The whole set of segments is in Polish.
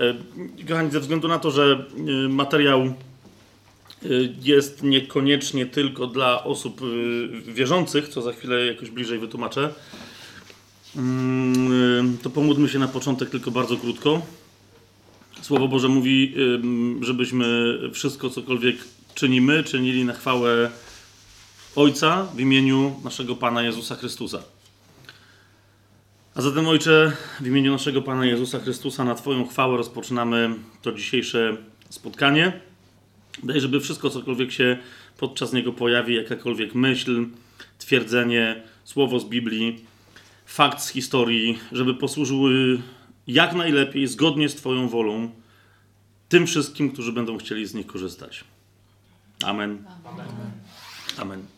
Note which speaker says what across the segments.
Speaker 1: E, kochani, ze względu na to, że e, materiał e, jest niekoniecznie tylko dla osób wierzących, co za chwilę jakoś bliżej wytłumaczę, mm, to pomódlmy się na początek tylko bardzo krótko. Słowo Boże mówi, żebyśmy wszystko, cokolwiek czynimy, czynili na chwałę Ojca w imieniu naszego Pana Jezusa Chrystusa. A zatem, Ojcze, w imieniu naszego Pana Jezusa Chrystusa, na Twoją chwałę rozpoczynamy to dzisiejsze spotkanie. Daj, żeby wszystko, cokolwiek się podczas niego pojawi, jakakolwiek myśl, twierdzenie, słowo z Biblii, fakt z historii, żeby posłużyły jak najlepiej, zgodnie z Twoją wolą, tym wszystkim, którzy będą chcieli z nich korzystać. Amen. Amen. Amen.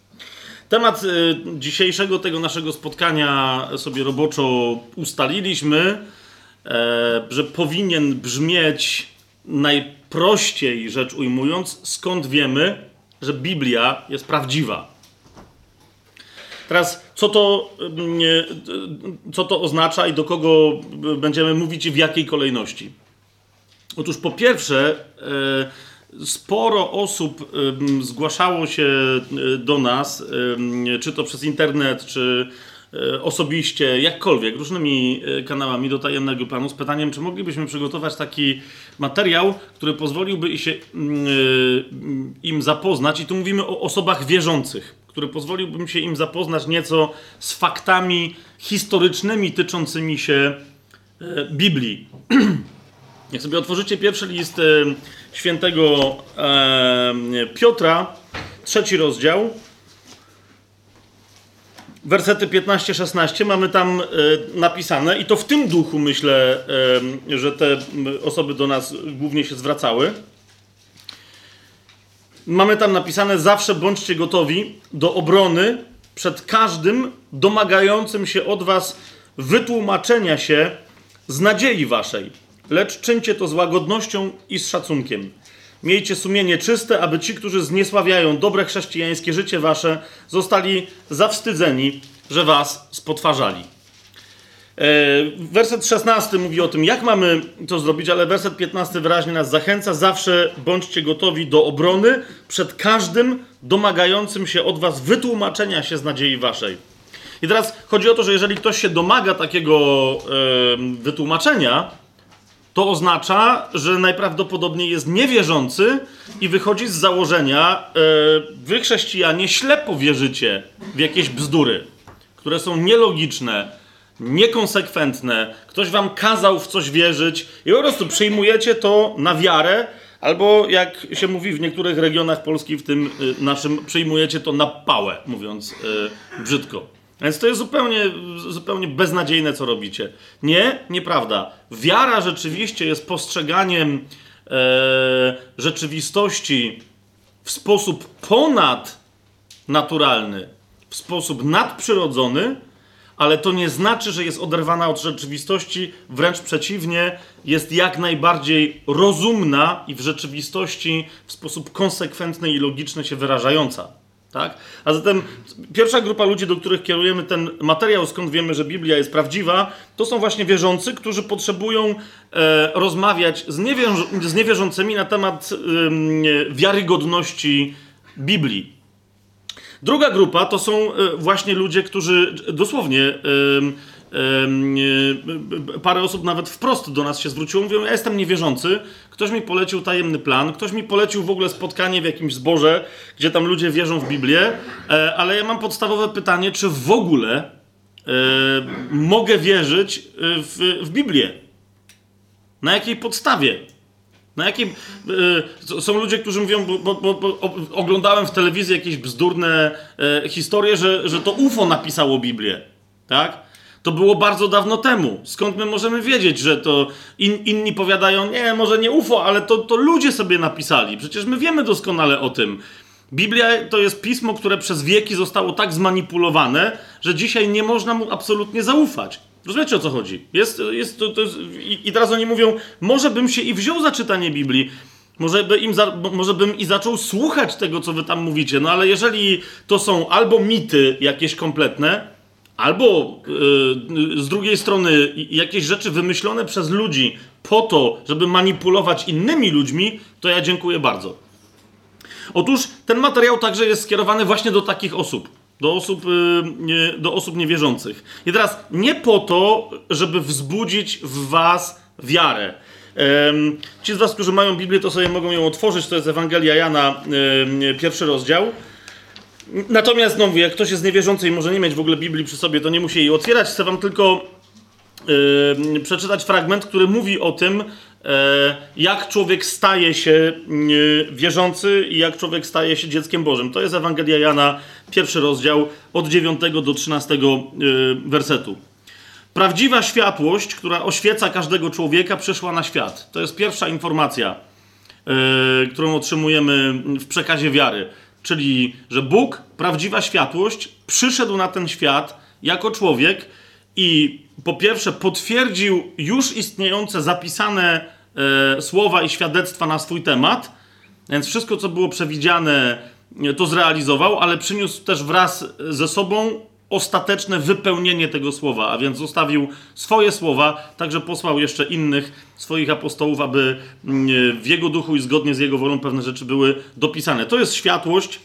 Speaker 1: Temat y, dzisiejszego tego naszego spotkania sobie roboczo ustaliliśmy, e, że powinien brzmieć najprościej rzecz ujmując, skąd wiemy, że Biblia jest prawdziwa. Teraz, co to, y, co to oznacza i do kogo będziemy mówić i w jakiej kolejności? Otóż po pierwsze, e, sporo osób zgłaszało się y, do nas, czy to przez internet, czy y, osobiście, jakkolwiek, różnymi y, kanałami do tajemnego planu z pytaniem, czy moglibyśmy przygotować taki materiał, który pozwoliłby się im zapoznać, i tu mówimy o osobach wierzących, który pozwoliłby się im zapoznać nieco z faktami historycznymi tyczącymi się Biblii. Jak sobie otworzycie pierwszy list e, świętego e, Piotra, trzeci rozdział, wersety 15-16, mamy tam e, napisane, i to w tym duchu myślę, że te osoby do nas głównie się zwracały. Mamy tam napisane: Zawsze bądźcie gotowi do obrony przed każdym domagającym się od Was wytłumaczenia się z nadziei Waszej lecz czyńcie to z łagodnością i z szacunkiem. Miejcie sumienie czyste, aby ci, którzy zniesławiają dobre chrześcijańskie życie wasze, zostali zawstydzeni, że was spotwarzali. E, werset 16 mówi o tym, jak mamy to zrobić, ale werset 15 wyraźnie nas zachęca. Zawsze bądźcie gotowi do obrony przed każdym domagającym się od was wytłumaczenia się z nadziei waszej. I teraz chodzi o to, że jeżeli ktoś się domaga takiego e, wytłumaczenia, to oznacza, że najprawdopodobniej jest niewierzący i wychodzi z założenia, yy, wy chrześcijanie ślepo wierzycie w jakieś bzdury, które są nielogiczne, niekonsekwentne. Ktoś wam kazał w coś wierzyć i po prostu przyjmujecie to na wiarę, albo jak się mówi w niektórych regionach Polski, w tym y, naszym, przyjmujecie to na pałę, mówiąc yy, brzydko. Więc to jest zupełnie, zupełnie beznadziejne, co robicie. Nie, nieprawda. Wiara rzeczywiście jest postrzeganiem e, rzeczywistości w sposób ponadnaturalny, w sposób nadprzyrodzony, ale to nie znaczy, że jest oderwana od rzeczywistości, wręcz przeciwnie, jest jak najbardziej rozumna i w rzeczywistości w sposób konsekwentny i logiczny się wyrażająca. Tak? A zatem pierwsza grupa ludzi, do których kierujemy ten materiał, skąd wiemy, że Biblia jest prawdziwa, to są właśnie wierzący, którzy potrzebują e, rozmawiać z, niewierz z, niewierzącymi na temat e, wiarygodności Biblii. Druga grupa to są e, właśnie ludzie, którzy dosłownie parę osób nawet wprost do nas się zwróciło. Mówią, ja jestem niewierzący, ktoś mi polecił tajemny plan, ktoś mi polecił w ogóle spotkanie w jakimś zborze, gdzie tam ludzie wierzą w Biblię, e, ale ja mam podstawowe pytanie, czy w ogóle e, mogę wierzyć e, w, w Biblię? Na jakiej podstawie? Na jakim. są ludzie, którzy mówią, bo, bo, bo, oglądałem w telewizji jakieś bzdurne historie, że, że to UFO napisało Biblię. Tak? To było bardzo dawno temu. Skąd my możemy wiedzieć, że to in, inni powiadają, nie, może nie UFO, ale to, to ludzie sobie napisali. Przecież my wiemy doskonale o tym. Biblia to jest pismo, które przez wieki zostało tak zmanipulowane, że dzisiaj nie można mu absolutnie zaufać. Rozumiecie o co chodzi? Jest, jest, to, to jest, i, I teraz oni mówią, może bym się i wziął za czytanie Biblii, może, by im za, może bym i zaczął słuchać tego, co wy tam mówicie, no ale jeżeli to są albo mity jakieś kompletne, albo yy, z drugiej strony jakieś rzeczy wymyślone przez ludzi po to, żeby manipulować innymi ludźmi, to ja dziękuję bardzo. Otóż ten materiał także jest skierowany właśnie do takich osób. Do osób, yy, do osób niewierzących. I teraz nie po to, żeby wzbudzić w was wiarę. Ci z Was, którzy mają Biblię, to sobie mogą ją otworzyć. To jest Ewangelia Jana, pierwszy rozdział. Natomiast, no jak ktoś jest niewierzący i może nie mieć w ogóle Biblii przy sobie, to nie musi jej otwierać. Chcę Wam tylko yy, przeczytać fragment, który mówi o tym, yy, jak człowiek staje się yy, wierzący i jak człowiek staje się dzieckiem Bożym. To jest Ewangelia Jana, pierwszy rozdział, od 9 do 13 wersetu. Prawdziwa światłość, która oświeca każdego człowieka, przyszła na świat. To jest pierwsza informacja, yy, którą otrzymujemy w przekazie wiary. Czyli, że Bóg, prawdziwa światłość, przyszedł na ten świat jako człowiek i po pierwsze potwierdził już istniejące, zapisane yy, słowa i świadectwa na swój temat. Więc wszystko, co było przewidziane, to zrealizował, ale przyniósł też wraz ze sobą ostateczne wypełnienie tego słowa, a więc zostawił swoje słowa, także posłał jeszcze innych swoich apostołów, aby mm, w jego duchu i zgodnie z jego wolą pewne rzeczy były dopisane. To jest światłość,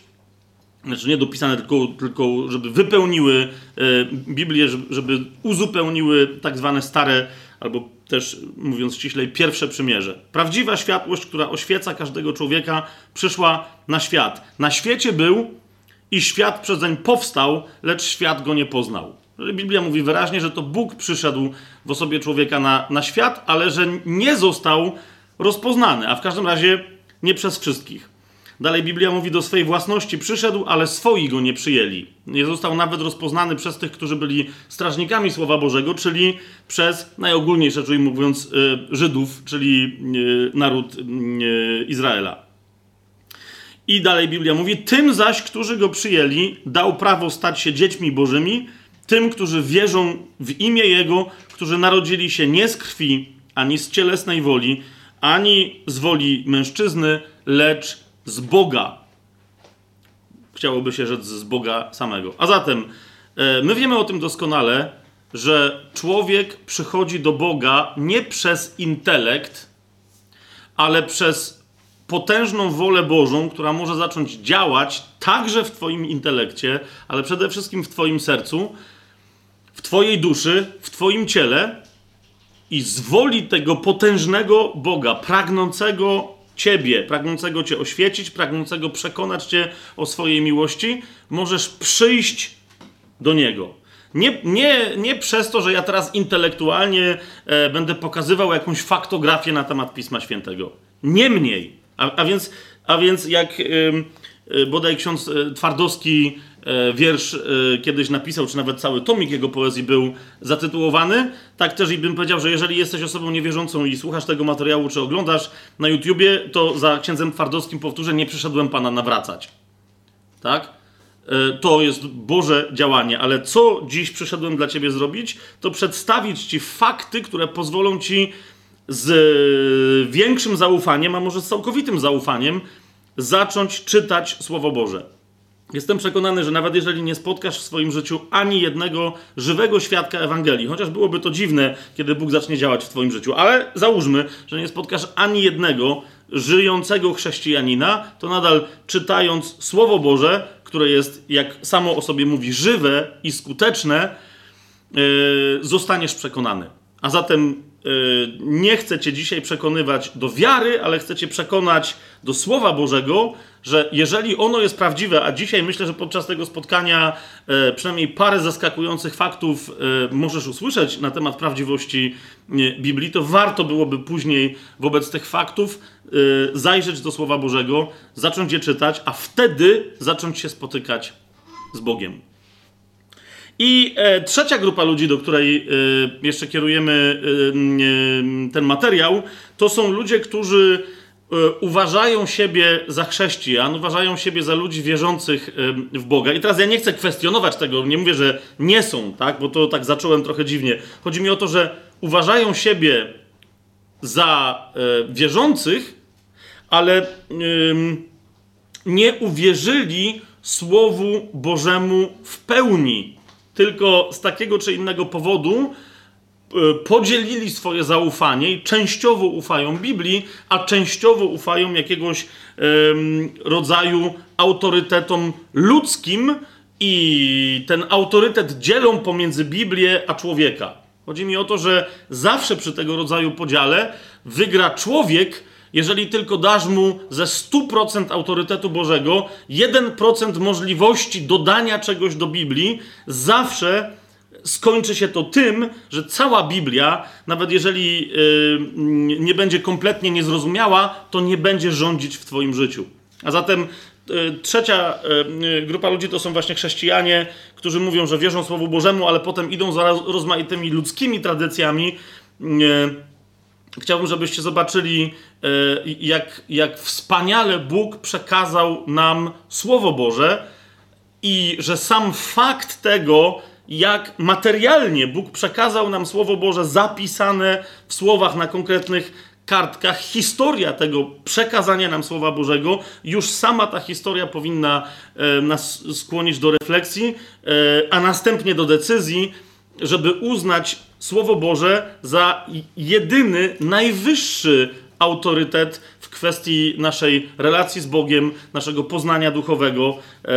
Speaker 1: znaczy nie dopisane, tylko, tylko żeby wypełniły e, Biblię, żeby uzupełniły tak zwane stare, albo też mówiąc ściślej, pierwsze przymierze. Prawdziwa światłość, która oświeca każdego człowieka, przyszła na świat. Na świecie był i świat przezeń powstał, lecz świat go nie poznał. Biblia mówi wyraźnie, że to Bóg przyszedł w osobie człowieka na, na świat, ale że nie został rozpoznany, a w każdym razie nie przez wszystkich. Dalej Biblia mówi, do swojej własności przyszedł, ale swoi go nie przyjęli. Nie został nawet rozpoznany przez tych, którzy byli strażnikami Słowa Bożego, czyli przez, najogólniej rzecz ujmując, y, Żydów, czyli y, naród y, Izraela. I dalej Biblia mówi: Tym zaś, którzy go przyjęli, dał prawo stać się dziećmi Bożymi, tym, którzy wierzą w imię Jego, którzy narodzili się nie z krwi, ani z cielesnej woli, ani z woli mężczyzny, lecz z Boga. Chciałoby się rzec z Boga samego. A zatem, e, my wiemy o tym doskonale, że człowiek przychodzi do Boga nie przez intelekt, ale przez potężną wolę Bożą, która może zacząć działać także w Twoim intelekcie, ale przede wszystkim w Twoim sercu, w Twojej duszy, w Twoim ciele i z woli tego potężnego Boga, pragnącego Ciebie, pragnącego Cię oświecić, pragnącego przekonać Cię o swojej miłości, możesz przyjść do Niego. Nie, nie, nie przez to, że ja teraz intelektualnie e, będę pokazywał jakąś faktografię na temat Pisma Świętego. Niemniej, a, a, więc, a więc jak y, bodaj ksiądz y, Twardowski y, wiersz y, kiedyś napisał, czy nawet cały tomik jego poezji był zatytułowany, tak też i bym powiedział, że jeżeli jesteś osobą niewierzącą i słuchasz tego materiału, czy oglądasz na YouTubie, to za księdzem Twardowskim powtórzę, nie przyszedłem Pana nawracać. Tak? To jest Boże działanie, ale co dziś przyszedłem dla Ciebie zrobić, to przedstawić Ci fakty, które pozwolą Ci z większym zaufaniem, a może z całkowitym zaufaniem, zacząć czytać Słowo Boże. Jestem przekonany, że nawet jeżeli nie spotkasz w swoim życiu ani jednego żywego świadka Ewangelii, chociaż byłoby to dziwne, kiedy Bóg zacznie działać w Twoim życiu, ale załóżmy, że nie spotkasz ani jednego żyjącego chrześcijanina, to nadal czytając Słowo Boże, które jest, jak samo o sobie mówi, żywe i skuteczne, yy, zostaniesz przekonany. A zatem Y, nie chcę Cię dzisiaj przekonywać do wiary, ale chcę Cię przekonać do Słowa Bożego, że jeżeli ono jest prawdziwe, a dzisiaj myślę, że podczas tego spotkania y, przynajmniej parę zaskakujących faktów y, możesz usłyszeć na temat prawdziwości Biblii, to warto byłoby później wobec tych faktów zajrzeć do Słowa Bożego, zacząć je czytać, a wtedy zacząć się spotykać z Bogiem. I e, trzecia grupa ludzi, do której e, jeszcze kierujemy e, ten materiał, to są ludzie, którzy e, uważają siebie za chrześcijan, uważają siebie za ludzi wierzących w Boga. I teraz ja nie chcę kwestionować tego, nie mówię, że nie są, tak, bo to tak zacząłem trochę dziwnie. Chodzi mi o to, że uważają siebie za e, wierzących, ale nie uwierzyli Słowu Bożemu w pełni tylko z takiego czy innego powodu e, podzielili swoje zaufanie i częściowo ufają Biblii, a częściowo ufają jakiegoś rodzaju autorytetom ludzkim i ten autorytet dzielą pomiędzy Biblię a człowieka. Chodzi mi o to, że zawsze przy tego rodzaju podziale wygra człowiek, jeżeli tylko dasz mu ze 100% autorytetu Bożego 1% możliwości dodania czegoś do Biblii, zawsze skończy się to tym, że cała Biblia, nawet jeżeli yy, nie będzie kompletnie niezrozumiała, to nie będzie rządzić w Twoim życiu. A zatem yy, trzecia yy, grupa ludzi to są właśnie chrześcijanie, którzy mówią, że wierzą Słowu Bożemu, ale potem idą za rozmaitymi ludzkimi tradycjami Chciałbym, żebyście zobaczyli, e, jak, jak wspaniale Bóg przekazał nam Słowo Boże i że sam fakt tego, jak materialnie Bóg przekazał nam Słowo Boże zapisane w słowach na konkretnych kartkach, historia tego przekazania nam Słowa Bożego, już sama ta historia powinna e, nas skłonić do refleksji, e, a następnie do decyzji, żeby uznać Słowo Boże za jedyny, najwyższy autorytet w kwestii naszej relacji z Bogiem, naszego poznania duchowego, e,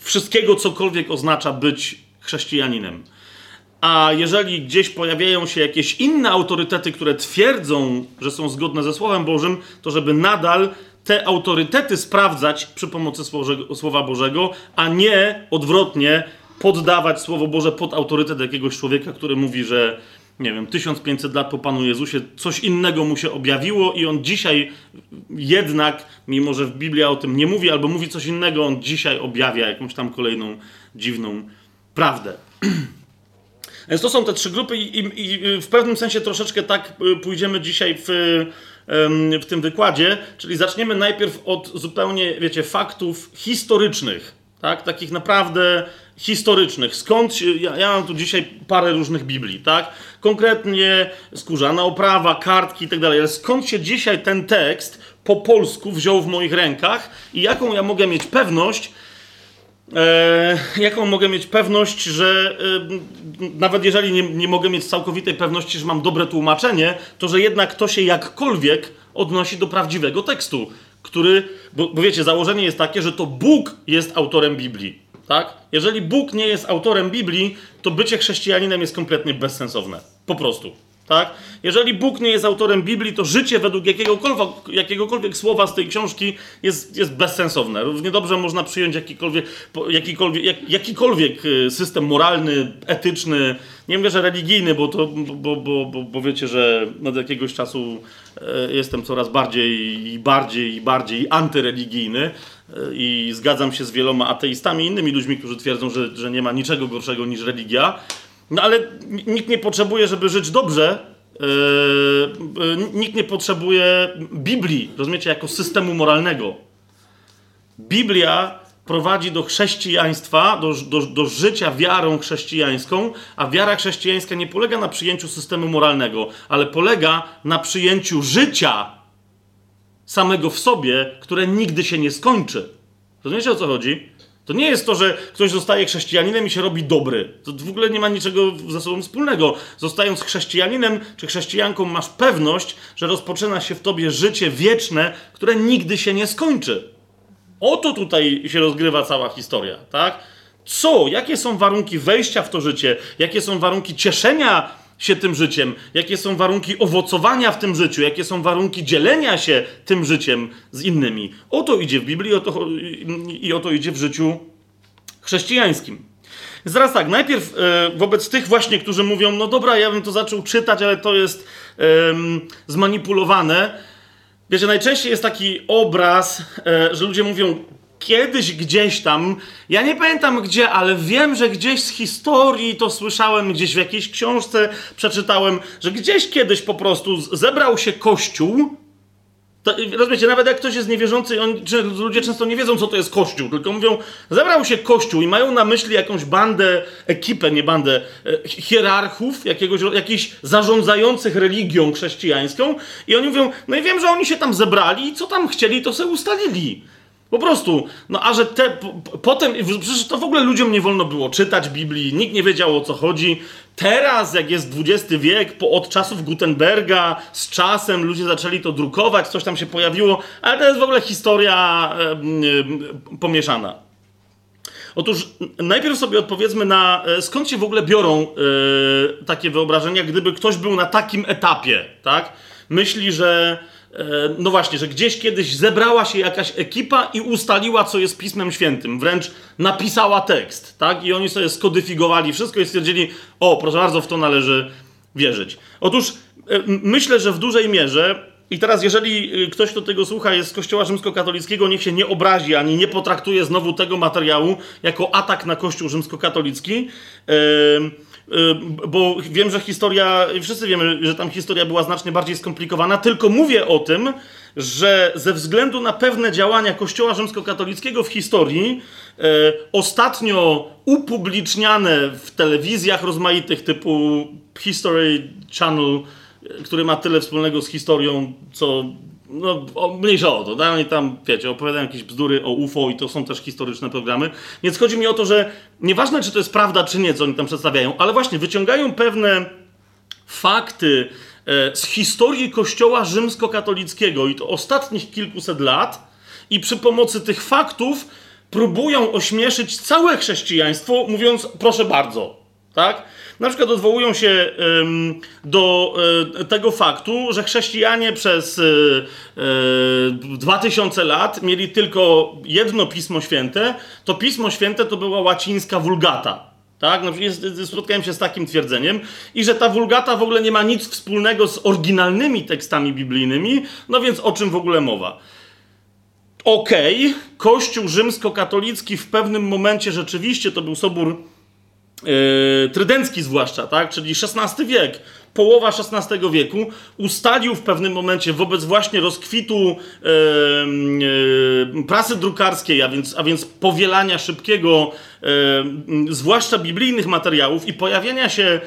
Speaker 1: wszystkiego, cokolwiek oznacza być chrześcijaninem. A jeżeli gdzieś pojawiają się jakieś inne autorytety, które twierdzą, że są zgodne ze Słowem Bożym, to żeby nadal te autorytety sprawdzać przy pomocy Słowa Bożego, a nie odwrotnie poddawać Słowo Boże pod autorytet jakiegoś człowieka, który mówi, że nie wiem, 1500 lat po Panu Jezusie coś innego mu się objawiło i on dzisiaj jednak, mimo że w Biblia o tym nie mówi albo mówi coś innego, on dzisiaj objawia jakąś tam kolejną dziwną prawdę. Więc to są te trzy grupy i, i, i w pewnym sensie troszeczkę tak y, pójdziemy dzisiaj w, w tym wykładzie, czyli zaczniemy najpierw od zupełnie, wiecie, faktów historycznych, tak? Takich naprawdę historycznych. Skąd ja, ja, mam tu dzisiaj parę różnych Biblii, tak? Konkretnie skórzana oprawa, kartki i tak dalej, ale skąd się dzisiaj ten tekst po polsku wziął w moich rękach i jaką ja mogę mieć pewność, e, jaką mogę mieć pewność, że e, nawet jeżeli nie, nie mogę mieć całkowitej pewności, że mam dobre tłumaczenie, to że jednak to się jakkolwiek odnosi do prawdziwego tekstu, który, bo, bo wiecie, założenie jest takie, że to Bóg jest autorem Biblii. Tak? Jeżeli Bóg nie jest autorem Biblii, to bycie chrześcijaninem jest kompletnie bezsensowne. Po prostu. Tak? Jeżeli Bóg nie jest autorem Biblii, to życie według jakiegokolwiek, jakiegokolwiek słowa z tej książki jest, jest bezsensowne. Równie dobrze można przyjąć jakikolwiek, jakikolwiek, jak, jakikolwiek y, system moralny, etyczny, nie mówię, że religijny, bo, to, bo, bo, bo, bo wiecie, że od jakiegoś czasu e, jestem coraz bardziej i bardziej i bardziej antyreligijny i zgadzam się z wieloma ateistami, innymi ludźmi, którzy twierdzą, że, że nie ma niczego gorszego niż religia. No ale nikt nie potrzebuje, żeby żyć dobrze, Yy, nikt nie potrzebuje Biblii, rozumiecie, jako systemu moralnego. Biblia prowadzi do chrześcijaństwa, do, do, do życia wiarą chrześcijańską, a wiara chrześcijańska nie polega na przyjęciu systemu moralnego, ale polega na przyjęciu życia samego w sobie, które nigdy się nie skończy. Rozumiecie o co chodzi? To nie jest to, że ktoś zostaje chrześcijaninem i się robi dobry. To w ogóle nie ma niczego ze sobą wspólnego. Zostając chrześcijaninem czy chrześcijanką, masz pewność, że rozpoczyna się w tobie życie wieczne, które nigdy się nie skończy. Oto tutaj się rozgrywa cała historia, tak? Co? Jakie są warunki wejścia w to życie? Jakie są warunki cieszenia się tym życiem? Jakie są warunki owocowania w tym życiu? Jakie są warunki dzielenia się tym życiem z innymi? O to idzie w Biblii o to, i o to idzie w życiu chrześcijańskim. Zaraz tak, najpierw e, wobec tych właśnie, którzy mówią, no dobra, ja bym to zaczął czytać, ale to jest e, zmanipulowane. Wiecie, najczęściej jest taki obraz, e, że ludzie mówią, kiedyś gdzieś tam, ja nie pamiętam gdzie, ale wiem, że gdzieś z historii to słyszałem, gdzieś w jakiejś książce przeczytałem, że gdzieś kiedyś po prostu zebrał się kościół. To, rozumiecie, nawet jak ktoś jest niewierzący, on, ludzie często nie wiedzą, co to jest kościół, tylko mówią, zebrał się kościół i mają na myśli jakąś bandę, ekipę, nie bandę, e, hierarchów, jakiegoś, jakichś zarządzających religią chrześcijańską i oni mówią, no i wiem, że oni się tam zebrali i co tam chcieli, to sobie ustalili. Po prostu. No a że te. Po, potem. Przecież to w ogóle ludziom nie wolno było czytać Biblii, nikt nie wiedział o co chodzi. Teraz, jak jest XX wiek, po, od czasów Gutenberga, z czasem ludzie zaczęli to drukować, coś tam się pojawiło, ale to jest w ogóle historia e, e, pomieszana. Otóż najpierw sobie odpowiedzmy na e, skąd się w ogóle biorą e, takie wyobrażenia, gdyby ktoś był na takim etapie, tak? Myśli, że no właśnie, że gdzieś kiedyś zebrała się jakaś ekipa i ustaliła, co jest Pismem Świętym. Wręcz napisała tekst, tak? I oni sobie skodyfigowali wszystko i stwierdzili, o, proszę bardzo, w to należy wierzyć. Otóż myślę, że w dużej mierze i teraz, jeżeli y, ktoś, kto tego słucha, jest z Kościoła Rzymskokatolickiego, niech się nie obrazi ani nie potraktuje znowu tego materiału jako atak na Kościół Rzymskokatolicki. Yy, bo wiem, że historia, wszyscy wiemy, że tam historia była znacznie bardziej skomplikowana, tylko mówię o tym, że ze względu na pewne działania Kościoła Rzymskokatolickiego w historii, yy, ostatnio upubliczniane w telewizjach rozmaitych typu History Channel, który ma tyle wspólnego z historią, co. No, mniejsza o to, tak? Oni tam, wiecie, opowiadają jakieś bzdury o UFO i to są też historyczne programy. Więc chodzi mi o to, że nieważne, czy to jest prawda, czy nie, co oni tam przedstawiają, ale właśnie wyciągają pewne fakty e, z historii Kościoła rzymskokatolickiego i to ostatnich kilkuset lat i przy pomocy tych faktów próbują ośmieszyć całe chrześcijaństwo, mówiąc, proszę bardzo, tak? Na przykład odwołują się do e, tego faktu, że chrześcijanie przez 2000 e, e, lat mieli tylko jedno pismo święte. To pismo święte to była łacińska wulgata. Tak? No, spotkałem się z takim twierdzeniem i że ta wulgata w ogóle nie ma nic wspólnego z oryginalnymi tekstami biblijnymi, no więc o czym w ogóle mowa? Okej, okay, Kościół rzymskokatolicki w pewnym momencie rzeczywiście to był sobór trydencki zwłaszcza, tak? czyli XVI wiek, połowa XVI wieku, ustalił w pewnym momencie wobec właśnie rozkwitu prasy drukarskiej, a więc, a więc powielania szybkiego, zwłaszcza biblijnych materiałów i pojawienia się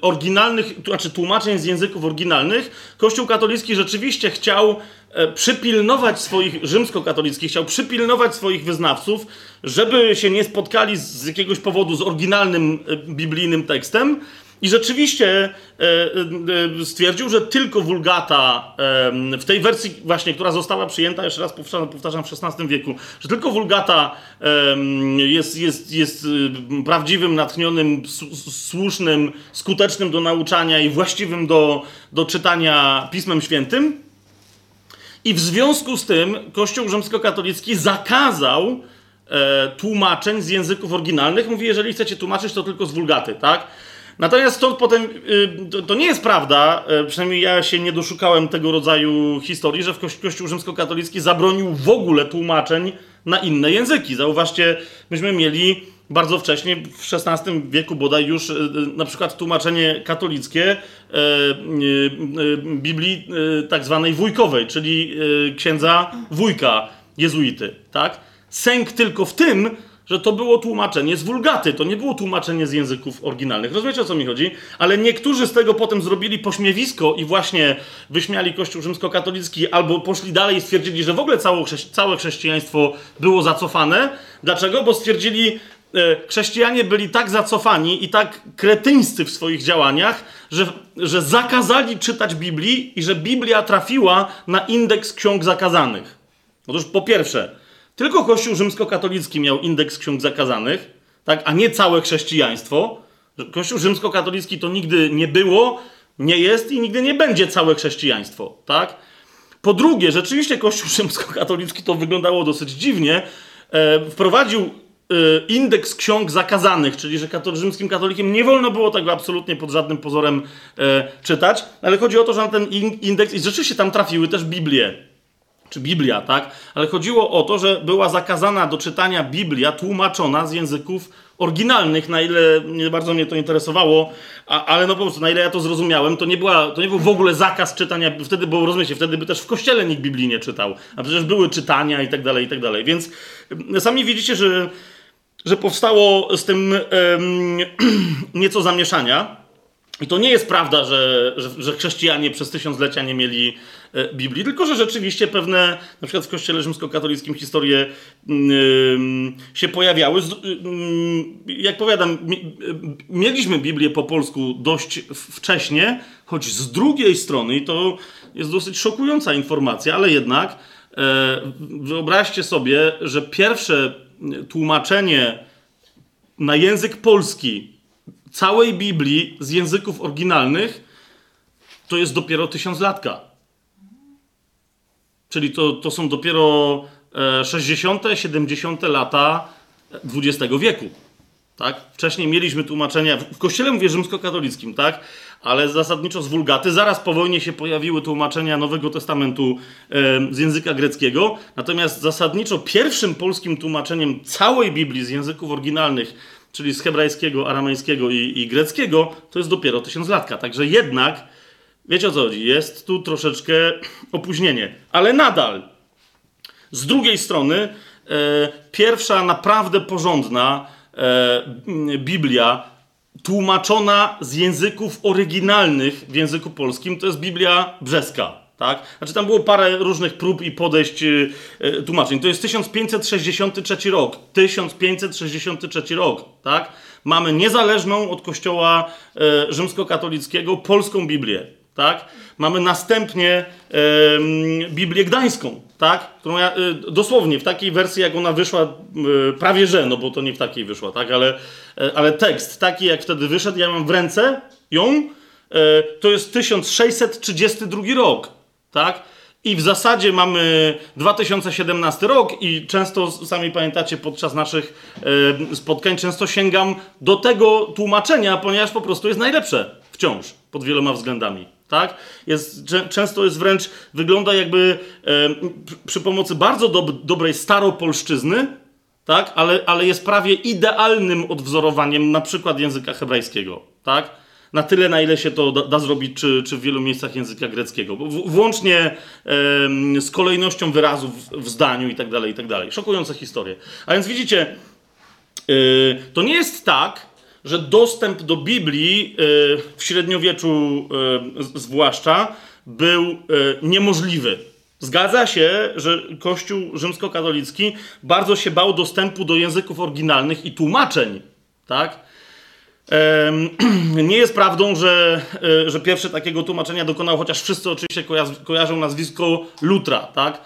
Speaker 1: oryginalnych, znaczy tłumaczeń z języków oryginalnych, Kościół katolicki rzeczywiście chciał E, przypilnować swoich, rzymskokatolickich chciał przypilnować swoich wyznawców, żeby się nie spotkali z jakiegoś powodu z oryginalnym e, biblijnym tekstem. I rzeczywiście e, stwierdził, że tylko wulgata w tej wersji właśnie, która została przyjęta, jeszcze raz powtarzam, powtarzam w XVI wieku, że tylko wulgata jest, jest, jest prawdziwym, natchnionym, słusznym, skutecznym do nauczania i właściwym do, do czytania Pismem Świętym. I w związku z tym Kościół rzymskokatolicki zakazał e, tłumaczeń z języków oryginalnych. Mówi, jeżeli chcecie tłumaczyć, to tylko z wulgaty, tak? Natomiast stąd potem, y, to, nie jest prawda, y, przynajmniej ja się nie doszukałem tego rodzaju historii, że w Kościół, rzymskokatolicki zabronił w ogóle tłumaczeń na inne języki. Zauważcie, myśmy mieli bardzo wcześnie, w XVI wieku bodaj już e, na przykład tłumaczenie katolickie Biblii tak zwanej wujkowej, czyli księdza wujka jezuity, tak? Sęk tylko w tym, że to było tłumaczenie z wulgaty, to nie było tłumaczenie z języków oryginalnych. Rozumiecie o co mi chodzi? Ale niektórzy z tego potem zrobili pośmiewisko i właśnie wyśmiali Kościół rzymskokatolicki albo poszli dalej i stwierdzili, że w ogóle całe, całe chrześcijaństwo było zacofane. Dlaczego? Bo stwierdzili, E, chrześcijanie byli tak zacofani i tak kretyńscy w swoich działaniach, że, że zakazali czytać Biblii i że Biblia trafiła na indeks ksiąg zakazanych. Otóż po pierwsze, tylko Kościół rzymskokatolicki miał indeks ksiąg zakazanych, tak, a nie całe chrześcijaństwo. Kościół rzymskokatolicki to nigdy nie było, nie jest i nigdy nie będzie całe chrześcijaństwo, tak? Po drugie, rzeczywiście Kościół rzymskokatolicki to wyglądało dosyć dziwnie. E, wprowadził Y, indeks ksiąg zakazanych, czyli że rzymskim katolikiem nie wolno było tego absolutnie pod żadnym pozorem e, czytać, ale chodzi o to, że na ten indeks, i rzeczywiście tam trafiły też Biblie, czy Biblia, tak? Ale chodziło o to, że była zakazana do czytania Biblia tłumaczona z języków oryginalnych, na ile nie bardzo mnie to interesowało, a, ale no po prostu, na ile ja to zrozumiałem, to nie, była, to nie był w ogóle zakaz czytania, wtedy, bo rozumiecie, wtedy by też w kościele nikt Biblii nie czytał, a przecież były czytania i tak dalej, i tak dalej, więc sami widzicie, że że powstało z tym nieco zamieszania. I to nie jest prawda, że, że, że chrześcijanie przez tysiąclecia nie mieli Biblii, tylko że rzeczywiście pewne, na przykład w kościele rzymskokatolickim historie yy, się pojawiały. Yy, jak powiadam, mieliśmy Biblię po polsku dość wcześnie, choć z drugiej strony, i to jest dosyć szokująca informacja, ale jednak yy, wyobraźcie sobie, że pierwsze tłumaczenie na język polski całej Biblii z języków oryginalnych to jest dopiero tysiąclatka. Czyli to, to są dopiero 60., 70. lata XX wieku. Tak? Wcześniej mieliśmy tłumaczenia, w kościele mówię rzymskokatolickim, tak? ale zasadniczo z wulgaty. Zaraz po wojnie się pojawiły tłumaczenia Nowego Testamentu e, z języka greckiego. Natomiast zasadniczo pierwszym polskim tłumaczeniem całej Biblii z języków oryginalnych czyli z hebrajskiego, aramejskiego i, i greckiego, to jest dopiero tysiąclatka. Także jednak, wiecie o co chodzi, jest tu troszeczkę opóźnienie. Ale nadal, z drugiej strony, e, pierwsza naprawdę porządna e, Biblia, tłumaczona z języków oryginalnych w języku polskim, to jest Biblia brzeska tak? Znaczy tam było parę różnych prób i podejść yy, tłumaczeń. To jest 1563 rok. 1563 rok, tak? Mamy niezależną od kościoła yy, rzymskokatolickiego polską Biblię, tak? Mamy następnie Biblię gdańską, tak? Którą ja, dosłownie w takiej wersji, jak ona wyszła, prawie że, no bo to nie w takiej wyszła, tak? Ale, ale tekst taki, jak wtedy wyszedł, ja mam w ręce ją, to jest 1632 rok tak? I w zasadzie mamy 2017 rok i często, sami pamiętacie, podczas naszych e, spotkań często sięgam do tego tłumaczenia, ponieważ po prostu jest najlepsze wciąż, pod wieloma względami. Tak? Jest, często jest wręcz, wygląda jakby e, przy pomocy bardzo dob dobrej staropolszczyzny, tak? ale, ale jest prawie idealnym odwzorowaniem na przykład języka hebrajskiego. Tak? na tyle, na ile się to da, da zrobić, czy, czy w wielu miejscach języka greckiego. W, włącznie z kolejnością wyrazów w, zdaniu i tak dalej, i tak dalej. Szokujące historie. A więc widzicie, e, to nie jest tak, że dostęp do Biblii e, w średniowieczu e, zwłaszcza był e, niemożliwy. Zgadza się, że Kościół rzymskokatolicki bardzo się bał dostępu do języków oryginalnych i tłumaczeń, tak? Nie jest prawdą, że, e, że pierwsze takiego tłumaczenia dokonał, chociaż wszyscy oczywiście kojarzą nazwisko Lutra, tak?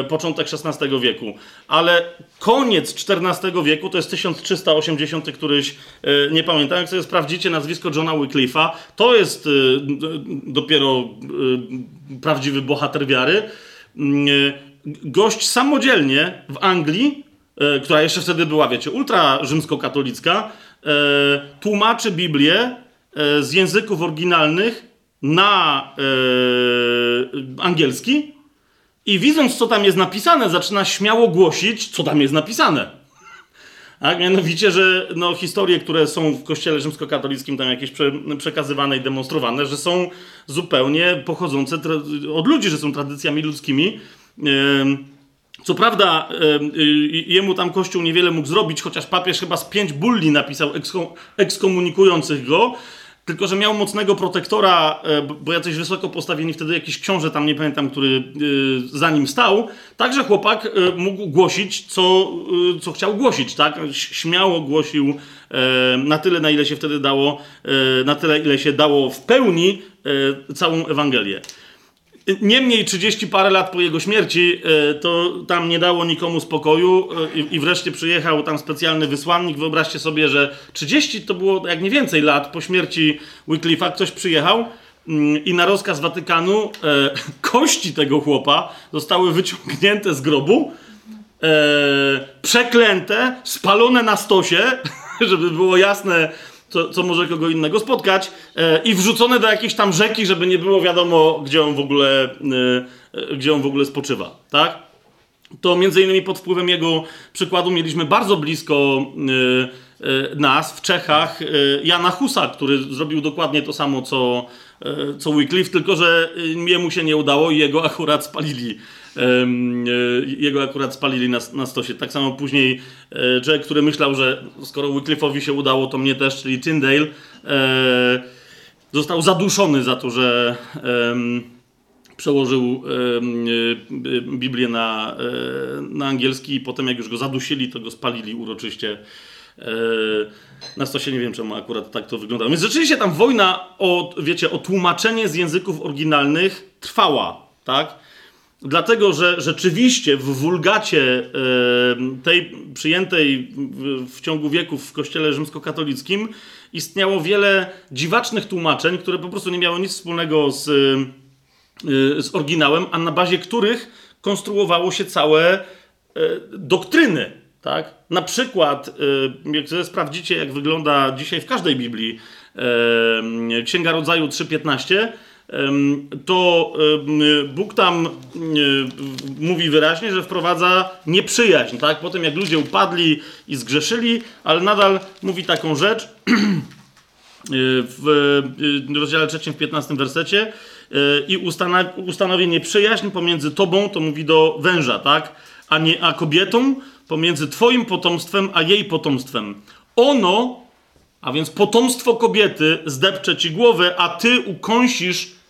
Speaker 1: E, początek XVI wieku. Ale koniec XIV wieku, to jest 1380 któryś, e, nie pamiętam, jak sobie sprawdzicie nazwisko Johna Wycliffe'a, to jest dopiero prawdziwy bohater wiary. Mm, gość samodzielnie w Anglii, która jeszcze wtedy była, wiecie, ultra rzymskokatolicka, tłumaczy Biblię e, z języków oryginalnych na e, angielski i widząc, co tam jest napisane, zaczyna śmiało głosić, co tam jest napisane. Mianowicie, że no, historie, które są w kościele rzymskokatolickim tam jakieś prze, przekazywane i demonstrowane, że są zupełnie pochodzące od ludzi, że są tradycjami ludzkimi. Yy, co prawda, jemu tam Kościół niewiele mógł zrobić, chociaż papież chyba z pięć bulli napisał ekskomunikujących go, tylko że miał mocnego protektora, e, bo jacyś wysoko postawieni wtedy jakiś książę, tam nie pamiętam, który e, za nim stał. Także chłopak e, mógł głosić, co, co chciał głosić, tak? Śmiało głosił na tyle, na ile się wtedy dało, na tyle, ile się dało w pełni całą Ewangelię. Niemniej 30 parę lat po jego śmierci e, to tam nie dało nikomu spokoju e, i wreszcie przyjechał tam specjalny wysłannik. Wyobraźcie sobie, że 30 to było jak nie więcej lat po śmierci Wycliffe'a ktoś przyjechał mm, i na rozkaz Watykanu e, kości tego chłopa zostały wyciągnięte z grobu, przeklęte, spalone na stosie, żeby było jasne, co, co może kogo innego spotkać, e, i wrzucone do jakiejś tam rzeki, żeby nie było wiadomo, gdzie on w ogóle, e, gdzie on w ogóle spoczywa, tak? To między innymi pod wpływem jego przykładu mieliśmy bardzo blisko e, nas w Czechach Jana Husa, który zrobił dokładnie to samo co, co Wycliffe, tylko że jemu się nie udało i jego akurat spalili jego akurat spalili na, na stosie. Tak samo później e, Jack, który myślał, że skoro Wycliffe'owi się udało, to mnie też, czyli Tyndale. E, został zaduszony za to, że przełożył Biblię na, na angielski i potem jak już go zadusili, to go spalili uroczyście na stosie nie wiem, czemu akurat tak to wyglądało. Więc rzeczywiście tam wojna o, wiecie, o tłumaczenie z języków oryginalnych trwała, tak? Dlatego, że rzeczywiście w wulgacie tej przyjętej w, ciągu wieków w kościele rzymskokatolickim istniało wiele dziwacznych tłumaczeń, które po prostu nie miały nic wspólnego z, y, z oryginałem, a na bazie których konstruowało się całe e, doktryny. Tak? Na przykład, jak sprawdzicie, jak wygląda dzisiaj w każdej Biblii Księga Rodzaju 3.15, to Bóg tam mówi wyraźnie, że wprowadza nieprzyjaźń, tak? Po tym jak ludzie upadli i zgrzeszyli, ale nadal mówi taką rzecz w rozdziale 3 w 15 wersecie i ustanowi nieprzyjaźń pomiędzy tobą, to mówi do węża, tak? A, nie, a kobietą pomiędzy twoim potomstwem a jej potomstwem. Ono, a więc potomstwo kobiety, zdepcze ci głowę, a ty ukąsisz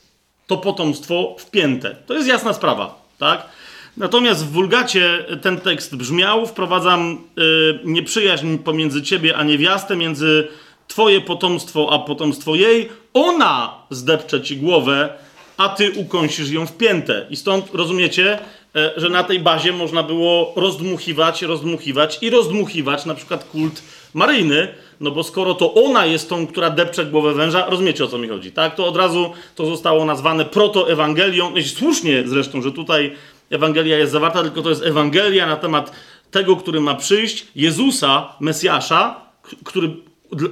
Speaker 1: to potomstwo wpięte. To jest jasna sprawa, tak? Natomiast w wulgacie ten tekst brzmiał: Wprowadzam y, nieprzyjaźń pomiędzy ciebie a niewiastę, między twoje potomstwo a potomstwo jej. Ona zdepcze ci głowę, a ty ukąsisz ją wpięte. I stąd rozumiecie, y, że na tej bazie można było rozdmuchiwać, rozdmuchiwać i rozdmuchiwać na przykład kult maryjny, no bo skoro to ona jest tą, która depcze głowę węża, rozumiecie o co mi chodzi, tak? To od razu to zostało nazwane protoewangelią, i słusznie zresztą, że tutaj Ewangelia jest zawarta, tylko to jest Ewangelia na temat tego, który ma przyjść, Jezusa, Mesjasza, który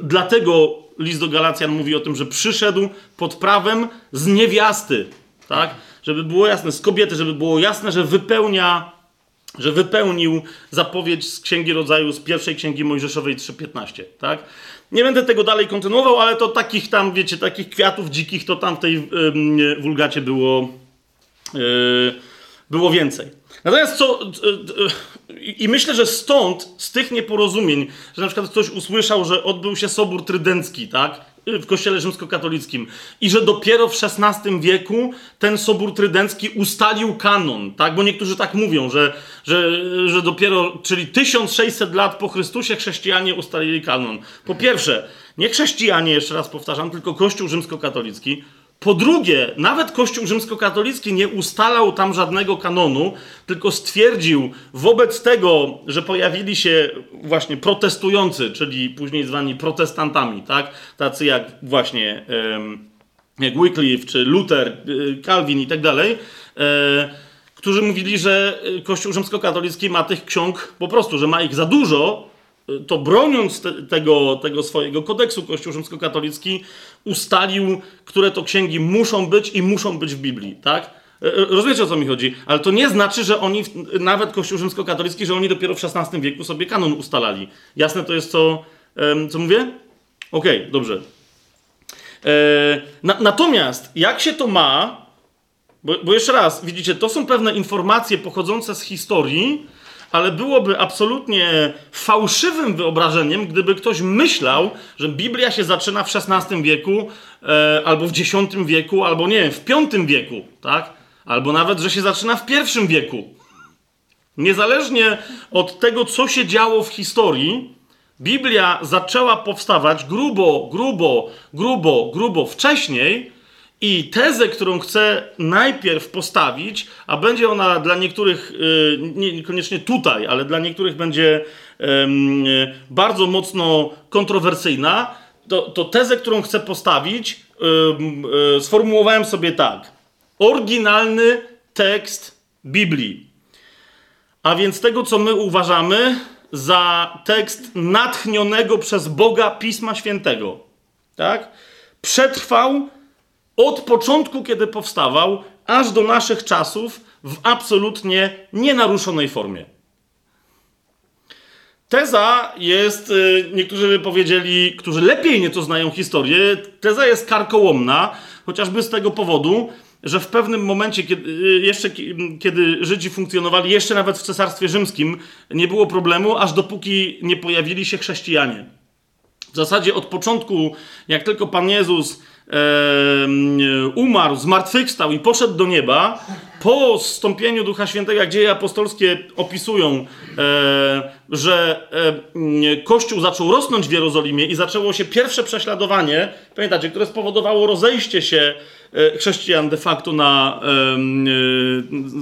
Speaker 1: dlatego list do Galacjan mówi o tym, że przyszedł pod prawem z niewiasty, tak? Żeby było jasne, z kobiety, żeby było jasne, że wypełnia że wypełnił zapowiedź z Księgi Rodzaju, z pierwszej Księgi Mojżeszowej 3.15, tak? Nie będę tego dalej kontynuował, ale to takich tam, wiecie, takich kwiatów dzikich to tam w tej yy, wulgacie było, yy, było więcej. Natomiast co... Yy, I myślę, że stąd, z tych nieporozumień, że na przykład ktoś usłyszał, że odbył się Sobór Trydencki, tak? W kościele rzymskokatolickim i że dopiero w XVI wieku ten Sobór Trydencki ustalił kanon, tak? Bo niektórzy tak mówią, że, że, że dopiero, czyli 1600 lat po Chrystusie chrześcijanie ustalili kanon. Po pierwsze, nie chrześcijanie, jeszcze raz powtarzam, tylko Kościół rzymskokatolicki, po drugie, nawet Kościół rzymskokatolicki nie ustalał tam żadnego kanonu, tylko stwierdził wobec tego, że pojawili się właśnie protestujący, czyli później zwani protestantami, tak? Tacy jak właśnie jak Wycliffe, czy Luther, y, Calvin i tak dalej, e, którzy mówili, że Kościół rzymskokatolicki ma tych ksiąg po prostu, że ma ich za dużo, to broniąc te, tego, tego swojego kodeksu Kościół rzymskokatolicki ustalił, które to księgi muszą być i muszą być w Biblii, tak? E, e, rozumiecie o co mi chodzi? Ale to nie znaczy, że oni, nawet Kościół rzymskokatolicki, że oni dopiero w XVI wieku sobie kanon ustalali. Jasne to jest, co, co mówię? Okej, okay, dobrze. E, na, natomiast, jak się to ma, bo, bo jeszcze raz, widzicie, to są pewne informacje pochodzące z historii, ale byłoby absolutnie fałszywym wyobrażeniem, gdyby ktoś myślał, że Biblia się zaczyna w XVI wieku, e, albo w X wieku, albo nie wiem, w V wieku, tak? Albo nawet, że się zaczyna w I wieku. Niezależnie od tego, co się działo w historii, Biblia zaczęła powstawać grubo, grubo, grubo, grubo wcześniej, i tezę, którą chcę najpierw postawić, a będzie ona dla niektórych, y, niekoniecznie tutaj, ale dla niektórych będzie bardzo mocno kontrowersyjna, to, to tezę, którą chcę postawić, y, sformułowałem sobie tak. Oryginalny tekst Biblii. A więc tego, co my uważamy za tekst natchnionego przez Boga Pisma Świętego. Tak? Przetrwał od początku, kiedy powstawał, aż do naszych czasów w absolutnie nienaruszonej formie. Teza jest, y, niektórzy by powiedzieli, którzy lepiej nieco znają historię, teza jest karkołomna, chociażby z tego powodu, że w pewnym momencie, kiedy, y, jeszcze kiedy Żydzi funkcjonowali, jeszcze nawet w Cesarstwie Rzymskim, nie było problemu, aż dopóki nie pojawili się chrześcijanie. W zasadzie od początku, jak tylko Pan Jezus umarł, zmartwychwstał i poszedł do nieba, po zstąpieniu Ducha Świętego, jak dzieje apostolskie opisują, e, że e, Kościół zaczął rosnąć w Jerozolimie i zaczęło się pierwsze prześladowanie, pamiętacie, które spowodowało rozejście się e, chrześcijan de facto na,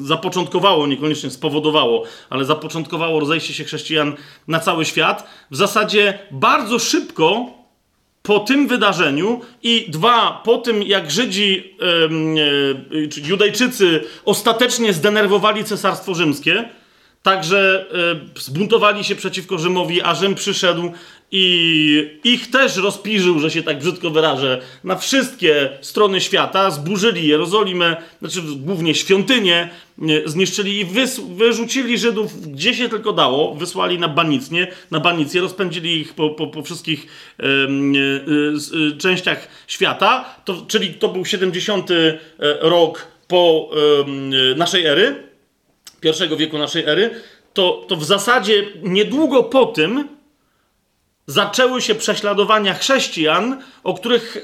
Speaker 1: zapoczątkowało, niekoniecznie spowodowało, ale zapoczątkowało rozejście się chrześcijan na cały świat. W zasadzie bardzo szybko po tym wydarzeniu i dwa, po tym jak Żydzi, yy, czy Judejczycy ostatecznie zdenerwowali Cesarstwo Rzymskie, także yy, zbuntowali się przeciwko Rzymowi, a Rzym przyszedł i ich też rozpiżył, że się tak brzydko wyrażę, na wszystkie strony świata, zburzyli Jerozolimę, znaczy głównie świątynię, zniszczyli i wyrzucili Żydów gdzie się tylko dało, wysłali na banicnie, na banicję, rozpędzili ich po, po, po wszystkich y, y, częściach świata, to, czyli to był 70 e, rok po y, naszej ery, pierwszego wieku naszej ery, to, to w zasadzie niedługo po tym zaczęły się prześladowania chrześcijan, o których y,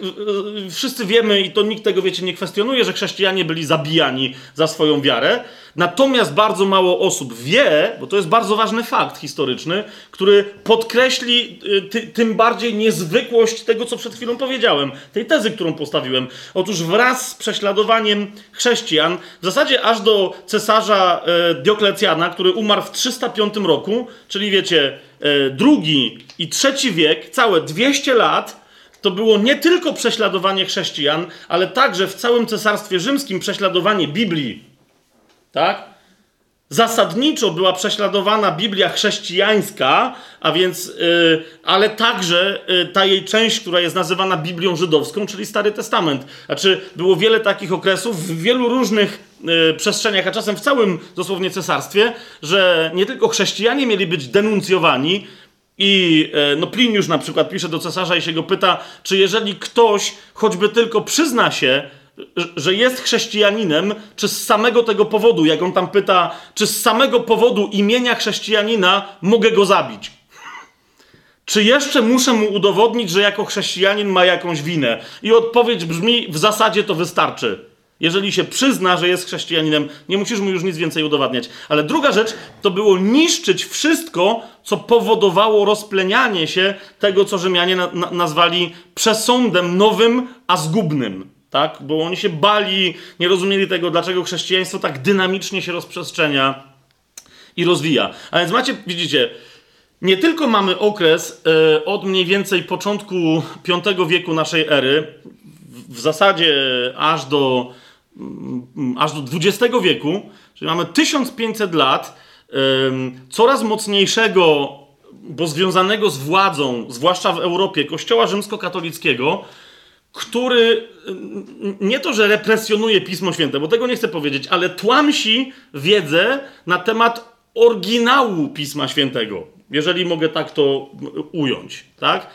Speaker 1: y, wszyscy wiemy i to nikt tego, wiecie, nie kwestionuje, że chrześcijanie byli zabijani za swoją wiarę. Natomiast bardzo mało osób wie, bo to jest bardzo ważny fakt historyczny, który podkreśli y, ty, tym bardziej niezwykłość tego, co przed chwilą powiedziałem, tej tezy, którą postawiłem. Otóż wraz z prześladowaniem chrześcijan, w zasadzie aż do cesarza Dioklecjana, który umarł w 305 roku, czyli wiecie, drugi i trzeci wiek, całe 200 lat, to było nie tylko prześladowanie chrześcijan, ale także w całym Cesarstwie Rzymskim prześladowanie Biblii. Tak? Zasadniczo była prześladowana Biblia chrześcijańska, a więc, yy, ale także yy, ta jej część, która jest nazywana Biblią Żydowską, czyli Stary Testament. Znaczy, było wiele takich okresów w wielu różnych yy, przestrzeniach, a czasem w całym dosłownie cesarstwie, że nie tylko chrześcijanie mieli być denuncjowani, i no, Pliniusz na przykład pisze do cesarza i się go pyta, czy jeżeli ktoś choćby tylko przyzna się, że jest chrześcijaninem, czy z samego tego powodu, jak on tam pyta, czy z samego powodu imienia chrześcijanina mogę go zabić? Czy jeszcze muszę mu udowodnić, że jako chrześcijanin ma jakąś winę? I odpowiedź brzmi: w zasadzie to wystarczy. Jeżeli się przyzna, że jest chrześcijaninem, nie musisz mu już nic więcej udowadniać. Ale druga rzecz to było niszczyć wszystko, co powodowało rozplenianie się tego, co Rzymianie na, na, nazwali przesądem nowym, a zgubnym tak? Bo oni się bali, nie rozumieli tego, dlaczego chrześcijaństwo tak dynamicznie się rozprzestrzenia i rozwija. A więc macie, widzicie, nie tylko mamy okres e, od mniej więcej początku V wieku naszej ery, w, zasadzie aż do, mm, aż do XX wieku, czyli mamy 1500 lat e, coraz mocniejszego, bo związanego z władzą, zwłaszcza w Europie, kościoła rzymskokatolickiego, który nie to, że represjonuje Pismo Święte, bo tego nie chcę powiedzieć, ale tłamsi wiedzę na temat oryginału Pisma Świętego, jeżeli mogę tak to ująć, tak?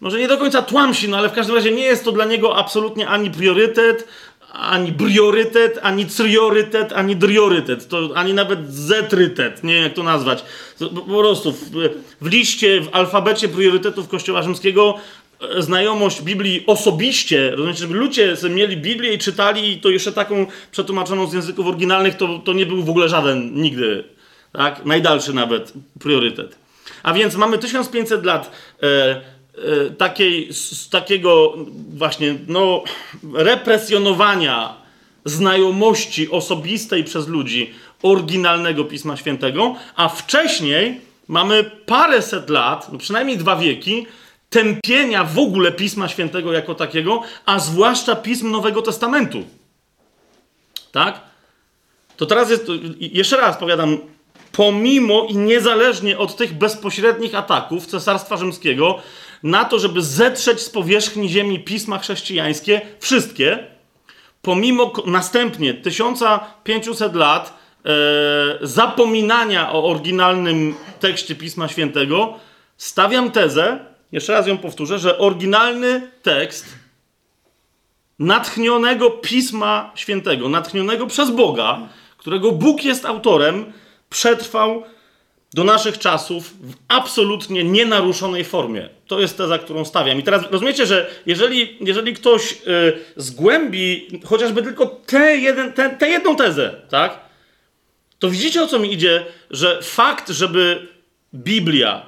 Speaker 1: Może nie do końca tłamsi, no ale w każdym razie nie jest to dla niego absolutnie ani priorytet, ani priorytet, ani triorytet, ani driorytet, to ani nawet zetrytet, nie wiem jak to nazwać. Po prostu w, w liście, w alfabecie priorytetów Kościoła Rzymskiego znajomość Biblii osobiście, rozumiecie, żeby ludzie mieli Biblię i czytali i to jeszcze taką przetłumaczoną z języków oryginalnych, to, to nie był w ogóle żaden nigdy, tak? Najdalszy nawet priorytet. A więc mamy 1500 lat e, e, takiej, z, takiego właśnie, no, represjonowania znajomości osobistej przez ludzi oryginalnego Pisma Świętego, a wcześniej mamy paręset lat, no przynajmniej dwa wieki, tępienia w ogóle Pisma Świętego jako takiego, a zwłaszcza Pism Nowego Testamentu. Tak? To teraz jest, jeszcze raz powiadam, pomimo i niezależnie od tych bezpośrednich ataków Cesarstwa Rzymskiego na to, żeby zetrzeć z powierzchni ziemi pisma chrześcijańskie, wszystkie, pomimo następnie 1500 lat e, zapominania o oryginalnym tekście Pisma Świętego, stawiam tezę, jeszcze raz ją powtórzę, że oryginalny tekst natchnionego Pisma Świętego, natchnionego przez Boga, którego Bóg jest autorem, przetrwał do naszych czasów w absolutnie nienaruszonej formie. To jest teza, którą stawiam. I teraz rozumiecie, że jeżeli, jeżeli ktoś y, zgłębi chociażby tylko tę te, te jedną tezę, tak? To widzicie o co mi idzie, że fakt, żeby Biblia.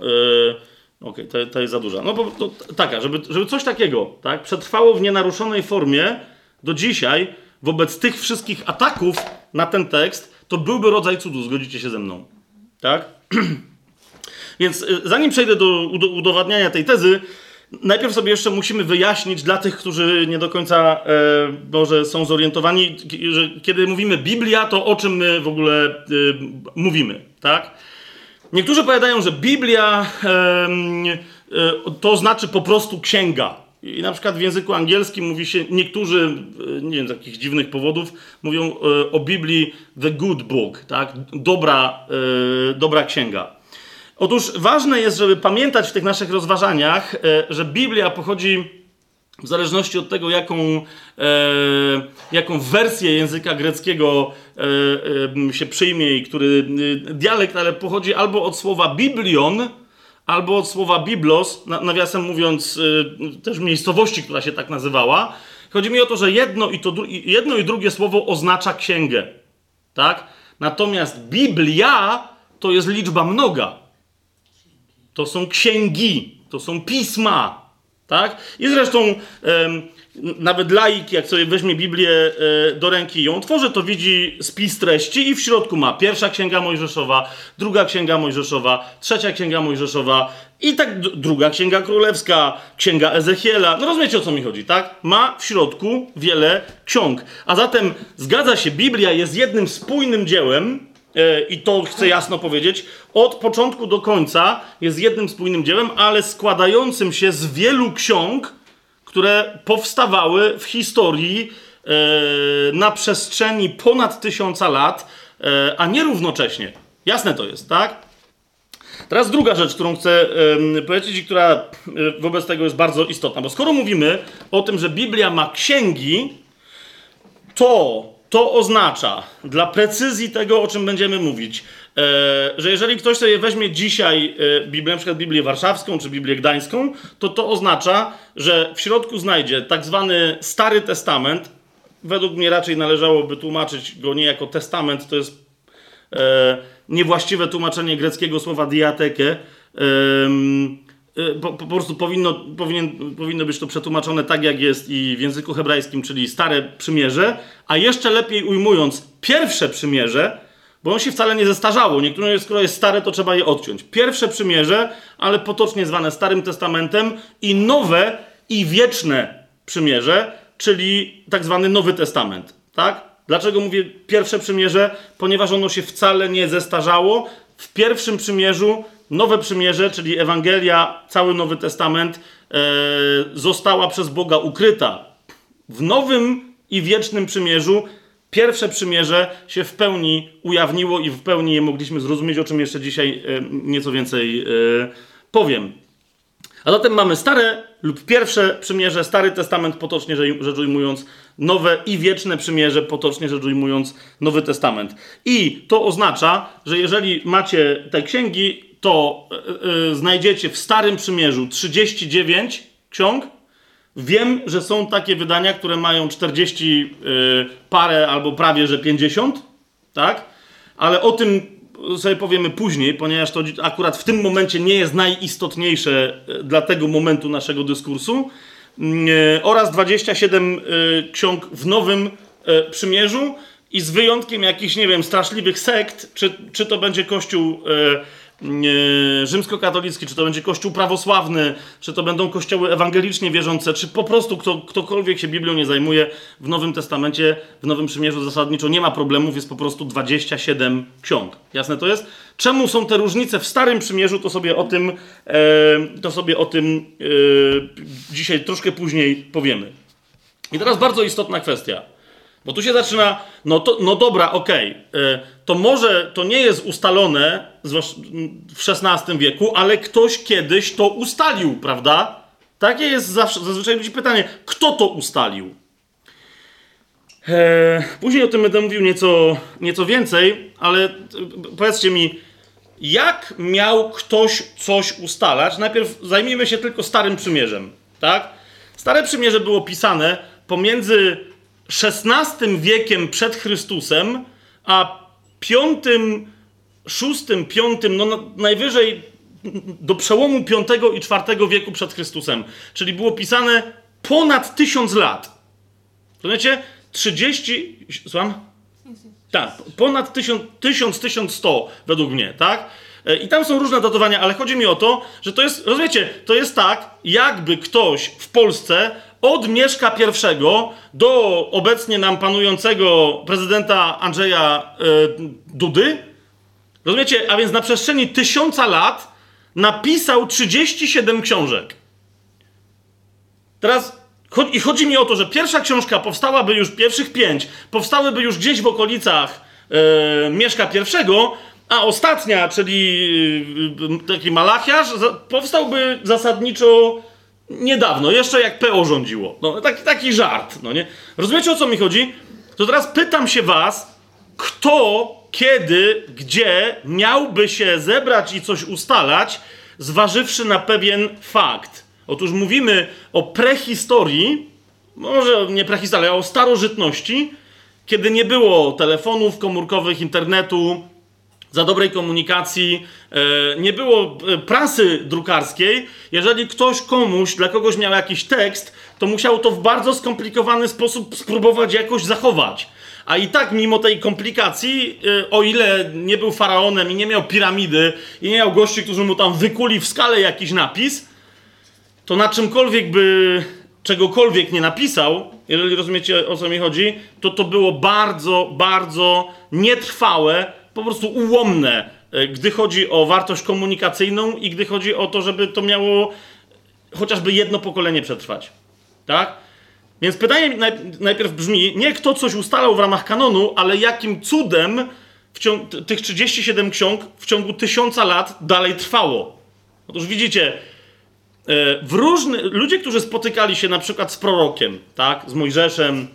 Speaker 1: Yy, Okej, okay, to, to, jest za duża. No bo to, taka, żeby, żeby coś takiego tak, przetrwało w nienaruszonej formie do dzisiaj, wobec tych wszystkich ataków na ten tekst, to byłby rodzaj cudu, zgodzicie się ze mną. Tak? Więc y, zanim przejdę do udowadniania tej tezy, najpierw sobie jeszcze musimy wyjaśnić dla tych, którzy nie do końca e, może są zorientowani, że kiedy mówimy Biblia, to o czym my w ogóle e, mówimy, tak? Niektórzy powiadają, że Biblia e, to znaczy po prostu księga. I na przykład w języku angielskim mówi się, niektórzy, e, nie wiem z jakich dziwnych powodów, mówią e, o Biblii the good book, tak? Dobra, dobra księga. Otóż ważne jest, żeby pamiętać w tych naszych rozważaniach, że Biblia pochodzi w zależności od tego, jaką, e, jaką wersję języka greckiego e, się przyjmie i który dialekt, ale pochodzi albo od słowa biblion, albo od słowa biblos, nawiasem mówiąc też miejscowości, która się tak nazywała. Chodzi mi o to, że jedno i, to, jedno i drugie słowo oznacza księgę. Tak? Natomiast Biblia to jest liczba mnoga. To są księgi, to są pisma, tak? I zresztą nawet laik, jak sobie weźmie Biblię e, do ręki i ją tworzy, to widzi spis treści i w środku ma pierwsza księga Mojżeszowa, druga księga Mojżeszowa, trzecia księga Mojżeszowa i tak druga księga królewska, księga Ezechiela. No rozumiecie o co mi chodzi, tak? Ma w środku wiele ksiąg. A zatem zgadza się, Biblia jest jednym spójnym dziełem, i to chcę jasno powiedzieć, od początku do końca jest jednym spójnym dziełem, ale składającym się z wielu ksiąg, które powstawały w historii e, na przestrzeni ponad tysiąca lat, e, a nie równocześnie. Jasne to jest, tak? Teraz druga rzecz, którą chcę powiedzieć i która wobec tego jest bardzo istotna, bo skoro mówimy o tym, że Biblia ma księgi, to to oznacza, dla precyzji tego, o czym będziemy mówić, e, że jeżeli ktoś sobie weźmie dzisiaj e, Biblię, na przykład Biblię Warszawską czy Biblię Gdańską, to to oznacza, że w środku znajdzie tak zwany Stary Testament. Według mnie raczej należałoby tłumaczyć go nie jako testament, to jest e, niewłaściwe tłumaczenie greckiego słowa diateke. Y, po, po, prostu powinno, powinien, powinno być to przetłumaczone tak, jak jest i w języku hebrajskim, czyli Stare Przymierze, a jeszcze lepiej ujmując pierwsze przymierze, bo ono się wcale nie zestarzało. Niektóre, skoro jest stare, to trzeba je odciąć. Pierwsze przymierze, ale potocznie zwane Starym Testamentem i nowe i wieczne przymierze, czyli tak zwany Nowy Testament. Tak? Dlaczego mówię pierwsze przymierze? Ponieważ ono się wcale nie zestarzało. W pierwszym przymierzu Nowe Przymierze, czyli Ewangelia, cały Nowy Testament, e, została przez Boga ukryta. W Nowym i Wiecznym Przymierzu pierwsze przymierze się w pełni ujawniło i w pełni je mogliśmy zrozumieć, o czym jeszcze dzisiaj e, nieco więcej e, powiem. A zatem mamy stare lub pierwsze przymierze, Stary Testament, potocznie rzecz ujmując, nowe i wieczne przymierze, potocznie rzecz ujmując, Nowy Testament. I to oznacza, że jeżeli macie te księgi, to yy, znajdziecie w Starym Przymierzu 39 ksiąg. Wiem, że są takie wydania, które mają 40 yy, parę albo prawie że 50, tak? Ale o tym sobie powiemy później, ponieważ to akurat w tym momencie nie jest najistotniejsze dla tego momentu naszego dyskursu. Yy, oraz 27 ksiąg w Nowym Przymierzu i z wyjątkiem jakichś, nie wiem, straszliwych sekt, czy, czy to będzie Kościół rzymskokatolicki, czy to będzie kościół prawosławny, czy to będą kościoły ewangelicznie wierzące, czy po prostu kto, ktokolwiek się Biblią nie zajmuje, w Nowym Testamencie, w Nowym Przymierzu zasadniczo nie ma problemów, jest po prostu 27 ksiąg. Jasne to jest? Czemu są te różnice w Starym Przymierzu, to sobie o tym, e, to sobie o tym e, dzisiaj troszkę później powiemy. I teraz bardzo istotna kwestia. Bo tu się zaczyna, no, to, no dobra, okej, okay. to może to nie jest ustalone w XVI wieku, ale ktoś kiedyś to ustalił, prawda? Takie jest zawsze, zazwyczaj ludzi pytanie, kto to ustalił? Eee, później o tym będę mówił nieco, nieco więcej, ale powiedzcie mi, jak miał ktoś coś ustalać? Najpierw zajmijmy się tylko Starym Przymierzem, tak? Stare Przymierze było pisane pomiędzy XVI wiekiem przed Chrystusem, a V, VI, V, no najwyżej do przełomu V i IV wieku przed Chrystusem. Czyli było pisane ponad tysiąc lat. Rozumiecie? 30. Słucham? Tak, ponad 1000, 1100 według mnie, tak? E, I tam są różne datowania, ale chodzi mi o to, że to jest, rozumiecie, to jest tak, jakby ktoś w Polsce od Mieszka I do obecnie nam panującego prezydenta Andrzeja e, Dudy, rozumiecie, a więc na przestrzeni tysiąca lat napisał 37 książek. Teraz i chodzi mi o to, że pierwsza książka powstałaby już, pierwszych pięć, powstałyby już gdzieś w okolicach e, Mieszka I, a ostatnia, czyli e, taki Malachiarz, powstałby zasadniczo niedawno, jeszcze jak PO rządziło. No, taki, taki żart, no nie? Rozumiecie o co mi chodzi? To teraz pytam się was, kto, kiedy, gdzie miałby się zebrać i coś ustalać, zważywszy na pewien fakt. Otóż mówimy o prehistorii, może nie prehistorii, ale o starożytności, kiedy nie było telefonów komórkowych, internetu, za dobrej komunikacji, e, nie było e, prasy drukarskiej. Jeżeli ktoś komuś, dla kogoś miał jakiś tekst, to musiał to w bardzo skomplikowany sposób spróbować jakoś zachować. A i tak, mimo tej komplikacji, e, o ile nie był faraonem i nie miał piramidy i nie miał gości, którzy mu tam wykuli w skale jakiś napis, to na czymkolwiek by czegokolwiek nie napisał, jeżeli rozumiecie o co mi chodzi, to to było bardzo, bardzo nietrwałe, po prostu ułomne, e, gdy chodzi o wartość komunikacyjną i gdy chodzi o to, żeby to miało chociażby jedno pokolenie przetrwać. Tak? Więc pytanie najpierw brzmi, nie kto coś ustalał w ramach kanonu, ale jakim cudem tych 37 ksiąg w ciągu tysiąca lat dalej trwało. Otóż widzicie, E, w różny, ludzie, którzy spotykali się na przykład z prorokiem, tak, z Mojżeszem,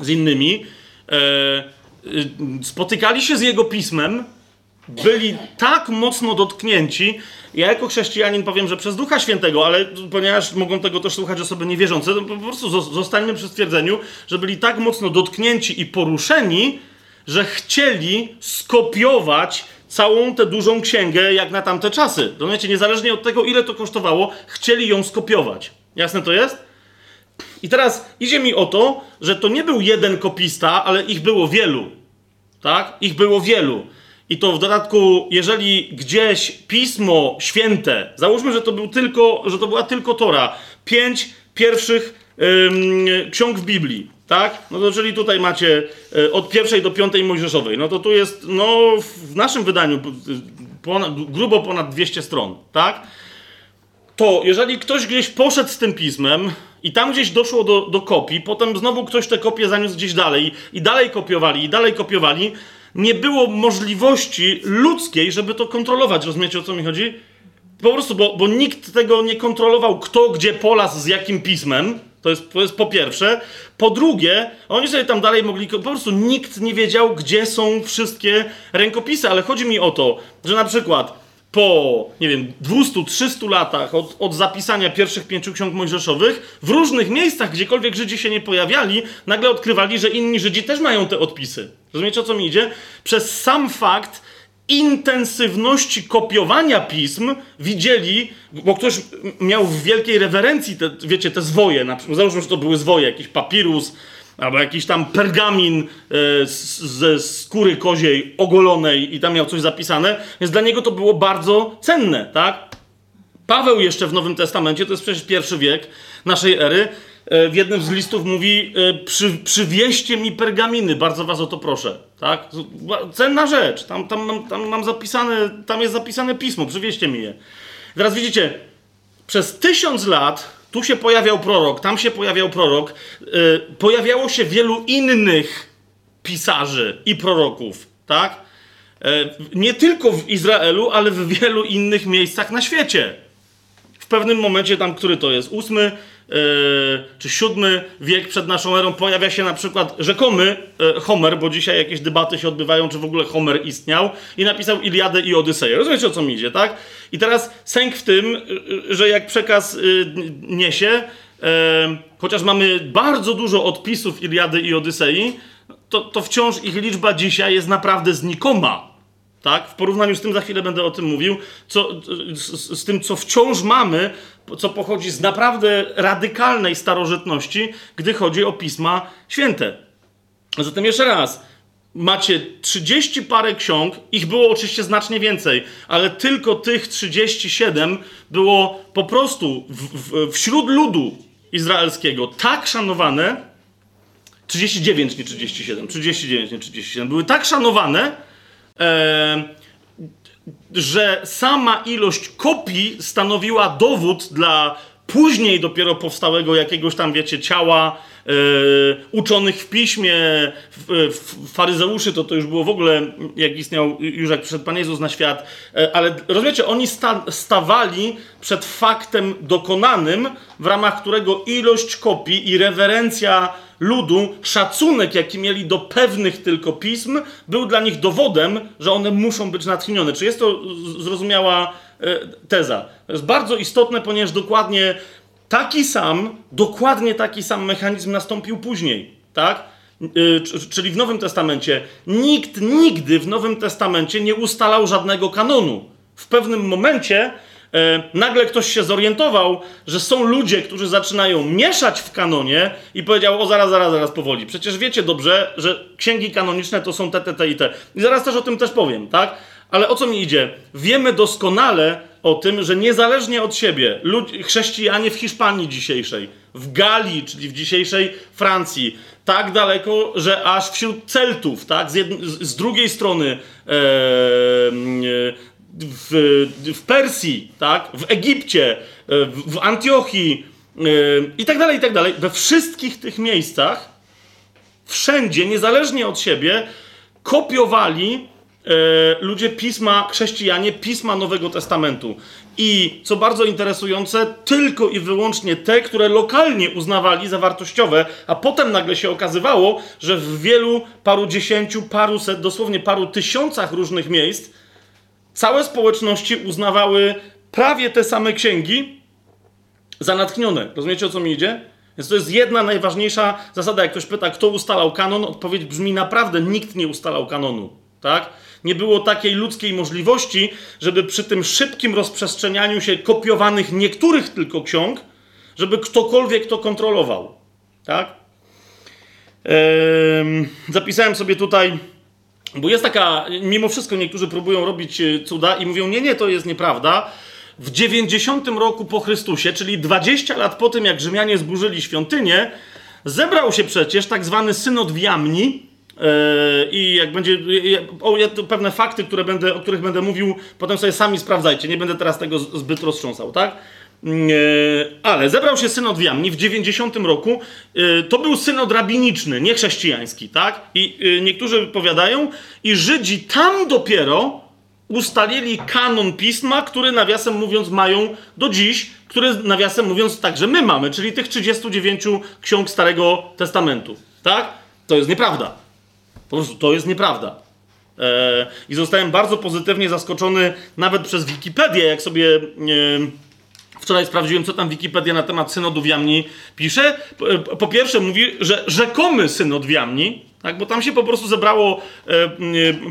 Speaker 1: z innymi, e, spotykali się z jego pismem, byli tak mocno dotknięci. Ja jako chrześcijanin powiem, że przez Ducha Świętego, ale ponieważ mogą tego też słuchać osoby niewierzące, to po prostu zostańmy przy stwierdzeniu, że byli tak mocno dotknięci i poruszeni, że chcieli skopiować całą tę dużą księgę jak na tamte czasy. Rozumiecie, niezależnie od tego, ile to kosztowało, chcieli ją skopiować. Jasne to jest? I teraz idzie mi o to, że to nie był jeden kopista, ale ich było wielu. Tak? Ich było wielu. I to w dodatku, jeżeli gdzieś pismo święte, załóżmy, że to był tylko, że to była tylko Tora, pięć pierwszych ym, ksiąg w Biblii, tak? No to czyli tutaj macie e, od pierwszej do piątej Mojżeszowej. No to tu jest, no w naszym wydaniu ponad, grubo ponad 200 stron, tak? To jeżeli ktoś gdzieś poszedł z tym pismem i tam gdzieś doszło do, do kopii, potem znowu ktoś te kopie zaniósł gdzieś dalej i dalej kopiowali, i dalej kopiowali, nie było możliwości ludzkiej, żeby to kontrolować. Rozumiecie o co mi chodzi? Po prostu, bo, bo nikt tego nie kontrolował, kto gdzie polas z jakim pismem to jest, to jest po pierwsze. Po drugie, oni sobie tam dalej mogli. Po prostu nikt nie wiedział, gdzie są wszystkie rękopisy, ale chodzi mi o to, że na przykład po, nie wiem, 200-300 latach od, od zapisania pierwszych pięciu ksiąg mojżeszowych, w różnych miejscach, gdziekolwiek Żydzi się nie pojawiali, nagle odkrywali, że inni Żydzi też mają te odpisy. Rozumiecie, o co mi idzie? Przez sam fakt intensywności kopiowania pism widzieli, bo ktoś miał w wielkiej rewerencji, te, wiecie, te zwoje, na przykład, załóżmy, że to były zwoje, jakiś papirus, albo jakiś tam pergamin e, ze skóry koziej ogolonej i tam miał coś zapisane, więc dla niego to było bardzo cenne, tak? Paweł jeszcze w Nowym Testamencie, to jest przecież pierwszy wiek naszej ery, E, w jednym z listów mówi: e, przy, przywieźcie mi pergaminy, bardzo was o to proszę. Tak? Cenna rzecz. Tam, tam, tam, mam zapisane, tam jest zapisane pismo, przywieźcie mi je. Teraz widzicie, przez tysiąc lat tu się pojawiał prorok, tam się pojawiał prorok, yy, pojawiało się wielu innych pisarzy i proroków, tak? Yy, nie tylko w Izraelu, ale w wielu innych miejscach na świecie. Pewnym momencie tam, który to jest, ósmy yy, czy siódmy wiek przed naszą erą, pojawia się na przykład rzekomy yy, Homer, bo dzisiaj jakieś debaty się odbywają, czy w ogóle Homer istniał, i napisał Iliadę i Odyseję. Rozumiecie, o co mi idzie, tak? I teraz sęk w tym, yy, że jak przekaz niesie, chociaż mamy bardzo dużo odpisów Iliady i Odysei, to, to wciąż ich liczba dzisiaj jest naprawdę znikoma. Tak? W porównaniu z tym, za chwilę będę o tym mówił, co, z, z, tym, co wciąż mamy, co pochodzi z naprawdę radykalnej starożytności, gdy chodzi o pisma święte. Zatem jeszcze raz, macie 30 parę ksiąg, ich było oczywiście znacznie więcej, ale tylko tych 37 było po prostu w, w, wśród ludu izraelskiego tak szanowane, 39, nie 37, 39, nie 37, były tak szanowane, że sama ilość kopii stanowiła dowód dla później dopiero powstałego jakiegoś tam, wiecie, ciała e, uczonych w piśmie, w, w, faryzeuszy, to to już było w ogóle, jak istniał, już jak przyszedł Pan Jezus na świat, e, ale rozumiecie, oni sta, stawali przed faktem dokonanym, w ramach którego ilość kopii i rewerencja ludu, szacunek, jaki mieli do pewnych tylko pism, był dla nich dowodem, że one muszą być natchnione. Czy jest to zrozumiała e, teza? To jest bardzo istotne, ponieważ dokładnie taki sam, dokładnie taki sam mechanizm nastąpił później, tak? E, czyli w Nowym Testamencie. Nikt nigdy w Nowym Testamencie nie ustalał żadnego kanonu. W pewnym momencie nagle ktoś się zorientował, że są ludzie, którzy zaczynają mieszać w kanonie i powiedział, o zaraz, zaraz, zaraz powoli. Przecież wiecie dobrze, że księgi kanoniczne to są te, te, te i te. I zaraz też o tym też powiem, tak? Ale o co mi idzie? Wiemy doskonale o tym, że niezależnie od siebie, lud- chrześcijanie w Hiszpanii dzisiejszej, w Galii, czyli w dzisiejszej Francji, tak daleko, że aż wśród Celtów, tak, z, z drugiej strony e, w, w Persji, tak, w Egipcie, e, w, Antiochii e, i tak dalej, i tak dalej, we wszystkich tych miejscach, wszędzie, niezależnie od siebie, kopiowali e, ludzie pisma, chrześcijanie, pisma Nowego Testamentu. I co bardzo interesujące, tylko i wyłącznie te, które lokalnie uznawali za wartościowe, a potem nagle się okazywało, że w wielu, paru dziesięciu, paru set, dosłownie paru tysiącach różnych miejsc całe społeczności uznawały prawie te same księgi za natchnione. Rozumiecie o co mi idzie? Więc to jest jedna najważniejsza zasada. Jak ktoś pyta, kto ustalał kanon, odpowiedź brzmi naprawdę: nikt nie ustalał kanonu. Tak? Nie było takiej ludzkiej możliwości, żeby przy tym szybkim rozprzestrzenianiu się kopiowanych niektórych tylko ksiąg, żeby ktokolwiek to kontrolował. Tak? Ehm, zapisałem sobie tutaj bo jest taka, mimo wszystko niektórzy próbują robić e, cuda i mówią, nie, nie, to jest nieprawda. W 90 roku po Chrystusie, czyli 20 lat po tym, jak Rzymianie zburzyli świątynię, zebrał się przecież tak zwany synod w Jamni, e, i jak będzie. O, ja, pewne fakty, które będę, o których będę mówił, potem sobie sami sprawdzajcie. Nie będę teraz tego zbyt roztrząsał, tak? Mm, e, ale zebrał się synod w Jamni w 90 roku. E, to był synod rabiniczny, nie chrześcijański, tak? I e, niektórzy powiadają, i Żydzi tam dopiero ustalili kanon pisma, który nawiasem mówiąc mają do dziś, który nawiasem mówiąc także my mamy, czyli tych 39 ksiąg Starego Testamentu, tak? To jest nieprawda. Po prostu to jest nieprawda. I zostałem bardzo pozytywnie zaskoczony nawet przez Wikipedię, jak sobie Wczoraj sprawdziłem, co tam Wikipedia na temat synodu w Jamni pisze. Po pierwsze mówi, że rzekomy synod w Jamni, tak, bo tam się po prostu zebrało e, e,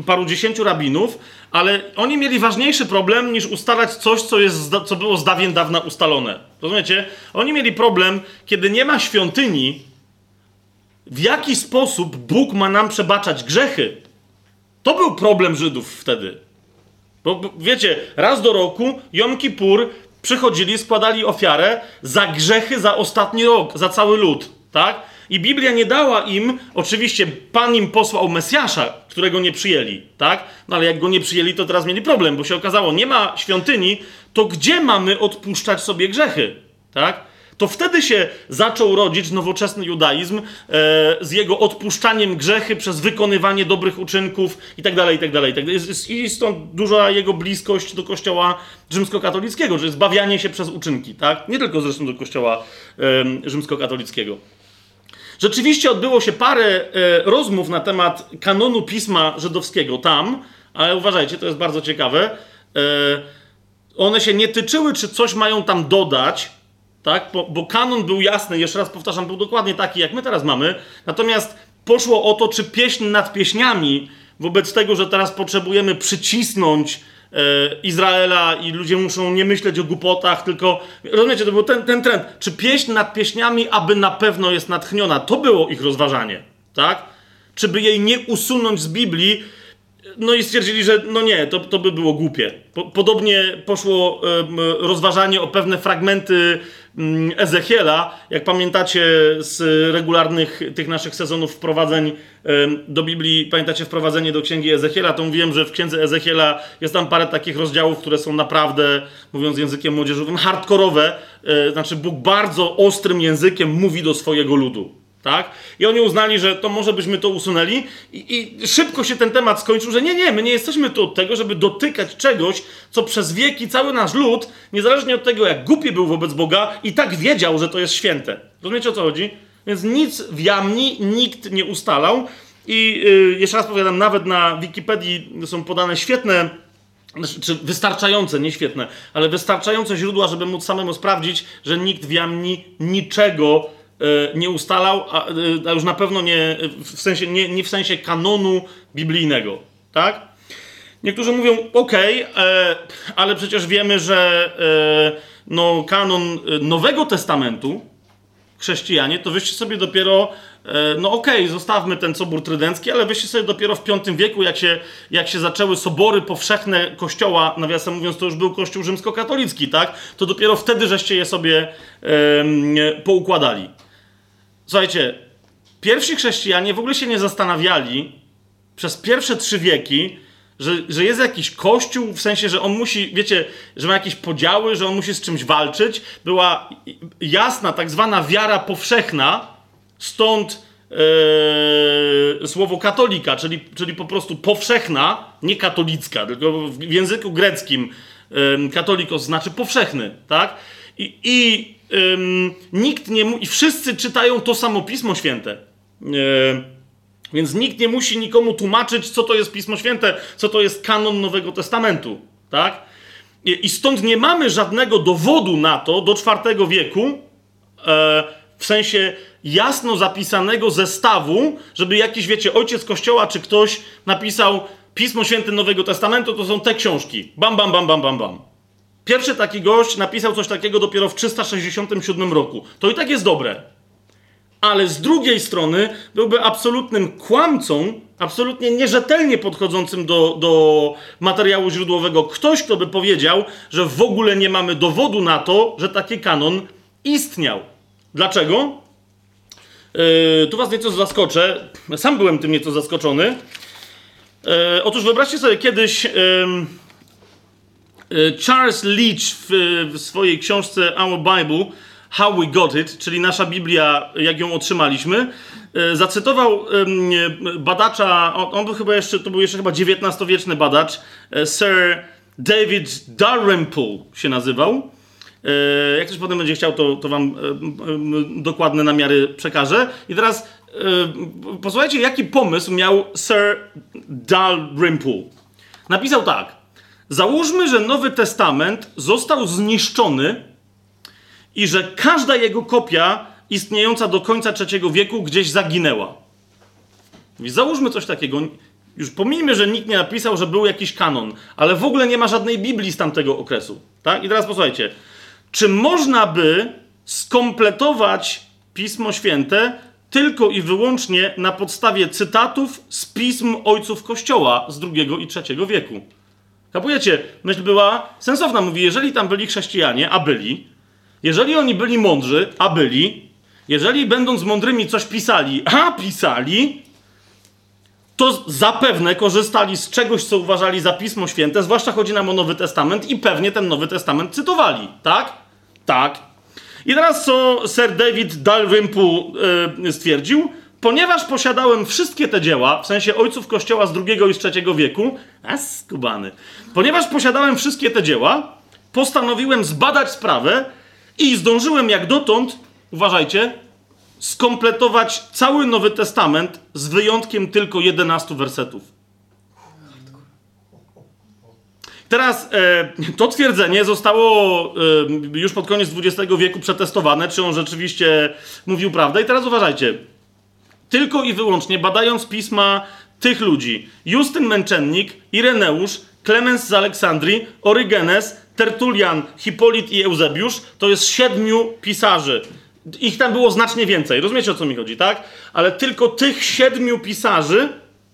Speaker 1: paru dziesięciu rabinów, ale oni mieli ważniejszy problem niż ustalać coś, co, jest, co było z dawien dawna ustalone. Rozumiecie? Oni mieli problem, kiedy nie ma świątyni, w jaki sposób Bóg ma nam przebaczać grzechy. To był problem Żydów wtedy. Bo wiecie, raz do roku Jom Kippur przychodzili, składali ofiarę za grzechy za ostatni rok, za cały lud, tak? I Biblia nie dała im, oczywiście Pan im posłał Mesjasza, którego nie przyjęli, tak? No ale jak go nie przyjęli, to teraz mieli problem, bo się okazało, nie ma świątyni, to gdzie mamy odpuszczać sobie grzechy, tak? To wtedy się zaczął rodzić nowoczesny judaizm e, z jego odpuszczaniem grzechy przez wykonywanie dobrych uczynków itd., itd. itd. I stąd duża jego bliskość do kościoła rzymskokatolickiego, że zbawianie się przez uczynki, tak? Nie tylko zresztą do kościoła rzymskokatolickiego. Rzeczywiście odbyło się parę e, rozmów na temat kanonu pisma żydowskiego tam, ale uważajcie, to jest bardzo ciekawe. E, one się nie tyczyły, czy coś mają tam dodać, tak? Bo, bo kanon był jasny, jeszcze raz powtarzam, był dokładnie taki, jak my teraz mamy. Natomiast poszło o to, czy pieśń nad pieśniami, wobec tego, że teraz potrzebujemy przycisnąć e, Izraela i ludzie muszą nie myśleć o głupotach, tylko rozumiecie, to był ten, ten trend. Czy pieśń nad pieśniami, aby na pewno jest natchniona? To było ich rozważanie, tak? Czy by jej nie usunąć z Biblii, no i stwierdzili, że no nie, to, to by było głupie. podobnie poszło rozważanie o pewne fragmenty Ezechiela. Jak pamiętacie z regularnych tych naszych sezonów wprowadzeń do Biblii, pamiętacie wprowadzenie do księgi Ezechiela, to mówiłem, że w księdze Ezechiela jest tam parę takich rozdziałów, które są naprawdę, mówiąc językiem młodzieżowym, hardkorowe. E, znaczy Bóg bardzo ostrym językiem mówi do swojego ludu tak? I oni uznali, że to może byśmy to usunęli i, i, szybko się ten temat skończył, że nie, nie, my nie jesteśmy tu od tego, żeby dotykać czegoś, co przez wieki cały nasz lud, niezależnie od tego, jak głupi był wobec Boga, i tak wiedział, że to jest święte. Rozumiecie o co chodzi? Więc nic w jamni nikt nie ustalał i yy, jeszcze raz powiadam, nawet na Wikipedii są podane świetne znaczy, czy wystarczające, nie świetne, ale wystarczające źródła, żeby móc samemu sprawdzić, że nikt w jamni niczego nie ustalał, a, e, a, już na pewno nie w sensie, nie, nie w sensie kanonu biblijnego, tak? Niektórzy mówią, ok, e, ale przecież wiemy, że e, no, kanon Nowego Testamentu, chrześcijanie, to wyście sobie dopiero, e, no okej, okay, zostawmy ten sobór trydencki, ale wyście sobie dopiero w V wieku, jak się, jak się zaczęły sobory powszechne kościoła, nawiasem mówiąc, to już był kościół rzymskokatolicki, tak? To dopiero wtedy żeście je sobie e, poukładali. Słuchajcie, pierwsi chrześcijanie w ogóle się nie zastanawiali przez pierwsze trzy wieki, że, że jest jakiś kościół, w sensie, że on musi, wiecie, że ma jakieś podziały, że on musi z czymś walczyć. Była jasna, tak zwana wiara powszechna, stąd yy, słowo katolika, czyli, czyli po prostu powszechna, nie katolicka, tylko w języku greckim yy, katolikos znaczy powszechny, tak? I, i ym, nikt nie mu- i wszyscy czytają to samo Pismo Święte. Yy, więc nikt nie musi nikomu tłumaczyć, co to jest Pismo Święte, co to jest kanon Nowego Testamentu, tak? I, i stąd nie mamy żadnego dowodu na to do IV wieku, e, w sensie jasno zapisanego zestawu, żeby jakiś, wiecie, ojciec kościoła czy ktoś napisał Pismo Święte Nowego Testamentu, to są te książki. Bam, bam, bam, bam, bam, bam. Pierwszy taki gość napisał coś takiego dopiero w 367 roku. To i tak jest dobre. Ale z drugiej strony byłby absolutnym kłamcą, absolutnie nierzetelnie podchodzącym do, do materiału źródłowego ktoś, kto by powiedział, że w ogóle nie mamy dowodu na to, że taki kanon istniał. Dlaczego? Yy, tu was nieco zaskoczę. Sam byłem tym nieco zaskoczony. Yy, otóż wyobraźcie sobie kiedyś. Yy, Charles Leach w, w, swojej książce Our Bible, How We Got It, czyli nasza Biblia, jak ją otrzymaliśmy, e, zacytował badacza, on był chyba jeszcze, to był jeszcze chyba XIX-wieczny badacz, e, Sir David Dalrymple się nazywał. Jak ktoś potem będzie chciał, to, to wam dokładne namiary przekażę. I teraz posłuchajcie, jaki pomysł miał Sir Dalrymple. Napisał tak. Załóżmy, że Nowy Testament został zniszczony i że każda jego kopia istniejąca do końca III wieku gdzieś zaginęła. załóżmy coś takiego. Już pomijmy, że nikt nie napisał, że był jakiś kanon, ale w ogóle nie ma żadnej Biblii z tamtego okresu. Tak? I teraz posłuchajcie. Czy można by skompletować Pismo Święte tylko i wyłącznie na podstawie cytatów z pism ojców Kościoła z II i III wieku? Kapujecie? Myśl była sensowna. Mówi, jeżeli tam byli chrześcijanie, a byli, jeżeli oni byli mądrzy, a byli, jeżeli będąc mądrymi coś pisali, a pisali, to zapewne korzystali z czegoś, co uważali za Pismo Święte, zwłaszcza chodzi nam o Nowy Testament i pewnie ten Nowy Testament cytowali, tak? Tak. I teraz co Sir David Dalrymple yy, stwierdził? Ponieważ posiadałem wszystkie te dzieła, w sensie ojców kościoła z II i z III wieku, a skubany, ponieważ posiadałem wszystkie te dzieła, postanowiłem zbadać sprawę i zdążyłem jak dotąd, uważajcie, skompletować cały Nowy Testament z wyjątkiem tylko 11 wersetów. Teraz e, to twierdzenie zostało e, już pod koniec XX wieku przetestowane, czy on rzeczywiście mówił prawdę. I teraz uważajcie. Tylko i wyłącznie badając pisma tych ludzi, Justyn Męczennik, Ireneusz, Klemens z Aleksandrii, Orygenes, Tertulian, Hipolit i Eusebiusz, to jest siedmiu pisarzy. Ich tam było znacznie więcej. Rozumiecie o co mi chodzi, tak? Ale tylko tych siedmiu pisarzy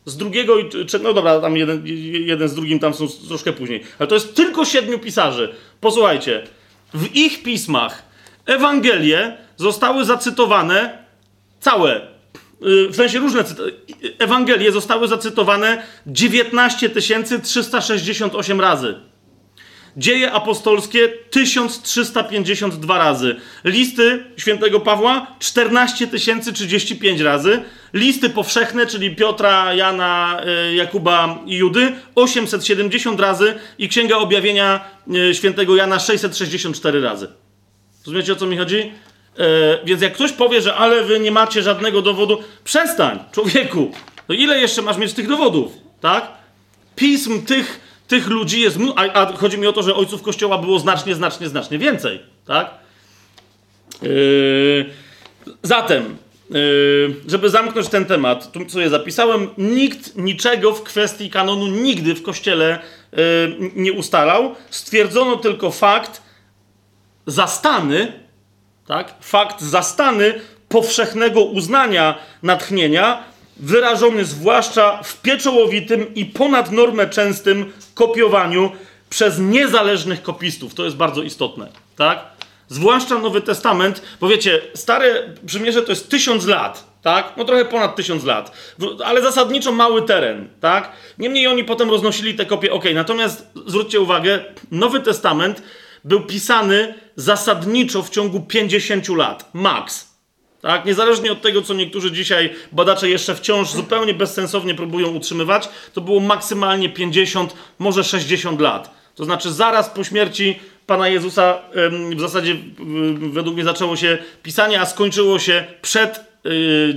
Speaker 1: z drugiego, no dobra, tam jeden, jeden z drugim tam są troszkę później, ale to jest tylko siedmiu pisarzy. Posłuchajcie, w ich pismach Ewangelie zostały zacytowane całe, w sensie różne Ewangelie zostały zacytowane 19 368 razy. Dzieje apostolskie 1352 razy. Listy świętego Pawła 14 035 razy. Listy powszechne, czyli Piotra, Jana, e, Jakuba i Judy 870 razy i Księga Objawienia e, świętego Jana 664 razy. Rozumiecie o co mi chodzi? E, więc jak ktoś powie, że ale wy nie macie żadnego dowodu, przestań, człowieku. To ile jeszcze masz mieć tych dowodów, tak? Pism tych tych ludzi jest. A, a, chodzi mi o to, że ojców kościoła było znacznie, znacznie, znacznie więcej. Tak? Yy, zatem, yy, żeby zamknąć ten temat, tu co je zapisałem, nikt niczego w kwestii kanonu nigdy w kościele yy, nie ustalał. Stwierdzono tylko fakt zastany, tak? Fakt zastany powszechnego uznania natchnienia wyrażony zwłaszcza w pieczołowitym i ponad normę częstym kopiowaniu przez niezależnych kopistów. To jest bardzo istotne, tak? Zwłaszcza Nowy Testament, bo wiecie, Stare Przymierze to jest tysiąc lat, tak? No trochę ponad tysiąc lat, ale zasadniczo mały teren, tak? Niemniej oni potem roznosili te kopie, ok. Natomiast zwróćcie uwagę, Nowy Testament był pisany zasadniczo w ciągu 50 lat, max. Tak? Niezależnie od tego, co niektórzy dzisiaj badacze jeszcze wciąż zupełnie bezsensownie próbują utrzymywać, to było maksymalnie 50, może 60 lat. To znaczy, zaraz po śmierci Pana Jezusa w zasadzie według mnie zaczęło się pisanie, a skończyło się przed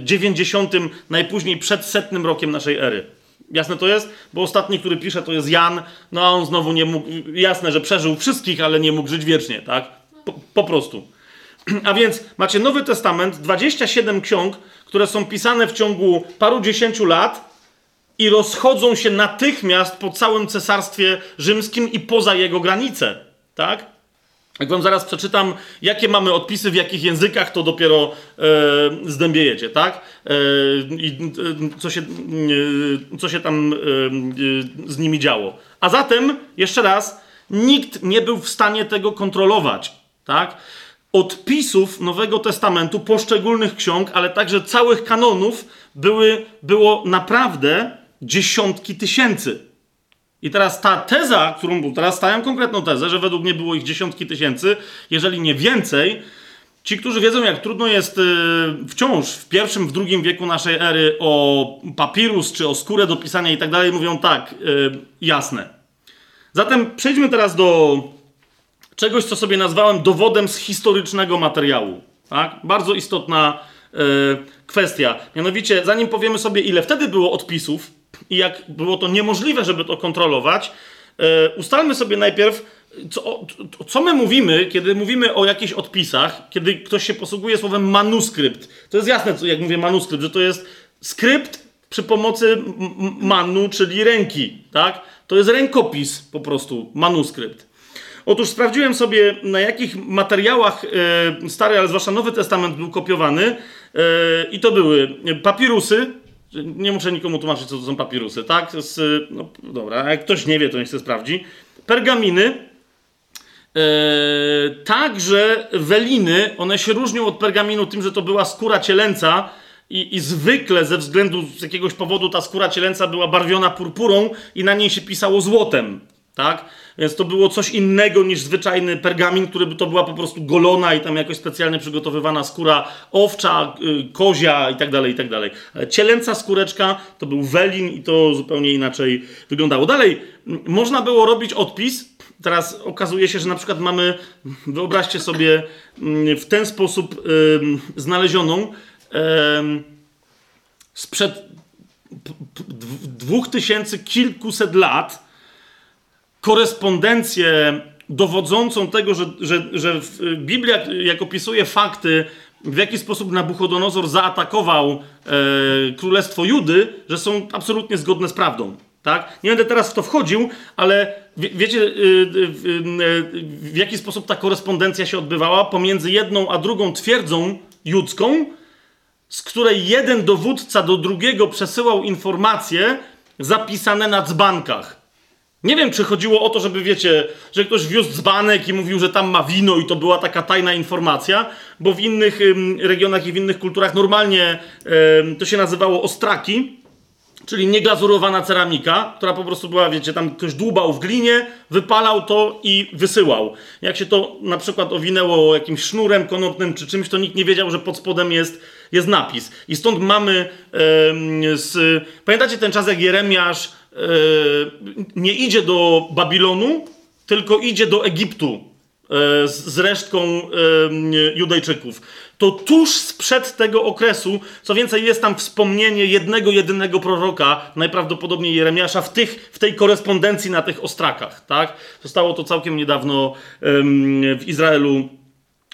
Speaker 1: 90, y, najpóźniej przed setnym rokiem naszej ery. Jasne to jest? Bo ostatni, który pisze, to jest Jan, no a on znowu nie mógł, jasne, że przeżył wszystkich, ale nie mógł żyć wiecznie, tak? Po, po prostu. A więc macie Nowy Testament, 27 ksiąg, które są pisane w ciągu paru dziesięciu lat i rozchodzą się natychmiast po całym cesarstwie rzymskim i poza jego granice. Tak? Jak wam zaraz przeczytam, jakie mamy odpisy, w jakich językach, to dopiero e, zdębiejecie, tak? E, I e, co, się, e, co się tam e, z nimi działo. A zatem, jeszcze raz, nikt nie był w stanie tego kontrolować, tak? odpisów Nowego Testamentu, poszczególnych ksiąg, ale także całych kanonów były, było naprawdę dziesiątki tysięcy. I teraz ta teza, którą teraz stawiam konkretną tezę, że według mnie było ich dziesiątki tysięcy, jeżeli nie więcej, Ci, którzy wiedzą, jak trudno jest y, wciąż w pierwszym, w drugim wieku naszej ery o papirus czy o skórę do pisania i tak dalej, mówią tak, y, jasne. Zatem przejdźmy teraz do czegoś, co sobie nazwałem dowodem z historycznego materiału. Tak? Bardzo istotna e, kwestia. Mianowicie, zanim powiemy sobie, ile wtedy było odpisów i jak było to niemożliwe, żeby to kontrolować, e, ustalmy sobie najpierw, co, co my mówimy, kiedy mówimy o jakichś odpisach, kiedy ktoś się posługuje słowem manuskrypt. To jest jasne, jak mówię manuskrypt, że to jest skrypt przy pomocy manu, czyli ręki. Tak? To jest rękopis po prostu, manuskrypt. Otóż sprawdziłem sobie, na jakich materiałach e, Stary, ale zwłaszcza Nowy Testament był kopiowany. E, I to były papirusy. Nie muszę nikomu tłumaczyć, co to są papirusy, tak? Z, no, dobra, jak ktoś nie wie, to niech się sprawdzi. Pergaminy. E, także weliny, one się różnią od pergaminu tym, że to była skóra cielęca, i, I, zwykle ze względu z jakiegoś powodu ta skóra cielęca była barwiona purpurą i na niej się pisało złotem. Tak? Więc to było coś innego niż zwyczajny pergamin, który to była po prostu golona i tam jakoś specjalnie przygotowywana skóra owcza, y, kozia i tak dalej, i tak dalej. Ale cielęca skóreczka to był welin i to zupełnie inaczej wyglądało. Dalej, można było robić odpis. Teraz okazuje się, że na przykład mamy, wyobraźcie sobie, w ten sposób znalezioną sprzed dwóch tysięcy kilkuset lat korespondencję dowodzącą tego, że, że, że Biblia, jak opisuje fakty, w jaki sposób Nabuchodonozor zaatakował e, królestwo Judy, że są absolutnie zgodne z prawdą. Tak? Nie będę teraz w to wchodził, ale wie, wiecie, y, y, y, w jaki sposób ta korespondencja się odbywała pomiędzy jedną a drugą twierdzą judzką, z której jeden dowódca do drugiego przesyłał informacje zapisane na dzbankach. Nie wiem, czy chodziło o to, żeby wiecie, że ktoś wiózł dzbanek i mówił, że tam ma wino i to była taka tajna informacja, bo w innych regionach i w innych kulturach normalnie to się nazywało ostraki, czyli nieglazurowana ceramika, która po prostu była, wiecie, tam ktoś dłubał w glinie, wypalał to i wysyłał. Jak się to na przykład owinęło jakimś sznurem konopnym czy czymś, to nikt nie wiedział, że pod spodem jest, jest napis. I stąd mamy ym, z... Pamiętacie ten czas, jak Jeremiasz nie idzie do Babilonu, tylko idzie do Egiptu e, z resztką Judejczyków. To tuż sprzed tego okresu, co więcej, jest tam wspomnienie jednego, jedynego proroka, najprawdopodobniej Jeremiasza, w, tych, w tej korespondencji na tych ostrakach. Tak? Zostało to całkiem niedawno w Izraelu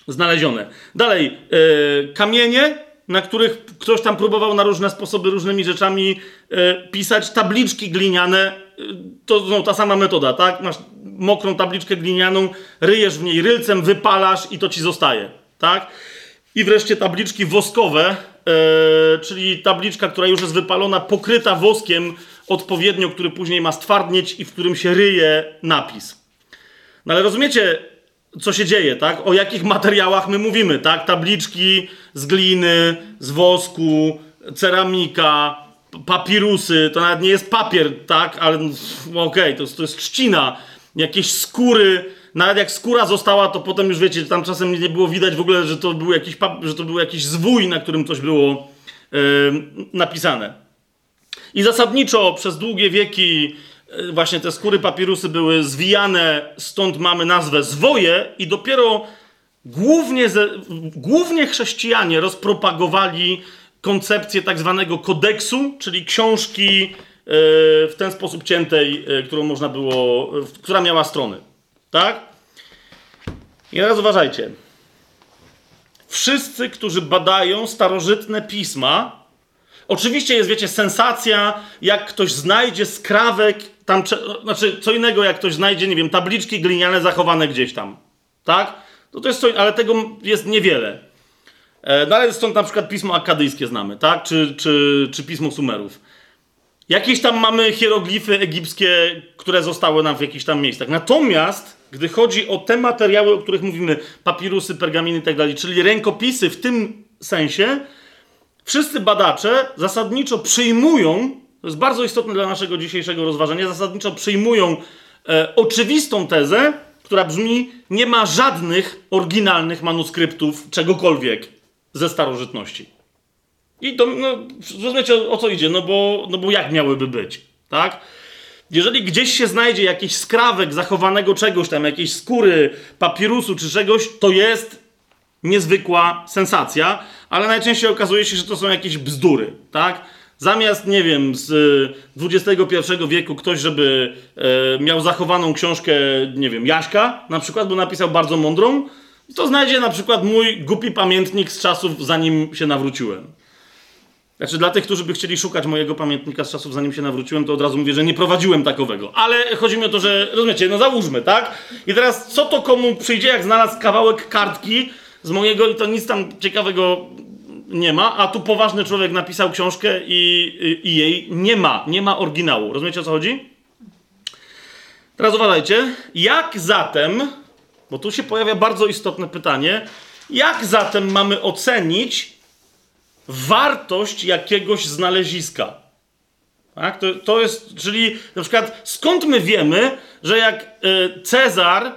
Speaker 1: znalezione. Dalej, e, kamienie, na których ktoś tam próbował na różne sposoby, różnymi rzeczami e, pisać tabliczki gliniane. E, to no, ta sama metoda, tak? Masz mokrą tabliczkę glinianą, ryjesz w niej rylcem, wypalasz i to ci zostaje, tak? I wreszcie tabliczki woskowe, e, czyli tabliczka, która już jest wypalona, pokryta woskiem odpowiednio, który później ma stwardnieć i w którym się ryje napis. No ale rozumiecie, co się dzieje, tak? O jakich materiałach my mówimy, tak? Tabliczki z gliny, z wosku, ceramika, papirusy, to nawet nie jest papier, tak? Ale okej, okay, to, to jest trzcina, jakieś skóry, nawet jak skóra została, to potem już wiecie, tam czasem nie było widać w ogóle, że to był jakiś, że to był jakiś zwój, na którym coś było yy, napisane. I zasadniczo przez długie wieki właśnie te skóry papirusy były zwijane, stąd mamy nazwę zwoje i dopiero głównie, ze, głównie chrześcijanie rozpropagowali koncepcję tak zwanego kodeksu, czyli książki e, w ten sposób ciętej, e, którą można było, która miała strony. Tak? I teraz uważajcie. Wszyscy, którzy badają starożytne pisma, oczywiście jest, wiecie, sensacja, jak ktoś znajdzie skrawek tam, znaczy, co innego, jak ktoś znajdzie, nie wiem, tabliczki gliniane zachowane gdzieś tam. Tak? To, to jest coś, ale tego jest niewiele. E, no ale stąd na przykład pismo akadyjskie znamy, tak? Czy, czy, czy pismo Sumerów. Jakieś tam mamy hieroglify egipskie, które zostały nam w jakichś tam miejscach. Natomiast, gdy chodzi o te materiały, o których mówimy, papirusy, pergaminy i tak dalej, czyli rękopisy w tym sensie, wszyscy badacze zasadniczo przyjmują to jest bardzo istotne dla naszego dzisiejszego rozważania, zasadniczo przyjmują e, oczywistą tezę, która brzmi: nie ma żadnych oryginalnych manuskryptów czegokolwiek ze starożytności. I to, no, rozumiecie o, co idzie, no bo, no bo jak miałyby być, tak? Jeżeli gdzieś się znajdzie jakiś skrawek zachowanego czegoś tam, jakiejś skóry, papirusu czy czegoś, to jest niezwykła sensacja, ale najczęściej okazuje się, że to są jakieś bzdury, tak? Zamiast, nie wiem, z XXI wieku ktoś, żeby e, miał zachowaną książkę, nie wiem, Jaśka na przykład, bo napisał bardzo mądrą, to znajdzie na przykład mój głupi pamiętnik z czasów, zanim się nawróciłem. Znaczy, dla tych, którzy by chcieli szukać mojego pamiętnika z czasów, zanim się nawróciłem, to od razu mówię, że nie prowadziłem takowego. Ale chodzi mi o to, że, rozumiecie, no załóżmy, tak? I teraz, co to komu przyjdzie, jak znalazł kawałek kartki z mojego, i to nic tam ciekawego nie ma, a tu poważny człowiek napisał książkę i, i, jej nie ma, nie ma oryginału. Rozumiecie o co chodzi? Teraz uważajcie, jak zatem, bo tu się pojawia bardzo istotne pytanie, jak zatem mamy ocenić wartość jakiegoś znaleziska? Tak? To, to jest, czyli na przykład skąd my wiemy, że jak e, Cezar,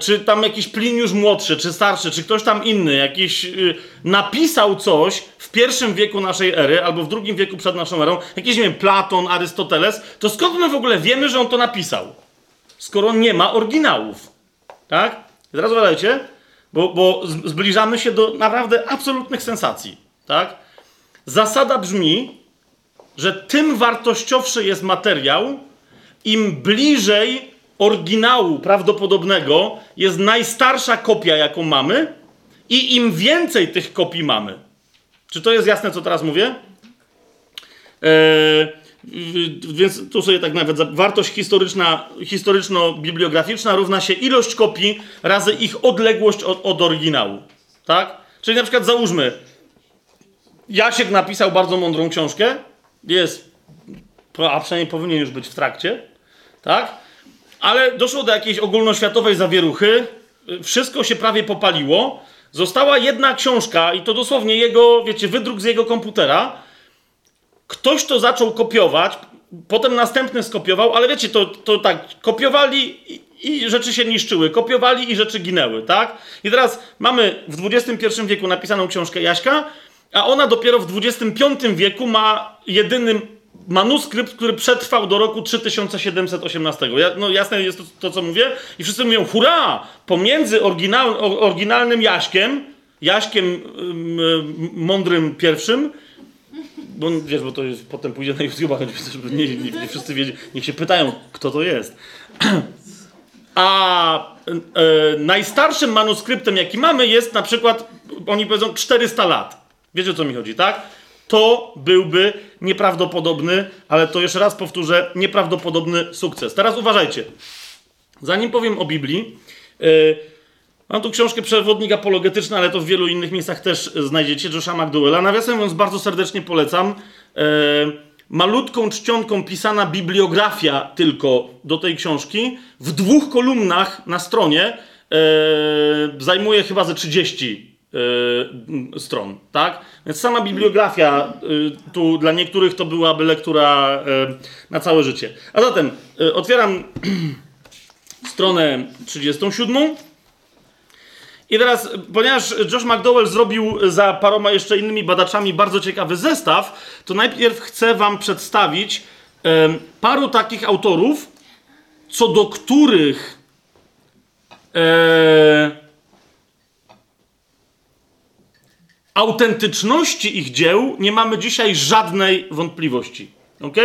Speaker 1: czy tam jakiś Pliniusz młodszy, czy starszy, czy ktoś tam inny, jakiś e, napisał coś w pierwszym wieku naszej ery, albo w drugim wieku przed naszą erą, jakiś, nie wiem, Platon, Arystoteles, to skąd my w ogóle wiemy, że on to napisał? Skoro nie ma oryginałów. Tak? Teraz uważajcie, bo, bo zbliżamy się do naprawdę absolutnych sensacji. Tak? Zasada brzmi, że tym wartościowszy jest materiał, im bliżej oryginału prawdopodobnego jest najstarsza kopia, jaką mamy, i im więcej tych kopii mamy. Czy to jest jasne, co teraz mówię? Eee, więc tu sobie tak nawet wartość historyczna, historyczno-bibliograficzna równa się ilość kopii razy ich odległość od, od oryginału. Tak? Czyli na przykład załóżmy, Jasiek napisał bardzo mądrą książkę, jest, a przynajmniej powinien już być w trakcie, tak? Ale doszło do jakiejś ogólnoświatowej zawieruchy, wszystko się prawie popaliło, została jedna książka i to dosłownie jego, wiecie, wydruk z jego komputera, ktoś to zaczął kopiować, potem następny skopiował, ale wiecie, to, to tak, kopiowali i, rzeczy się niszczyły, kopiowali i rzeczy ginęły, tak? I teraz mamy w XXI wieku napisaną książkę Jaśka, a ona dopiero w XXV wieku ma jedyny manuskrypt, który przetrwał do roku 3718. Ja, no jasne jest to, to, co mówię. I wszyscy mówią, hurra! Pomiędzy oryginal, oryginalnym Jaśkiem, Jaśkiem yy, mądrym pierwszym, bo wiesz, bo to jest, potem pójdzie na YouTube, żeby nie, nie, nie wszyscy wiedzieli, niech się pytają, kto to jest. A e, najstarszym manuskryptem, jaki mamy, jest na przykład, oni powiedzą, 400 lat. Wiecie o co mi chodzi, tak? To byłby nieprawdopodobny, ale to jeszcze raz powtórzę, nieprawdopodobny sukces. Teraz uważajcie. Zanim powiem o Biblii, yy, mam tu książkę Przewodnik apologetyczny, ale to w wielu innych miejscach też znajdziecie, Josha McDowella. Nawiasem mówiąc, bardzo serdecznie polecam. Yy, malutką czcionką pisana bibliografia tylko do tej książki w dwóch kolumnach na stronie yy, zajmuje chyba ze 30 Y, stron, tak? Więc sama bibliografia y, tu dla niektórych to byłaby lektura y, na całe życie. A zatem otwieram stronę 37. I teraz, ponieważ Josh McDowell zrobił za paroma jeszcze innymi badaczami bardzo ciekawy zestaw, to najpierw chcę wam przedstawić paru takich autorów, co do których autentyczności ich dzieł nie mamy dzisiaj żadnej wątpliwości. Ok?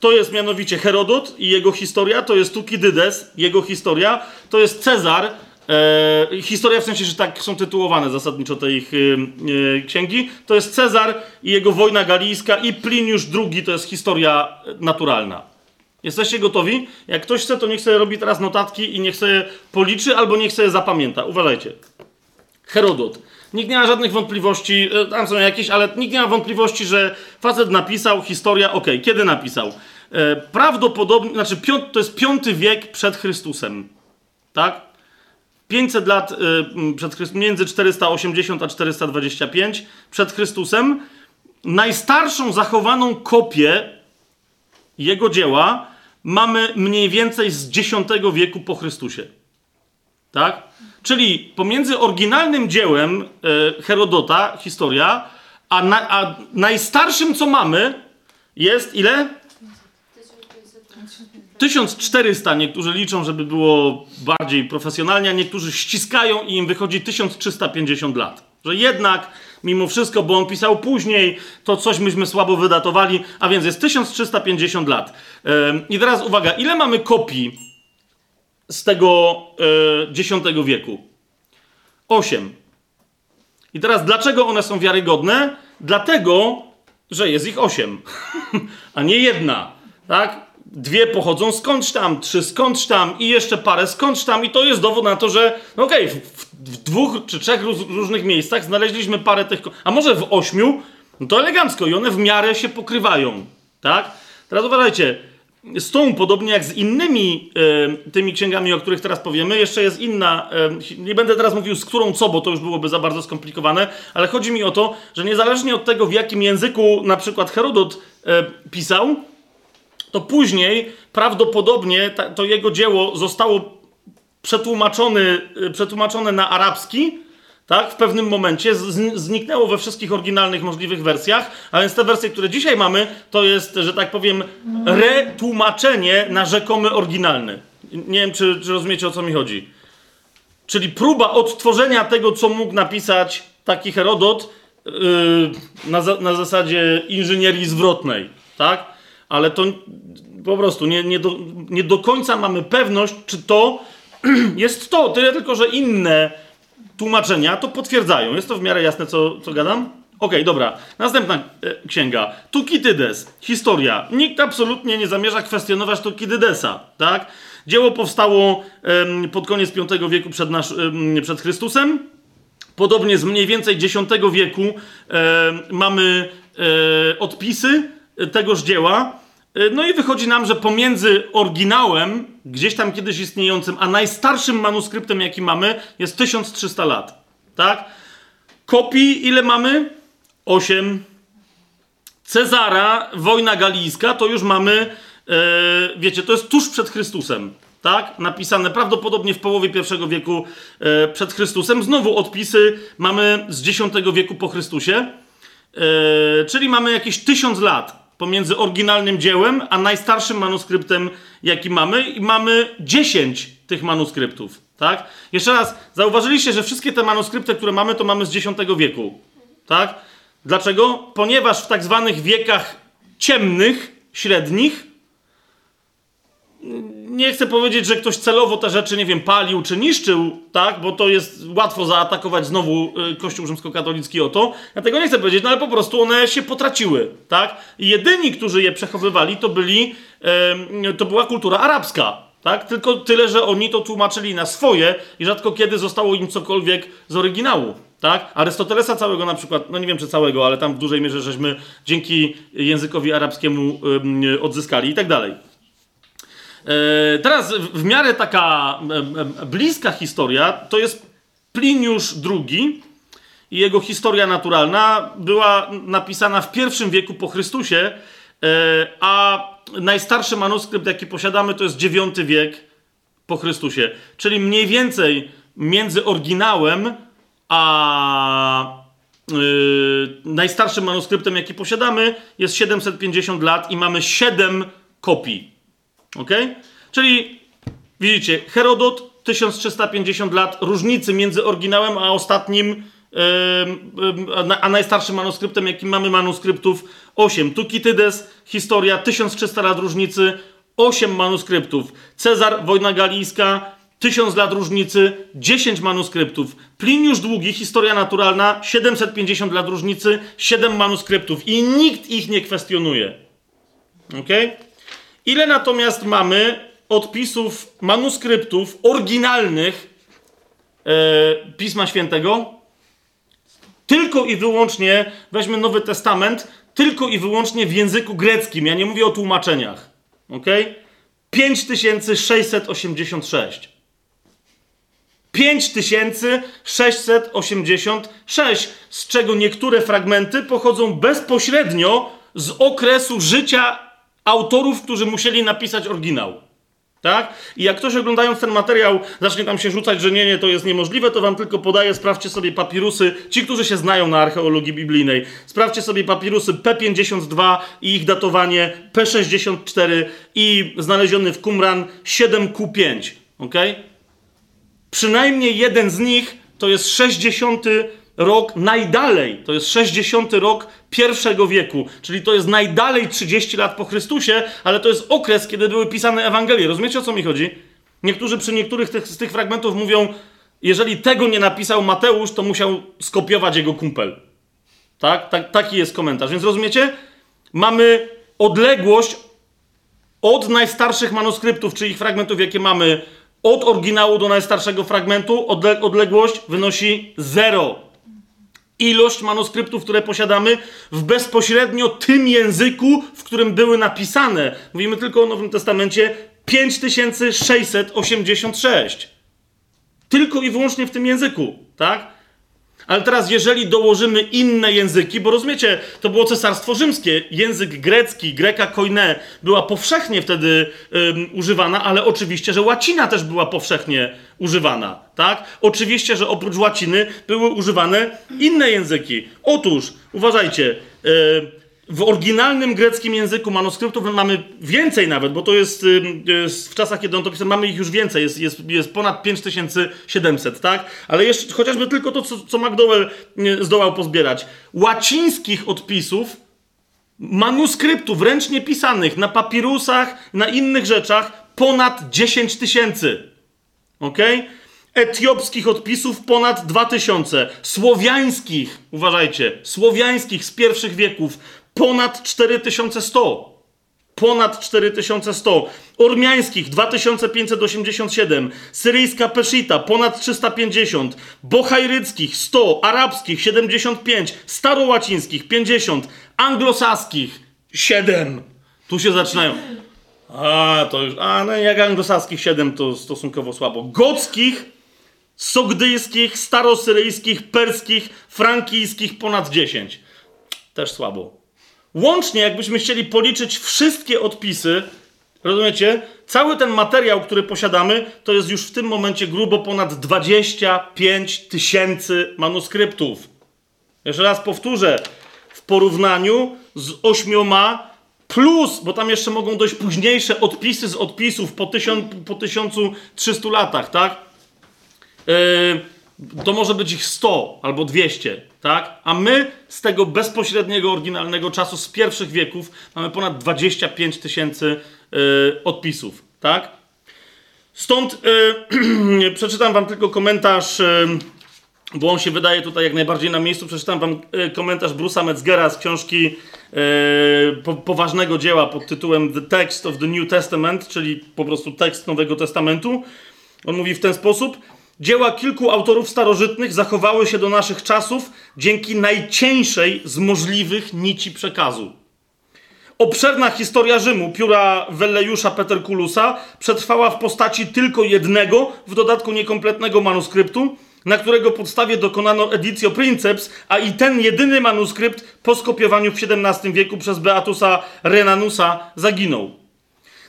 Speaker 1: To jest mianowicie Herodot i jego historia, to jest Tukidydes, jego historia, to jest Cezar, e, historia w sensie, że tak są tytułowane zasadniczo te ich e, księgi, to jest Cezar i jego wojna galijska i Pliniusz II to jest historia naturalna. Jesteście gotowi? Jak ktoś chce, to niech sobie robi teraz notatki i niech sobie policzy albo niech sobie zapamięta. Uważajcie. Herodot. Nikt nie ma żadnych wątpliwości, e, tam są jakieś, ale nikt nie ma wątpliwości, że facet napisał, historia, ok, kiedy napisał? E, prawdopodobnie, znaczy piąt, to jest piąty wiek przed Chrystusem, tak? 500 lat e, przed Chrystusem, między 480 a 425 przed Chrystusem. Najstarszą zachowaną kopię jego dzieła mamy mniej więcej z X wieku po Chrystusie. Tak? Czyli pomiędzy oryginalnym dziełem e, Herodota, historia, a, na, a najstarszym, co mamy, jest ile? 1400 niektórzy liczą, żeby było bardziej profesjonalnie, a niektórzy ściskają i im wychodzi 1350 lat. Że jednak, mimo wszystko, bo on pisał później, to coś myśmy słabo wydatowali, a więc jest 1350 lat. I teraz uwaga, ile mamy kopii z tego X e, wieku? Osiem. I teraz dlaczego one są wiarygodne? Dlatego, że jest ich osiem, a nie jedna. Tak? Dwie pochodzą skądś tam, trzy skądś tam i jeszcze parę skądś tam i to jest dowód na to, że no okej, okay, w, w, dwóch czy trzech różnych miejscach znaleźliśmy parę tych, a może w ośmiu, no to elegancko i one w miarę się pokrywają, tak? Teraz uważajcie, z tą, podobnie jak z innymi e, tymi księgami, o których teraz powiemy, jeszcze jest inna. E, nie będę teraz mówił z którą co, bo to już byłoby za bardzo skomplikowane, ale chodzi mi o to, że niezależnie od tego, w jakim języku na przykład Herodot e, pisał, to później prawdopodobnie ta, to jego dzieło zostało przetłumaczone, przetłumaczone na arabski tak? W pewnym momencie zniknęło we wszystkich oryginalnych możliwych wersjach, a więc te wersje, które dzisiaj mamy, to jest, że tak powiem, retłumaczenie na rzekomy oryginalny. Nie wiem, czy, czy rozumiecie, o co mi chodzi. Czyli próba odtworzenia tego, co mógł napisać taki Herodot yy, na, za, na zasadzie inżynierii zwrotnej, tak? Ale to po prostu nie, nie, do, nie do końca mamy pewność, czy to jest to. Tyle tylko, że inne tłumaczenia to potwierdzają. Jest to w miarę jasne, co, co gadam? Okej, okay, dobra. Następna e, księga. Tukitydes. Historia. Nikt absolutnie nie zamierza kwestionować Tukitydesa, tak? Dzieło powstało em, pod koniec V wieku przed, nasz, em, przed Chrystusem. Podobnie z mniej więcej X wieku mamy e, odpisy tegoż dzieła. E, no i wychodzi nam, że pomiędzy oryginałem, gdzieś tam kiedyś istniejącym, a najstarszym manuskryptem, jaki mamy, jest 1300 lat. Tak? Kopii ile mamy? 8. Cezara, wojna galijska, to już mamy, e, wiecie, to jest tuż przed Chrystusem. Tak? Napisane prawdopodobnie w połowie I wieku e, przed Chrystusem. Znowu odpisy mamy z X wieku po Chrystusie. Czyli mamy jakieś 1000 lat pomiędzy oryginalnym dziełem, a najstarszym manuskryptem, jaki mamy. I mamy 10 tych manuskryptów. Tak? Jeszcze raz, zauważyliście, że wszystkie te manuskrypty, które mamy, to mamy z X wieku. Tak? Dlaczego? Ponieważ w tak zwanych wiekach ciemnych, średnich, nie chcę powiedzieć, że ktoś celowo te rzeczy, nie wiem, palił czy niszczył, tak, bo to jest łatwo zaatakować znowu y, Kościół rzymskokatolicki o to. Ja tego nie chcę powiedzieć, no ale po prostu one się potraciły, tak. I jedyni, którzy je przechowywali, to byli, to była kultura arabska, tak. Tylko tyle, że oni to tłumaczyli na swoje i rzadko kiedy zostało im cokolwiek z oryginału. Tak? Arystotelesa całego na przykład, no nie wiem czy całego, ale tam w dużej mierze żeśmy dzięki językowi arabskiemu odzyskali i tak dalej. E, teraz w miarę taka bliska historia to jest Pliniusz II i jego historia naturalna była napisana w pierwszym wieku po Chrystusie, e, a najstarszy manuskrypt, jaki posiadamy, to jest IX wiek po Chrystusie. Czyli mniej więcej między oryginałem a yy, najstarszym manuskryptem, jaki posiadamy, jest 750 lat i mamy 7 kopii. Ok? Czyli widzicie, Herodot 1350 lat różnicy między oryginałem a ostatnim, a najstarszym manuskryptem, jaki mamy manuskryptów 8. Tukitydes, historia 1300 lat różnicy, 8 manuskryptów. Cezar, wojna galijska, 1000 lat różnicy, 10 manuskryptów. Pliniusz Długi, historia naturalna, 750 lat różnicy, 7 manuskryptów. I nikt ich nie kwestionuje. ok? Ile natomiast mamy odpisów manuskryptów oryginalnych e, Pisma Świętego? Tylko i wyłącznie, weźmy Nowy Testament, tylko i wyłącznie w języku greckim. Ja nie mówię o tłumaczeniach. Ok? 5686. 5686, z czego niektóre fragmenty pochodzą bezpośrednio z okresu życia autorów, którzy musieli napisać oryginał. Tak? I jak ktoś oglądając ten materiał zacznie tam się rzucać, że nie, nie, to jest niemożliwe, to wam tylko podaję, sprawdźcie sobie papirusy, ci, którzy się znają na archeologii biblijnej, sprawdźcie sobie papirusy P52 i ich datowanie P64 i znaleziony w Qumran 7Q5. Ok? Przynajmniej jeden z nich to jest 60 rok najdalej, to jest 60 rok pierwszego wieku, czyli to jest najdalej 30 lat po Chrystusie, ale to jest okres, kiedy były pisane Ewangelie. Rozumiecie o co mi chodzi? Niektórzy przy niektórych tych, z tych fragmentów mówią, jeżeli tego nie napisał Mateusz, to musiał skopiować jego kumpel. Tak? tak? Taki jest komentarz. Więc rozumiecie? Mamy odległość od najstarszych manuskryptów, czy ich fragmentów, jakie mamy, od oryginału do najstarszego fragmentu, odległość wynosi zero. Ilość manuskryptów, które posiadamy w bezpośrednio tym języku, w którym były napisane. Mówimy tylko o Nowym Testamencie 5686. Tylko i wyłącznie w tym języku, tak? Ale teraz, jeżeli dołożymy inne języki, bo rozumiecie, to było cesarstwo rzymskie, język grecki, greka koine była powszechnie wtedy używana, ale oczywiście, że łacina też była powszechnie używana, tak? Oczywiście, że oprócz łaciny były używane inne języki. Otóż, uważajcie, yy, w oryginalnym greckim języku manuskryptów mamy więcej nawet, bo to jest, jest w czasach, kiedy on to pisał, mamy ich już więcej, jest, jest, jest ponad 5700, tak? Ale jeszcze chociażby tylko to, co, co McDowell zdołał pozbierać. Łacińskich odpisów, manuskryptów ręcznie pisanych na papirusach, na innych rzeczach ponad 10 tysięcy. Ok? Etiopskich odpisów ponad 2000. Słowiańskich, uważajcie, słowiańskich z pierwszych wieków ponad 4100. Ponad 4100. Ormiańskich 2587. Syryjska Peszita ponad 350. Bohajryckich 100. Arabskich 75. Starołacińskich 50. Anglosaskich 7. Tu się zaczynają. A, to już. A, no jak anglosaskich 7 to stosunkowo słabo. Gockich, sogdyjskich, starosyryjskich, perskich, frankijskich ponad 10. Też słabo. Łącznie, jakbyśmy chcieli policzyć wszystkie odpisy, rozumiecie? Cały ten materiał, który posiadamy, to jest już w tym momencie grubo ponad 25 tysięcy manuskryptów. Jeszcze raz powtórzę, w porównaniu z ośmioma plus, bo tam jeszcze mogą dojść późniejsze odpisy z odpisów po, tysiąc, po 1300 latach, tak? Yy, to może być ich 100 albo 200, tak? A my z tego bezpośredniego, oryginalnego czasu z pierwszych wieków mamy ponad 25 tysięcy y, odpisów, tak? Stąd y, przeczytam wam tylko komentarz, y, bo on się wydaje tutaj jak najbardziej na miejscu. Przeczytam wam y, komentarz Bruce'a Metzgera z książki y, po, poważnego dzieła pod tytułem The Text of the New Testament, czyli po prostu tekst Nowego Testamentu. On mówi w ten sposób. Dzieła kilku autorów starożytnych zachowały się do naszych czasów dzięki najcieńszej z możliwych nici przekazu. Obszerna historia Rzymu pióra Wellejusza Peterkulusa przetrwała w postaci tylko jednego, w dodatku niekompletnego manuskryptu, na którego podstawie dokonano editio princeps, a i ten jedyny manuskrypt po skopiowaniu w XVII wieku przez Beatusa Renanusa zaginął.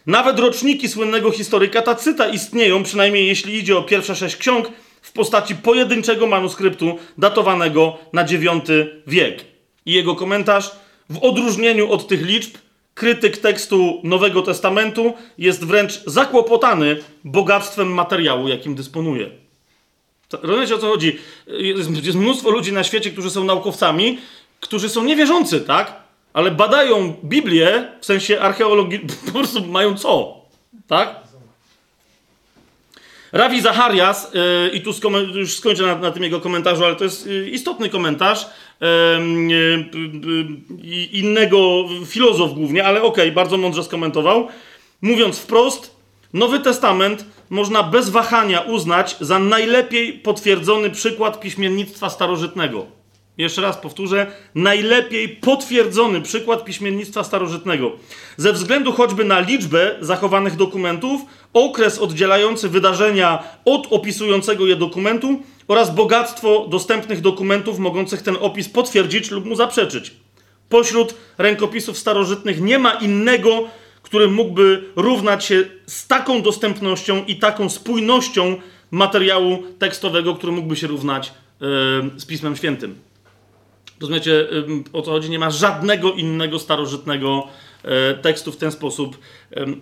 Speaker 1: Nawet roczniki słynnego historyka Tacyta istnieją, przynajmniej jeśli idzie o pierwsze sześć ksiąg, w postaci pojedynczego manuskryptu datowanego na IX wiek. I jego komentarz, w odróżnieniu od tych liczb, krytyk tekstu Nowego Testamentu jest wręcz zakłopotany bogactwem materiału, jakim dysponuje. Rozumiecie o co chodzi? Jest, jest mnóstwo ludzi na świecie, którzy są naukowcami, którzy są niewierzący, tak? Ale badają Biblię, w sensie archeologii, po prostu mają co? Tak? Rawi Zacharias, yy, i tu już skończę na, na, tym jego komentarzu, ale to jest yy, istotny komentarz yy, innego filozof głównie, ale okej, okay, bardzo mądrze skomentował. Mówiąc wprost, Nowy Testament można bez wahania uznać za najlepiej potwierdzony przykład piśmiennictwa starożytnego. Jeszcze raz powtórzę, najlepiej potwierdzony przykład piśmiennictwa starożytnego. Ze względu choćby na liczbę zachowanych dokumentów, okres oddzielający wydarzenia od opisującego je dokumentu oraz bogactwo dostępnych dokumentów mogących ten opis potwierdzić lub mu zaprzeczyć. Pośród rękopisów starożytnych nie ma innego, który mógłby równać się z taką dostępnością i taką spójnością materiału tekstowego, który mógłby się równać yy, z Pismem Świętym. Rozumiecie, o co chodzi? Nie ma żadnego innego starożytnego e, tekstu w ten sposób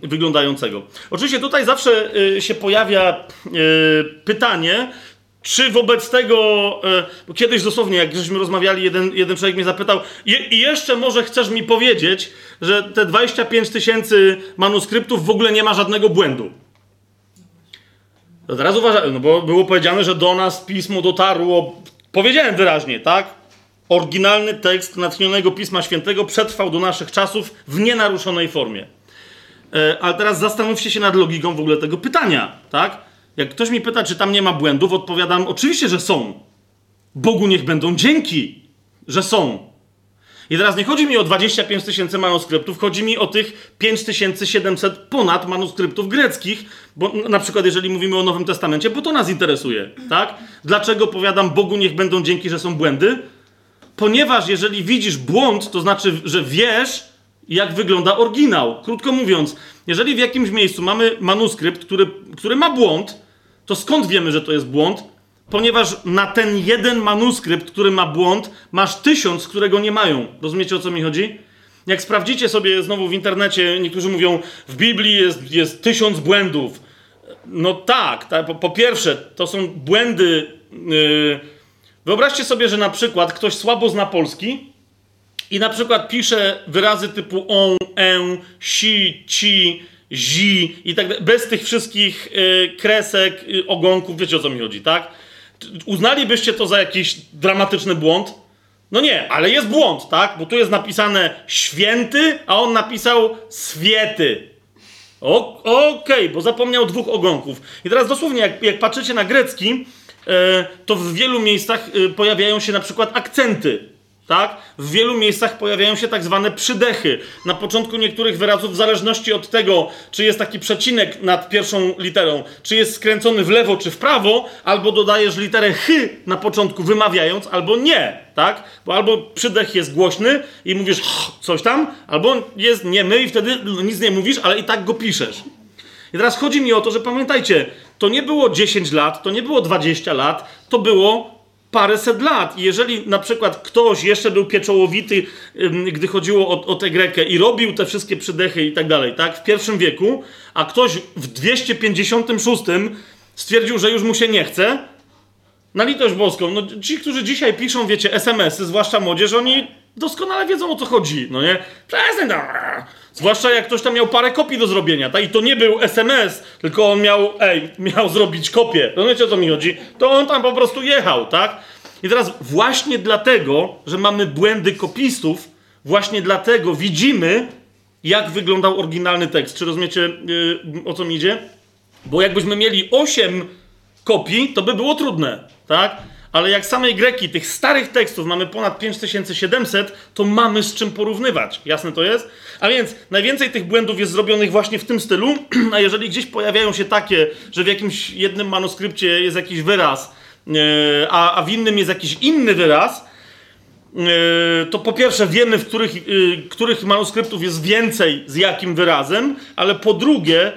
Speaker 1: wyglądającego. Oczywiście tutaj zawsze e, się pojawia e, pytanie, czy wobec tego, bo kiedyś dosłownie, jak żeśmy rozmawiali, jeden, jeden człowiek mnie zapytał, i jeszcze może chcesz mi powiedzieć, że te 25 tysięcy manuskryptów w ogóle nie ma żadnego błędu. To teraz no bo było powiedziane, że do nas pismo dotarło, powiedziałem wyraźnie, tak? Oryginalny tekst natchnionego Pisma Świętego przetrwał do naszych czasów w nienaruszonej formie. E, ale teraz zastanówcie się nad logiką w ogóle tego pytania, tak? Jak ktoś mi pyta, czy tam nie ma błędów, odpowiadam, oczywiście, że są. Bogu niech będą dzięki, że są. I teraz nie chodzi mi o 25 tysięcy manuskryptów, chodzi mi o tych 5700 ponad manuskryptów greckich, bo na przykład jeżeli mówimy o Nowym Testamencie, bo to nas interesuje, tak? Dlaczego powiadam Bogu niech będą dzięki, że są błędy? Ponieważ jeżeli widzisz błąd, to znaczy, że wiesz, jak wygląda oryginał. Krótko mówiąc, jeżeli w jakimś miejscu mamy manuskrypt, który, który ma błąd, to skąd wiemy, że to jest błąd? Ponieważ na ten jeden manuskrypt, który ma błąd, masz tysiąc, którego nie mają. Rozumiecie o co mi chodzi? Jak sprawdzicie sobie znowu w internecie, niektórzy mówią, w Biblii jest, jest tysiąc błędów. No tak, tak po, po, pierwsze, to są błędy. Yy... Wyobraźcie sobie, że na przykład ktoś słabo zna polski i na przykład pisze wyrazy typu on, en, si, ci, zi i tak dalej, bez tych wszystkich yy, kresek, yy, ogonków, wiecie o co mi chodzi, tak? Uznalibyście to za jakiś dramatyczny błąd? No nie, ale jest błąd, tak? Bo tu jest napisane święty, a on napisał swiety. Okej, okay, bo zapomniał dwóch ogonków. I teraz dosłownie, jak, jak patrzycie na grecki, to w wielu miejscach e, pojawiają się na przykład akcenty. Tak? W wielu miejscach pojawiają się tak zwane przydechy. Na początku niektórych wyrazów, w zależności od tego, czy jest taki przecinek nad pierwszą literą, czy jest skręcony w lewo czy w prawo, albo dodajesz literę ch na początku, wymawiając, albo nie. Tak? Bo albo przydech jest głośny i mówisz coś tam, albo jest niemy i wtedy nic nie mówisz, ale i tak go piszesz. I teraz chodzi mi o to, że pamiętajcie, to nie było 10 lat, to nie było 20 lat, to było paręset lat. I jeżeli na przykład ktoś jeszcze był pieczołowity, gdy chodziło o, o tę Grekę i robił te wszystkie przydechy i tak dalej, tak, w pierwszym wieku, a ktoś w 256 stwierdził, że już mu się nie chce, na litość boską, no ci, którzy dzisiaj piszą, wiecie, SMS-y, zwłaszcza młodzież, oni doskonale wiedzą o co chodzi, no nie? Przestań tam. Zwłaszcza jak ktoś tam miał parę kopii do zrobienia, tak? I to nie był SMS, tylko on miał, ej, miał zrobić kopię. Rozumiecie o co mi chodzi? To on tam po prostu jechał, tak? I teraz właśnie dlatego, że mamy błędy kopistów, właśnie dlatego widzimy, jak wyglądał oryginalny tekst. Czy rozumiecie, yy, o co mi idzie? Bo jakbyśmy mieli 8 kopii, to by było trudne, tak? Ale jak samej Greki, tych starych tekstów mamy ponad 5700, to mamy z czym porównywać. Jasne to jest? A więc najwięcej tych błędów jest zrobionych właśnie w tym stylu, a jeżeli gdzieś pojawiają się takie, że w jakimś jednym manuskrypcie jest jakiś wyraz, e, a, w innym jest jakiś inny wyraz, e, to po pierwsze wiemy, w których, e, których manuskryptów jest więcej z jakim wyrazem, ale po drugie,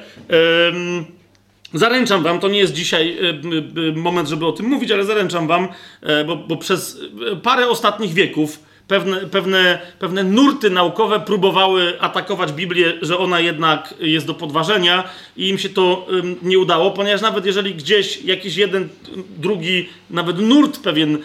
Speaker 1: Zaręczam wam, to nie jest dzisiaj e, moment, żeby o tym mówić, ale zaręczam wam, e, bo, bo przez e, parę ostatnich wieków pewne, pewne, pewne nurty naukowe próbowały atakować Biblię, że ona jednak jest do podważenia i im się to nie udało, ponieważ nawet jeżeli gdzieś jakiś jeden, drugi, nawet nurt pewien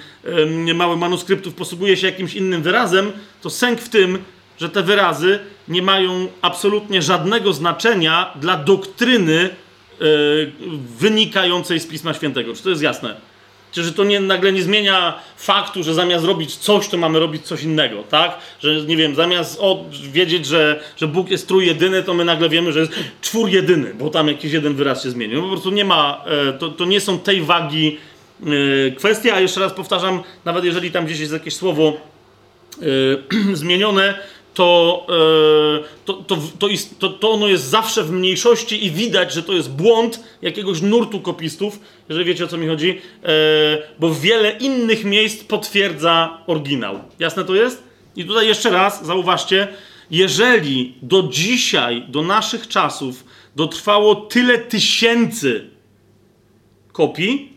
Speaker 1: mały manuskryptów posługuje się jakimś innym wyrazem, to sęk w tym, że te wyrazy nie mają absolutnie żadnego znaczenia dla doktryny wynikającej z Pisma Świętego. Czy to jest jasne? Czy że to nie, nagle nie zmienia faktu, że zamiast robić coś, to mamy robić coś innego, tak? Że nie wiem, zamiast o, wiedzieć, że, że Bóg jest trójjedyny, to my nagle wiemy, że jest czwór jedyny, bo tam jakiś jeden wyraz się zmienił. No po prostu nie ma, e, to, to nie są tej wagi e, kwestie, a jeszcze raz powtarzam, nawet jeżeli tam gdzieś jest jakieś słowo e, zmienione, to, e, to, to, to, jest, to, to ono jest zawsze w mniejszości i widać, że to jest błąd jakiegoś nurtu kopistów, jeżeli wiecie o co mi chodzi, e, bo wiele innych miejsc potwierdza oryginał. Jasne to jest? I tutaj jeszcze raz zauważcie, jeżeli do dzisiaj, do naszych czasów dotrwało tyle tysięcy kopii,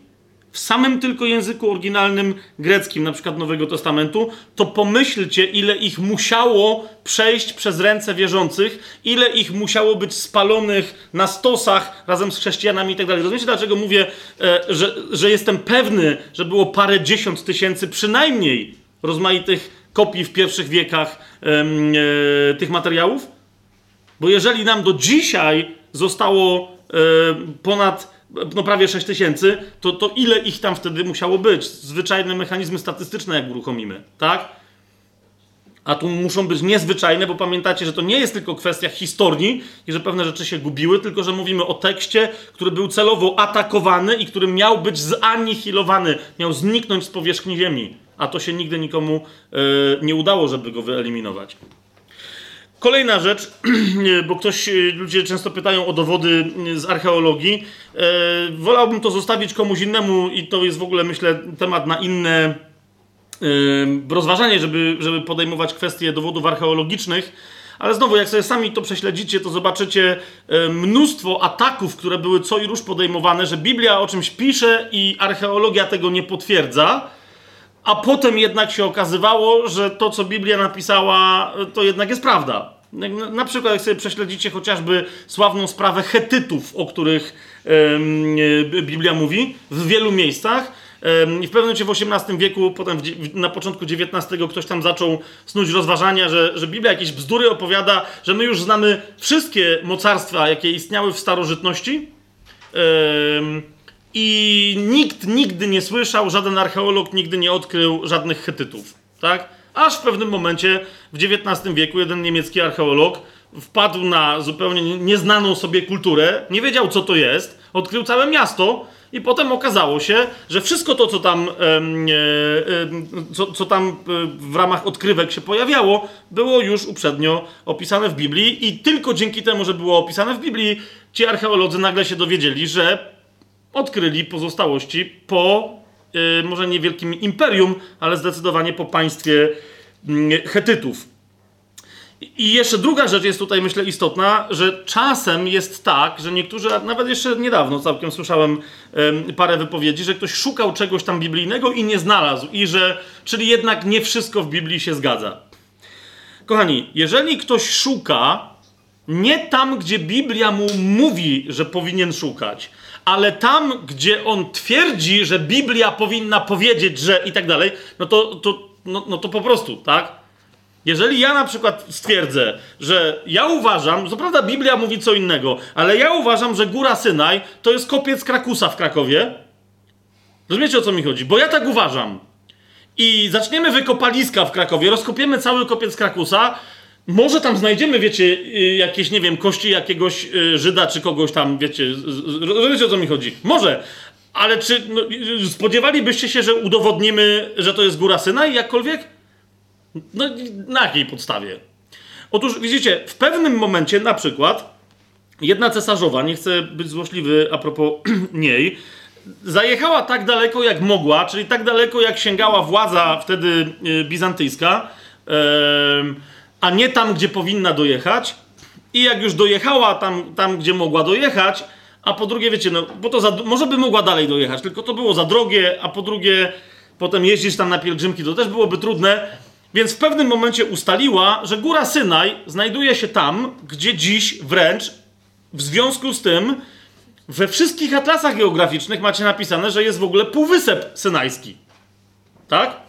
Speaker 1: w samym tylko języku oryginalnym greckim, na przykład Nowego Testamentu, to pomyślcie, ile ich musiało przejść przez ręce wierzących, ile ich musiało być spalonych na stosach razem z chrześcijanami i tak. Rozumiecie, dlaczego mówię, e, że, że jestem pewny, że było parę dziesiąt tysięcy przynajmniej rozmaitych kopii w pierwszych wiekach e, tych materiałów? Bo jeżeli nam do dzisiaj zostało e, ponad no prawie 6 tysięcy, to, to ile ich tam wtedy musiało być? Zwyczajne mechanizmy statystyczne, jak uruchomimy, tak? a tu muszą być niezwyczajne, bo pamiętacie, że to nie jest tylko kwestia historii i że pewne rzeczy się gubiły, tylko że mówimy o tekście, który był celowo atakowany i który miał być zanihilowany, miał zniknąć z powierzchni ziemi. A to się nigdy nikomu e, nie udało, żeby go wyeliminować. Kolejna rzecz, bo ktoś, ludzie często pytają o dowody z archeologii. E, wolałbym to zostawić komuś innemu i to jest w ogóle, myślę, temat na inne rozważanie, żeby, żeby podejmować kwestie dowodów archeologicznych. Ale znowu, jak sobie sami to prześledzicie, to zobaczycie mnóstwo ataków, które były co i róż podejmowane, że Biblia o czymś pisze i archeologia tego nie potwierdza, a potem jednak się okazywało, że to, co Biblia napisała, to jednak jest prawda. Na przykład, jak sobie prześledzicie chociażby sławną sprawę Hetytów, o których Biblia mówi w wielu miejscach, i w pewnym momencie w XVIII wieku, potem na początku XIX ktoś tam zaczął snuć rozważania, że, że Biblia jakieś bzdury opowiada, że my już znamy wszystkie mocarstwa, jakie istniały w starożytności. I nikt nigdy nie słyszał, żaden archeolog nigdy nie odkrył żadnych Hetytów. Tak? Aż w pewnym momencie w XIX wieku jeden niemiecki archeolog wpadł na zupełnie nieznaną sobie kulturę, nie wiedział co to jest, odkrył całe miasto i potem okazało się, że wszystko to, co tam, co, co tam e, w ramach odkrywek się pojawiało, było już uprzednio opisane w Biblii, i tylko dzięki temu, że było opisane w Biblii, ci archeolodzy nagle się dowiedzieli, że odkryli pozostałości po e, może niewielkim imperium, ale zdecydowanie po państwie Hetytów. I jeszcze druga rzecz jest tutaj, myślę, istotna, że czasem jest tak, że niektórzy, nawet jeszcze niedawno całkiem słyszałem parę wypowiedzi, że ktoś szukał czegoś tam biblijnego i nie znalazł, i że, czyli jednak nie wszystko w Biblii się zgadza. Kochani, jeżeli ktoś szuka nie tam, gdzie Biblia mu mówi, że powinien szukać, ale tam, gdzie on twierdzi, że Biblia powinna powiedzieć, że i tak dalej, no to, to, no, no to po prostu, tak? Jeżeli ja na przykład stwierdzę, że ja uważam, co prawda Biblia mówi co innego, ale ja uważam, że Góra Synaj to jest kopiec Krakusa w Krakowie. Rozumiecie o co mi chodzi? Bo ja tak uważam. I zaczniemy wykopaliska w Krakowie, rozkopiemy cały kopiec Krakusa. Może tam znajdziemy, wiecie, y, jakieś, nie wiem, kości jakiegoś y, Żyda czy kogoś tam, wiecie. Rozumiecie o co mi chodzi? Może. Ale czy no, y, spodziewalibyście się, że udowodnimy, że to jest Góra Synaj jakkolwiek? No, na jakiej podstawie? Otóż widzicie, w pewnym momencie na przykład jedna cesarzowa, nie chcę być złośliwy a propos niej, zajechała tak daleko jak mogła, czyli tak daleko jak sięgała władza wtedy bizantyjska, a nie tam, gdzie powinna dojechać. I jak już dojechała tam, tam gdzie mogła dojechać, a po drugie, wiecie, no, bo to za, może by mogła dalej dojechać, tylko to było za drogie, a po drugie, potem jeździć tam na pielgrzymki, to też byłoby trudne. Więc w pewnym momencie ustaliła, że góra Synaj znajduje się tam, gdzie dziś wręcz w związku z tym we wszystkich atlasach geograficznych macie napisane, że jest w ogóle półwysep synajski. Tak?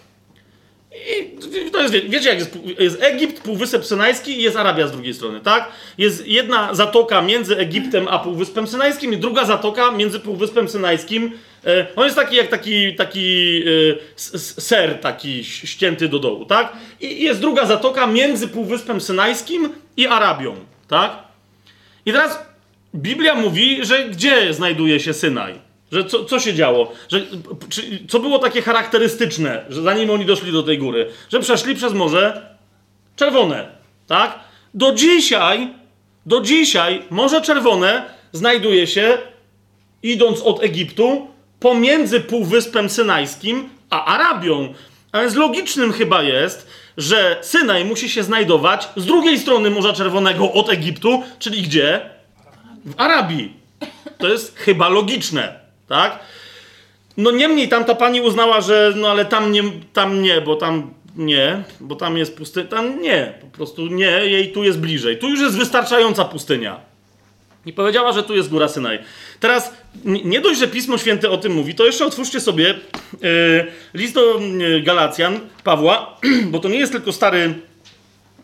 Speaker 1: I to jest, wiecie, jak jest, jest Egipt, Półwysep Synajski i jest Arabia z drugiej strony, tak? Jest jedna zatoka między Egiptem a Półwyspem Synajskim i druga zatoka między Półwyspem Synajskim. E, on jest taki jak taki, taki e, ser, taki ścięty do dołu, tak? I jest druga zatoka między Półwyspem Synajskim i Arabią, tak? I teraz Biblia mówi, że gdzie znajduje się Synaj? Że co, co się działo? Że, czy, co było takie charakterystyczne, że zanim oni doszli do tej góry? Że przeszli przez Morze Czerwone, tak? Do dzisiaj, do dzisiaj Morze Czerwone znajduje się, idąc od Egiptu, pomiędzy Półwyspem Synajskim a Arabią. A więc logicznym chyba jest, że Synaj musi się znajdować z drugiej strony Morza Czerwonego od Egiptu, czyli gdzie? W Arabii. To jest chyba logiczne. Tak? No niemniej tamta pani uznała, że no ale tam nie, tam nie, bo tam nie, bo tam jest pustynia. Tam nie, po prostu nie, jej tu jest bliżej. Tu już jest wystarczająca pustynia. I powiedziała, że tu jest góra Synaj. Teraz nie dość, że Pismo Święte o tym mówi, to jeszcze otwórzcie sobie yy, list do yy, Galacjan Pawła, bo to nie jest tylko stary,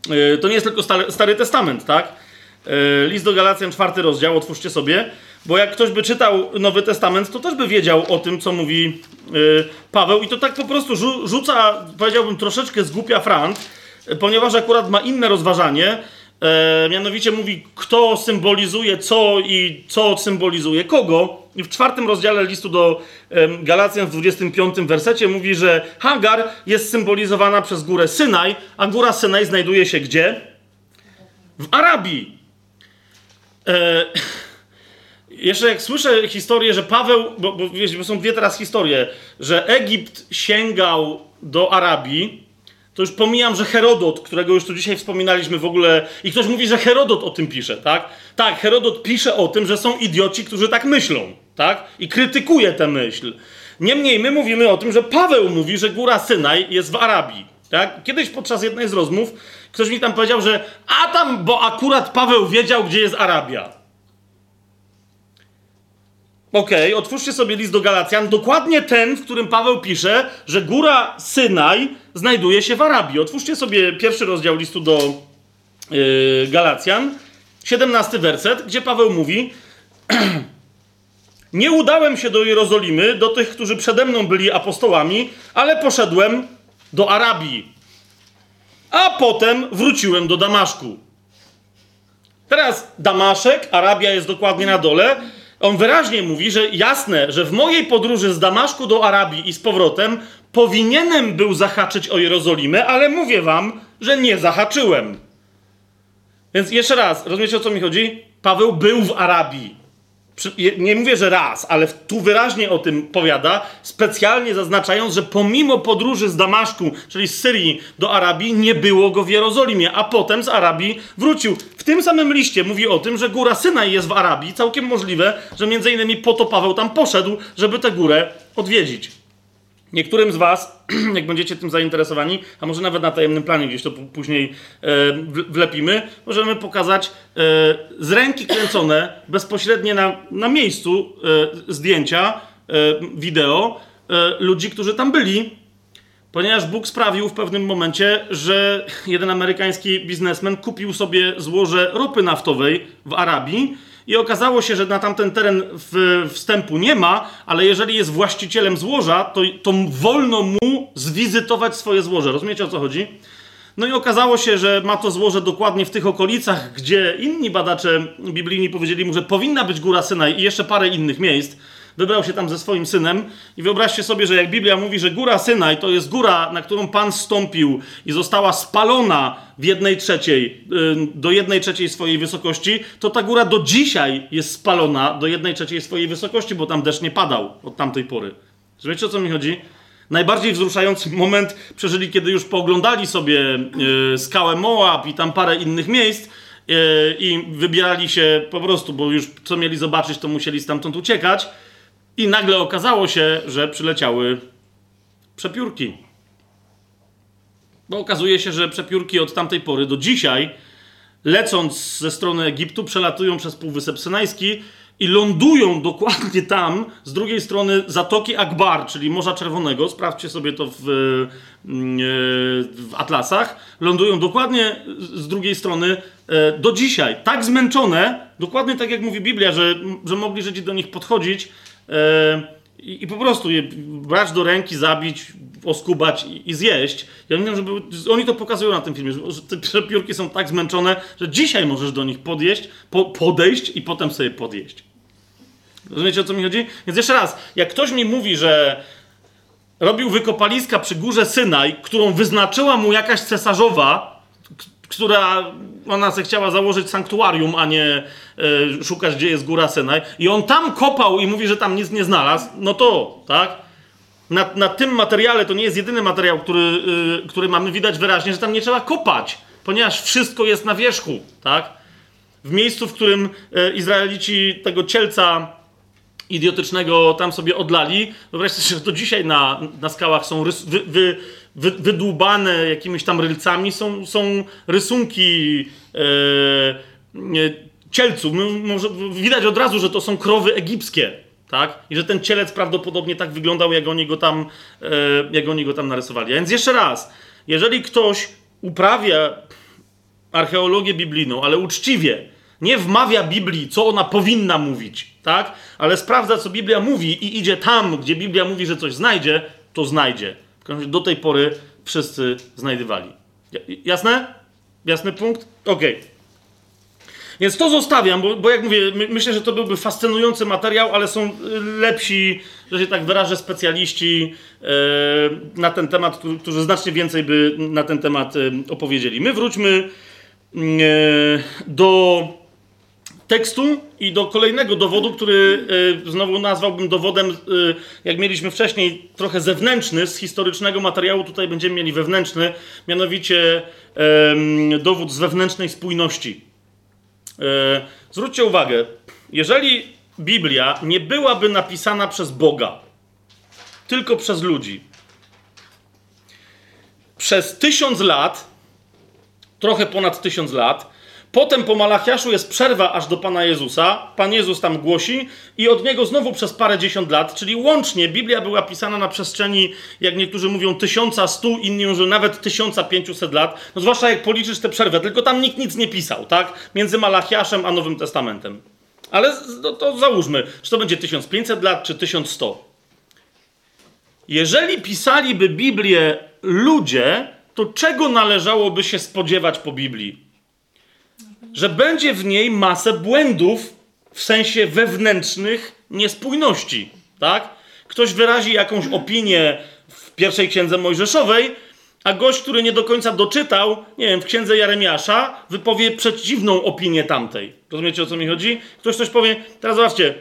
Speaker 1: yy, to nie jest tylko stary, stary Testament, tak? list do Galacjan, czwarty rozdział, otwórzcie sobie. Bo jak ktoś by czytał Nowy Testament, to też by wiedział o tym, co mówi yy, Paweł, i to tak po prostu rzu rzuca, powiedziałbym, troszeczkę zgłupia frant, ponieważ akurat ma inne rozważanie, e, mianowicie mówi, kto symbolizuje co i co symbolizuje kogo. I w czwartym rozdziale listu do Galacjan w 25 wersecie mówi, że Hagar jest symbolizowana przez górę Synaj, a góra Synaj znajduje się gdzie? W Arabii. E, jeszcze jak słyszę historię, że Paweł, bo, bo, wiesz, bo są dwie teraz historie, że Egipt sięgał do Arabii, to już pomijam, że Herodot, którego już tu dzisiaj wspominaliśmy w ogóle, i ktoś mówi, że Herodot o tym pisze, tak? Tak, Herodot pisze o tym, że są idioci, którzy tak myślą, tak? I krytykuje tę myśl. Niemniej my mówimy o tym, że Paweł mówi, że góra Synaj jest w Arabii, tak? Kiedyś podczas jednej z rozmów ktoś mi tam powiedział, że a tam, bo akurat Paweł wiedział, gdzie jest Arabia. Okej, okay, otwórzcie sobie list do Galacjan, dokładnie ten, w którym Paweł pisze, że góra Synaj znajduje się w Arabii. Otwórzcie sobie pierwszy rozdział listu do yy, Galacjan, 17 werset, gdzie Paweł mówi: Nie udałem się do Jerozolimy, do tych, którzy przede mną byli apostołami, ale poszedłem do Arabii. A potem wróciłem do Damaszku. Teraz Damaszek, Arabia jest dokładnie na dole on wyraźnie mówi, że jasne, że w mojej podróży z Damaszku do Arabii i z powrotem powinienem był zahaczyć o Jerozolimę, ale mówię wam, że nie zahaczyłem. Więc jeszcze raz, rozumiecie o co mi chodzi? Paweł był w Arabii nie mówię, że raz, ale tu wyraźnie o tym powiada, specjalnie zaznaczając, że pomimo podróży z Damaszku, czyli z Syrii do Arabii, nie było go w Jerozolimie, a potem z Arabii wrócił. W tym samym liście mówi o tym, że góra Synaj jest w Arabii. Całkiem możliwe, że między innymi po to Paweł tam poszedł, żeby tę górę odwiedzić. Niektórym z Was, jak będziecie tym zainteresowani, a może nawet na tajemnym planie gdzieś to później e, wlepimy, możemy pokazać e, z ręki kręcone bezpośrednie na, na miejscu e, zdjęcia, wideo ludzi, którzy tam byli, ponieważ Bóg sprawił w pewnym momencie, że jeden amerykański biznesmen kupił sobie złoże ropy naftowej w Arabii i okazało się, że na tamten teren wstępu nie ma, ale jeżeli jest właścicielem złoża, to, to wolno mu zwizytować swoje złoże. Rozumiecie o co chodzi? No i okazało się, że ma to złoże dokładnie w tych okolicach, gdzie inni badacze biblijni powiedzieli mu, że powinna być góra Synaj i jeszcze parę innych miejsc wybrał się tam ze swoim synem i wyobraźcie sobie, że jak Biblia mówi, że góra Synaj to jest góra, na którą Pan stąpił i została spalona w jednej trzeciej, do jednej trzeciej swojej wysokości, to ta góra do dzisiaj jest spalona do jednej trzeciej swojej wysokości, bo tam deszcz nie padał od tamtej pory. Wiecie o co mi chodzi? Najbardziej wzruszający moment przeżyli, kiedy już pooglądali sobie yy, skałę Moab i tam parę innych miejsc yy, i wybierali się po prostu, bo już co mieli zobaczyć, to musieli stamtąd uciekać. I nagle okazało się, że przyleciały przepiórki. Bo okazuje się, że przepiórki od tamtej pory do dzisiaj, lecąc ze strony Egiptu, przelatują przez Półwysep Synajski i lądują dokładnie tam, z drugiej strony Zatoki Akbar, czyli Morza Czerwonego. Sprawdźcie sobie to w, mm, w atlasach. Lądują dokładnie z drugiej strony e, do dzisiaj. Tak zmęczone, dokładnie tak jak mówi Biblia, że, że mogli Żydzi do nich podchodzić i, i, po prostu je brać do ręki, zabić, oskubać i, i zjeść. Ja wiem, że oni to pokazują na tym filmie, że te przepiórki są tak zmęczone, że dzisiaj możesz do nich podjeść, po, podejść i potem sobie podjeść. Rozumiecie o co mi chodzi? Więc jeszcze raz, jak ktoś mi mówi, że robił wykopaliska przy górze Synaj, którą wyznaczyła mu jakaś cesarzowa, która ona se chciała założyć sanktuarium, a nie e, szukać, gdzie jest góra Synaj. I on tam kopał i mówi, że tam nic nie znalazł. No to, tak? Na, na tym materiale to nie jest jedyny materiał, który, y, który mamy widać wyraźnie, że tam nie trzeba kopać, ponieważ wszystko jest na wierzchu, tak? W miejscu, w którym y, Izraelici tego cielca idiotycznego tam sobie odlali, wyobraźcie sobie, że do dzisiaj na, na skałach są rys, wy, wy, wy, wydłubane jakimiś tam rylcami, są, są rysunki e, cielców. Może, widać od razu, że to są krowy egipskie, tak? I że ten cielec prawdopodobnie tak wyglądał, jak oni go tam, e, jak oni go tam narysowali. A więc jeszcze raz, jeżeli ktoś uprawia archeologię biblijną, ale uczciwie, nie wmawia Biblii, co ona powinna mówić, tak? Ale sprawdza, co Biblia mówi i idzie tam, gdzie Biblia mówi, że coś znajdzie, to znajdzie. Do tej pory wszyscy znajdywali. Jasne? Jasny punkt? Okej. Okay. Więc to zostawiam, bo, bo jak mówię, my, myślę, że to byłby fascynujący materiał, ale są lepsi, że się tak wyrażę, specjaliści e, na ten temat, którzy, którzy znacznie więcej by na ten temat e, opowiedzieli. My wróćmy do tekstu i do kolejnego dowodu, który y, znowu nazwałbym dowodem, y, jak mieliśmy wcześniej, trochę zewnętrzny, z historycznego materiału tutaj będziemy mieli wewnętrzny, mianowicie dowód z wewnętrznej spójności. E, zwróćcie uwagę, jeżeli Biblia nie byłaby napisana przez Boga, tylko przez ludzi, przez tysiąc lat, trochę ponad tysiąc lat, Potem po Malachiaszu jest przerwa aż do Pana Jezusa. Pan Jezus tam głosi i od niego znowu przez parę dziesiąt lat, czyli łącznie Biblia była pisana na przestrzeni, jak niektórzy mówią, 1100, inni mówią, że nawet 1500 lat. No zwłaszcza jak policzysz tę przerwę, tylko tam nikt nic nie pisał, tak? Między Malachiaszem a Nowym Testamentem. Ale no to załóżmy, czy to będzie 1500 lat, czy 1100. Jeżeli pisaliby Biblię ludzie, to czego należałoby się spodziewać po Biblii? Że będzie w niej masę błędów w sensie wewnętrznych niespójności, tak? Ktoś wyrazi jakąś opinię w pierwszej księdze Mojżeszowej, a gość, który nie do końca doczytał, nie wiem, w księdze Jeremiasza, wypowie przeciwną opinię tamtej. Rozumiecie o co mi chodzi? Ktoś coś powie. Teraz zobaczcie.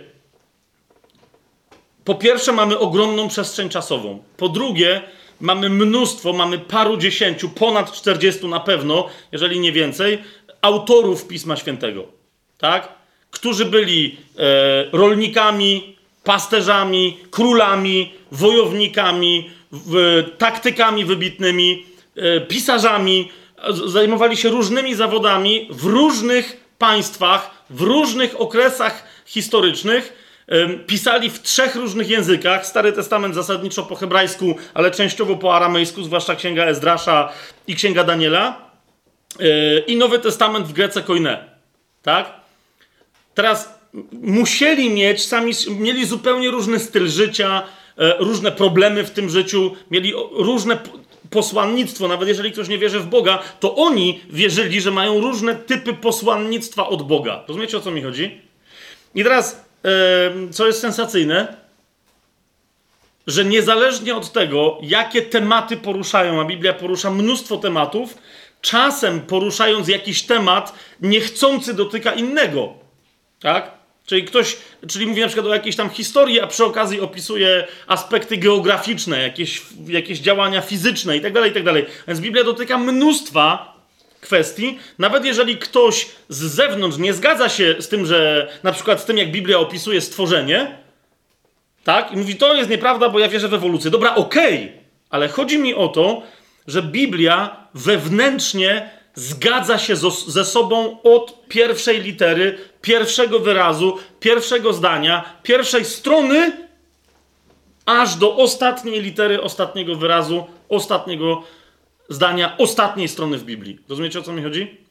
Speaker 1: Po pierwsze, mamy ogromną przestrzeń czasową. Po drugie, mamy mnóstwo, mamy paru dziesięciu, ponad czterdziestu na pewno, jeżeli nie więcej, autorów Pisma Świętego, tak? Którzy byli e, rolnikami, pasterzami, królami, wojownikami, w, taktykami wybitnymi, e, pisarzami, zajmowali się różnymi zawodami w różnych państwach, w różnych okresach historycznych. E, pisali w trzech różnych językach. Stary Testament zasadniczo po hebrajsku, ale częściowo po aramejsku, zwłaszcza księga Ezdrasza i księga Daniela. Yy, i Nowy Testament w Grece Koine. Tak? Teraz musieli mieć, sami mieli zupełnie różny styl życia, e, różne problemy w tym życiu, mieli różne posłannictwo, nawet jeżeli ktoś nie wierzy w Boga, to oni wierzyli, że mają różne typy posłannictwa od Boga. Rozumiecie o co mi chodzi? I teraz, co jest sensacyjne, że niezależnie od tego, jakie tematy poruszają, a Biblia porusza mnóstwo tematów, czasem poruszając jakiś temat, niechcący dotyka innego. Tak? Czyli ktoś, czyli mówi na przykład o jakiejś tam historii, a przy okazji opisuje aspekty geograficzne, jakieś, jakieś działania fizyczne itd., tak itd. Tak Więc Biblia dotyka mnóstwa kwestii, nawet jeżeli ktoś z zewnątrz nie zgadza się z tym, że na przykład z tym, jak Biblia opisuje stworzenie, tak? I mówi, to jest nieprawda, bo ja wierzę w ewolucję. Dobra, okej, okay, ale chodzi mi o to, że Biblia wewnętrznie zgadza się ze sobą od pierwszej litery, pierwszego wyrazu, pierwszego zdania, pierwszej strony, aż do ostatniej litery, ostatniego wyrazu, ostatniego zdania, ostatniej strony w Biblii. Rozumiecie o co mi chodzi?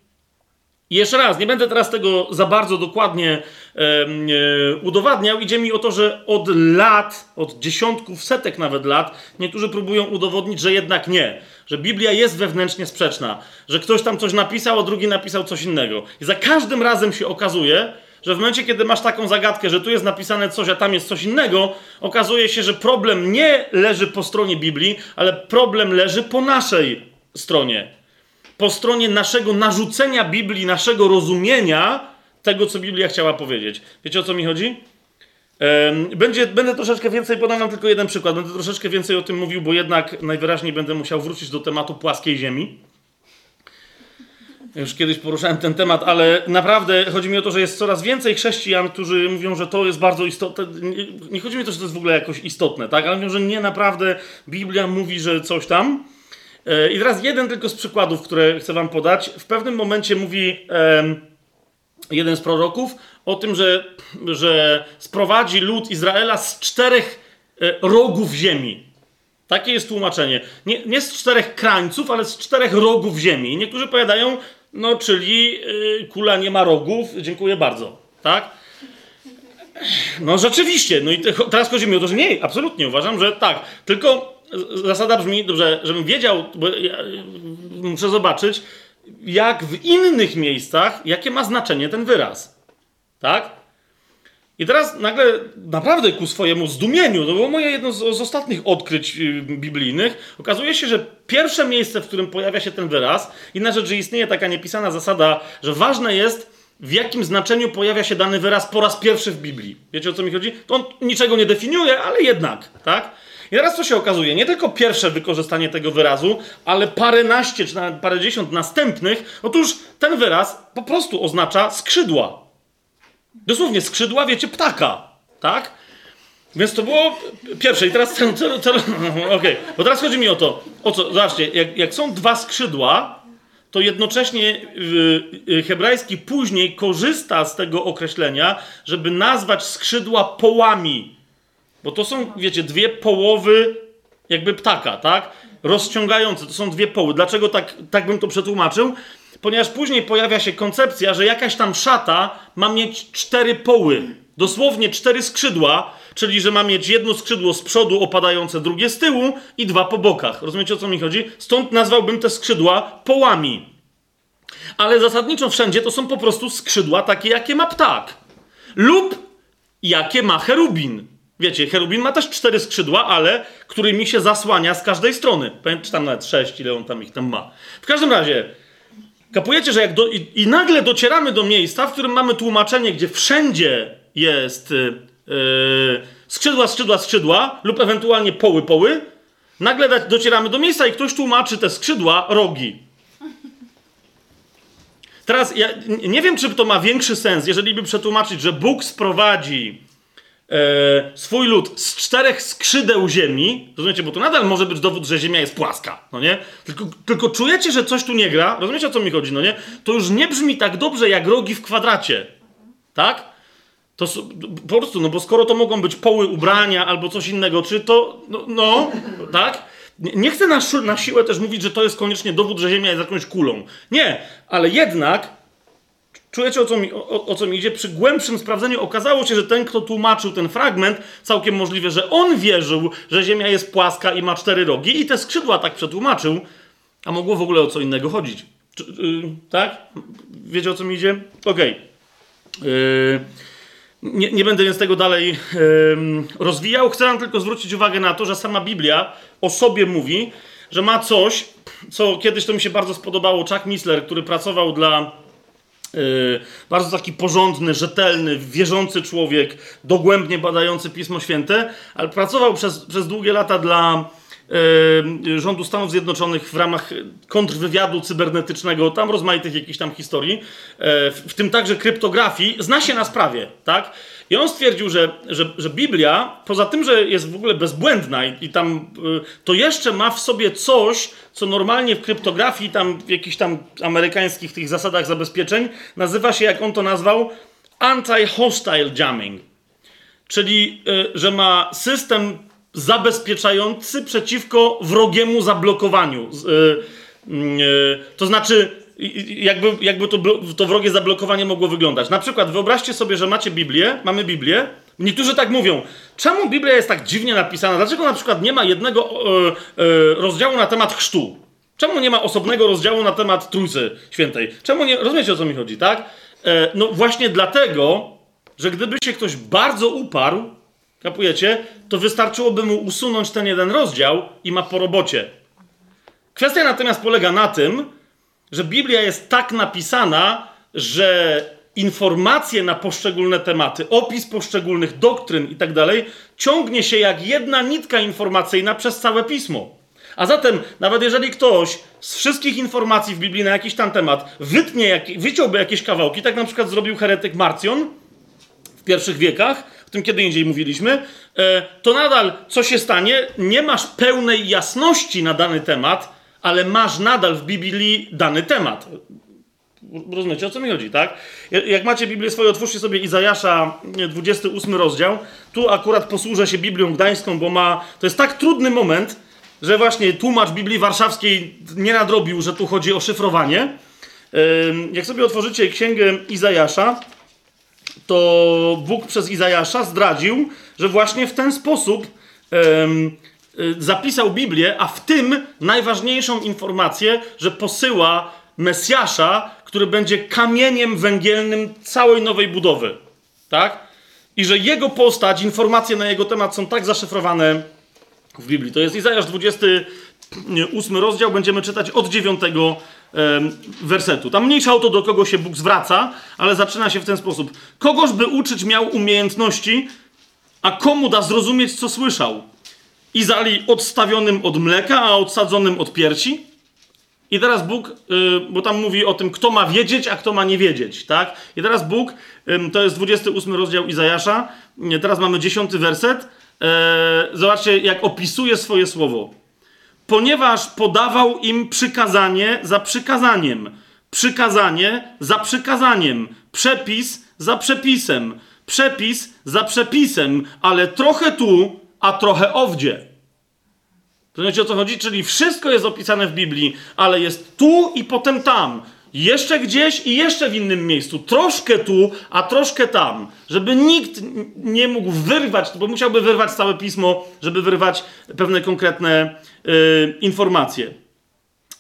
Speaker 1: I jeszcze raz, nie będę teraz tego za bardzo dokładnie e, e, udowadniał. Idzie mi o to, że od lat, od dziesiątków, setek nawet lat, niektórzy próbują udowodnić, że jednak nie. Że Biblia jest wewnętrznie sprzeczna. Że ktoś tam coś napisał, a drugi napisał coś innego. I za każdym razem się okazuje, że w momencie, kiedy masz taką zagadkę, że tu jest napisane coś, a tam jest coś innego, okazuje się, że problem nie leży po stronie Biblii, ale problem leży po naszej stronie po stronie naszego narzucenia Biblii, naszego rozumienia tego, co Biblia chciała powiedzieć. Wiecie o co mi chodzi? Będzie, będę troszeczkę więcej, podam wam tylko jeden przykład, będę troszeczkę więcej o tym mówił, bo jednak najwyraźniej będę musiał wrócić do tematu płaskiej ziemi. Już kiedyś poruszałem ten temat, ale naprawdę chodzi mi o to, że jest coraz więcej chrześcijan, którzy mówią, że to jest bardzo istotne. Nie chodzi mi o to, że to jest w ogóle jakoś istotne, tak? Ale mówią, że nie naprawdę Biblia mówi, że coś tam. E, I teraz jeden tylko z przykładów, które chcę wam podać. W pewnym momencie mówi jeden z proroków o tym, że, że sprowadzi lud Izraela z czterech e, rogów ziemi. Takie jest tłumaczenie. Nie, nie z czterech krańców, ale z czterech rogów ziemi. Niektórzy powiadają, no czyli yy, kula nie ma rogów, dziękuję bardzo. Tak? No rzeczywiście, no i te, teraz chodzi mi o to, że nie, absolutnie uważam, że tak. Tylko zasada brzmi, dobrze, żebym wiedział, bo ja muszę zobaczyć, jak w innych miejscach, jakie ma znaczenie ten wyraz. Tak? I teraz nagle, naprawdę ku swojemu zdumieniu, to było moje jedno z, z, ostatnich odkryć y, biblijnych, okazuje się, że pierwsze miejsce, w którym pojawia się ten wyraz, inna rzecz, że istnieje taka niepisana zasada, że ważne jest, w jakim znaczeniu pojawia się dany wyraz po raz pierwszy w Biblii. Wiecie o co mi chodzi? To on niczego nie definiuje, ale jednak, tak? I teraz co się okazuje? Nie tylko pierwsze wykorzystanie tego wyrazu, ale paręnaście czy nawet parędziesiąt następnych. Otóż ten wyraz po prostu oznacza skrzydła. Dosłownie skrzydła, wiecie, ptaka, tak? Więc to było pierwsze. I teraz cel, cel, cel okej, okay. bo teraz chodzi mi o to, o co, zobaczcie, jak, jak są dwa skrzydła, to jednocześnie yy, hebrajski później korzysta z tego określenia, żeby nazwać skrzydła połami. Bo to są, wiecie, dwie połowy jakby ptaka, tak? Rozciągające, to są dwie poły. Dlaczego tak, tak bym to przetłumaczył? Ponieważ później pojawia się koncepcja, że jakaś tam szata ma mieć cztery poły. Dosłownie cztery skrzydła, czyli że ma mieć jedno skrzydło z przodu opadające, drugie z tyłu i dwa po bokach. Rozumiecie o co mi chodzi? Stąd nazwałbym te skrzydła połami. Ale zasadniczo wszędzie to są po prostu skrzydła takie, jakie ma ptak. Lub jakie ma cherubin. Wiecie, cherubin ma też cztery skrzydła, ale którymi się zasłania z każdej strony. Czy tam nawet sześć, ile on tam ich tam ma. W każdym razie, kapujecie, że jak do, i, i, nagle docieramy do miejsca, w którym mamy tłumaczenie, gdzie wszędzie jest yy, skrzydła, skrzydła, skrzydła lub ewentualnie poły, poły, nagle docieramy do miejsca i ktoś tłumaczy te skrzydła rogi. Teraz ja nie wiem, czy to ma większy sens, jeżeli by przetłumaczyć, że Bóg sprowadzi e, swój lud z czterech skrzydeł ziemi, rozumiecie, bo to nadal może być dowód, że ziemia jest płaska, no nie? Tylko, tylko czujecie, że coś tu nie gra, rozumiecie o co mi chodzi, no nie? To już nie brzmi tak dobrze jak rogi w kwadracie, tak? To po prostu, no bo skoro to mogą być poły ubrania albo coś innego, czy to, no, no tak? Nie chcę na, na siłę też mówić, że to jest koniecznie dowód, że Ziemia jest jakąś kulą. Nie, ale jednak Czujecie, o co, mi, o, o co mi idzie? Przy głębszym sprawdzeniu okazało się, że ten, kto tłumaczył ten fragment, całkiem możliwe, że on wierzył, że Ziemia jest płaska i ma cztery rogi i te skrzydła tak przetłumaczył, a mogło w ogóle o co innego chodzić. Czy, yy, tak? Wiecie, o co mi idzie? Okej. Okay. Yy, nie, nie, będę więc tego dalej yy, rozwijał. Chcę wam tylko zwrócić uwagę na to, że sama Biblia o sobie mówi, że ma coś, co kiedyś to mi się bardzo spodobało. Chuck Missler, który pracował dla bardzo taki porządny, rzetelny, wierzący człowiek, dogłębnie badający Pismo Święte, ale pracował przez, przez długie lata dla rządu Stanów Zjednoczonych w ramach kontrwywiadu cybernetycznego, tam rozmaitych jakichś tam historii, yy, w, tym także kryptografii, zna się na sprawie, tak? I on stwierdził, że, że, że Biblia, poza tym, że jest w ogóle bezbłędna i, i tam, y, to jeszcze ma w sobie coś, co normalnie w kryptografii, tam w jakichś tam amerykańskich tych zasadach zabezpieczeń, nazywa się, jak on to nazwał, anti-hostile jamming. Czyli, że ma system zabezpieczający przeciwko wrogiemu zablokowaniu. Y, to znaczy, jakby, jakby to, to wrogie zablokowanie mogło wyglądać. Na przykład wyobraźcie sobie, że macie Biblię, mamy Biblię. Niektórzy tak mówią, czemu Biblia jest tak dziwnie napisana? Dlaczego na przykład nie ma jednego e, e, rozdziału na temat chrztu? Czemu nie ma osobnego rozdziału na temat Trójcy Świętej? Czemu nie... Rozumiecie, o co mi chodzi, tak? E, no właśnie dlatego, że gdyby się ktoś bardzo uparł, kapujecie, to wystarczyłoby mu usunąć ten jeden rozdział i ma po robocie. Kwestia natomiast polega na tym, że Biblia jest tak napisana, że informacje na poszczególne tematy, opis poszczególnych doktryn i tak dalej, ciągnie się jak jedna nitka informacyjna przez całe pismo. A zatem, nawet jeżeli ktoś z wszystkich informacji w Biblii na jakiś tam temat wytnie, wyciąłby jakieś kawałki, tak na przykład zrobił heretyk Marcjon w pierwszych wiekach, o tym kiedy indziej mówiliśmy, e, to nadal co się stanie? Nie masz pełnej jasności na dany temat, ale masz nadal w Biblii dany temat. Rozumiecie, o co mi chodzi, tak? Jak macie Biblię swoją, otwórzcie sobie Izajasza, 28 rozdział. Tu akurat posłużę się Biblią Gdańską, bo ma... To jest tak trudny moment, że właśnie tłumacz Biblii Warszawskiej nie nadrobił, że tu chodzi o szyfrowanie. Jak sobie otworzycie Księgę Izajasza, to Bóg przez Izajasza zdradził, że właśnie w ten sposób y, zapisał Biblię, a w tym najważniejszą informację, że posyła Mesjasza, który będzie kamieniem węgielnym całej nowej budowy. Tak? I że jego postać, informacje na jego temat są tak zaszyfrowane w Biblii. To jest Izajasz 28 rozdział, będziemy czytać od 9 wersetu. Tam mniejsza o to, do kogo się Bóg zwraca, ale zaczyna się w ten sposób. Kogoż by uczyć miał umiejętności, a komu da zrozumieć, co słyszał? Izali odstawionym od mleka, a odsadzonym od piersi? I teraz Bóg, yy, bo tam mówi o tym, kto ma wiedzieć, a kto ma nie wiedzieć, tak? I teraz Bóg, to jest 28 rozdział Izajasza, teraz mamy 10 werset. Yy, zobaczcie, jak opisuje swoje słowo. Ponieważ podawał im przykazanie za przykazaniem, przykazanie za przykazaniem, przepis za przepisem, przepis za przepisem, ale trochę tu, a trochę owdzie. Rozumiecie o co chodzi? Czyli wszystko jest opisane w Biblii, ale jest tu i potem tam. Jeszcze gdzieś i jeszcze w innym miejscu. Troszkę tu, a troszkę tam. Żeby nikt nie mógł wyrwać, bo musiałby wyrwać całe pismo, żeby wyrwać pewne konkretne yy, informacje.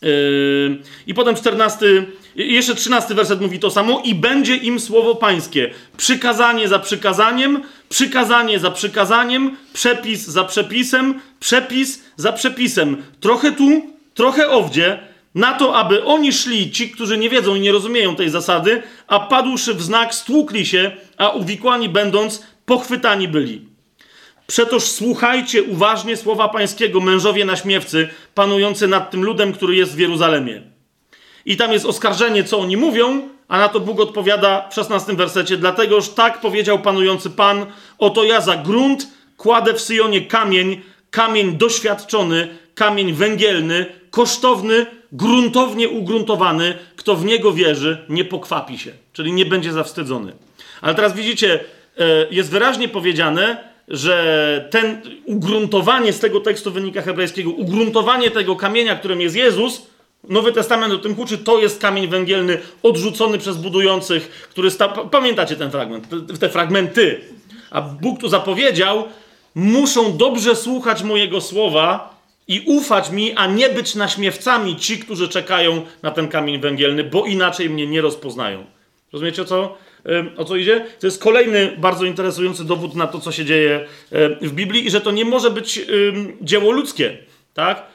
Speaker 1: Yy, I potem 14, jeszcze 13 werset mówi to samo. I będzie im słowo pańskie. Przykazanie za przykazaniem, przykazanie za przykazaniem, przepis za przepisem, przepis za przepisem. Trochę tu, trochę owdzie, na to, aby oni szli, ci, którzy nie wiedzą i nie rozumieją tej zasady, a padłszy w znak, stłukli się, a uwikłani będąc, pochwytani byli. Przetoż słuchajcie uważnie słowa pańskiego, mężowie naśmiewcy, panujący nad tym ludem, który jest w Jeruzalemie. I tam jest oskarżenie, co oni mówią, a na to Bóg odpowiada w 16 wersecie. Dlategoż tak powiedział panujący Pan, oto ja za grunt kładę w Syjonie kamień, kamień doświadczony, kamień węgielny, kosztowny, gruntownie ugruntowany. Kto w niego wierzy, nie pokwapi się, czyli nie będzie zawstydzony. Ale teraz widzicie, e, jest wyraźnie powiedziane, że ten ugruntowanie z tego tekstu wynika hebrajskiego, ugruntowanie tego kamienia, którym jest Jezus, Nowy Testament o tym uczy, to jest kamień węgielny odrzucony przez budujących, który sta... Pamiętacie ten fragment, te fragmenty. A Bóg tu zapowiedział, muszą dobrze słuchać mojego słowa i ufać mi, a nie być naśmiewcami ci, którzy czekają na ten kamień węgielny, bo inaczej mnie nie rozpoznają. Rozumiecie o co, o co idzie? To jest kolejny bardzo interesujący dowód na to, co się dzieje w Biblii i że to nie może być dzieło ludzkie, tak?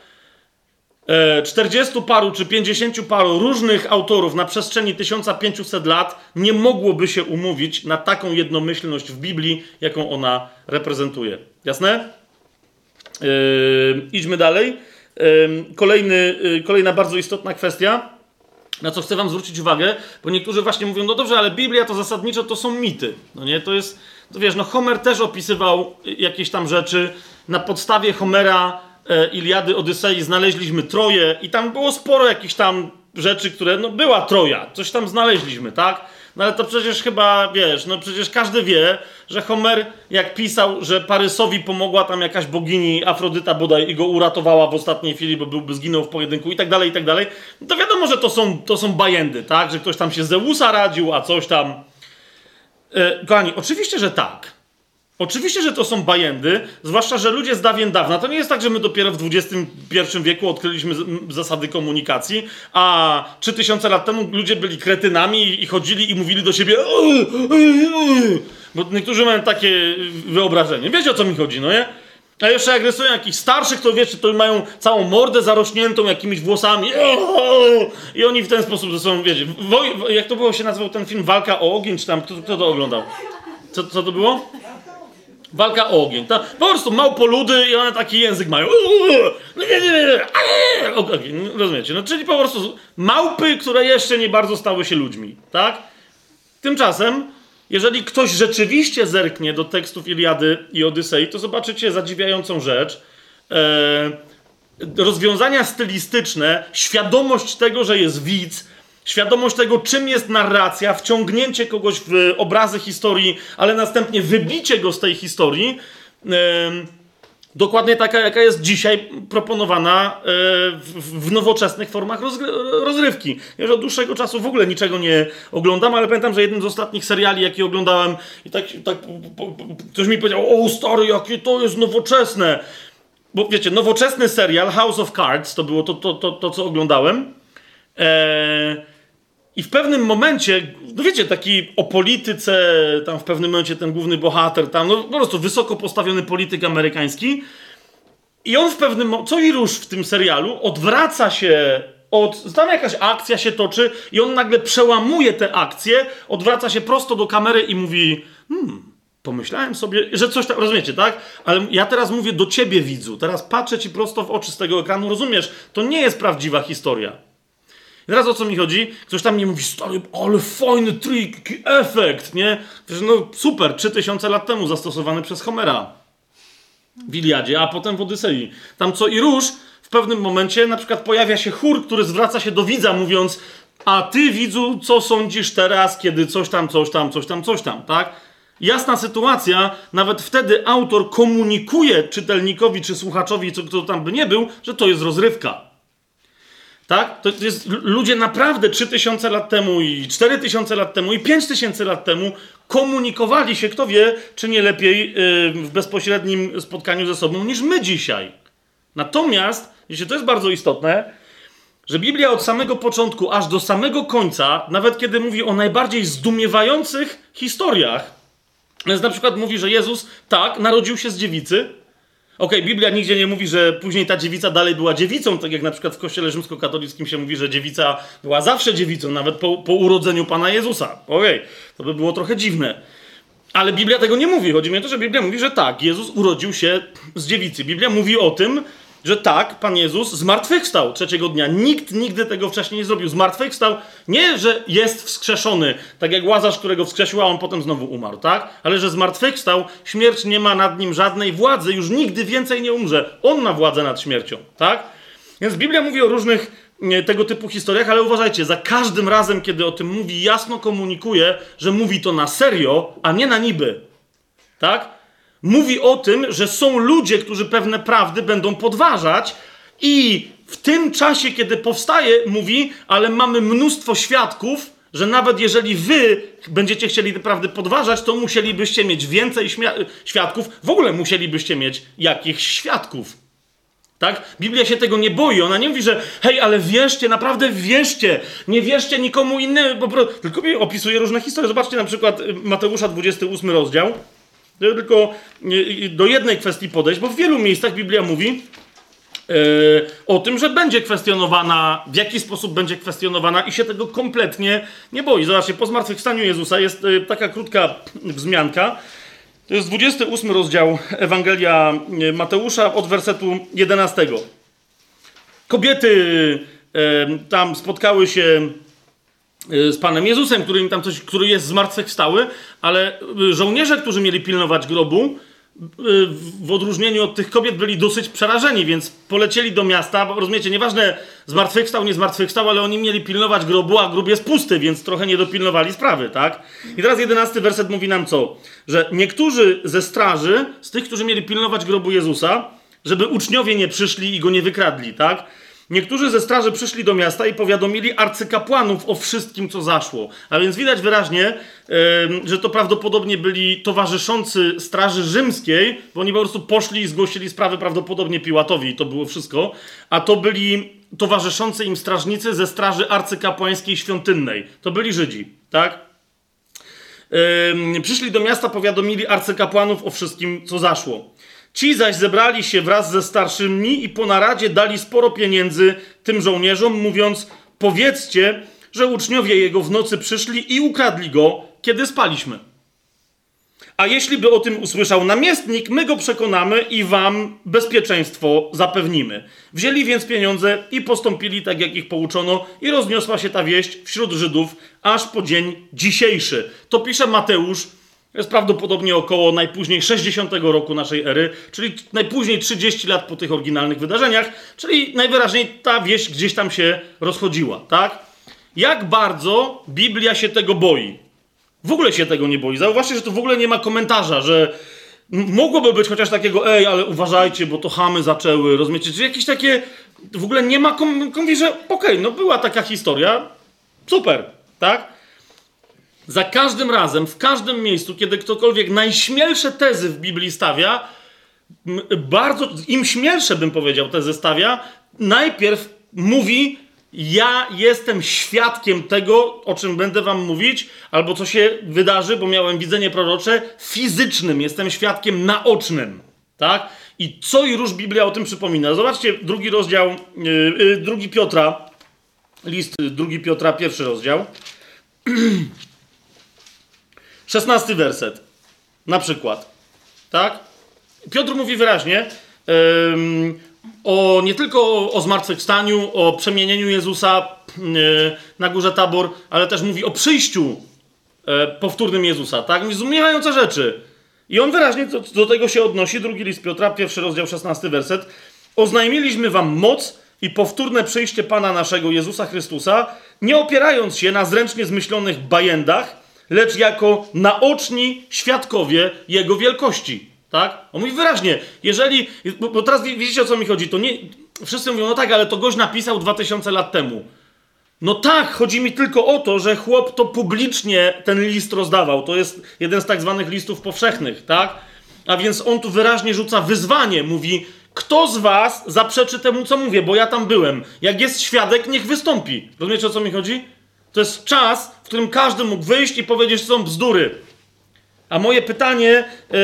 Speaker 1: 40 e, paru czy 50 paru różnych autorów na przestrzeni 1500 lat nie mogłoby się umówić na taką jednomyślność w Biblii, jaką ona reprezentuje. Jasne? Yy, idźmy dalej. Kolejny, yy, kolejna bardzo istotna kwestia, na co chcę Wam zwrócić uwagę, bo niektórzy właśnie mówią, no dobrze, ale Biblia to zasadniczo to są mity. No nie, to jest, to wiesz, no Homer też opisywał jakieś tam rzeczy. Na podstawie Homera e, Iliady, Odysei znaleźliśmy Troje i tam było sporo jakichś tam rzeczy, które, no była Troja, coś tam znaleźliśmy, tak? No ale to przecież chyba, wiesz, no przecież każdy wie, że Homer jak pisał, że Parysowi pomogła tam jakaś bogini Afrodyta bodaj i go uratowała w ostatniej chwili, bo byłby zginął w pojedynku i tak dalej, i tak dalej, no to wiadomo, że to są, to są bajendy, tak? Że ktoś tam się Zeusa radził, a coś tam... Yy, kochani, oczywiście, że tak. Oczywiście, że to są bajendy, zwłaszcza, że ludzie z dawien dawna, to nie jest tak, że my dopiero w XXI wieku odkryliśmy zasady komunikacji, a 3000 lat temu ludzie byli kretynami i chodzili i mówili do siebie bo niektórzy mają takie wyobrażenie. Wiecie o co mi chodzi, no nie? A jeszcze jak rysują jakichś starszych, to wiecie, to mają całą mordę zarośniętą jakimiś włosami. I oni w ten sposób ze sobą, wiecie, jak to było się nazywał ten film Walka o ogień, czy tam, kto, kto to oglądał? Co, co to było? Walka o ogień. Ta, po prostu małpoludy i one taki język mają. Rozumiecie? No, czyli po prostu małpy, które jeszcze nie bardzo stały się ludźmi, tak? Tymczasem, jeżeli ktoś rzeczywiście zerknie do tekstów Iliady i Odysei, to zobaczycie zadziwiającą rzecz. E, rozwiązania stylistyczne, świadomość tego, że jest widz, Świadomość tego, czym jest narracja, wciągnięcie kogoś w obrazy historii, ale następnie wybicie go z tej historii, dokładnie taka, jaka jest dzisiaj proponowana yy, w, nowoczesnych formach rozrywki. Ja już od dłuższego czasu w ogóle niczego nie oglądam, ale pamiętam, że jeden z ostatnich seriali, jaki oglądałem, i tak, tak ktoś mi powiedział: O, stary, jakie to jest nowoczesne. bo wiecie, nowoczesny serial House of Cards, to było to, to, to, to co oglądałem. Eee, I w pewnym momencie, no wiecie, taki o polityce, tam w pewnym momencie ten główny bohater, tam no po prostu wysoko postawiony polityk amerykański. I on w pewnym co i róż w tym serialu odwraca się od. Tam jakaś akcja się toczy, i on nagle przełamuje tę akcję, odwraca się prosto do kamery i mówi: Hmm, pomyślałem sobie, że coś tam. Rozumiecie, tak? Ale ja teraz mówię do ciebie, widzu. Teraz patrzę ci prosto w oczy z tego ekranu. Rozumiesz? To nie jest prawdziwa historia. I teraz o co mi chodzi? Ktoś tam mi mówi, stary, ale fajny trik, efekt, nie? Wiesz, no super, 3000 lat temu zastosowany przez Homera w Iliadzie, a potem w Odysei. Tam co i róż, w pewnym momencie na przykład pojawia się chór, który zwraca się do widza, mówiąc, a ty widzu, co sądzisz teraz, kiedy coś tam, coś tam, coś tam, coś tam, tak? Jasna sytuacja, nawet wtedy autor komunikuje czytelnikowi czy słuchaczowi, co kto tam by nie był, że to jest rozrywka. Tak? To jest, ludzie naprawdę 3000 lat temu i 4000 lat temu i 5000 lat temu komunikowali się, kto wie, czy nie lepiej w bezpośrednim spotkaniu ze sobą niż my dzisiaj. Natomiast, jeśli to jest bardzo istotne, że Biblia od samego początku aż do samego końca, nawet kiedy mówi o najbardziej zdumiewających historiach, więc na przykład mówi, że Jezus tak narodził się z dziewicy, Okej, okay, Biblia nigdzie nie mówi, że później ta dziewica dalej była dziewicą, tak jak na przykład w kościele rzymskokatolickim się mówi, że dziewica była zawsze dziewicą, nawet po, po urodzeniu Pana Jezusa. Okej, okay, to by było trochę dziwne. Ale Biblia tego nie mówi. Chodzi mi o to, że Biblia mówi, że tak, Jezus urodził się z dziewicy. Biblia mówi o tym, że tak, Pan Jezus zmartwychwstał trzeciego dnia. Nikt nigdy tego wcześniej nie zrobił. Zmartwychwstał nie, że jest wskrzeszony, tak jak Łazarz, którego wskrzesił, a on potem znowu umarł, tak? Ale że zmartwychwstał, śmierć nie ma nad nim żadnej władzy, już nigdy więcej nie umrze. On ma władzę nad śmiercią, tak? Więc Biblia mówi o różnych tego typu historiach, ale uważajcie, za każdym razem, kiedy o tym mówi, jasno komunikuje, że mówi to na serio, a nie na niby. Tak? Mówi o tym, że są ludzie, którzy pewne prawdy będą podważać, i w tym czasie, kiedy powstaje, mówi, ale mamy mnóstwo świadków, że nawet jeżeli wy będziecie chcieli te prawdy podważać, to musielibyście mieć więcej świadków, w ogóle musielibyście mieć jakichś świadków. Tak? Biblia się tego nie boi. Ona nie mówi, że hej, ale wierzcie, naprawdę wierzcie. Nie wierzcie nikomu innemu, tylko opisuje różne historie. Zobaczcie na przykład y, Mateusza 28 rozdział. Tylko do jednej kwestii podejść, bo w wielu miejscach Biblia mówi yy, o tym, że będzie kwestionowana, w jaki sposób będzie kwestionowana i się tego kompletnie nie boi. Zobaczcie, po zmartwychwstaniu Jezusa jest yy, taka krótka wzmianka. To jest 28 rozdział Ewangelia e, Mateusza od wersetu 11. Kobiety tam spotkały się z Panem Jezusem, który im tam coś, który jest zmartwychwstały, ale y, żołnierze, którzy mieli pilnować grobu, y, w odróżnieniu od tych kobiet byli dosyć przerażeni, więc polecieli do miasta, bo rozumiecie, nieważne zmartwychwstał, nie zmartwychwstał, ale oni mieli pilnować grobu, a grób jest pusty, więc trochę nie dopilnowali sprawy, tak? I teraz jedenasty werset mówi nam co? Że niektórzy ze straży, z tych, którzy mieli pilnować grobu Jezusa, żeby uczniowie nie przyszli i go nie wykradli, tak? Niektórzy ze straży przyszli do miasta i powiadomili arcykapłanów o wszystkim, co zaszło. A więc widać wyraźnie, że to prawdopodobnie byli towarzyszący straży rzymskiej, bo oni po prostu poszli i zgłosili sprawę prawdopodobnie Piłatowi i to było wszystko. A to byli towarzyszący im strażnicy ze straży arcykapłańskiej świątynnej. To byli Żydzi, tak? Przyszli do miasta, powiadomili arcykapłanów o wszystkim, co zaszło. Ci zaś zebrali się wraz ze starszymi i po naradzie dali sporo pieniędzy tym żołnierzom, mówiąc: Powiedzcie, że uczniowie jego w nocy przyszli i ukradli go, kiedy spaliśmy. A jeśli by o tym usłyszał namiestnik, my go przekonamy i wam bezpieczeństwo zapewnimy. Wzięli więc pieniądze i postąpili tak, jak ich pouczono, i rozniosła się ta wieść wśród Żydów aż po dzień dzisiejszy. To pisze Mateusz jest prawdopodobnie około najpóźniej 60 roku naszej ery, czyli najpóźniej 30 lat po tych oryginalnych wydarzeniach, czyli najwyraźniej ta wieść gdzieś tam się rozchodziła, tak? Jak bardzo Biblia się tego boi? W ogóle się tego nie boi. Zauważcie, że to w ogóle nie ma komentarza, że mogłoby być chociaż takiego, ej, ale uważajcie, bo to chamy zaczęły, rozumiecie? Czy jakieś takie, w ogóle nie ma, kom... mówi, że okej, okay, no była taka historia, super, tak? Za każdym razem, w każdym miejscu, kiedy ktokolwiek najśmielsze tezy w Biblii stawia, bardzo, im śmielsze bym powiedział te zestawia, najpierw mówi, ja jestem świadkiem tego, o czym będę wam mówić, albo co się wydarzy, bo miałem widzenie prorocze, fizycznym, jestem świadkiem naocznym, tak? I co i róż Biblia o tym przypomina. Zobaczcie drugi rozdział, yy, yy, drugi Piotra, list drugi Piotra, pierwszy rozdział. Szesnasty werset. Na przykład. Tak? Piotr mówi wyraźnie o, nie tylko o, o zmartwychwstaniu, o przemienieniu Jezusa na górze Tabor, ale też mówi o przyjściu yy, powtórnym Jezusa. Tak? Mówi rzeczy. I on wyraźnie do, do tego się odnosi. Drugi list Piotra, pierwszy rozdział, szesnasty werset. Oznajmiliśmy wam moc i powtórne przyjście Pana naszego Jezusa Chrystusa, nie opierając się na zręcznie zmyślonych bajendach, lecz jako naoczni świadkowie Jego wielkości. Tak? On mówi wyraźnie, jeżeli, bo, bo teraz widzicie o co mi chodzi, to nie, wszyscy mówią, no tak, ale to gość napisał 2000 lat temu. No tak, chodzi mi tylko o to, że chłop to publicznie ten list rozdawał. To jest jeden z tak zwanych listów powszechnych, tak? A więc on tu wyraźnie rzuca wyzwanie, mówi, kto z was zaprzeczy temu, co mówię, bo ja tam byłem. Jak jest świadek, niech wystąpi. Rozumiecie, o co mi chodzi? To jest czas, w którym każdy mógł wyjść i powiedzieć, że są bzdury. A moje pytanie yy,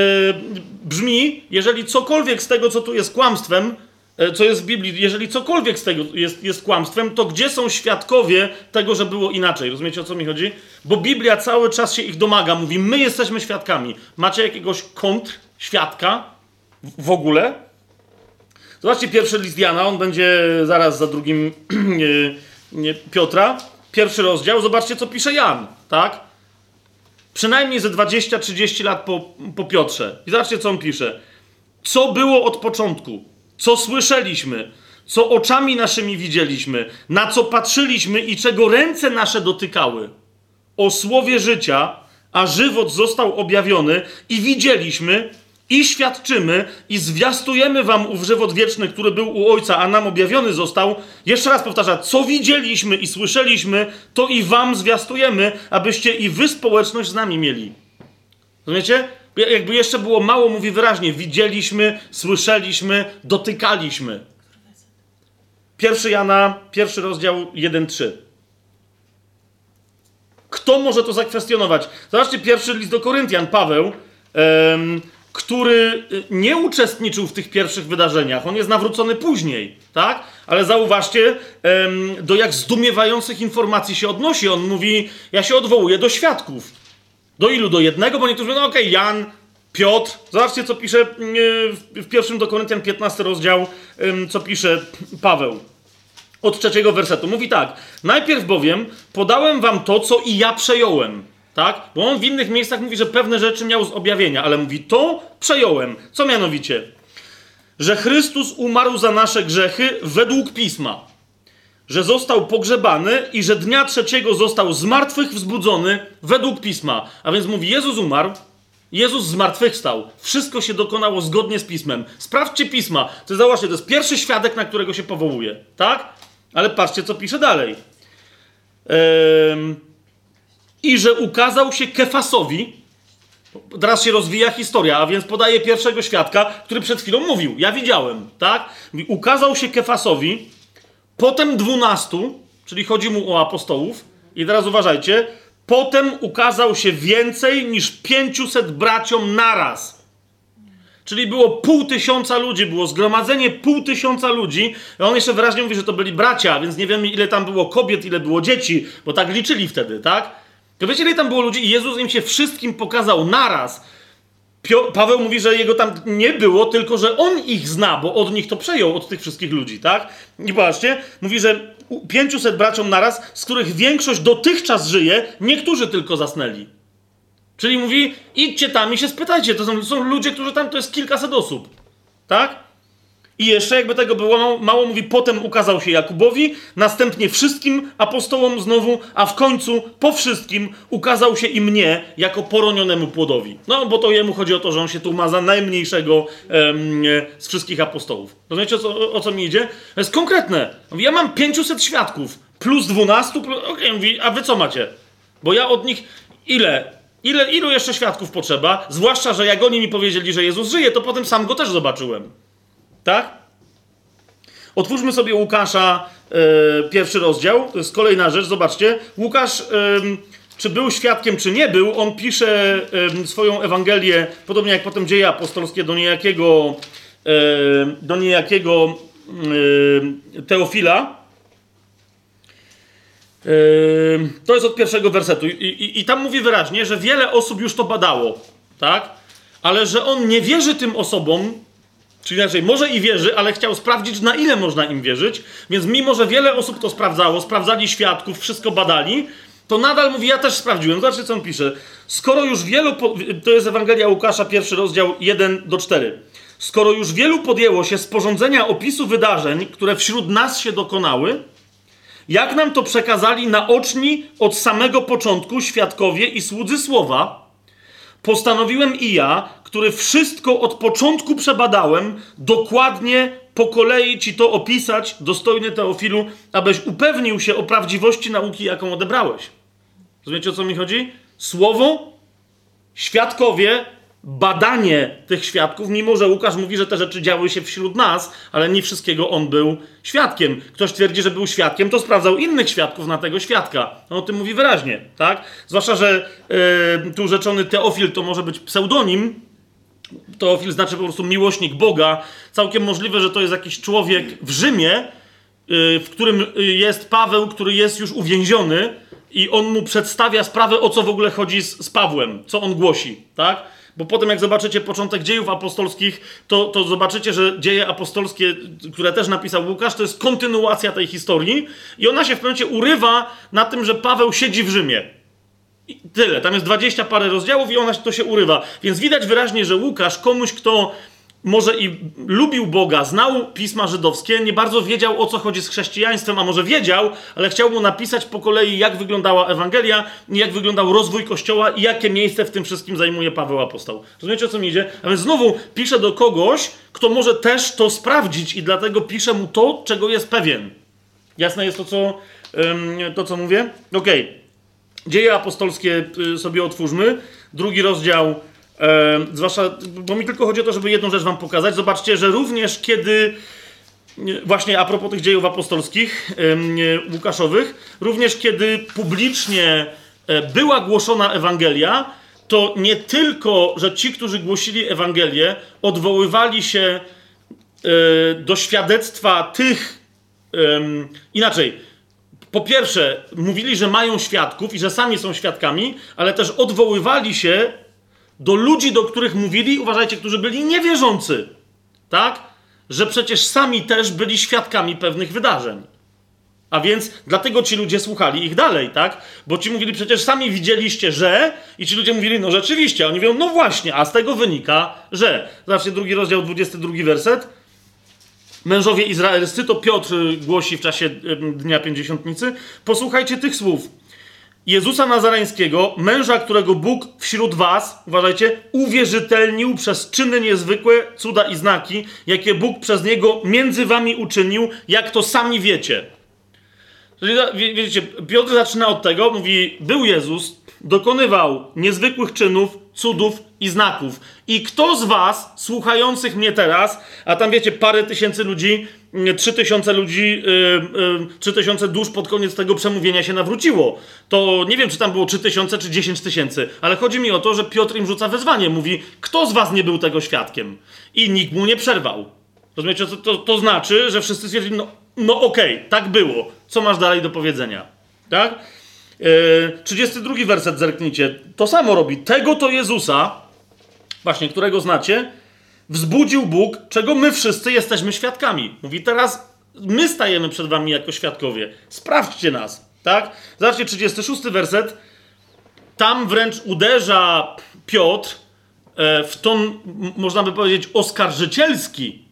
Speaker 1: brzmi, jeżeli cokolwiek z tego, co tu jest kłamstwem, yy, co jest w Biblii, jeżeli cokolwiek z tego jest, jest kłamstwem, to gdzie są świadkowie tego, że było inaczej? Rozumiecie, o co mi chodzi? Bo Biblia cały czas się ich domaga, mówi, my jesteśmy świadkami. Macie jakiegoś kontr świadka w, w ogóle? Zobaczcie pierwszy list Jana, on będzie zaraz za drugim Piotra. Pierwszy rozdział, zobaczcie co pisze Jan, tak? Przynajmniej ze 20-30 lat po, po Piotrze. I zobaczcie co on pisze. Co było od początku, co słyszeliśmy, co oczami naszymi widzieliśmy, na co patrzyliśmy i czego ręce nasze dotykały. O słowie życia, a żywot został objawiony i widzieliśmy, i świadczymy i zwiastujemy wam ów żywot wieczny, który był u Ojca, a nam objawiony został. Jeszcze raz powtarza, co widzieliśmy i słyszeliśmy, to i wam zwiastujemy, abyście i wy społeczność z nami mieli. Rozumiecie? Jakby jeszcze było mało, mówi wyraźnie, widzieliśmy, słyszeliśmy, dotykaliśmy. Pierwszy Jana, pierwszy rozdział 1-3. Kto może to zakwestionować? Zobaczcie, pierwszy list do Koryntian, Paweł, który y, nie uczestniczył w tych pierwszych wydarzeniach. On jest nawrócony później, tak? Ale zauważcie, do jak zdumiewających informacji się odnosi. On mówi, ja się odwołuję do świadków. Do ilu? Do jednego? Bo niektórzy mówią, no okej, okay, Jan, Piotr. Zobaczcie, co pisze y, w pierwszym do Koryntian 15 rozdział, co pisze Paweł. Od trzeciego wersetu. Mówi tak. Najpierw bowiem podałem wam to, co i ja przejąłem tak? Bo on w innych miejscach mówi, że pewne rzeczy miał z objawienia, ale mówi, to przejąłem. Co mianowicie? Że Chrystus umarł za nasze grzechy według pisma. Że został pogrzebany i że dnia trzeciego został z martwych wzbudzony według pisma. A więc mówi, Jezus umarł, Jezus zmartwychwstał. Wszystko się dokonało zgodnie z pismem. Sprawdźcie pisma. To zauważcie, to jest pierwszy świadek, na którego się powołuje. Tak? Ale patrzcie, co pisze dalej. Ehm i że ukazał się Kefasowi. Teraz się rozwija historia, a więc podaje pierwszego świadka, który przed chwilą mówił. Ja widziałem, tak? Ukazał się Kefasowi, potem dwunastu, czyli chodzi mu o apostołów. I teraz uważajcie, potem ukazał się więcej niż pięciuset braciom naraz. Czyli było pół tysiąca ludzi, było zgromadzenie pół tysiąca ludzi. I on jeszcze wyraźnie mówi, że to byli bracia, więc nie wiemy, ile tam było kobiet, ile było dzieci, bo tak liczyli wtedy, tak? To wiecie, ile tam było ludzi i Jezus im się wszystkim pokazał naraz. Pio Paweł mówi, że jego tam nie było, tylko że on ich zna, bo od nich to przejął, od tych wszystkich ludzi, tak? I patrzcie, mówi, że 500 braciom naraz, z których większość dotychczas żyje, niektórzy tylko zasnęli. Czyli mówi, idźcie tam i się spytajcie, to są, są ludzie, którzy tam, to jest kilkaset osób, tak? I jeszcze, jakby tego było mało, mówi, potem ukazał się Jakubowi, następnie wszystkim apostołom znowu, a w końcu po wszystkim ukazał się i mnie jako poronionemu płodowi. No, bo to jemu chodzi o to, że on się tu ma za najmniejszego em, z wszystkich apostołów. Rozumiecie, o co, o co mi idzie? To jest konkretne. Ja mam 500 świadków, plus 12, plus... okej, okay, mówi, a wy co macie? Bo ja od nich ile? Ile, ilu jeszcze świadków potrzeba? Zwłaszcza, że jak oni mi powiedzieli, że Jezus żyje, to potem sam go też zobaczyłem. Tak? Otwórzmy sobie Łukasza, yy, pierwszy rozdział. To jest kolejna rzecz. Zobaczcie. Łukasz, czy był świadkiem, czy nie był, on pisze swoją Ewangelię, podobnie jak potem dzieje apostolskie, do niejakiego, do niejakiego Teofila. To jest od pierwszego wersetu. I, i, I, tam mówi wyraźnie, że wiele osób już to badało, tak? Ale że on nie wierzy tym osobom, czyli inaczej, może i wierzy, ale chciał sprawdzić, na ile można im wierzyć. Więc mimo, że wiele osób to sprawdzało, sprawdzali świadków, wszystko badali, to nadal mówi, ja też sprawdziłem. Zobaczcie, co on pisze. Skoro już wielu, to jest Ewangelia Łukasza, pierwszy rozdział 1 do 4. Skoro już wielu podjęło się sporządzenia opisu wydarzeń, które wśród nas się dokonały, jak nam to przekazali naoczni od samego początku świadkowie i słudzy słowa, postanowiłem i ja, który wszystko od początku przebadałem, dokładnie po kolei ci to opisać, dostojny Teofilu, abyś upewnił się o prawdziwości nauki, jaką odebrałeś. Rozumiecie, o co mi chodzi? Słowo, świadkowie, badanie tych świadków, mimo że Łukasz mówi, że te rzeczy działy się wśród nas, ale nie wszystkiego on był świadkiem. Ktoś twierdzi, że był świadkiem, to sprawdzał innych świadków na tego świadka. On o tym mówi wyraźnie, tak? Zwłaszcza, że yy, tu rzeczony Teofil to może być pseudonim. Teofil znaczy po prostu miłośnik Boga. Całkiem możliwe, że to jest jakiś człowiek w Rzymie, yy, w którym jest Paweł, który jest już uwięziony i on mu przedstawia sprawę, o co w ogóle chodzi z, z Pawłem, co on głosi, tak? Bo potem, jak zobaczycie początek dziejów apostolskich, to, to zobaczycie, że dzieje apostolskie, które też napisał Łukasz, to jest kontynuacja tej historii i ona się w pewnym momencie urywa na tym, że Paweł siedzi w Rzymie. I tyle. Tam jest dwadzieścia parę rozdziałów i ona to się urywa. Więc widać wyraźnie, że Łukasz komuś, kto może i lubił Boga, znał pisma żydowskie, nie bardzo wiedział o co chodzi z chrześcijaństwem, a może wiedział, ale chciał mu napisać po kolei, jak wyglądała Ewangelia, jak wyglądał rozwój Kościoła i jakie miejsce w tym wszystkim zajmuje Paweł Apostoł. Rozumiecie o co mi idzie? A więc znowu pisze do kogoś, kto może też to sprawdzić i dlatego pisze mu to, czego jest pewien. Jasne jest to, co, to, co mówię? Okej. Okay. Dzieje apostolskie y, sobie otwórzmy. Drugi rozdział E, zwłaszcza, bo mi tylko chodzi o to, żeby jedną rzecz wam pokazać. Zobaczcie, że również kiedy, właśnie a propos tych dziejów apostolskich, e, Łukaszowych, również kiedy publicznie e, była głoszona Ewangelia, to nie tylko, że ci, którzy głosili Ewangelię, odwoływali się e, do świadectwa tych, inaczej, po pierwsze, mówili, że mają świadków i że sami są świadkami, ale też odwoływali się do ludzi, do których mówili, uważajcie, którzy byli niewierzący, tak? Że przecież sami też byli świadkami pewnych wydarzeń. A więc dlatego ci ludzie słuchali ich dalej, tak? Bo ci mówili, przecież sami widzieliście, że. I ci ludzie mówili, no rzeczywiście. A oni mówią, no właśnie, a z tego wynika, że. Zobaczcie, drugi rozdział, 22 werset. Mężowie izraelscy, to Piotr głosi w czasie Dnia Pięćdziesiątnicy. Posłuchajcie tych słów. Jezusa Nazareńskiego, męża, którego Bóg wśród was, uważajcie, uwierzytelnił przez czyny niezwykłe, cuda i znaki, jakie Bóg przez niego między wami uczynił, jak to sami wiecie. Wiecie, Piotr zaczyna od tego, mówi, był Jezus, dokonywał niezwykłych czynów, cudów i znaków. I kto z was, słuchających mnie teraz, a tam wiecie, parę tysięcy ludzi, mm, trzy tysiące ludzi, yy, yy, trzy tysiące dusz pod koniec tego przemówienia się nawróciło. To nie wiem, czy tam było trzy tysiące, czy dziesięć tysięcy, ale chodzi mi o to, że Piotr im rzuca wezwanie. Mówi, kto z was nie był tego świadkiem? I nikt mu nie przerwał. Rozumiecie, to, to, to znaczy, że wszyscy stwierdzili, no, no okej, okay, tak było. Co masz dalej do powiedzenia? Tak? 32 e, werset zerknijcie. To samo robi. Tego to Jezusa, właśnie którego znacie, wzbudził Bóg, czego my wszyscy jesteśmy świadkami. Mówi teraz, my stajemy przed wami jako świadkowie. Sprawdźcie nas. Tak? Zobaczcie 36 werset. Tam wręcz uderza Piotr e, w ton, można by powiedzieć, oskarżycielski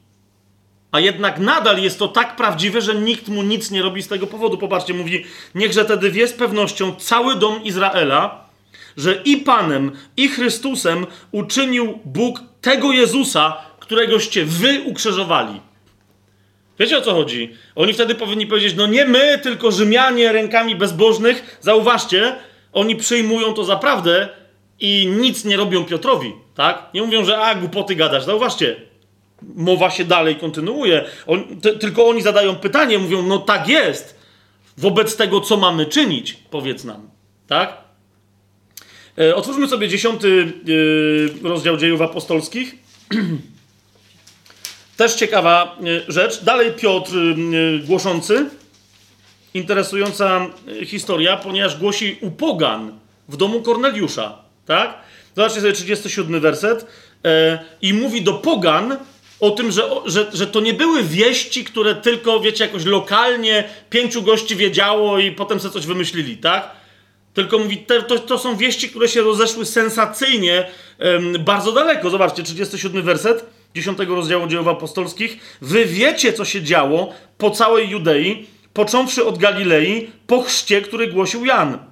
Speaker 1: a jednak nadal jest to tak prawdziwe, że nikt mu nic nie robi z tego powodu. Popatrzcie, mówi: Niechże tedy wie z pewnością cały dom Izraela, że i Panem, i Chrystusem uczynił Bóg tego Jezusa, któregoście wy ukrzyżowali. Wiecie o co chodzi? Oni wtedy powinni powiedzieć: No nie my, tylko Rzymianie rękami bezbożnych. Zauważcie, oni przyjmują to za prawdę, i nic nie robią Piotrowi, tak? Nie mówią, że a, głupoty gadasz. Zauważcie, mowa się dalej kontynuuje. On, ty, tylko oni zadają pytanie, mówią, no tak jest. Wobec tego, co mamy czynić, powiedz nam, tak? E, otwórzmy sobie dziesiąty e, rozdział dziejów apostolskich. Też ciekawa e, rzecz. Dalej Piotr e, głoszący. Interesująca historia, ponieważ głosi u pogan w domu Korneliusza. Tak? Zobaczcie sobie 37 werset. I mówi do pogan o tym, że, że, że to nie były wieści, które tylko, wiecie, jakoś lokalnie pięciu gości wiedziało i potem sobie coś wymyślili, tak? Tylko mówi, te, to, to są wieści, które się rozeszły sensacyjnie bardzo daleko. Zobaczcie, 37 werset 10 rozdziału dziejów apostolskich. Wy wiecie, co się działo po całej Judei, począwszy od Galilei, po chrzcie, który głosił Jan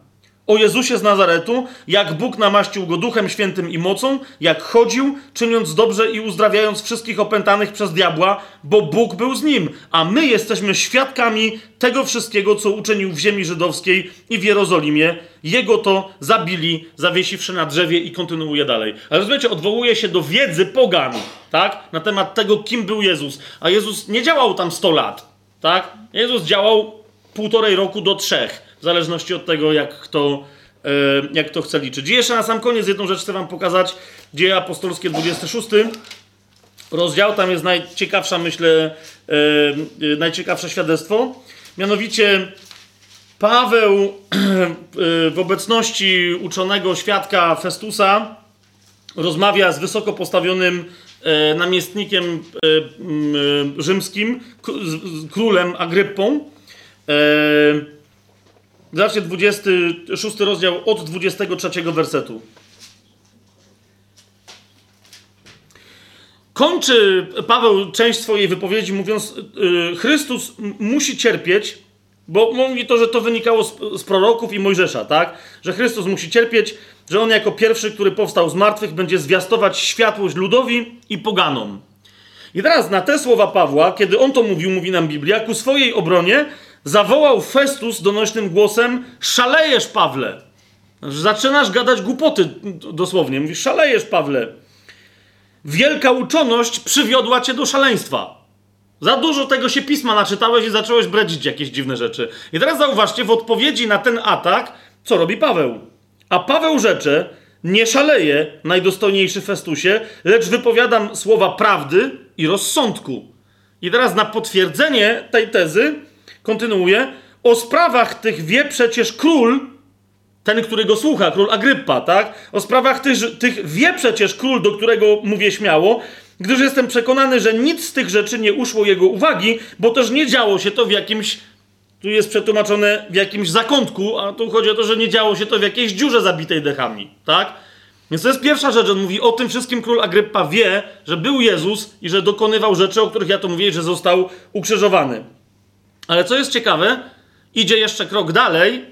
Speaker 1: o Jezusie z Nazaretu, jak Bóg namaścił go duchem świętym i mocą, jak chodził, czyniąc dobrze i uzdrawiając wszystkich opętanych przez diabła, bo Bóg był z nim. A my jesteśmy świadkami tego wszystkiego, co uczynił w ziemi żydowskiej i w Jerozolimie. Jego to zabili, zawiesiwszy na drzewie i kontynuuje dalej. Ale rozumiecie, odwołuje się do wiedzy pogan, tak? Na temat tego, kim był Jezus. A Jezus nie działał tam 100 lat, tak? Jezus działał półtorej roku do trzech w zależności od tego, jak kto, e, jak to chce liczyć. I jeszcze na sam koniec jedną rzecz chcę wam pokazać. Dzieje apostolskie 26 rozdział, tam jest najciekawsza, myślę, e, e, najciekawsze świadectwo. Mianowicie Paweł w obecności uczonego świadka Festusa rozmawia z wysoko postawionym namiestnikiem rzymskim, królem Agryppą. Zobaczcie 26 rozdział od 23 wersetu. Kończy Paweł część swojej wypowiedzi mówiąc, yy, Chrystus musi cierpieć, bo mówi to, że to wynikało z, z, proroków i Mojżesza, tak? Że Chrystus musi cierpieć, że On jako pierwszy, który powstał z martwych, będzie zwiastować światłość ludowi i poganom. I teraz na te słowa Pawła, kiedy on to mówił, mówi nam Biblia, ku swojej obronie zawołał Festus donośnym głosem: Szalejesz, Pawle. Zaczynasz gadać głupoty, dosłownie. Mówisz: Szalejesz, Pawle. Wielka uczoność przywiodła cię do szaleństwa. Za dużo tego się pisma naczytałeś i zacząłeś bredzić jakieś dziwne rzeczy. I teraz zauważcie, w odpowiedzi na ten atak, co robi Paweł. A Paweł rzecze, nie szaleje, najdostojniejszy Festusie, lecz wypowiadam słowa prawdy i rozsądku. I teraz na potwierdzenie tej tezy kontynuuje, o sprawach tych wie przecież król, ten, który go słucha, król Agryppa, tak? O sprawach tych, tych wie przecież król, do którego mówię śmiało, gdyż jestem przekonany, że nic z tych rzeczy nie uszło jego uwagi, bo też nie działo się to w jakimś, tu jest przetłumaczone w jakimś zakątku, a tu chodzi o to, że nie działo się to w jakiejś dziurze zabitej dechami, tak? Więc to jest pierwsza rzecz, on mówi o tym wszystkim król Agryppa wie, że był Jezus i że dokonywał rzeczy, o których ja to mówię, że został ukrzyżowany. Ale co jest ciekawe, idzie jeszcze krok dalej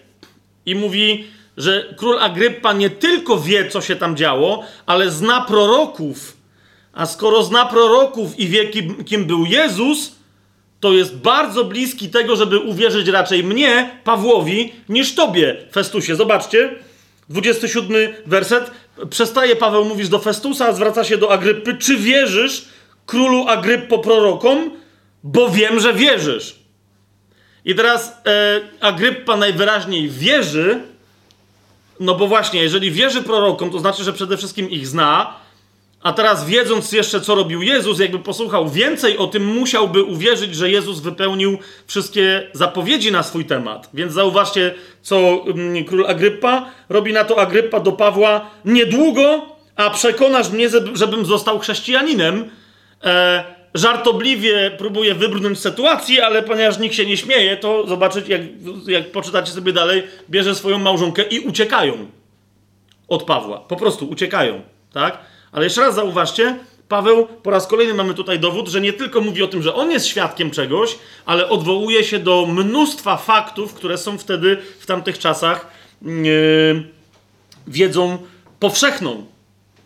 Speaker 1: i mówi, że król Agryppa nie tylko wie, co się tam działo, ale zna proroków. A skoro zna proroków i wie, kim, kim był Jezus, to jest bardzo bliski tego, żeby uwierzyć raczej mnie, Pawłowi, niż tobie, Festusie. Zobaczcie, 27 werset. Przestaje Paweł mówić do Festusa, zwraca się do Agryppy. Czy wierzysz królu Agryppo prorokom? Bo wiem, że wierzysz. I teraz e, Agryppa najwyraźniej wierzy, no bo właśnie, jeżeli wierzy prorokom, to znaczy, że przede wszystkim ich zna, a teraz wiedząc jeszcze, co robił Jezus, jakby posłuchał więcej o tym, musiałby uwierzyć, że Jezus wypełnił wszystkie zapowiedzi na swój temat. Więc zauważcie, co mm, król Agryppa robi na to Agryppa do Pawła. Niedługo, a przekonasz mnie, żebym został chrześcijaninem. E, żartobliwie próbuje wybrnąć z sytuacji, ale ponieważ nikt się nie śmieje, to zobaczyć, jak, jak poczytacie sobie dalej, bierze swoją małżonkę i uciekają od Pawła. Po prostu uciekają, tak? Ale jeszcze raz zauważcie, Paweł, po raz kolejny mamy tutaj dowód, że nie tylko mówi o tym, że on jest świadkiem czegoś, ale odwołuje się do mnóstwa faktów, które są wtedy, w tamtych czasach, yy, wiedzą powszechną.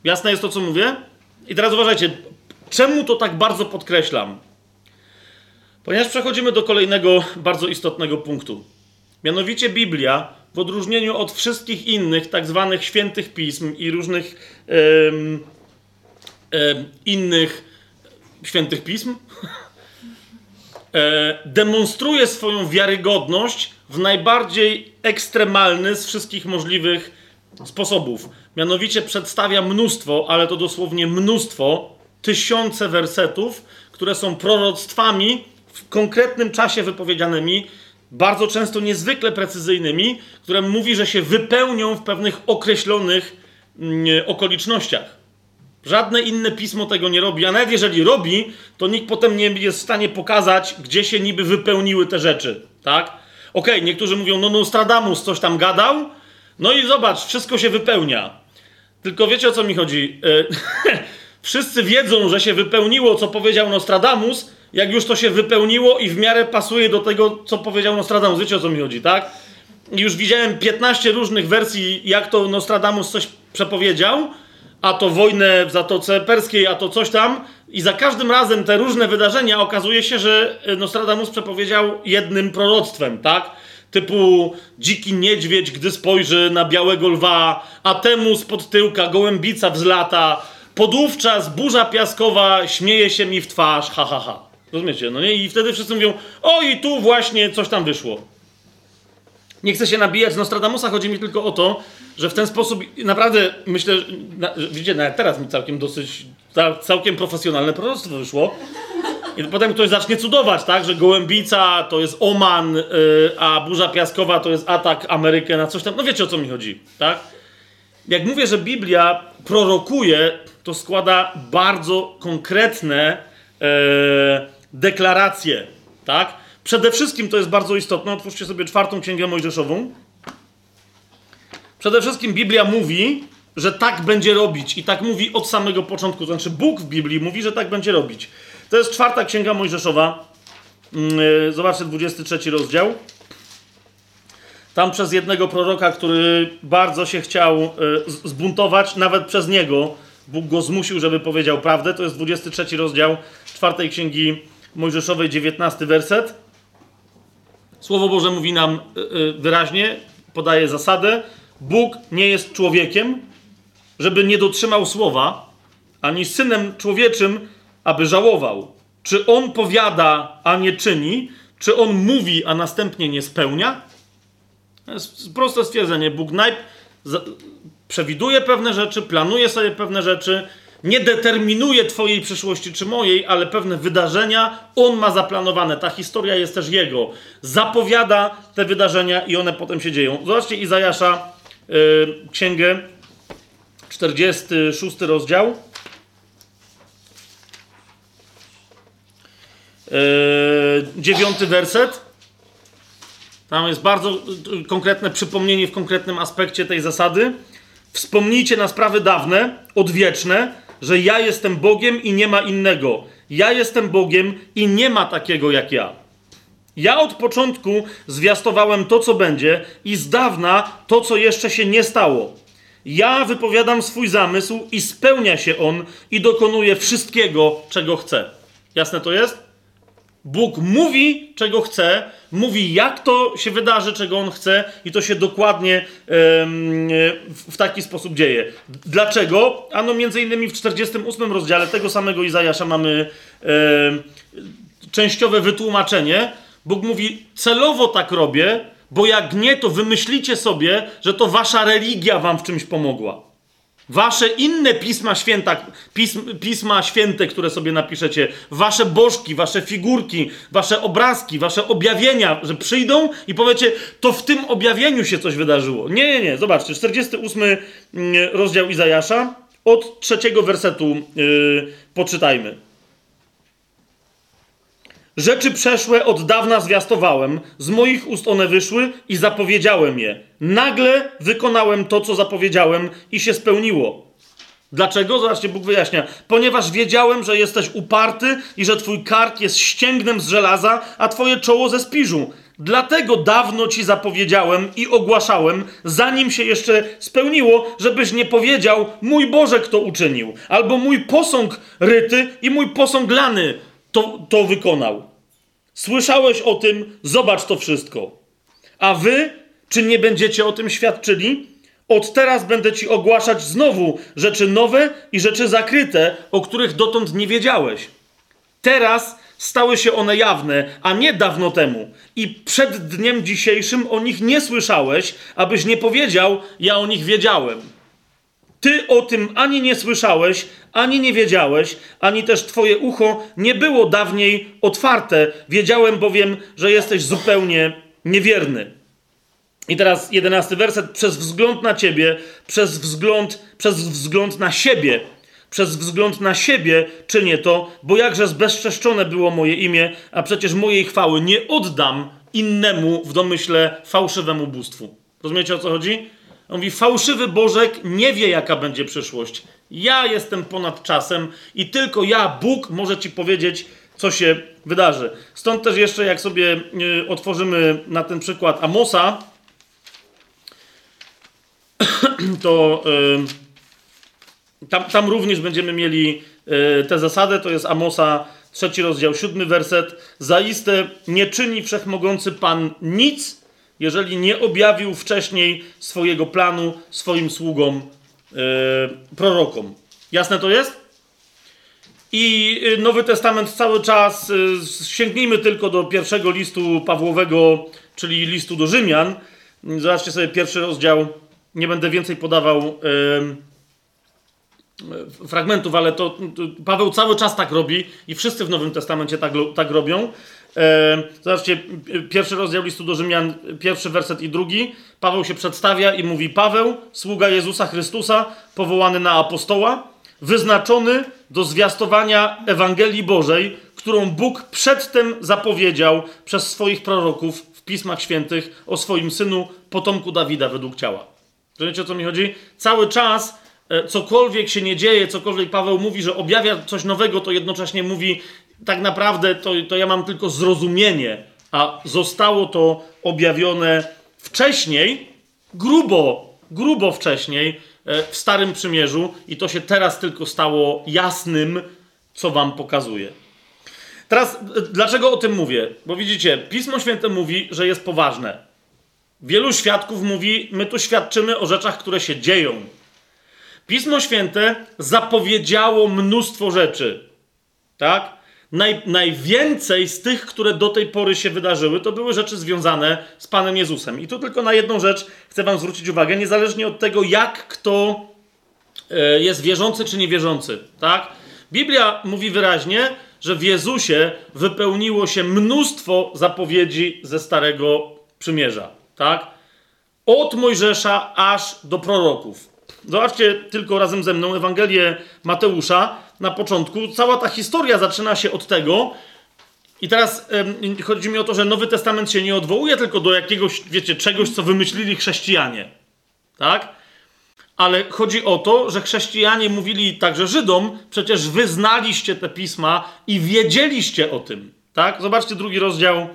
Speaker 1: Jasne jest to, co mówię? I teraz uważajcie, Czemu to tak bardzo podkreślam? Ponieważ przechodzimy do kolejnego bardzo istotnego punktu. Mianowicie Biblia, w odróżnieniu od wszystkich innych tak zwanych świętych pism i różnych em, em, innych świętych pism, e, demonstruje swoją wiarygodność w najbardziej ekstremalny z wszystkich możliwych sposobów. Mianowicie przedstawia mnóstwo, ale to dosłownie mnóstwo, tysiące wersetów, które są proroctwami w konkretnym czasie wypowiedzianymi, bardzo często niezwykle precyzyjnymi, które mówi, że się wypełnią w pewnych określonych mm, okolicznościach. Żadne inne pismo tego nie robi, a nawet jeżeli robi, to nikt potem nie jest w stanie pokazać, gdzie się niby wypełniły te rzeczy, tak? Okej, okay, niektórzy mówią, no Nostradamus coś tam gadał, no i zobacz, wszystko się wypełnia. Tylko wiecie o co mi chodzi? E, wszyscy wiedzą, że się wypełniło, co powiedział Nostradamus, jak już to się wypełniło i w miarę pasuje do tego, co powiedział Nostradamus. Wiecie o co mi chodzi, tak? Już widziałem 15 różnych wersji, jak to Nostradamus coś przepowiedział, a to wojnę w Zatoce Perskiej, a to coś tam. I za każdym razem te różne wydarzenia okazuje się, że Nostradamus przepowiedział jednym proroctwem, tak? Typu dziki niedźwiedź, gdy spojrzy na białego lwa, a temu spod tyłka gołębica wzlata, podówczas burza piaskowa śmieje się mi w twarz, ha, ha, ha. Rozumiecie? No nie? I wtedy wszyscy mówią, o i tu właśnie coś tam wyszło. Nie chcę się nabijać z Nostradamusa, chodzi mi tylko o to, że w ten sposób naprawdę myślę, na, że, widzicie, nawet teraz mi całkiem dosyć, całkiem profesjonalne proroctwo wyszło. I potem ktoś zacznie cudować, tak, że gołębica to jest Oman, yy, a burza piaskowa to jest atak Amerykę na coś tam. No wiecie o co mi chodzi, tak? Jak mówię, że Biblia prorokuje, to składa bardzo konkretne yy, deklaracje, tak? Przede wszystkim to jest bardzo istotne. Otwórzcie sobie czwartą księgę Mojżeszową. Przede wszystkim Biblia mówi, że tak będzie robić i tak mówi od samego początku. To znaczy Bóg w Biblii mówi, że tak będzie robić. To jest czwarta księga Mojżeszowa. Mm, e, zobaczcie 23 rozdział. Tam przez jednego proroka, który bardzo się chciał e, zbuntować, nawet przez niego, Bóg go zmusił, żeby powiedział prawdę. To jest 23 rozdział czwartej księgi Mojżeszowej, 19 werset. Słowo Boże mówi nam e, wyraźnie, podaje zasadę. Bóg nie jest człowiekiem, żeby nie dotrzymał słowa, ani synem człowieczym, aby żałował. Czy on powiada, a nie czyni? Czy on mówi, a następnie nie spełnia? To jest proste stwierdzenie. Bóg najpierw przewiduje pewne rzeczy, planuje sobie pewne rzeczy, nie determinuje Twojej przyszłości czy mojej, ale pewne wydarzenia on ma zaplanowane. Ta historia jest też jego. Zapowiada te wydarzenia i one potem się dzieją. Zobaczcie Izajasza, yy, księgę, 46 rozdział. Yy, dziewiąty werset. Tam jest bardzo konkretne przypomnienie w konkretnym aspekcie tej zasady. Wspomnijcie na sprawy dawne, odwieczne, że ja jestem Bogiem i nie ma innego. Ja jestem Bogiem i nie ma takiego jak ja. Ja od początku zwiastowałem to, co będzie, i z dawna to, co jeszcze się nie stało. Ja wypowiadam swój zamysł i spełnia się on i dokonuje wszystkiego, czego chce. Jasne to jest? Bóg mówi, czego chce, mówi, jak to się wydarzy, czego on chce, i to się dokładnie w taki sposób dzieje. Dlaczego? Ano, między innymi w 48 rozdziale tego samego Izajasza mamy częściowe wytłumaczenie. Bóg mówi, celowo tak robię, bo jak nie, to wymyślicie sobie, że to wasza religia wam w czymś pomogła. Wasze inne pisma święta, pism, pisma święte, które sobie napiszecie, wasze bożki, wasze figurki, wasze obrazki, wasze objawienia, że przyjdą i powiecie, to w tym objawieniu się coś wydarzyło. Nie, nie, nie. Zobaczcie, 48 mm, rozdział Izajasza, od trzeciego wersetu yy, poczytajmy. Rzeczy przeszłe od dawna zwiastowałem, z moich ust one wyszły i zapowiedziałem je. Nagle wykonałem to, co zapowiedziałem i się spełniło. Dlaczego? Zobaczcie, Bóg wyjaśnia. Ponieważ wiedziałem, że jesteś uparty i że twój kark jest ścięgnem z żelaza, a twoje czoło ze spiżu. Dlatego dawno ci zapowiedziałem i ogłaszałem, zanim się jeszcze spełniło, żebyś nie powiedział, mój Boże, kto uczynił, albo mój posąg ryty i mój posąg lany to, to wykonał. Słyszałeś o tym, zobacz to wszystko. A wy, czy nie będziecie o tym świadczyli? Od teraz będę ci ogłaszać znowu rzeczy nowe i rzeczy zakryte, o których dotąd nie wiedziałeś. Teraz stały się one jawne, a nie dawno temu. I przed dniem dzisiejszym o nich nie słyszałeś, abyś nie powiedział, ja o nich wiedziałem. Ty o tym ani nie słyszałeś, ani nie wiedziałeś, ani też twoje ucho nie było dawniej otwarte. Wiedziałem bowiem, że jesteś zupełnie niewierny. I teraz jedenasty werset. Przez wzgląd na ciebie, przez wzgląd, przez wzgląd na siebie, przez wzgląd na siebie czynię to, bo jakże zbezczeszczone było moje imię, a przecież mojej chwały nie oddam innemu w domyśle fałszywemu bóstwu. Rozumiecie o co chodzi? On mówi, fałszywy Bożek nie wie, jaka będzie przyszłość. Ja jestem ponad czasem i tylko ja, Bóg, może ci powiedzieć, co się wydarzy. Stąd też jeszcze, jak sobie y, otworzymy na ten przykład Amosa, to y, tam, tam również będziemy mieli y, tę zasadę. To jest Amosa, trzeci rozdział, siódmy werset. Zaiste nie czyni wszechmogący Pan nic, jeżeli nie objawił wcześniej swojego planu swoim sługom, yy, prorokom. Jasne to jest? I Nowy Testament cały czas, yy, sięgnijmy tylko do pierwszego listu Pawłowego, czyli listu do Rzymian. Zobaczcie sobie pierwszy rozdział. Nie będę więcej podawał yy, fragmentów, ale to, to, Paweł cały czas tak robi i wszyscy w Nowym Testamencie tak, tak robią. E, zobaczcie, pierwszy rozdział listu do Rzymian, pierwszy werset i drugi. Paweł się przedstawia i mówi: Paweł, sługa Jezusa Chrystusa, powołany na apostoła, wyznaczony do zwiastowania Ewangelii Bożej, którą Bóg przedtem zapowiedział przez swoich proroków w Pismach Świętych o swoim synu, potomku Dawida według ciała. Rozumiecie o co mi chodzi? Cały czas e, cokolwiek się nie dzieje, cokolwiek Paweł mówi, że objawia coś nowego, to jednocześnie mówi, tak naprawdę to, to ja mam tylko zrozumienie, a zostało to objawione wcześniej, grubo, grubo wcześniej e, w Starym Przymierzu i to się teraz tylko stało jasnym, co wam pokazuje. Teraz, e, dlaczego o tym mówię? Bo widzicie, Pismo Święte mówi, że jest poważne. Wielu świadków mówi, my tu świadczymy o rzeczach, które się dzieją. Pismo Święte zapowiedziało mnóstwo rzeczy. Tak? Naj, najwięcej z tych, które do tej pory się wydarzyły, to były rzeczy związane z Panem Jezusem. I tu tylko na jedną rzecz chcę Wam zwrócić uwagę, niezależnie od tego, jak kto e, jest wierzący czy niewierzący. Tak? Biblia mówi wyraźnie, że w Jezusie wypełniło się mnóstwo zapowiedzi ze Starego Przymierza. Tak? Od Mojżesza aż do proroków. Zobaczcie tylko razem ze mną Ewangelię Mateusza, na początku. Cała ta historia zaczyna się od tego. I teraz ym, chodzi mi o to, że Nowy Testament się nie odwołuje tylko do jakiegoś, wiecie, czegoś, co wymyślili chrześcijanie. Tak? Ale chodzi o to, że chrześcijanie mówili także Żydom, przecież wy znaliście te pisma i wiedzieliście o tym. Tak? Zobaczcie drugi rozdział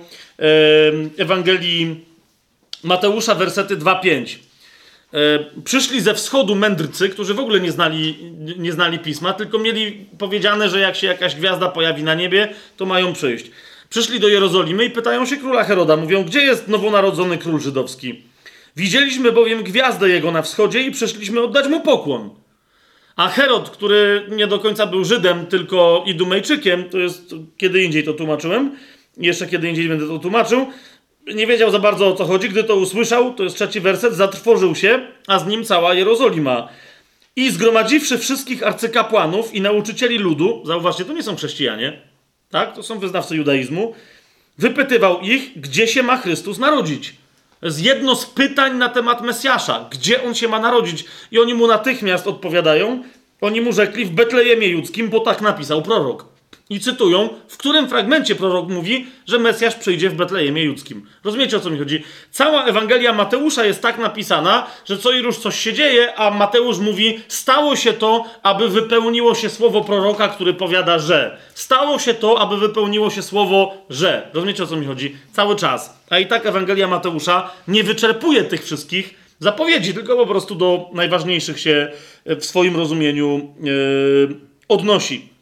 Speaker 1: Ewangelii Mateusza, wersety 2-5. E, przyszli ze wschodu mędrcy, którzy w ogóle nie znali, nie znali pisma, tylko mieli powiedziane, że jak się jakaś gwiazda pojawi na niebie, to mają przyjść. Przyszli do Jerozolimy i pytają się króla Heroda. Mówią, gdzie jest nowonarodzony król żydowski? Widzieliśmy bowiem gwiazdę jego na wschodzie i przyszliśmy oddać mu pokłon. A Herod, który nie do końca był Żydem, tylko Idumejczykiem, to jest kiedy indziej to tłumaczyłem, jeszcze kiedy indziej będę to tłumaczył, nie wiedział za bardzo o co chodzi. Gdy to usłyszał, to jest trzeci werset, zatrwożył się, a z nim cała Jerozolima. I zgromadziwszy wszystkich arcykapłanów i nauczycieli ludu, zauważcie, to nie są chrześcijanie, tak? To są wyznawcy judaizmu, wypytywał ich, gdzie się ma Chrystus narodzić. To jest jedno z pytań na temat Mesjasza. Gdzie on się ma narodzić? I oni mu natychmiast odpowiadają. Oni mu rzekli w Betlejemie Judzkim, bo tak napisał prorok. I cytują, w którym fragmencie prorok mówi, że Mesjasz przyjdzie w Betlejemie Judzkim. Rozumiecie o co mi chodzi? Cała Ewangelia Mateusza jest tak napisana, że co i róż coś się dzieje, a Mateusz mówi, stało się to, aby wypełniło się słowo proroka, który powiada, że. Stało się to, aby wypełniło się słowo, że. Rozumiecie o co mi chodzi? Cały czas. A i tak Ewangelia Mateusza nie wyczerpuje tych wszystkich zapowiedzi, tylko po prostu do najważniejszych się w swoim rozumieniu yy, odnosi.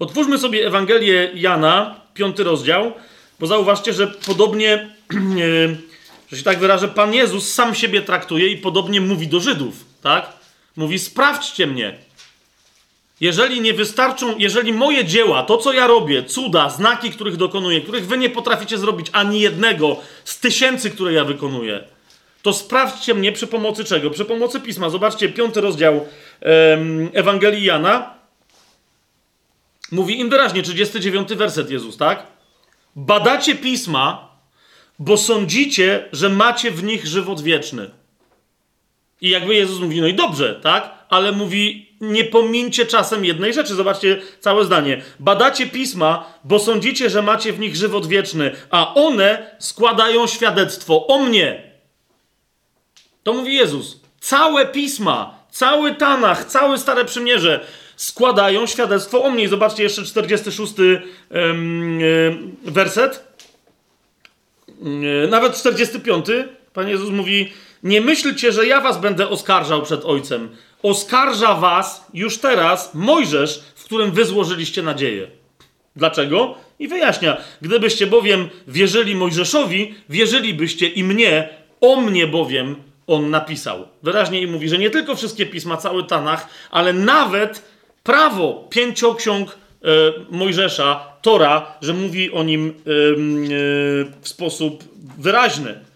Speaker 1: Otwórzmy sobie Ewangelię Jana, piąty rozdział, bo zauważcie, że podobnie, że się tak wyrażę, Pan Jezus sam siebie traktuje i podobnie mówi do Żydów, tak? Mówi, sprawdźcie mnie. Jeżeli nie wystarczą, jeżeli moje dzieła, to co ja robię, cuda, znaki, których dokonuję, których wy nie potraficie zrobić ani jednego z tysięcy, które ja wykonuję, to sprawdźcie mnie przy pomocy czego? Przy pomocy pisma. Zobaczcie, piąty rozdział Ewangelii Jana. Mówi im wyraźnie, 39 werset Jezus, tak? Badacie pisma, bo sądzicie, że macie w nich żywot wieczny. I jakby Jezus mówi, no i dobrze, tak? Ale mówi, nie pomincie czasem jednej rzeczy. Zobaczcie całe zdanie. Badacie pisma, bo sądzicie, że macie w nich żywot wieczny, a one składają świadectwo o mnie. To mówi Jezus. Całe pisma, cały Tanach, całe Stare Przymierze składają świadectwo o mnie. I zobaczcie jeszcze 46 ym, yy, werset. Yy, nawet 45. Pan Jezus mówi: Nie myślcie, że ja was będę oskarżał przed Ojcem. Oskarża was już teraz Mojżesz, w którym wy złożyliście nadzieję. Dlaczego? I wyjaśnia. Gdybyście bowiem wierzyli Mojżeszowi, wierzylibyście i mnie, o mnie bowiem on napisał. Wyraźnie im mówi, że nie tylko wszystkie pisma, cały Tanach, ale nawet prawo pięcioksiąg e, Mojżesza, Tora, że mówi o nim e, e, w sposób wyraźny.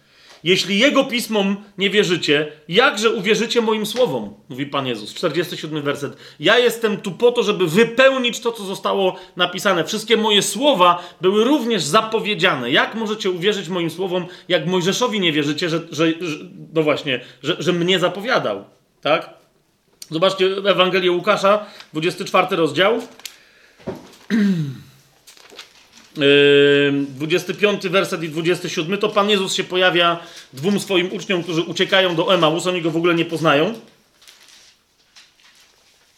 Speaker 1: Jeśli jego pismom nie wierzycie, jakże uwierzycie moim słowom? Mówi Pan Jezus. 47 werset. Ja jestem tu po to, żeby wypełnić to, co zostało napisane. Wszystkie moje słowa były również zapowiedziane. Jak możecie uwierzyć moim słowom, jak Mojżeszowi nie wierzycie, że, że, że no właśnie, że, że mnie zapowiadał? Tak? Zobaczcie Ewangelię Łukasza, 24 rozdział. 25 werset i 27, to Pan Jezus się pojawia dwóm swoim uczniom, którzy uciekają do Emaus, oni go w ogóle nie poznają.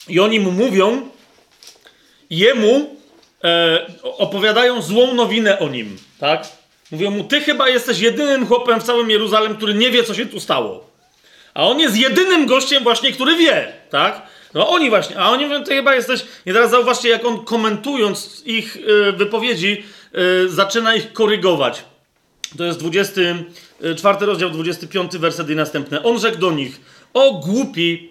Speaker 1: I oni mu mówią, jemu e, opowiadają złą nowinę o nim, tak? Mówią mu, ty chyba jesteś jedynym chłopem w całym Jeruzalem, który nie wie, co się tu stało. A on jest jedynym gościem właśnie, który wie, tak? No oni właśnie, a oni mówią, ty chyba jesteś... I teraz zauważcie, jak on komentując ich y, wypowiedzi, y, zaczyna ich korygować. To jest 24 rozdział, 25 werset i następne. On rzekł do nich, o głupi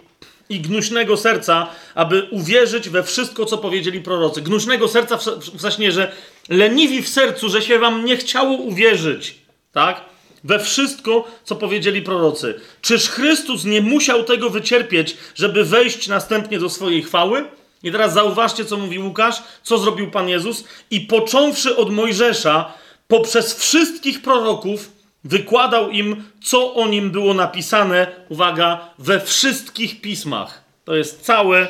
Speaker 1: i gnuśnego serca, aby uwierzyć we wszystko, co powiedzieli prorocy. Gnuśnego serca w, w sensie, że leniwi w sercu, że się wam nie chciało uwierzyć, tak? We wszystko, co powiedzieli prorocy. Czyż Chrystus nie musiał tego wycierpieć, żeby wejść następnie do swojej chwały? I teraz zauważcie, co mówi Łukasz, co zrobił Pan Jezus. I począwszy od Mojżesza, poprzez wszystkich proroków, wykładał im, co o nim było napisane, uwaga, we wszystkich pismach. To jest całe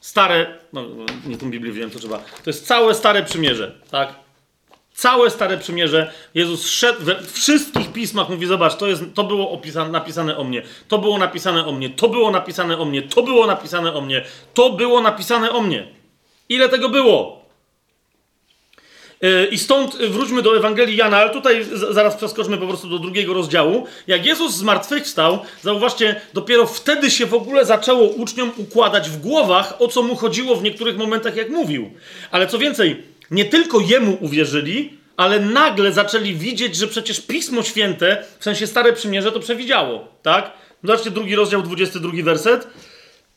Speaker 1: stare, no nie tą Biblię wiem, to trzeba, to jest całe stare przymierze, tak? Całe Stare Przymierze, Jezus szedł we wszystkich pismach, mówi, zobacz, to, jest, to było opisane, napisane o mnie, to było napisane o mnie, to było napisane o mnie, to było napisane o mnie, to było napisane o mnie. Ile tego było? Yy, I stąd wróćmy do Ewangelii Jana, ale tutaj zaraz przeskoczmy po prostu do drugiego rozdziału. Jak Jezus zmartwychwstał, zauważcie, dopiero wtedy się w ogóle zaczęło uczniom układać w głowach, o co mu chodziło w niektórych momentach, jak mówił. Ale co więcej, nie tylko jemu uwierzyli, ale nagle zaczęli widzieć, że przecież Pismo Święte, w sensie Stare Przymierze, to przewidziało, tak? Zobaczcie drugi rozdział, 22 werset.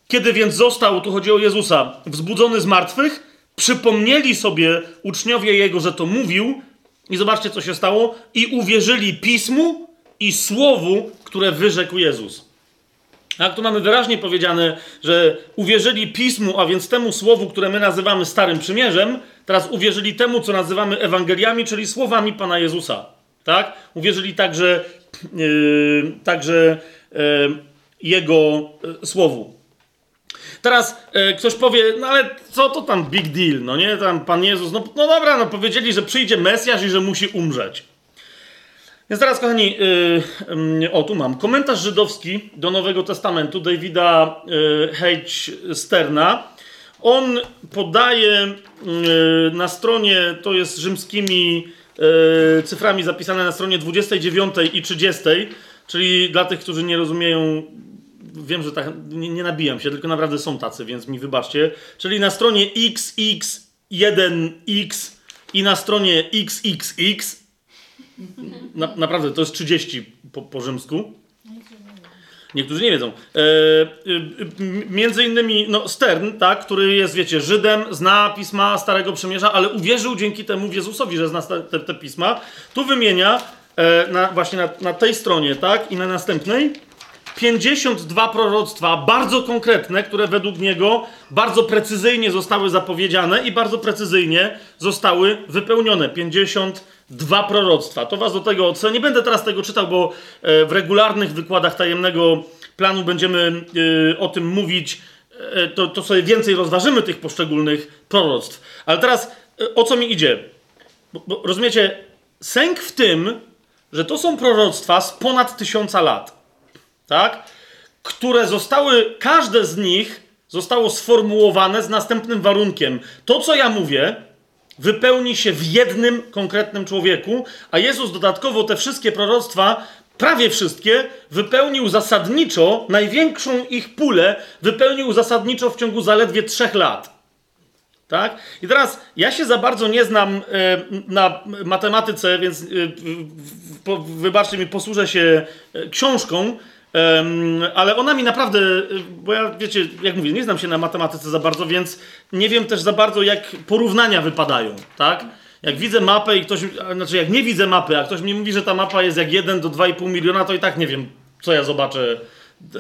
Speaker 1: Kiedy więc został, tu chodzi o Jezusa, wzbudzony z martwych, przypomnieli sobie uczniowie Jego, że to mówił i zobaczcie, co się stało i uwierzyli Pismu i Słowu, które wyrzekł Jezus. Tak, tu mamy wyraźnie powiedziane, że uwierzyli Pismu, a więc temu Słowu, które my nazywamy Starym Przymierzem, teraz uwierzyli temu, co nazywamy Ewangeliami, czyli słowami Pana Jezusa. Tak? Uwierzyli także, yy, także yy, Jego yy, Słowu. Teraz yy, ktoś powie, no ale co to tam big deal, no nie? Tam Pan Jezus, no, no dobra, no powiedzieli, że przyjdzie Mesjasz i że musi umrzeć. Więc teraz, kochani, yy, o tu mam komentarz żydowski do Nowego Testamentu Davida yy, H. Sterna. On podaje yy, na stronie, to jest rzymskimi yy, cyframi zapisane na stronie 29 i 30, czyli dla tych, którzy nie rozumieją, wiem, że tak, nie, nie nabijam się, tylko naprawdę są tacy, więc mi wybaczcie. Czyli na stronie XX1X i na stronie XXX Na, naprawdę, to jest 30 po, po rzymsku. Niektórzy nie wiedzą. E, e, między innymi no, Stern, tak, który jest, wiecie, Żydem, zna pisma Starego Przymierza, ale uwierzył dzięki temu Jezusowi, że zna te, te pisma. Tu wymienia e, na, właśnie na, na tej stronie, tak, i na następnej 52 proroctwa, bardzo konkretne, które według niego bardzo precyzyjnie zostały zapowiedziane i bardzo precyzyjnie zostały wypełnione. 52 proroctwa. To was do tego ocenię. Nie będę teraz tego czytał, bo e, w regularnych wykładach tajemnego planu będziemy e, o tym mówić. E, to, to sobie więcej rozważymy tych poszczególnych proroctw. Ale teraz o co mi idzie? Bo, bo rozumiecie, sęk w tym, że to są proroctwa z ponad tysiąca lat tak? Które zostały, każde z nich zostało sformułowane z następnym warunkiem. To, co ja mówię, wypełni się w jednym konkretnym człowieku, a Jezus dodatkowo te wszystkie proroctwa, prawie wszystkie, wypełnił zasadniczo, największą ich pulę wypełnił zasadniczo w ciągu zaledwie trzech lat. Tak? I teraz ja się za bardzo nie znam e, na matematyce, więc e, wybaczcie mi, posłużę się e, książką, Um, ale ona mi naprawdę, bo ja wiecie, jak mówię, nie znam się na matematyce za bardzo, więc nie wiem też za bardzo, jak porównania wypadają, tak? Jak widzę mapę i ktoś, znaczy jak nie widzę mapy, a ktoś mi mówi, że ta mapa jest jak 1 do 2,5 miliona, to i tak nie wiem, co ja zobaczę yy,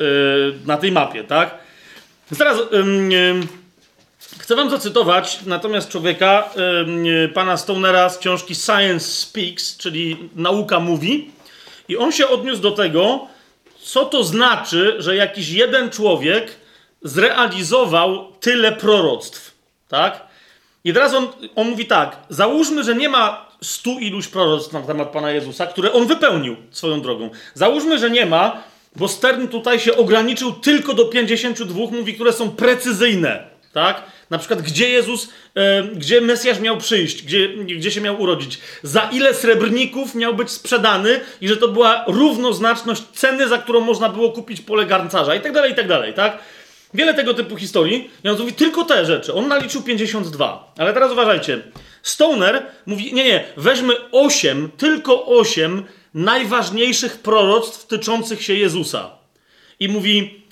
Speaker 1: na tej mapie, tak? Teraz yy, chcę wam zacytować natomiast człowieka, yy, pana Stonera z książki Science Speaks, czyli Nauka mówi i on się odniósł do tego, co to znaczy, że jakiś jeden człowiek zrealizował tyle proroctw, tak? I teraz on, on mówi tak, załóżmy, że nie ma stu iluś proroctw na temat Pana Jezusa, które on wypełnił swoją drogą. Załóżmy, że nie ma, bo Stern tutaj się ograniczył tylko do 52, mówi, które są precyzyjne, tak? Na przykład, gdzie Jezus, e, gdzie Mesjasz miał przyjść, gdzie, gdzie się miał urodzić, za ile srebrników miał być sprzedany i że to była równoznaczność ceny, za którą można było kupić pole garncarza i tak dalej, i tak dalej, tak? Wiele tego typu historii. I on mówi tylko te rzeczy. On naliczył 52. Ale teraz uważajcie. Stoner mówi, nie, nie, weźmy 8, tylko 8 najważniejszych proroctw tyczących się Jezusa. I mówi,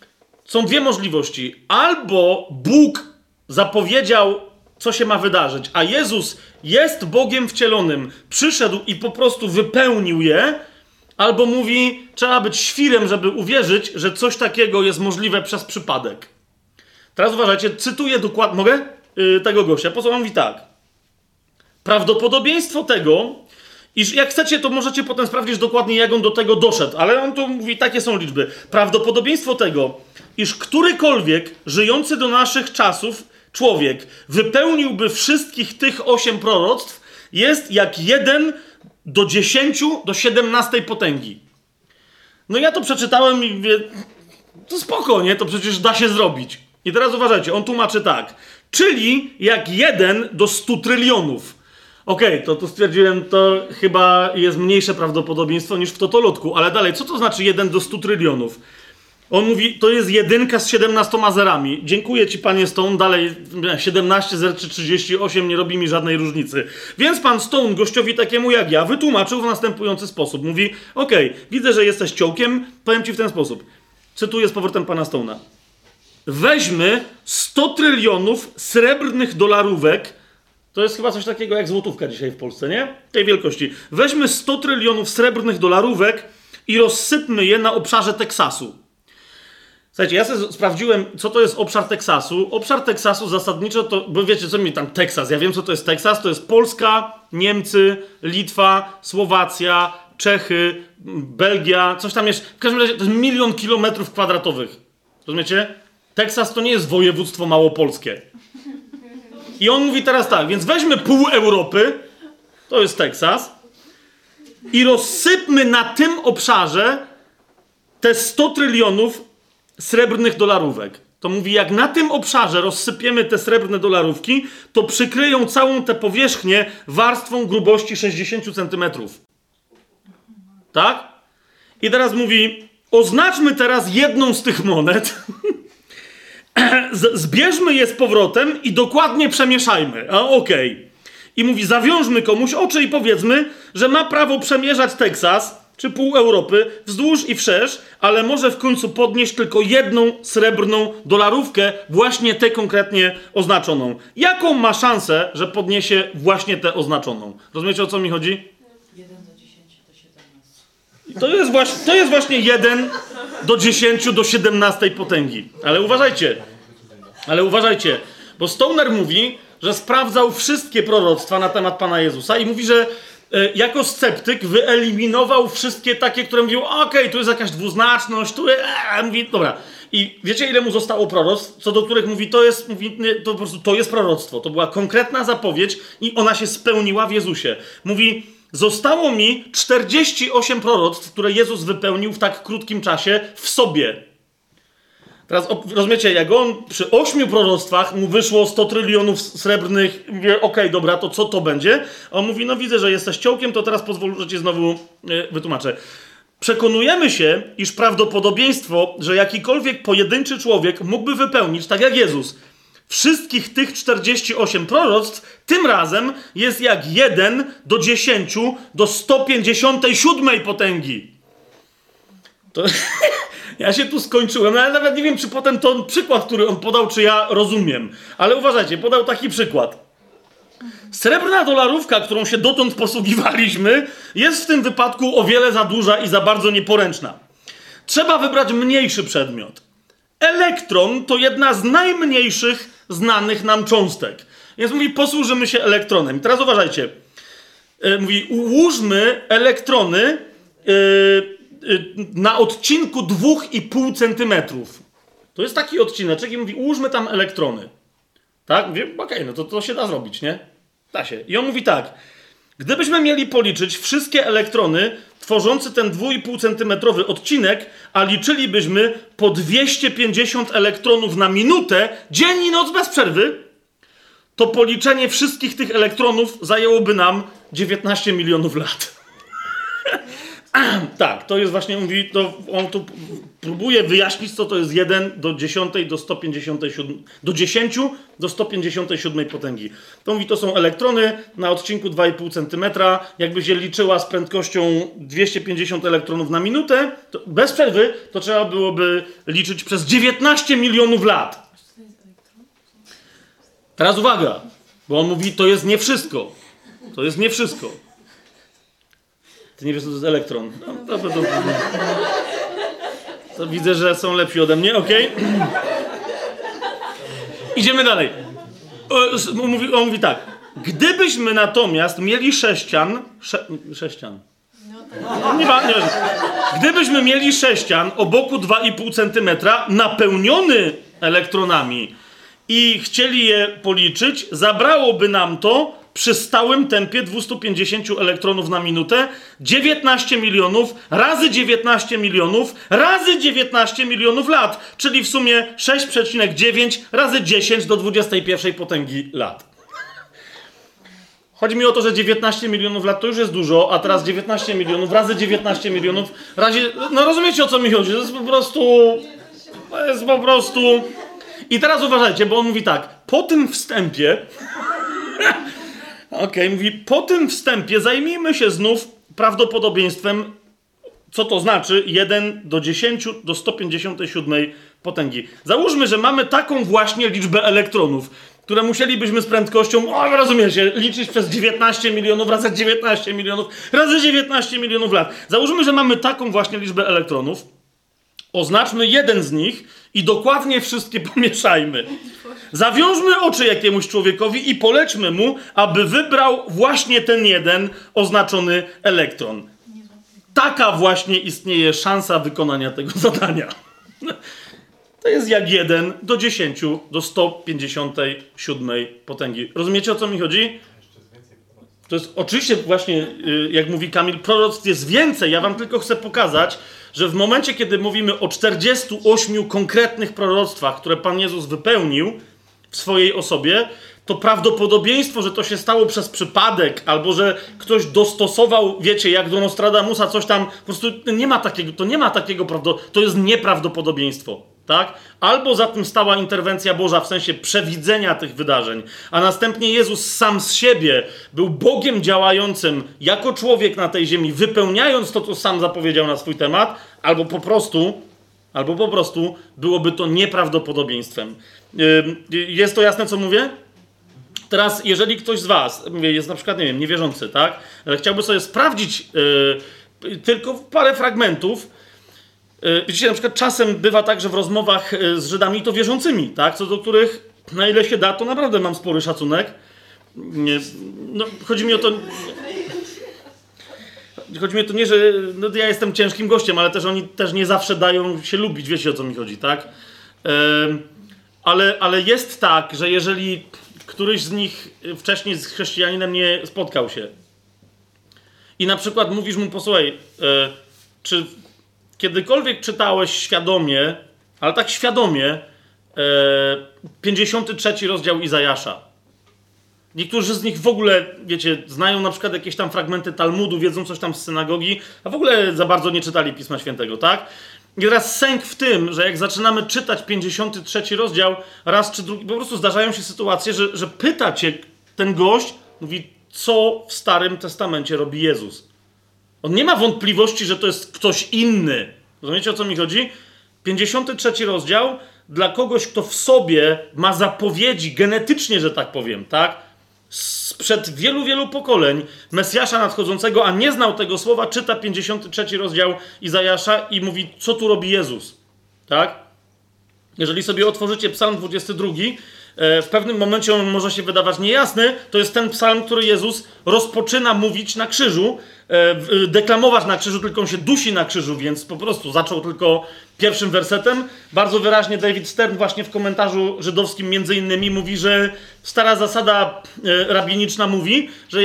Speaker 1: są dwie możliwości. Albo Bóg zapowiedział, co się ma wydarzyć, a Jezus jest Bogiem wcielonym, przyszedł i po prostu wypełnił je, albo mówi, trzeba być świrem, żeby uwierzyć, że coś takiego jest możliwe przez przypadek. Teraz uważajcie, cytuję dokładnie, mogę? Yy, tego gościa. Po co on mówi tak. Prawdopodobieństwo tego, iż jak chcecie, to możecie potem sprawdzić dokładnie, jak on do tego doszedł, ale on tu mówi, takie są liczby. Prawdopodobieństwo tego, iż którykolwiek żyjący do naszych czasów człowiek wypełniłby wszystkich tych osiem proroctw, jest jak jeden do dziesięciu do siedemnastej potęgi. No ja to przeczytałem i wie, to spoko, nie? To przecież da się zrobić. I teraz uważajcie, on tłumaczy tak. Czyli jak jeden do stu trylionów. Okej, okay, to, to stwierdziłem, to chyba jest mniejsze prawdopodobieństwo niż w totolotku, ale dalej, co to znaczy jeden do stu trylionów? On mówi, to jest jedynka z 17 zerami. Dziękuję ci, panie Stone. Dalej 17 zer czy 38 nie robi mi żadnej różnicy. Więc pan Stone, gościowi takiemu jak ja, wytłumaczył w następujący sposób. Mówi, okej, okay, widzę, że jesteś ciołkiem, powiem ci w ten sposób. Cytuję z powrotem pana Stone'a. Weźmy 100 trylionów srebrnych dolarówek, to jest chyba coś takiego jak złotówka dzisiaj w Polsce, nie? Tej wielkości. Weźmy 100 trylionów srebrnych dolarówek i rozsypmy je na obszarze Teksasu. Słuchajcie, ja sobie sprawdziłem, co to jest obszar Teksasu. Obszar Teksasu zasadniczo to, bo wiecie, co mi tam Teksas, ja wiem, co to jest Teksas, to jest Polska, Niemcy, Litwa, Słowacja, Czechy, Belgia, coś tam jeszcze. W każdym razie to jest milion kilometrów kwadratowych. Rozumiecie? Teksas to nie jest województwo małopolskie. I on mówi teraz tak, więc weźmy pół Europy, to jest Teksas, i rozsypmy na tym obszarze te 100 trylionów srebrnych dolarówek. To mówi, jak na tym obszarze rozsypiemy te srebrne dolarówki, to przykryją całą tę powierzchnię warstwą grubości 60 cm. Tak? I teraz mówi, oznaczmy teraz jedną z tych monet, zbierzmy je z powrotem i dokładnie przemieszajmy. A okej. Okay. i mówi: zawiążmy komuś oczy i powiedzmy, że ma prawo przemierzać Teksas czy pół Europy wzdłuż i wszerz, ale może w końcu podnieść tylko jedną srebrną dolarówkę, właśnie tę konkretnie oznaczoną. Jaką ma szansę, że podniesie właśnie tę oznaczoną? Rozumiecie o co mi chodzi?
Speaker 2: 1 do 10 do 17.
Speaker 1: To jest, właśnie, to jest właśnie 1 do 10 do 17 potęgi. Ale uważajcie, ale uważajcie, bo Stoner mówi, że sprawdzał wszystkie proroctwa na temat Pana Jezusa i mówi, że jako sceptyk wyeliminował wszystkie takie, które mówią, okej, tu jest jakaś dwuznaczność, tu jest, e, mówi, dobra. I wiecie, ile mu zostało proroctw, co do których mówi, to jest, mówi, to po prostu, to jest proroctwo. To była konkretna zapowiedź i ona się spełniła w Jezusie. Mówi, zostało mi 48 proroctw, które Jezus wypełnił w tak krótkim czasie w sobie. Teraz rozumiecie, jak on przy ośmiu proroctwach mu wyszło 100 trylionów srebrnych, mówię, okej, dobra, to co to będzie? A on mówi, no widzę, że jesteś ciołkiem, to teraz pozwól, że ci znowu e, wytłumaczę. Przekonujemy się, iż prawdopodobieństwo, że jakikolwiek pojedynczy człowiek mógłby wypełnić, tak jak Jezus, wszystkich tych 48 proroctw, tym razem jest jak 1 do 10 do 157 potęgi. To, ja się tu skończyłem, no ale nawet nie wiem, czy potem ten przykład, który on podał, czy ja rozumiem. Ale uważajcie, podał taki przykład. Srebrna dolarówka, którą się dotąd posługiwaliśmy, jest w tym wypadku o wiele za duża i za bardzo nieporęczna. Trzeba wybrać mniejszy przedmiot. Elektron to jedna z najmniejszych znanych nam cząstek. Więc mówi, posłużymy się elektronem. I teraz uważajcie. E, Mówi, ułóżmy elektrony e, na odcinku 2,5 cm. To jest taki odcineczek i mówi, ułóżmy tam elektrony. Tak? Mówię, okej, no to, to się da zrobić, nie? Da się. I on mówi tak. Gdybyśmy mieli policzyć wszystkie elektrony tworzące ten 2,5 cm odcinek, a liczylibyśmy po 250 elektronów na minutę, dzień i noc bez przerwy, to policzenie wszystkich tych elektronów zajęłoby nam 19 milionów lat. tak, to jest właśnie, mówi, to on tu próbuje wyjaśnić, co to jest 1 do 10 do 157, do 10 do 157 potęgi. To mówi, to są elektrony na odcinku 2,5 cm. Jakby się liczyła z prędkością 250 elektronów na minutę, bez przerwy, to trzeba byłoby liczyć przez 19 milionów lat. Teraz uwaga, bo on mówi, to jest nie wszystko. To jest nie wszystko. Ty nie wiesz, co to jest elektron. No, to, to, to, widzę, że są lepsi ode mnie, okej? Idziemy dalej. O, s- mówi, on mówi tak. Gdybyśmy natomiast mieli sześcian... Sze, sześcian. Nie ma, nie. Gdybyśmy mieli sześcian o boku 2,5 cm napełniony elektronami i chcieli je policzyć, zabrałoby nam to przy stałym tempie 250 elektronów na minutę 19 milionów razy 19 milionów razy 19 milionów lat, czyli w sumie 6,9 razy 10 do 21 potęgi lat. Chodzi mi o to, że 19 milionów lat to już jest dużo, a teraz 19 milionów razy 19 milionów razy... No rozumiecie o co mi chodzi? To jest po prostu... To jest po prostu... I teraz uważajcie, bo on mówi tak. Po tym wstępie... Okej, mówi, po tym wstępie zajmijmy się znów prawdopodobieństwem, co to znaczy 1 do 10 do 157 potęgi. Załóżmy, że mamy taką właśnie liczbę elektronów, które musielibyśmy z prędkością, o rozumiecie, liczyć przez 19 milionów razy 19 milionów razy 19 milionów lat. Załóżmy, że mamy taką właśnie liczbę elektronów. Oznaczmy jeden z nich i dokładnie wszystkie pomieszajmy. Zawiążmy oczy jakiemuś człowiekowi i polećmy mu, aby wybrał właśnie ten jeden oznaczony elektron. Taka właśnie istnieje szansa wykonania tego zadania. To jest jak 1 do 10 do 157 potęgi. Rozumiecie o co mi chodzi? To jest oczywiście właśnie, y, jak mówi Kamil, proroctw jest więcej. Ja wam tylko chcę pokazać, że w momencie, kiedy mówimy o 48 konkretnych proroctwach, które Pan Jezus wypełnił w swojej osobie, to prawdopodobieństwo, że to się stało przez przypadek, albo że ktoś dostosował, wiecie, jak do Nostradamusa coś tam, po prostu nie ma takiego, to nie ma takiego to jest nieprawdopodobieństwo. Tak? Albo za tym stała interwencja Boża w sensie przewidzenia tych wydarzeń, a następnie Jezus sam z siebie był Bogiem działającym jako człowiek na tej ziemi, wypełniając to, co sam zapowiedział na swój temat, albo po prostu, albo po prostu byłoby to nieprawdopodobieństwem. Yy, Jest to jasne, co mówię? Teraz, jeżeli ktoś z Was jest na przykład, nie wiem, niewierzący, tak? Ale chciałby sobie sprawdzić yy, tylko parę fragmentów. Yy, widzicie, na przykład czasem bywa tak, że w rozmowach yy, z Żydami to wierzącymi, tak? Co do których, na ile się da, to naprawdę mam spory szacunek. Nie, no, chodzi mi o to. Chodzi mi o to nie, że no, ja jestem ciężkim gościem, ale też oni też nie zawsze dają się lubić, wiecie o co mi chodzi, tak? Ale, ale jest tak, że jeżeli któryś z nich wcześniej z chrześcijaninem nie spotkał się i na przykład mówisz mu, posłuchaj, e, czy kiedykolwiek czytałeś świadomie, ale tak świadomie, e, 53 rozdział Izajasza. Niektórzy z nich w ogóle, wiecie, znają na przykład jakieś tam fragmenty Talmudu, wiedzą coś tam z synagogi, a w ogóle za bardzo nie czytali Pisma Świętego, tak? I teraz sęk w tym, że jak zaczynamy czytać 53 rozdział, raz czy drugi, po prostu zdarzają się sytuacje, że, że pyta cię ten gość, mówi, co w Starym Testamencie robi Jezus. On nie ma wątpliwości, że to jest ktoś inny. Rozumiecie o co mi chodzi? 53 rozdział dla kogoś, kto w sobie ma zapowiedzi genetycznie, że tak powiem, tak? Sprzed wielu, wielu pokoleń Mesjasza nadchodzącego, a nie znał tego słowa, czyta 53 rozdział Izajasza i mówi, co tu robi Jezus. Tak? Jeżeli sobie otworzycie Psalm 22, w pewnym momencie on może się wydawać niejasny. To jest ten psalm, który Jezus rozpoczyna mówić na krzyżu, deklamować na krzyżu, tylko on się dusi na krzyżu, więc po prostu zaczął tylko pierwszym wersetem. Bardzo wyraźnie David Stern właśnie w komentarzu żydowskim między innymi mówi, że stara zasada rabiniczna mówi, że,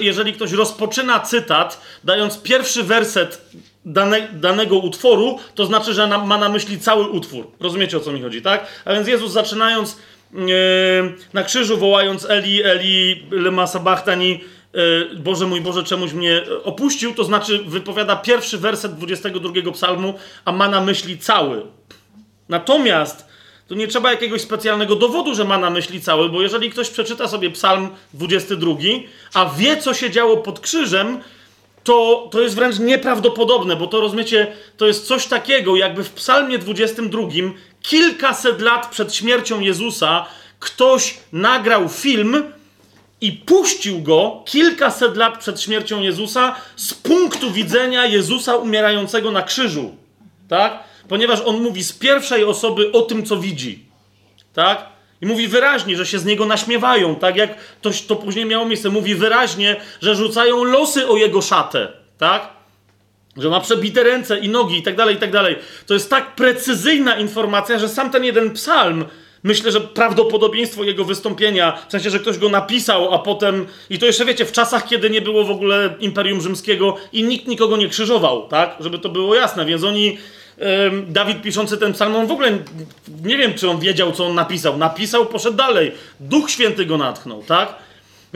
Speaker 1: jeżeli ktoś rozpoczyna cytat, dając pierwszy werset dane, danego utworu, to znaczy, że ma na myśli cały utwór. Rozumiecie o co mi chodzi, tak? A więc Jezus zaczynając na krzyżu wołając Eli, Eli, lema sabachtani, Boże mój Boże, czemuś mnie opuścił, to znaczy wypowiada pierwszy werset 22 psalmu, a ma na myśli cały. Natomiast to nie trzeba jakiegoś specjalnego dowodu, że ma na myśli cały, bo jeżeli ktoś przeczyta sobie psalm 22, a wie, co się działo pod krzyżem, to, to jest wręcz nieprawdopodobne, bo to rozumiecie, to jest coś takiego, jakby w psalmie 22 kilkaset lat przed śmiercią Jezusa ktoś nagrał film i puścił go kilkaset lat przed śmiercią Jezusa z punktu widzenia Jezusa umierającego na krzyżu. Tak? Ponieważ on mówi z pierwszej osoby o tym, co widzi. Tak? I mówi wyraźnie, że się z niego naśmiewają, tak jak to, to później miało miejsce. Mówi wyraźnie, że rzucają losy o jego szatę, tak? Że ma przebite ręce i nogi i tak dalej, i tak dalej. To jest tak precyzyjna informacja, że sam ten jeden psalm, myślę, że prawdopodobieństwo jego wystąpienia, w sensie, że ktoś go napisał, a potem, i to jeszcze wiecie, w czasach, kiedy nie było w ogóle Imperium Rzymskiego i nikt nikogo nie krzyżował, tak? Żeby to było jasne, więc oni Dawid piszący ten psalm, on w ogóle nie wiem, czy on wiedział, co on napisał. Napisał, poszedł dalej. Duch Święty go natchnął, tak?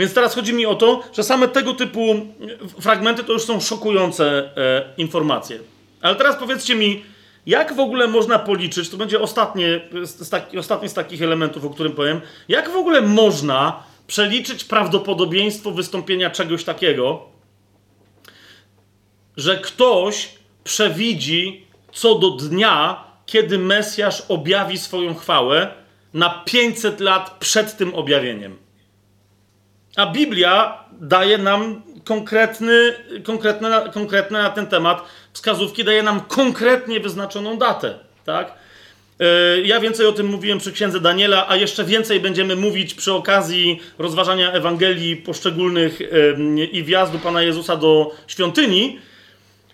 Speaker 1: Więc teraz chodzi mi o to, że same tego typu fragmenty to już są szokujące e, informacje. Ale teraz powiedzcie mi, jak w ogóle można policzyć, to będzie ostatnie, z taki, ostatni z takich elementów, o którym powiem, jak w ogóle można przeliczyć prawdopodobieństwo wystąpienia czegoś takiego, że ktoś przewidzi co do dnia, kiedy Mesjasz objawi swoją chwałę na 500 lat przed tym objawieniem. A Biblia daje nam konkretny, konkretne, konkretne na ten temat wskazówki, daje nam konkretnie wyznaczoną datę. Tak? Ja więcej o tym mówiłem przy księdze Daniela, a jeszcze więcej będziemy mówić przy okazji rozważania Ewangelii poszczególnych i wjazdu Pana Jezusa do świątyni.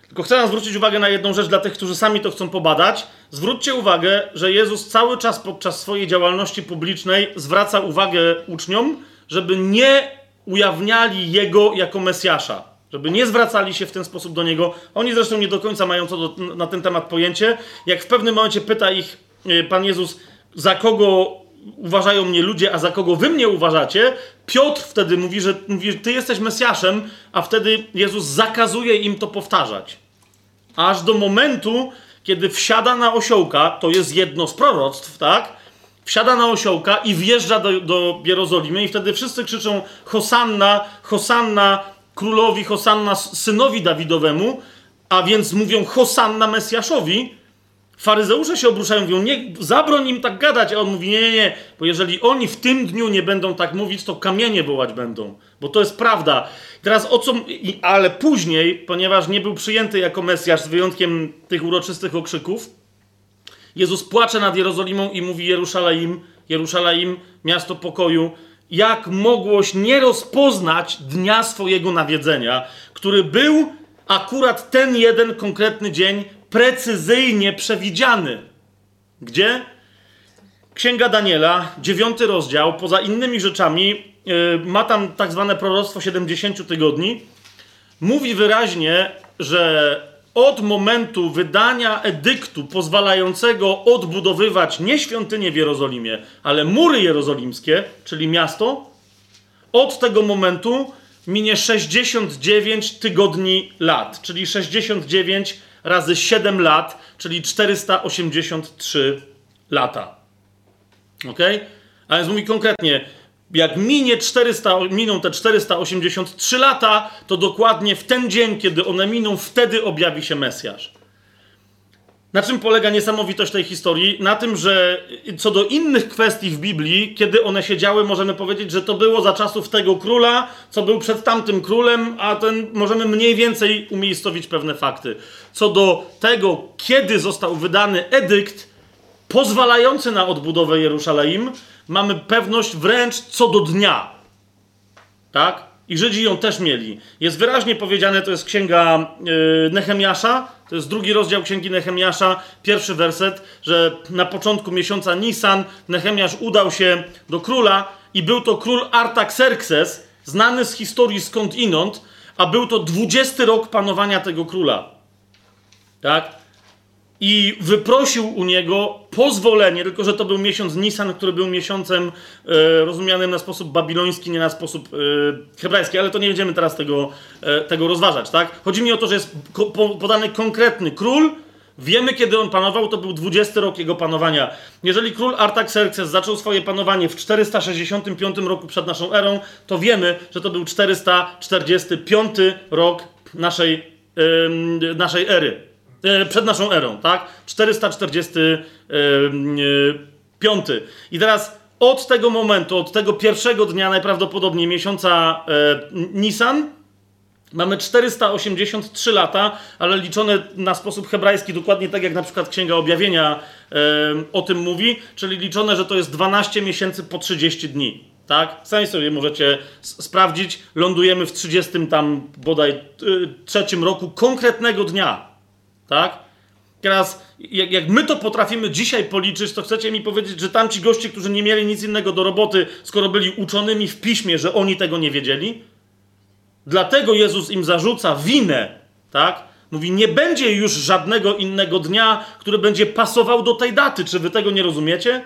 Speaker 1: Tylko chcę zwrócić uwagę na jedną rzecz dla tych, którzy sami to chcą pobadać. Zwróćcie uwagę, że Jezus cały czas podczas swojej działalności publicznej zwraca uwagę uczniom, żeby nie ujawniali Jego jako Mesjasza. Żeby nie zwracali się w ten sposób do Niego. Oni zresztą nie do końca mają co do, na ten temat pojęcie. Jak w pewnym momencie pyta ich e, Pan Jezus, za kogo uważają mnie ludzie, a za kogo wy mnie uważacie, Piotr wtedy mówi, że mówi, ty jesteś Mesjaszem, a wtedy Jezus zakazuje im to powtarzać. Aż do momentu, kiedy wsiada na osiołka, to jest jedno z proroctw, tak? Wsiada na osiołka i wjeżdża do, do Jerozolimy i wtedy wszyscy krzyczą Hosanna, Hosanna królowi, Hosanna synowi Dawidowemu, a więc mówią Hosanna Mesjaszowi, Faryzeusze się obruszają, mówią, nie, zabroń im tak gadać, a on mówi, nie, nie, nie, bo jeżeli oni w tym dniu nie będą tak mówić, to kamienie wołać będą, bo to jest prawda. Teraz o co, ale później, ponieważ nie był przyjęty jako Mesjasz z wyjątkiem tych uroczystych okrzyków, Jezus płacze nad Jerozolimą i mówi Jeruszalaim, Jeruszalaim, miasto pokoju, jak mogłoś nie rozpoznać dnia swojego nawiedzenia, który był akurat ten jeden konkretny dzień precyzyjnie przewidziany. Gdzie? Księga Daniela, dziewiąty rozdział, poza innymi rzeczami, yy, ma tam tak zwane proroctwo 70 tygodni. Mówi wyraźnie, że od momentu wydania edyktu pozwalającego odbudowywać nie świątynię w Jerozolimie, ale mury jerozolimskie, czyli miasto, od tego momentu minie 69 tygodni lat, czyli 69 razy 7 lat, czyli 483 lata. Ok? A więc mówi konkretnie, jak minie 400, miną te 483 lata, to dokładnie w ten dzień, kiedy one miną, wtedy objawi się Mesjasz. Na czym polega niesamowitość tej historii? Na tym, że co do innych kwestii w Biblii, kiedy one się działy, możemy powiedzieć, że to było za czasów tego króla, co był przed tamtym królem, a ten możemy mniej więcej umiejscowić pewne fakty. Co do tego, kiedy został wydany edykt pozwalający na odbudowę Jerusalem, mamy pewność wręcz co do dnia. Tak? I Żydzi ją też mieli. Jest wyraźnie powiedziane, to jest księga yy, Nehemiasza, to jest drugi rozdział księgi Nehemiasza, pierwszy werset, że na początku miesiąca Nisan Nehemiasz udał się do króla i był to król Artaxerxes, znany z historii skąd inąd, a był to 20 rok panowania tego króla. Tak? I wyprosił u niego pozwolenie, tylko że to był miesiąc Nisan, który był miesiącem e, rozumianym na sposób babiloński, nie na sposób e, hebrajski, ale to nie będziemy teraz tego, e, tego rozważać, tak? Chodzi mi o to, że jest ko podany konkretny król, wiemy kiedy on panował, to był 20 rok jego panowania. Jeżeli król Artaxerxes zaczął swoje panowanie w 465 roku przed naszą erą, to wiemy, że to był 445 rok naszej, naszej ery. E, przed naszą erą, tak? 445. I teraz od tego momentu, od tego pierwszego dnia, najprawdopodobniej miesiąca e, Nisan, mamy 483 lata, ale liczone na sposób hebrajski, dokładnie tak jak na przykład Księga Objawienia e, o tym mówi, czyli liczone, że to jest 12 miesięcy po 30 dni. Tak? Sami sobie możecie sprawdzić. Lądujemy w 30 tam bodaj y, trzecim roku konkretnego dnia. Tak? Teraz, jak, jak, my to potrafimy dzisiaj policzyć, to chcecie mi powiedzieć, że tamci goście, którzy nie mieli nic innego do roboty, skoro byli uczonymi w piśmie, że oni tego nie wiedzieli? Dlatego Jezus im zarzuca winę, tak? Mówi, nie będzie już żadnego innego dnia, który będzie pasował do tej daty. Czy wy tego nie rozumiecie?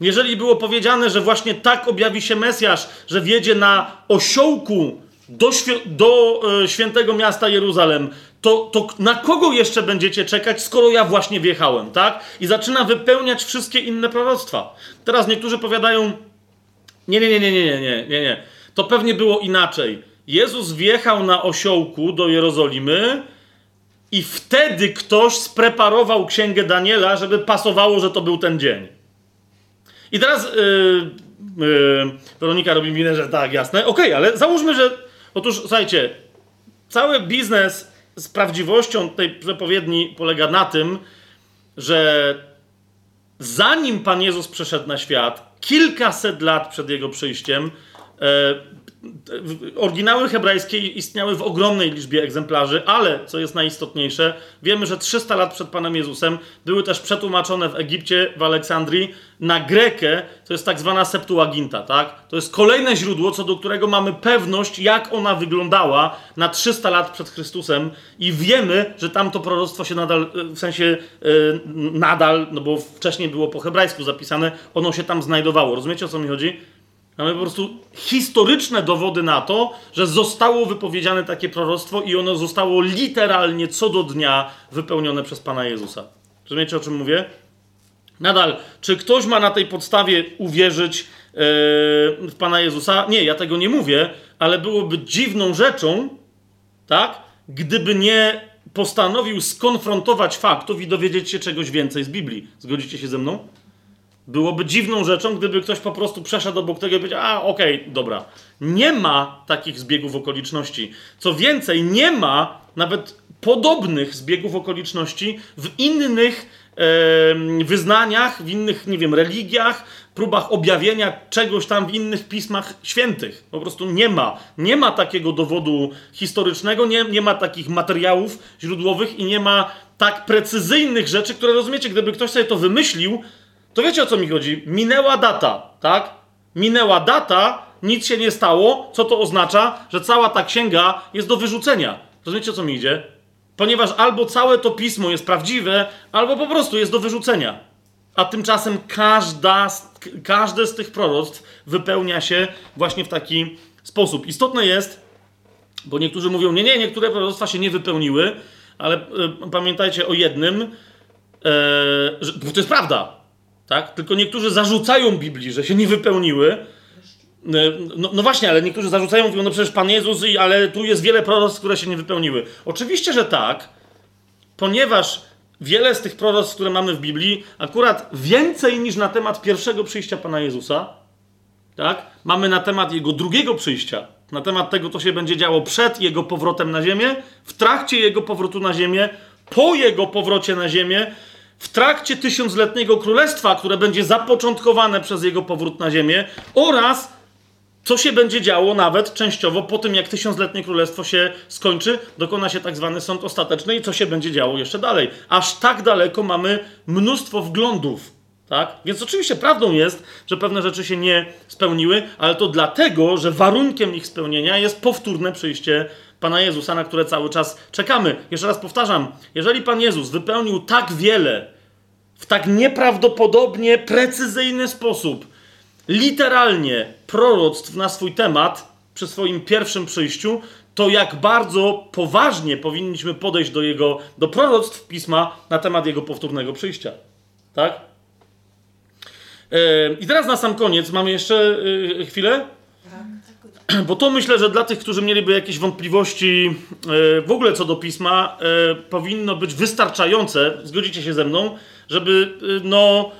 Speaker 1: Jeżeli było powiedziane, że właśnie tak objawi się Mesjasz, że wjedzie na osiołku do, do e, świętego miasta Jeruzalem, to, to na kogo jeszcze będziecie czekać, skoro ja właśnie wjechałem, tak? I zaczyna wypełniać wszystkie inne proroctwa. Teraz niektórzy powiadają, nie, nie, nie, nie, nie, nie, nie, nie. To pewnie było inaczej. Jezus wjechał na osiołku do Jerozolimy i wtedy ktoś spreparował księgę Daniela, żeby pasowało, że to był ten dzień. I teraz yy, yy, Weronika robi minę, że tak, jasne. Okej, okay, ale załóżmy, że. Otóż, słuchajcie, cały biznes z prawdziwością tej przepowiedni polega na tym, że zanim Pan Jezus przeszedł na świat, kilkaset lat przed jego przyjściem, e, Oryginały hebrajskie istniały w ogromnej liczbie egzemplarzy, ale co jest najistotniejsze, wiemy, że 300 lat przed Panem Jezusem były też przetłumaczone w Egipcie, w Aleksandrii na grekę, to jest tak zwana Septuaginta, tak? To jest kolejne źródło, co do którego mamy pewność, jak ona wyglądała na 300 lat przed Chrystusem i wiemy, że tam to proroctwo się nadal, w sensie yy, nadal, no bo wcześniej było po hebrajsku zapisane, ono się tam znajdowało. Rozumiecie, o co mi chodzi? Mamy po prostu historyczne dowody na to, że zostało wypowiedziane takie proroctwo i ono zostało literalnie co do dnia wypełnione przez Pana Jezusa. Rozumiecie, o czym mówię? Nadal, czy ktoś ma na tej podstawie uwierzyć yy, w Pana Jezusa? Nie, ja tego nie mówię, ale byłoby dziwną rzeczą, tak? Gdyby nie postanowił skonfrontować faktów i dowiedzieć się czegoś więcej z Biblii. Zgodzicie się ze mną? Byłoby dziwną rzeczą, gdyby ktoś po prostu przeszedł obok tego i powiedział, a okej, okay, dobra. Nie ma takich zbiegów okoliczności. Co więcej, nie ma nawet podobnych zbiegów okoliczności w innych e, wyznaniach, w innych, nie wiem, religiach, próbach objawienia czegoś tam w innych pismach świętych. Po prostu nie ma. Nie ma takiego dowodu historycznego, nie, nie ma takich materiałów źródłowych i nie ma tak precyzyjnych rzeczy, które rozumiecie, gdyby ktoś sobie to wymyślił, to wiecie o co mi chodzi? Minęła data, tak? Minęła data, nic się nie stało, co to oznacza, że cała ta księga jest do wyrzucenia. Rozumiecie o co mi idzie? Ponieważ albo całe to pismo jest prawdziwe, albo po prostu jest do wyrzucenia. A tymczasem każda, każde z tych proroctw wypełnia się właśnie w taki sposób. Istotne jest, bo niektórzy mówią, nie, nie, niektóre proroctwa się nie wypełniły, ale y, pamiętajcie o jednym, y, że, to jest prawda, tak? Tylko niektórzy zarzucają Biblii, że się nie wypełniły. No, no, właśnie, ale niektórzy zarzucają, mówią, no przecież Pan Jezus, ale tu jest wiele proroctw, które się nie wypełniły. Oczywiście, że tak, ponieważ wiele z tych proroctw, które mamy w Biblii, akurat więcej niż na temat pierwszego przyjścia Pana Jezusa, tak? Mamy na temat Jego drugiego przyjścia, na temat tego, co się będzie działo przed Jego powrotem na ziemię, w trakcie Jego powrotu na ziemię, po Jego powrocie na ziemię, w trakcie tysiącletniego królestwa, które będzie zapoczątkowane przez Jego powrót na ziemię oraz co się będzie działo nawet częściowo po tym, jak tysiącletnie królestwo się skończy, dokona się tak zwany sąd ostateczny i co się będzie działo jeszcze dalej. Aż tak daleko mamy mnóstwo wglądów. Tak? Więc oczywiście prawdą jest, że pewne rzeczy się nie spełniły, ale to dlatego, że warunkiem ich spełnienia jest powtórne przyjście Pana Jezusa, na które cały czas czekamy. Jeszcze raz powtarzam, jeżeli Pan Jezus wypełnił tak wiele w tak nieprawdopodobnie precyzyjny sposób, literalnie proroctw na swój temat przy swoim pierwszym przyjściu, to jak bardzo poważnie powinniśmy podejść do jego, do proroctw pisma na temat jego powtórnego przyjścia. Tak? Yy, I teraz na sam koniec mamy jeszcze yy, chwilę. Bo to myślę, że dla tych, którzy mieliby jakieś wątpliwości yy, w ogóle co do pisma, powinno być wystarczające, zgodzicie się ze mną, żeby no,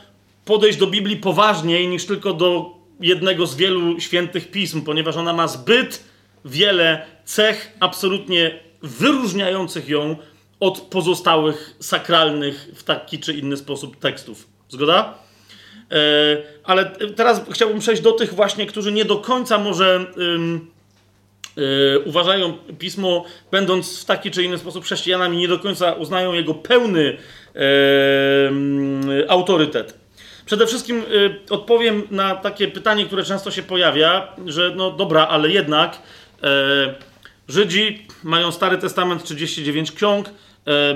Speaker 1: podejść do Biblii poważniej niż tylko do jednego z wielu świętych pism, ponieważ ona ma zbyt wiele cech absolutnie wyróżniających ją od pozostałych sakralnych w taki czy inny sposób tekstów. Zgoda? E, ale teraz chciałbym przejść do tych właśnie, którzy nie do końca może e, uważają pismo, będąc w taki czy inny sposób chrześcijanami, nie do końca uznają jego pełny autorytet. Przede wszystkim y, odpowiem na takie pytanie, które często się pojawia, że no dobra, ale jednak e, Żydzi mają Stary Testament 39 ksiąg,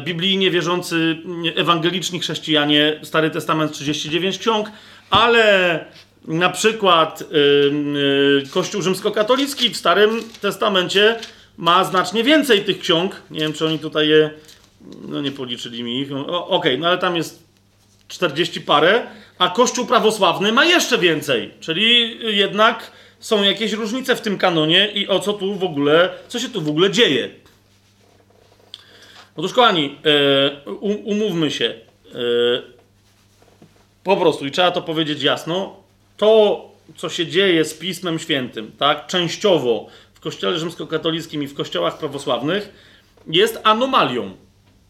Speaker 1: biblijnie wierzący ewangeliczni chrześcijanie Stary Testament 39 ksiąg, ale na przykład y, y, Kościół rzymskokatolicki w Starym Testamencie ma znacznie więcej tych ksiąg. Nie wiem, czy oni tutaj je. No nie policzyli mi ich. Okej, okay, no ale tam jest 40 parę a Kościół prawosławny ma jeszcze więcej. Czyli jednak są jakieś różnice w tym kanonie i o co tu w ogóle, co się tu w ogóle dzieje. Otóż, kochani, e, umówmy się. E, po prostu, i trzeba to powiedzieć jasno, to, co się dzieje z Pismem Świętym, tak, częściowo w Kościele rzymskokatolickim i w kościołach prawosławnych, jest anomalią,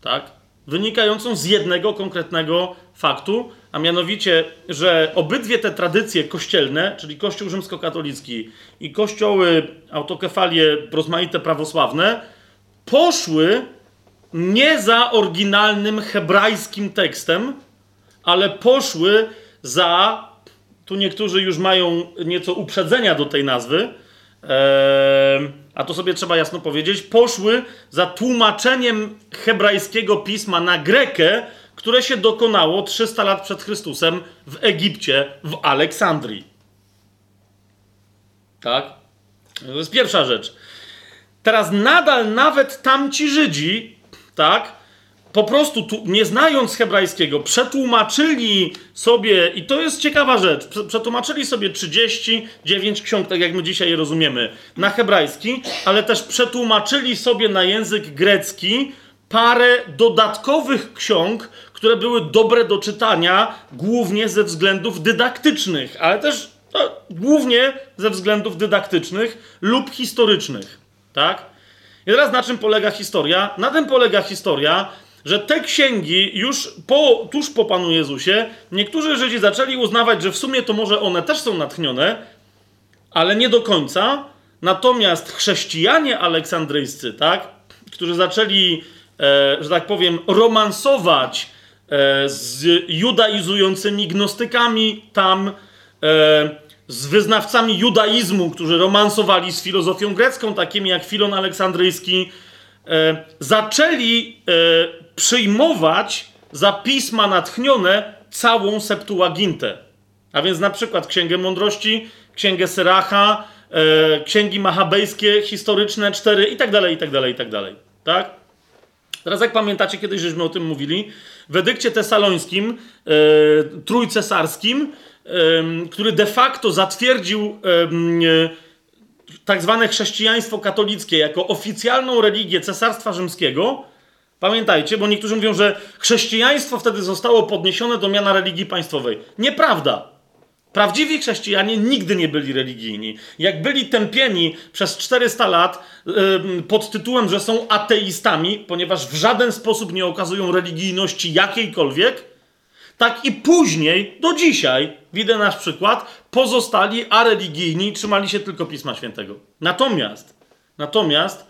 Speaker 1: tak, wynikającą z jednego konkretnego faktu, a mianowicie, że obydwie te tradycje kościelne, czyli Kościół rzymskokatolicki i kościoły, autokefalie rozmaite prawosławne, poszły nie za oryginalnym hebrajskim tekstem, ale poszły za, tu niektórzy już mają nieco uprzedzenia do tej nazwy, a to sobie trzeba jasno powiedzieć, poszły za tłumaczeniem hebrajskiego pisma na grekę, które się dokonało 300 lat przed Chrystusem w Egipcie, w Aleksandrii. Tak? To jest pierwsza rzecz. Teraz nadal nawet tamci Żydzi, tak, po prostu, tu, nie znając hebrajskiego, przetłumaczyli sobie, i to jest ciekawa rzecz, przetłumaczyli sobie 39 ksiąg, tak jak my dzisiaj je rozumiemy, na hebrajski, ale też przetłumaczyli sobie na język grecki parę dodatkowych ksiąg, które były dobre do czytania, głównie ze względów dydaktycznych, ale też no, głównie ze względów dydaktycznych lub historycznych. Tak? I teraz na czym polega historia? Na tym polega historia, że te księgi już po, tuż po Panu Jezusie, niektórzy Żydzi zaczęli uznawać, że w sumie to może one też są natchnione, ale nie do końca. Natomiast chrześcijanie aleksandryjscy, tak, którzy zaczęli, e, że tak powiem, romansować e, z judaizującymi gnostykami tam, e, z wyznawcami judaizmu, którzy romansowali z filozofią grecką, takimi jak Filon Aleksandryjski, e, zaczęli e, przyjmować za pisma natchnione całą Septuagintę. A więc na przykład Księgę Mądrości, Księgę Syracha, e, Księgi Machabejskie, historyczne, cztery i tak dalej, i tak dalej, i tak dalej. Tak? Teraz jak pamiętacie, kiedyś żeśmy o tym mówili, w edykcie tesalońskim, e, trójcesarskim, który de facto zatwierdził e, tak zwane chrześcijaństwo katolickie jako oficjalną religię Cesarstwa Rzymskiego, Pamiętajcie, bo niektórzy mówią, że chrześcijaństwo wtedy zostało podniesione do miana religii państwowej. Nieprawda. Prawdziwi chrześcijanie nigdy nie byli religijni. Jak byli tępieni przez 400 lat pod tytułem, że są ateistami, ponieważ w żaden sposób nie okazują religijności jakiejkolwiek, tak i później, do dzisiaj, widzę nasz przykład, pozostali areligijni trzymali się tylko Pisma Świętego. Natomiast, natomiast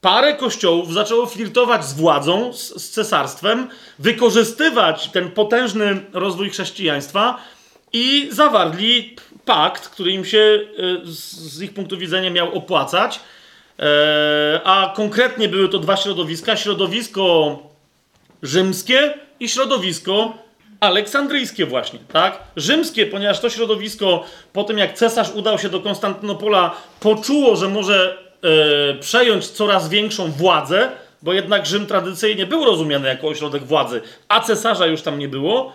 Speaker 1: parę kościołów zaczęło flirtować z władzą, z, z cesarstwem, wykorzystywać ten potężny rozwój chrześcijaństwa i zawarli pakt, który im się e, z ich punktu widzenia miał opłacać. E, a konkretnie były to dwa środowiska: środowisko rzymskie i środowisko aleksandryjskie, właśnie, tak? Rzymskie, ponieważ to środowisko po tym, jak cesarz udał się do Konstantynopola, poczuło, że może E, przejąć coraz większą władzę, bo jednak Rzym tradycyjnie był rozumiany jako ośrodek władzy, a cesarza już tam nie było.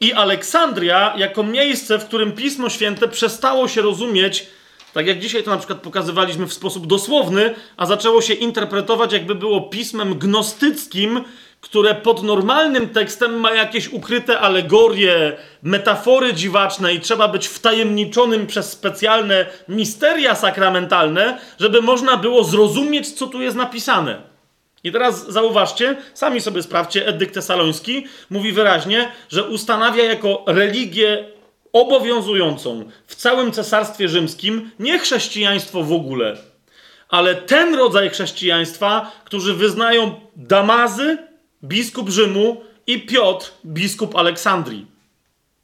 Speaker 1: I Aleksandria jako miejsce, w którym Pismo Święte przestało się rozumieć, tak jak dzisiaj to na przykład pokazywaliśmy w sposób dosłowny, a zaczęło się interpretować, jakby było pismem gnostyckim, które pod normalnym tekstem ma jakieś ukryte alegorie, metafory dziwaczne i trzeba być wtajemniczonym przez specjalne misteria sakramentalne, żeby można było zrozumieć, co tu jest napisane. I teraz zauważcie, sami sobie sprawdźcie, Edyk Tesaloński mówi wyraźnie, że ustanawia jako religię obowiązującą w całym cesarstwie rzymskim nie chrześcijaństwo w ogóle, ale ten rodzaj chrześcijaństwa, którzy wyznają Damazy, biskup Rzymu i Piotr, biskup Aleksandrii.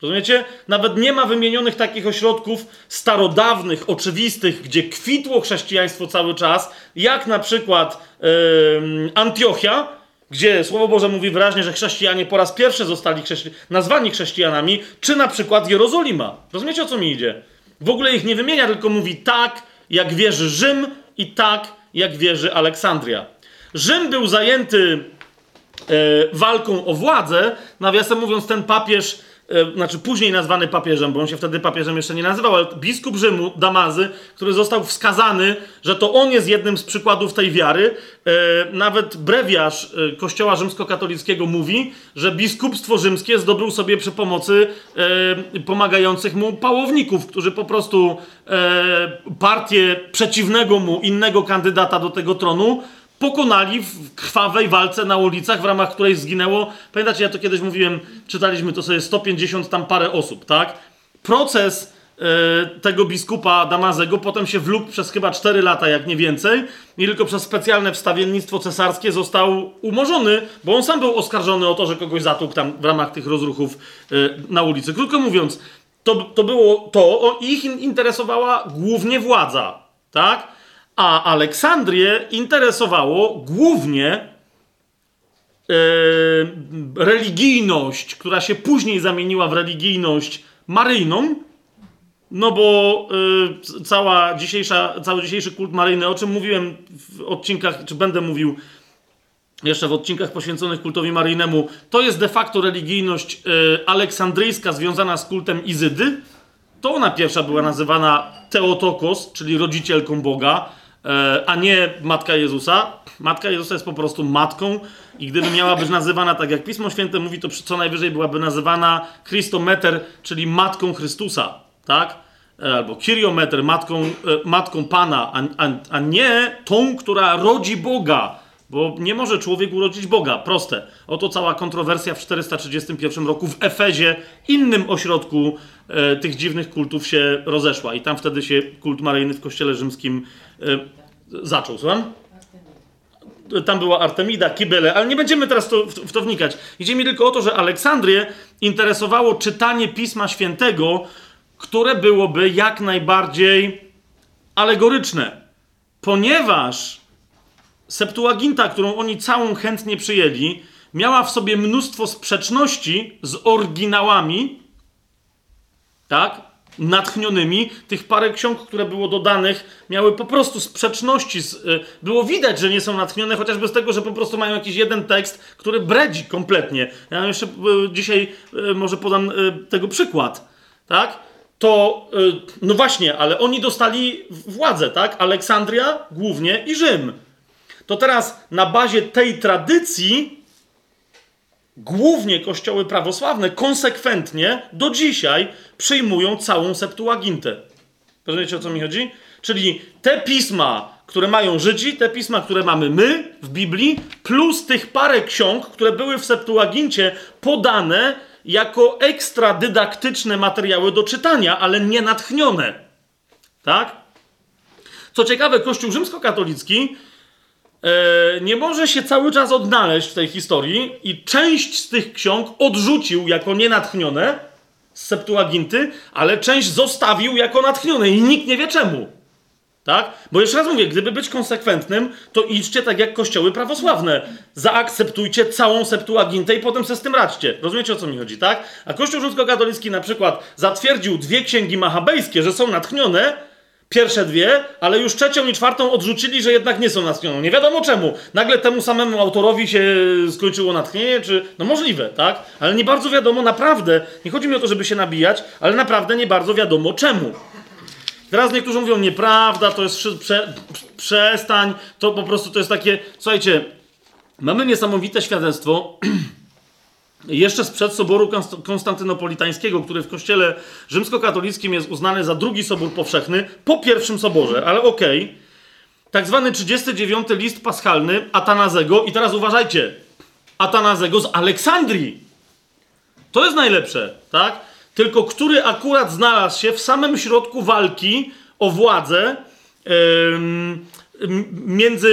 Speaker 1: Rozumiecie? Nawet nie ma wymienionych takich ośrodków starodawnych, oczywistych, gdzie kwitło chrześcijaństwo cały czas, jak na przykład yy, Antiochia, gdzie Słowo Boże mówi wyraźnie, że chrześcijanie po raz pierwszy zostali chrześci nazwani chrześcijanami, czy na przykład Jerozolima. Rozumiecie o co mi idzie? W ogóle ich nie wymienia, tylko mówi tak, jak wierzy Rzym i tak, jak wierzy Aleksandria. Rzym był zajęty walką o władzę. Nawiasem mówiąc, ten papież, e, znaczy później nazwany papieżem, bo on się wtedy papieżem jeszcze nie nazywał, ale biskup Rzymu, Damazy, który został wskazany, że to on jest jednym z przykładów tej wiary. E, nawet brewiarz Kościoła Rzymskokatolickiego mówi, że biskupstwo rzymskie zdobył sobie przy pomocy pomagających mu pałowników, którzy po prostu partię przeciwnego mu, innego kandydata do tego tronu pokonali w krwawej walce na ulicach, w ramach której zginęło, pamiętacie, ja to kiedyś mówiłem, czytaliśmy to sobie 150 tam parę osób, tak? Proces e, tego biskupa Damazego potem się wlókł przez chyba 4 lata, jak nie więcej, i tylko przez specjalne wstawiennictwo cesarskie został umorzony, bo on sam był oskarżony o to, że kogoś zatłukł tam w ramach tych rozruchów e, na ulicy. Krótko mówiąc, to, to było to, o, ich interesowała głównie władza, tak? A Aleksandrię interesowało głównie yy, religijność, która się później zamieniła w religijność maryjną, no bo yy, cała dzisiejsza, cały dzisiejszy kult maryjny, o czym mówiłem w odcinkach, czy będę mówił jeszcze w odcinkach poświęconych kultowi maryjnemu, to jest de facto religijność e, aleksandryjska związana z kultem Izydy. To ona pierwsza była nazywana Teotokos, czyli rodzicielką Boga, e, a nie Matka Jezusa. Matka Jezusa jest po prostu matką i gdyby miała być nazywana tak jak Pismo Święte mówi, to co najwyżej byłaby nazywana Christometer, czyli Matką Chrystusa, tak? E, Albo Kiriometer, matką, e, matką Pana, a, a, a nie tą, która rodzi Boga. Bo nie może człowiek urodzić Boga. Proste. Oto cała kontrowersja w 431 roku w Efezie, innym ośrodku e, tych dziwnych kultów się rozeszła. I tam wtedy się kult maryjny w kościele rzymskim e, zaczął. Słucham? tam była Artemida, Kibele, ale nie będziemy teraz to, w, w to wnikać. Idzie mi tylko o to, że Aleksandrię interesowało czytanie Pisma Świętego, które byłoby jak najbardziej alegoryczne. Ponieważ Septuaginta, którą oni całą chętnie przyjęli, miała w sobie mnóstwo sprzeczności z oryginałami, tak? Natchnionymi. Tych parę ksiąg, które było dodanych, miały po prostu sprzeczności. Y, było widać, że nie są natchnione, chociażby z tego, że po prostu mają jakiś jeden tekst, który bredzi kompletnie. Ja jeszcze y, dzisiaj y, może podam tego przykład, tak? To, no właśnie, ale oni dostali władzę, tak? Aleksandria głównie i Rzym. To teraz na bazie tej tradycji głównie kościoły prawosławne konsekwentnie do dzisiaj przyjmują całą Septuagintę. Rozumiecie o co mi chodzi? Czyli te pisma, które mają Żydzi, te pisma, które mamy my w Biblii, plus tych parę ksiąg, które były w Septuagincie podane jako ekstra dydaktyczne materiały do czytania, ale nie natchnione. Tak? Co ciekawe, Kościół rzymskokatolicki nie może się cały czas odnaleźć w tej historii i część z tych ksiąg odrzucił jako nienatchnione z Septuaginty, ale część zostawił jako natchnione i nikt nie wie czemu. Tak? Bo jeszcze raz mówię, gdyby być konsekwentnym, to idźcie tak jak kościoły prawosławne. Zaakceptujcie całą Septuagintę i potem se z tym radźcie. Rozumiecie o co mi chodzi, tak? A Kościół rzymskokatolicki na przykład zatwierdził dwie księgi machabejskie, że są natchnione, pierwsze dwie, ale już trzecią i czwartą odrzucili, że jednak nie są natchnione. Nie wiadomo czemu. Nagle temu samemu autorowi się skończyło natchnienie, czy... No możliwe, tak? Ale nie bardzo wiadomo naprawdę, nie chodzi mi o to, żeby się nabijać, ale naprawdę nie bardzo wiadomo czemu. Teraz niektórzy mówią, nieprawda, to jest prze, przestań, to po prostu to jest takie, słuchajcie, mamy niesamowite świadectwo, jeszcze sprzed Soboru Konst- Konstantynopolitańskiego, który w kościele rzymskokatolickim jest uznany za drugi sobór powszechny, po pierwszym soborze, ale okej, tak zwany 39 list paschalny Atanazego, i teraz uważajcie, Atanazego z Aleksandrii, to jest najlepsze, tak? Tylko który akurat znalazł się w samym środku walki o władzę m- między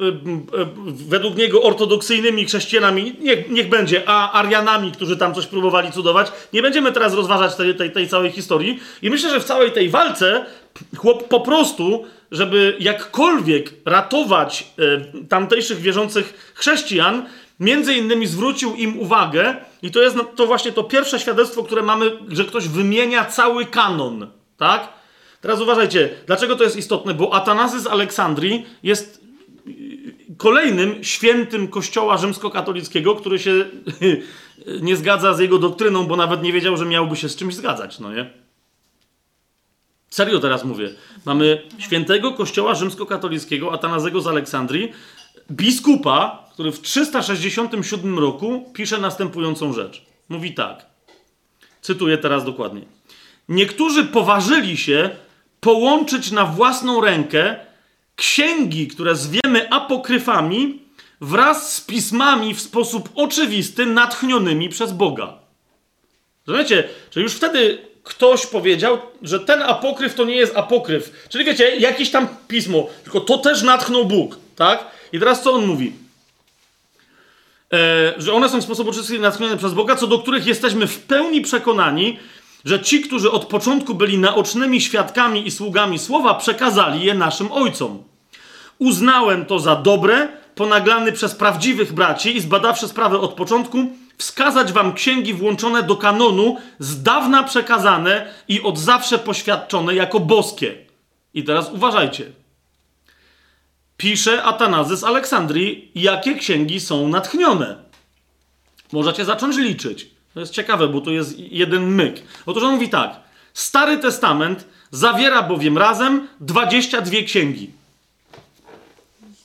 Speaker 1: em, em, według niego ortodoksyjnymi chrześcijanami, niech, niech będzie, a Arianami, którzy tam coś próbowali cudować. Nie będziemy teraz rozważać tej, tej, tej całej historii. I myślę, że w całej tej walce chłop po prostu, żeby jakkolwiek ratować e, tamtejszych wierzących chrześcijan, między innymi zwrócił im uwagę, i to jest no- to właśnie to pierwsze świadectwo, które mamy, że ktoś wymienia cały kanon, tak? Teraz uważajcie, dlaczego to jest istotne? Bo Atanazy z Aleksandrii jest kolejnym świętym kościoła rzymskokatolickiego, który się nie zgadza z jego doktryną, bo nawet nie wiedział, że miałby się z czymś zgadzać, no nie? Serio teraz mówię. Mamy świętego kościoła rzymskokatolickiego, Atanazego z Aleksandrii, biskupa, który w 367 roku pisze następującą rzecz. Mówi tak. Cytuję teraz dokładnie. Niektórzy poważyli się połączyć na własną rękę księgi, które zwiemy apokryfami, wraz z pismami w sposób oczywisty natchnionymi przez Boga. Rozumiecie? Że już wtedy ktoś powiedział, że ten apokryf to nie jest apokryf. Czyli wiecie, jakieś tam pismo, tylko to też natchnął Bóg, tak? I teraz co on mówi? E, że one są w sposób oczywisty natchnione przez Boga, co do których jesteśmy w pełni przekonani, że ci, którzy od początku byli naocznymi świadkami i sługami słowa, przekazali je naszym ojcom. Uznałem to za dobre, ponaglany przez prawdziwych braci i zbadawszy sprawę od początku, wskazać wam księgi włączone do kanonu, z dawna przekazane i od zawsze poświadczone jako boskie. I teraz uważajcie. pisze Atanazy z Aleksandrii, jakie księgi są natchnione. Możecie zacząć liczyć. To jest ciekawe, bo to jest jeden myk. Otóż on mówi tak. Stary Testament zawiera bowiem razem 22 księgi.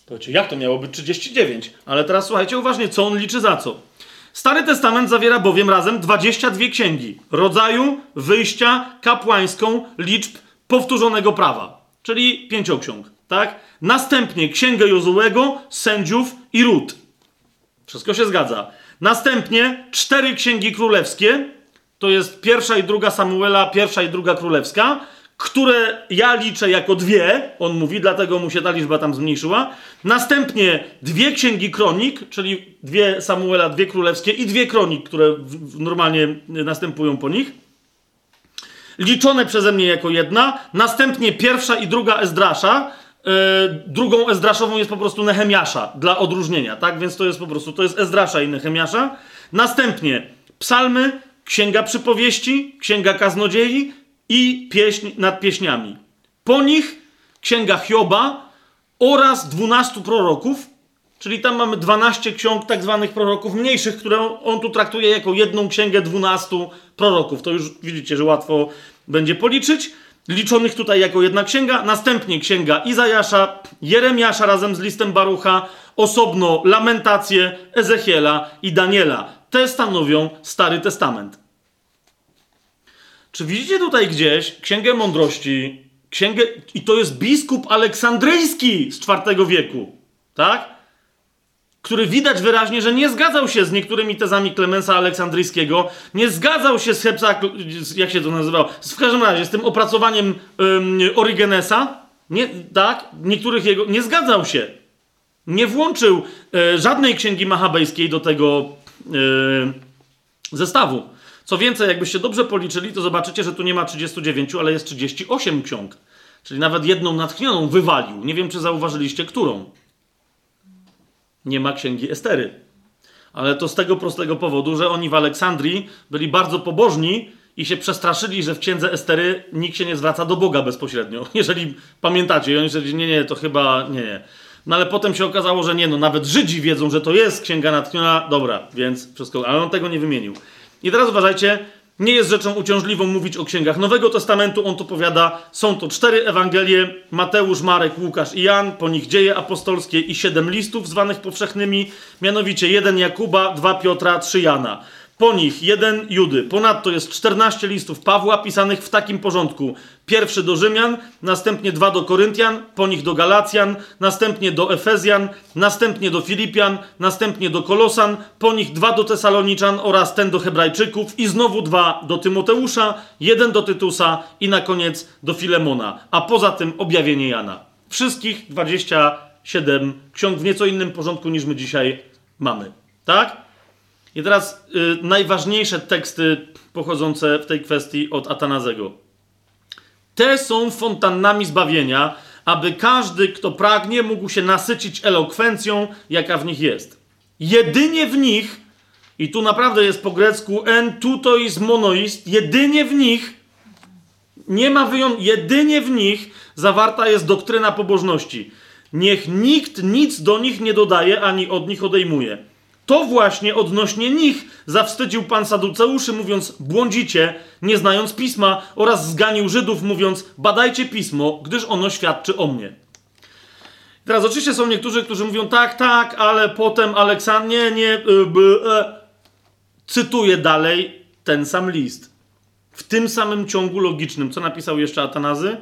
Speaker 1: Powiecie, jak to miało być 39? Ale teraz słuchajcie uważnie, co on liczy za co. Stary Testament zawiera bowiem razem 22 księgi rodzaju, wyjścia, kapłańską, liczb powtórzonego prawa, czyli pięcioksiąg, tak? Następnie księgę Jozułego, sędziów i ród. Wszystko się zgadza. Następnie cztery księgi królewskie, to jest pierwsza i druga Samuela, pierwsza i druga królewska, które ja liczę jako dwie, on mówi, dlatego mu się ta liczba tam zmniejszyła. Następnie dwie księgi kronik, czyli dwie Samuela, dwie królewskie i dwie kronik, które normalnie następują po nich. Liczone przeze mnie jako jedna. Następnie pierwsza i druga Ezdrasza. Yy, drugą Ezdraszową jest po prostu Nehemiasza dla odróżnienia, tak? Więc to jest po prostu, to jest Ezdrasza i Nehemiasza. Następnie psalmy, księga przypowieści, księga kaznodziei, i pieśń nad pieśniami. Po nich księga Hioba oraz dwunastu proroków, czyli tam mamy 12 ksiąg tak zwanych proroków mniejszych, które on tu traktuje jako jedną księgę dwunastu proroków. To już widzicie, że łatwo będzie policzyć. Liczonych tutaj jako jedna księga, następnie księga Izajasza, Jeremiasza razem z listem Barucha, osobno lamentacje Ezechiela i Daniela. Te stanowią Stary Testament. Czy widzicie tutaj gdzieś Księgę Mądrości, księgę, i to jest biskup aleksandryjski z IV wieku, tak? Który widać wyraźnie, że nie zgadzał się z niektórymi tezami Klemensa Aleksandryjskiego, nie zgadzał się z Hepsa, jak się to nazywało, w każdym razie z tym opracowaniem um, Origenesa, nie, tak? Niektórych jego, nie zgadzał się. Nie włączył e, żadnej księgi machabejskiej do tego e, zestawu. Co więcej, jakbyście dobrze policzyli, to zobaczycie, że tu nie ma 39, ale jest 38 ksiąg. Czyli nawet jedną natchnioną wywalił. Nie wiem, czy zauważyliście, którą. Nie ma księgi Estery. Ale to z tego prostego powodu, że oni w Aleksandrii byli bardzo pobożni i się przestraszyli, że w księdze Estery nikt się nie zwraca do Boga bezpośrednio. Jeżeli pamiętacie, i oni powiedzieli, nie, nie, to chyba nie, nie. No ale potem się okazało, że nie, no nawet Żydzi wiedzą, że to jest księga natchniona, dobra, więc wszystko, ale on tego nie wymienił. I teraz uważajcie, nie jest rzeczą uciążliwą mówić o księgach Nowego Testamentu. On to powiada, są to cztery Ewangelie: Mateusz, Marek, Łukasz i Jan, po nich dzieje apostolskie i siedem listów zwanych powszechnymi, mianowicie jeden Jakuba, dwa Piotra, trzy Jana. Po nich jeden Judy. Ponadto jest 14 listów Pawła pisanych w takim porządku. Pierwszy do Rzymian, następnie dwa do Koryntian, po nich do Galacjan, następnie do Efezjan, następnie do Filipian, następnie do Kolosan, po nich dwa do Tesaloniczan oraz ten do Hebrajczyków i znowu dwa do Tymoteusza, jeden do Tytusa i na koniec do Filemona. A poza tym objawienie Jana. Wszystkich 27 ksiąg w nieco innym porządku niż my dzisiaj mamy. Tak? I teraz y, najważniejsze teksty pochodzące w tej kwestii od Atanazego. Te są fontannami zbawienia, aby każdy, kto pragnie, mógł się nasycić elokwencją, jaka w nich jest. Jedynie w nich, i tu naprawdę jest po grecku en tutois monoist, jedynie w nich, nie ma wyjątku, jedynie w nich zawarta jest doktryna pobożności. Niech nikt nic do nich nie dodaje, ani od nich odejmuje. To właśnie odnośnie nich zawstydził pan Saduceuszy, mówiąc: Błądzicie, nie znając pisma, oraz zganił Żydów, mówiąc: Badajcie pismo, gdyż ono świadczy o mnie. Teraz oczywiście są niektórzy, którzy mówią: Tak, tak, ale potem Aleksandr, nie, nie. Y, e. Cytuję dalej ten sam list. W tym samym ciągu logicznym, co napisał jeszcze Atanazy.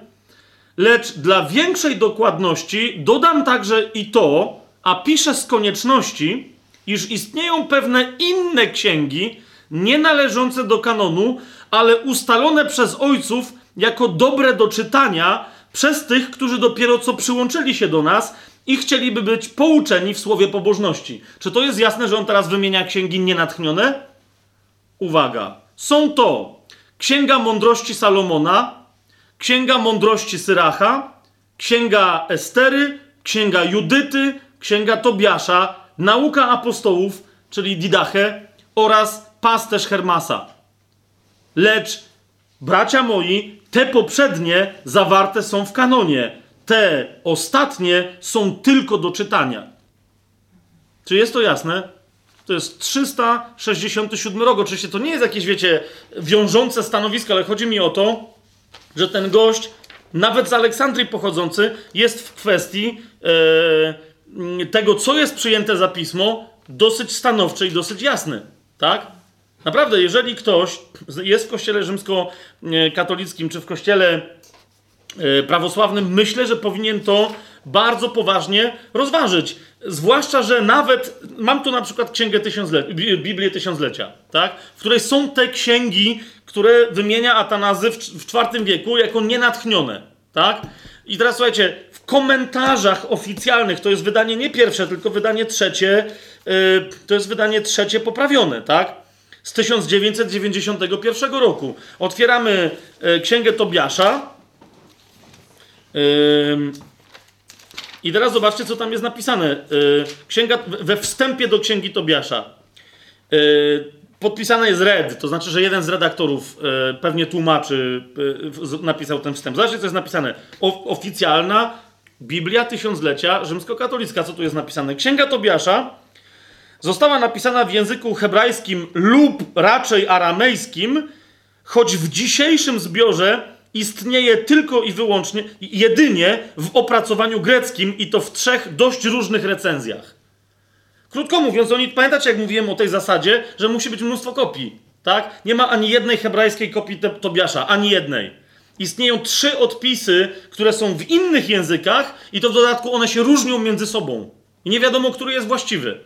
Speaker 1: Lecz dla większej dokładności dodam także i to, a piszę z konieczności, iż istnieją pewne inne księgi, nie należące do kanonu, ale ustalone przez ojców jako dobre do czytania przez tych, którzy dopiero co przyłączyli się do nas i chcieliby być pouczeni w słowie pobożności. Czy to jest jasne, że on teraz wymienia księgi nienatchnione? Uwaga. Są to Księga Mądrości Salomona, Księga Mądrości Syracha, Księga Estery, Księga Judyty, Księga Tobiasza, nauka apostołów, czyli Didache, oraz pasterz Hermasa. Lecz, bracia moi, te poprzednie zawarte są w kanonie. te ostatnie są tylko do czytania. Czy jest to jasne? To jest 367 rok. Oczywiście to nie jest jakieś, wiecie, wiążące stanowisko, ale chodzi mi o to, że ten gość, nawet z Aleksandrii pochodzący, jest w kwestii e, tego, co jest przyjęte za pismo, dosyć stanowczy i dosyć jasny. Tak? Naprawdę, jeżeli ktoś jest w kościele rzymskokatolickim czy w kościele e, prawosławnym, myślę, że powinien to bardzo poważnie rozważyć. Zwłaszcza, że nawet mam tu na przykład księgę tysiąclecia, Biblię Tysiąclecia, tak? w której są te księgi, które wymienia Atanazy w, w IV wieku jako nienatchnione. Tak? I teraz słuchajcie, w komentarzach oficjalnych, to jest wydanie nie pierwsze, tylko wydanie trzecie, yy, to jest wydanie trzecie poprawione, tak? Z 1991 roku. Otwieramy yy, księgę Tobiasza. Yy, i teraz zobaczcie, co tam jest napisane. Yy, księga, we wstępie do księgi Tobiasza. Yy, podpisane jest red, to znaczy, że jeden z redaktorów yy, pewnie tłumaczy, napisał ten wstęp. Zobaczcie, co jest napisane. O, oficjalna Biblia Tysiąclecia rzymskokatolicka. Co tu jest napisane? Księga Tobiasza została napisana w języku hebrajskim lub raczej aramejskim, choć w dzisiejszym zbiorze istnieje tylko i wyłącznie, jedynie w opracowaniu greckim i to w trzech dość różnych recenzjach. Krótko mówiąc, oni, pamiętacie jak mówiłem o tej zasadzie, że musi być mnóstwo kopii, tak? Nie ma ani jednej hebrajskiej kopii Tobiasza, ani jednej. Istnieją trzy odpisy, które są w innych językach i to w dodatku one się różnią między sobą. I nie wiadomo, który jest właściwy.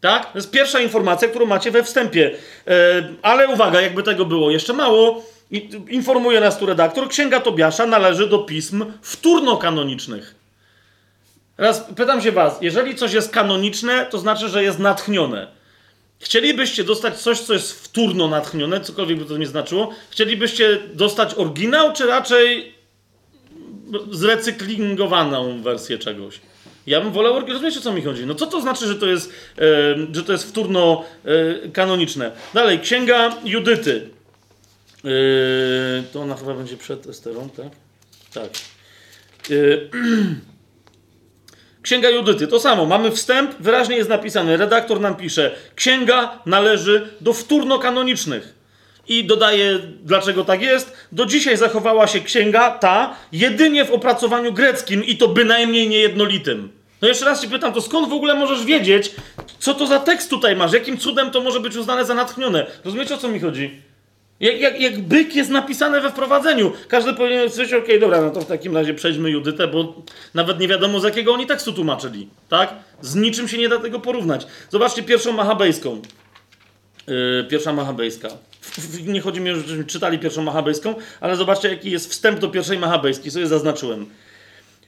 Speaker 1: Tak? To jest pierwsza informacja, którą macie we wstępie. Yy, ale uwaga, jakby tego było jeszcze mało, Informuje nas tu redaktor, Księga Tobiasza należy do pism wtórno-kanonicznych. Teraz pytam się was, jeżeli coś jest kanoniczne, to znaczy, że jest natchnione. Chcielibyście dostać coś, co jest wtórno natchnione, cokolwiek by to nie znaczyło? Chcielibyście dostać oryginał, czy raczej zrecyklingowaną wersję czegoś? Ja bym wolał. Rozumiecie, o co mi chodzi? No co to znaczy, że to jest, e, że to jest wtórno e, kanoniczne? Dalej, Księga Judyty. Yy, to ona chyba będzie przed Esterą, tak? Tak. Yy, Księga Judyty, to samo. Mamy wstęp, wyraźnie jest napisane. Redaktor nam pisze, księga należy do wtórno-kanonicznych. I dodaje, dlaczego tak jest. Do dzisiaj zachowała się księga ta jedynie w opracowaniu greckim i to bynajmniej niejednolitym. No jeszcze raz ci pytam, to skąd w ogóle możesz wiedzieć, co to za tekst tutaj masz? Jakim cudem to może być uznane za natchnione? Rozumiecie, o co mi chodzi? Jak, jak, jak byk jest napisane we wprowadzeniu. Każdy powinien powiedzieć, okej, okay, dobra, no to w takim razie przejdźmy Judytę, bo nawet nie wiadomo z jakiego oni tekstu tłumaczyli. Tak? Z niczym się nie da tego porównać. Zobaczcie pierwszą machabejską. Yy, pierwsza machabejska. Nie chodzi mi żebyśmy czytali pierwszą machabejską, ale zobaczcie, jaki jest wstęp do pierwszej machabejskiej. Sobie zaznaczyłem.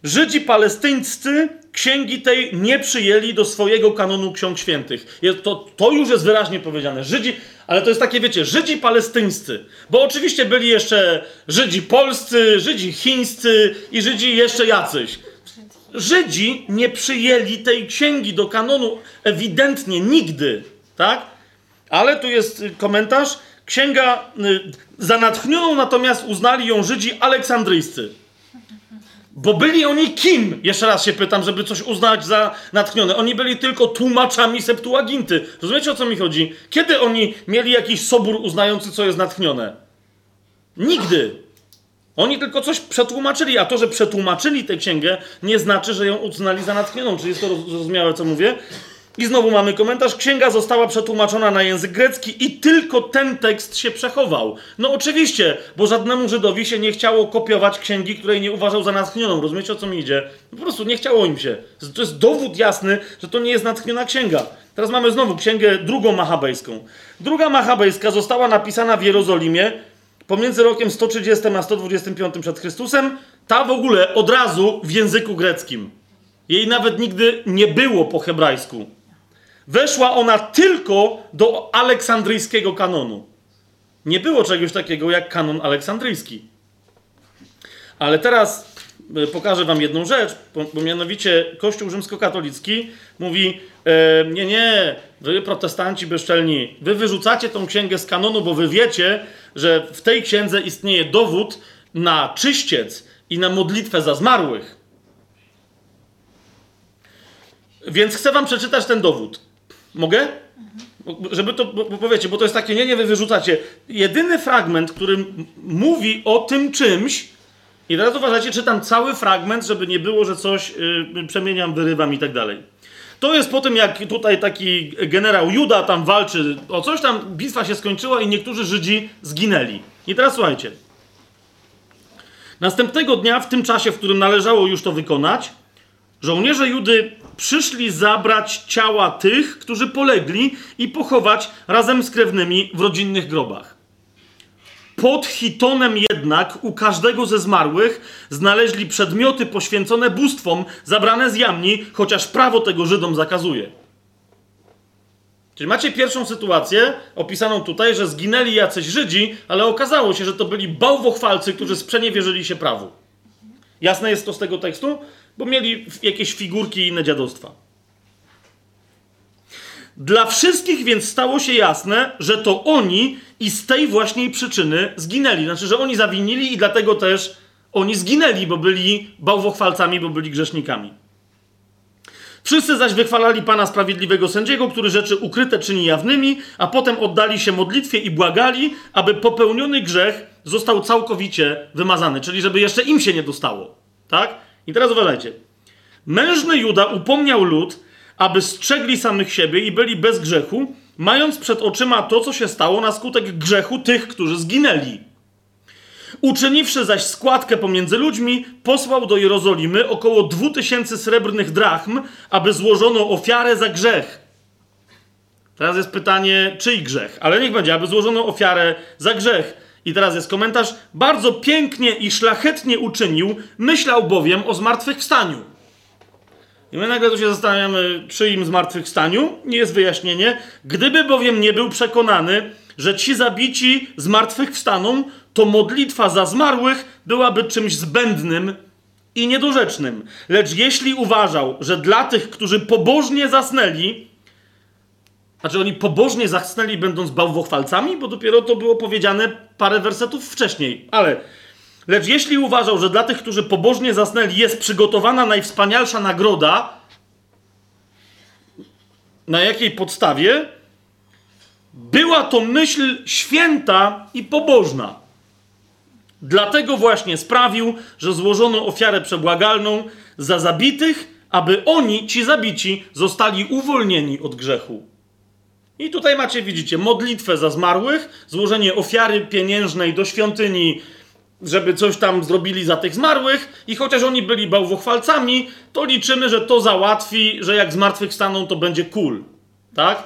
Speaker 1: Żydzi palestyńscy księgi tej nie przyjęli do swojego kanonu ksiąg świętych. To, to już jest wyraźnie powiedziane. Żydzi, ale to jest takie, wiecie, Żydzi palestyńscy. Bo oczywiście byli jeszcze Żydzi polscy, Żydzi chińscy i Żydzi jeszcze jacyś. Żydzi nie przyjęli tej księgi do kanonu ewidentnie nigdy, tak? Ale tu jest komentarz. Księga y, za natchnioną natomiast uznali ją Żydzi aleksandryjscy. Bo byli oni kim? Jeszcze raz się pytam, żeby coś uznać za natchnione. Oni byli tylko tłumaczami Septuaginty. Rozumiecie o co mi chodzi? Kiedy oni mieli jakiś sobór uznający, co jest natchnione? Nigdy. Oni tylko coś przetłumaczyli, a to, że przetłumaczyli tę księgę, nie znaczy, że ją uznali za natchnioną. Czy jest to zrozumiałe, co mówię? I znowu mamy komentarz. Księga została przetłumaczona na język grecki i tylko ten tekst się przechował. No oczywiście, bo żadnemu Żydowi się nie chciało kopiować księgi, której nie uważał za natchnioną. Rozumiecie o co mi idzie? Po prostu nie chciało im się. To jest dowód jasny, że to nie jest natchniona księga. Teraz mamy znowu księgę drugą machabejską. Druga machabejska została napisana w Jerozolimie pomiędzy rokiem 130 a 125 przed Chrystusem. Ta w ogóle od razu w języku greckim. Jej nawet nigdy nie było po hebrajsku weszła ona tylko do aleksandryjskiego kanonu. Nie było czegoś takiego jak kanon aleksandryjski. Ale teraz e, pokażę wam jedną rzecz, bo, mianowicie Kościół rzymskokatolicki mówi e, nie, nie, wy protestanci bezczelni, wy wyrzucacie tą księgę z kanonu, bo wy wiecie, że w tej księdze istnieje dowód na czyściec i na modlitwę za zmarłych. Więc chcę wam przeczytać ten dowód. Mogę? Żeby to, bo, bo powiecie, bo to jest takie, nie, nie, wy wyrzucacie. Jedyny fragment, który mówi o tym czymś, i teraz uważajcie, czytam cały fragment, żeby nie było, że coś y, przemieniam, wyrywam i tak dalej. To jest po tym, jak tutaj taki generał Juda tam walczy o coś tam, bitwa się skończyła i niektórzy Żydzi zginęli. I teraz słuchajcie. Następnego dnia, w tym czasie, w którym należało już to wykonać, żołnierze Judy przyszli zabrać ciała tych, którzy polegli i pochować razem z krewnymi w rodzinnych grobach. Pod Hitonem jednak u każdego ze zmarłych znaleźli przedmioty poświęcone bóstwom, zabrane z jamni, chociaż prawo tego Żydom zakazuje. Czyli macie pierwszą sytuację opisaną tutaj, że zginęli jacyś Żydzi, ale okazało się, że to byli bałwochwalcy, którzy sprzeniewierzyli się prawu. Jasne jest to z tego tekstu? Bo mieli jakieś figurki i inne dziadostwa. Dla wszystkich więc stało się jasne, że to oni i z tej właśnie przyczyny zginęli. Znaczy, że oni zawinili i dlatego też oni zginęli, bo byli bałwochwalcami, bo byli grzesznikami. Wszyscy zaś wychwalali Pana Sprawiedliwego Sędziego, który rzeczy ukryte czyni jawnymi, a potem oddali się modlitwie i błagali, aby popełniony grzech został całkowicie wymazany, czyli żeby jeszcze im się nie dostało. Tak? I teraz uważajcie. Mężny Juda upomniał lud, aby strzegli samych siebie i byli bez grzechu, mając przed oczyma to, co się stało na skutek grzechu tych, którzy zginęli. Uczyniwszy zaś składkę pomiędzy ludźmi, posłał do Jerozolimy około dwóch tysięcy srebrnych drachm, aby złożono ofiarę za grzech. Teraz jest pytanie, czyj grzech? Ale niech będzie, aby złożono ofiarę za grzech. I teraz jest komentarz. Bardzo pięknie i szlachetnie uczynił, myślał bowiem o zmartwychwstaniu. I my nagle tu się zastanawiamy, czyim zmartwychwstaniu. Nie jest wyjaśnienie. Gdyby bowiem nie był przekonany, że ci zabici zmartwychwstaną, to modlitwa za zmarłych byłaby czymś zbędnym i niedorzecznym. Lecz jeśli uważał, że dla tych, którzy pobożnie zasnęli, znaczy oni pobożnie zasnęli będąc bałwochwalcami, bo dopiero to było powiedziane parę wersetów wcześniej, ale Lecz jeśli uważał, że dla tych, którzy pobożnie zasnęli, jest przygotowana najwspanialsza nagroda, na jakiej podstawie? Była to myśl święta i pobożna. Dlatego właśnie sprawił, że złożono ofiarę przebłagalną za zabitych, aby oni, ci zabici, zostali uwolnieni od grzechu. I tutaj macie, widzicie, modlitwę za zmarłych, złożenie ofiary pieniężnej do świątyni, żeby coś tam zrobili za tych zmarłych, i chociaż oni byli bałwochwalcami, to liczymy, że to załatwi, że jak zmartwychwstaną, to będzie cool. Tak?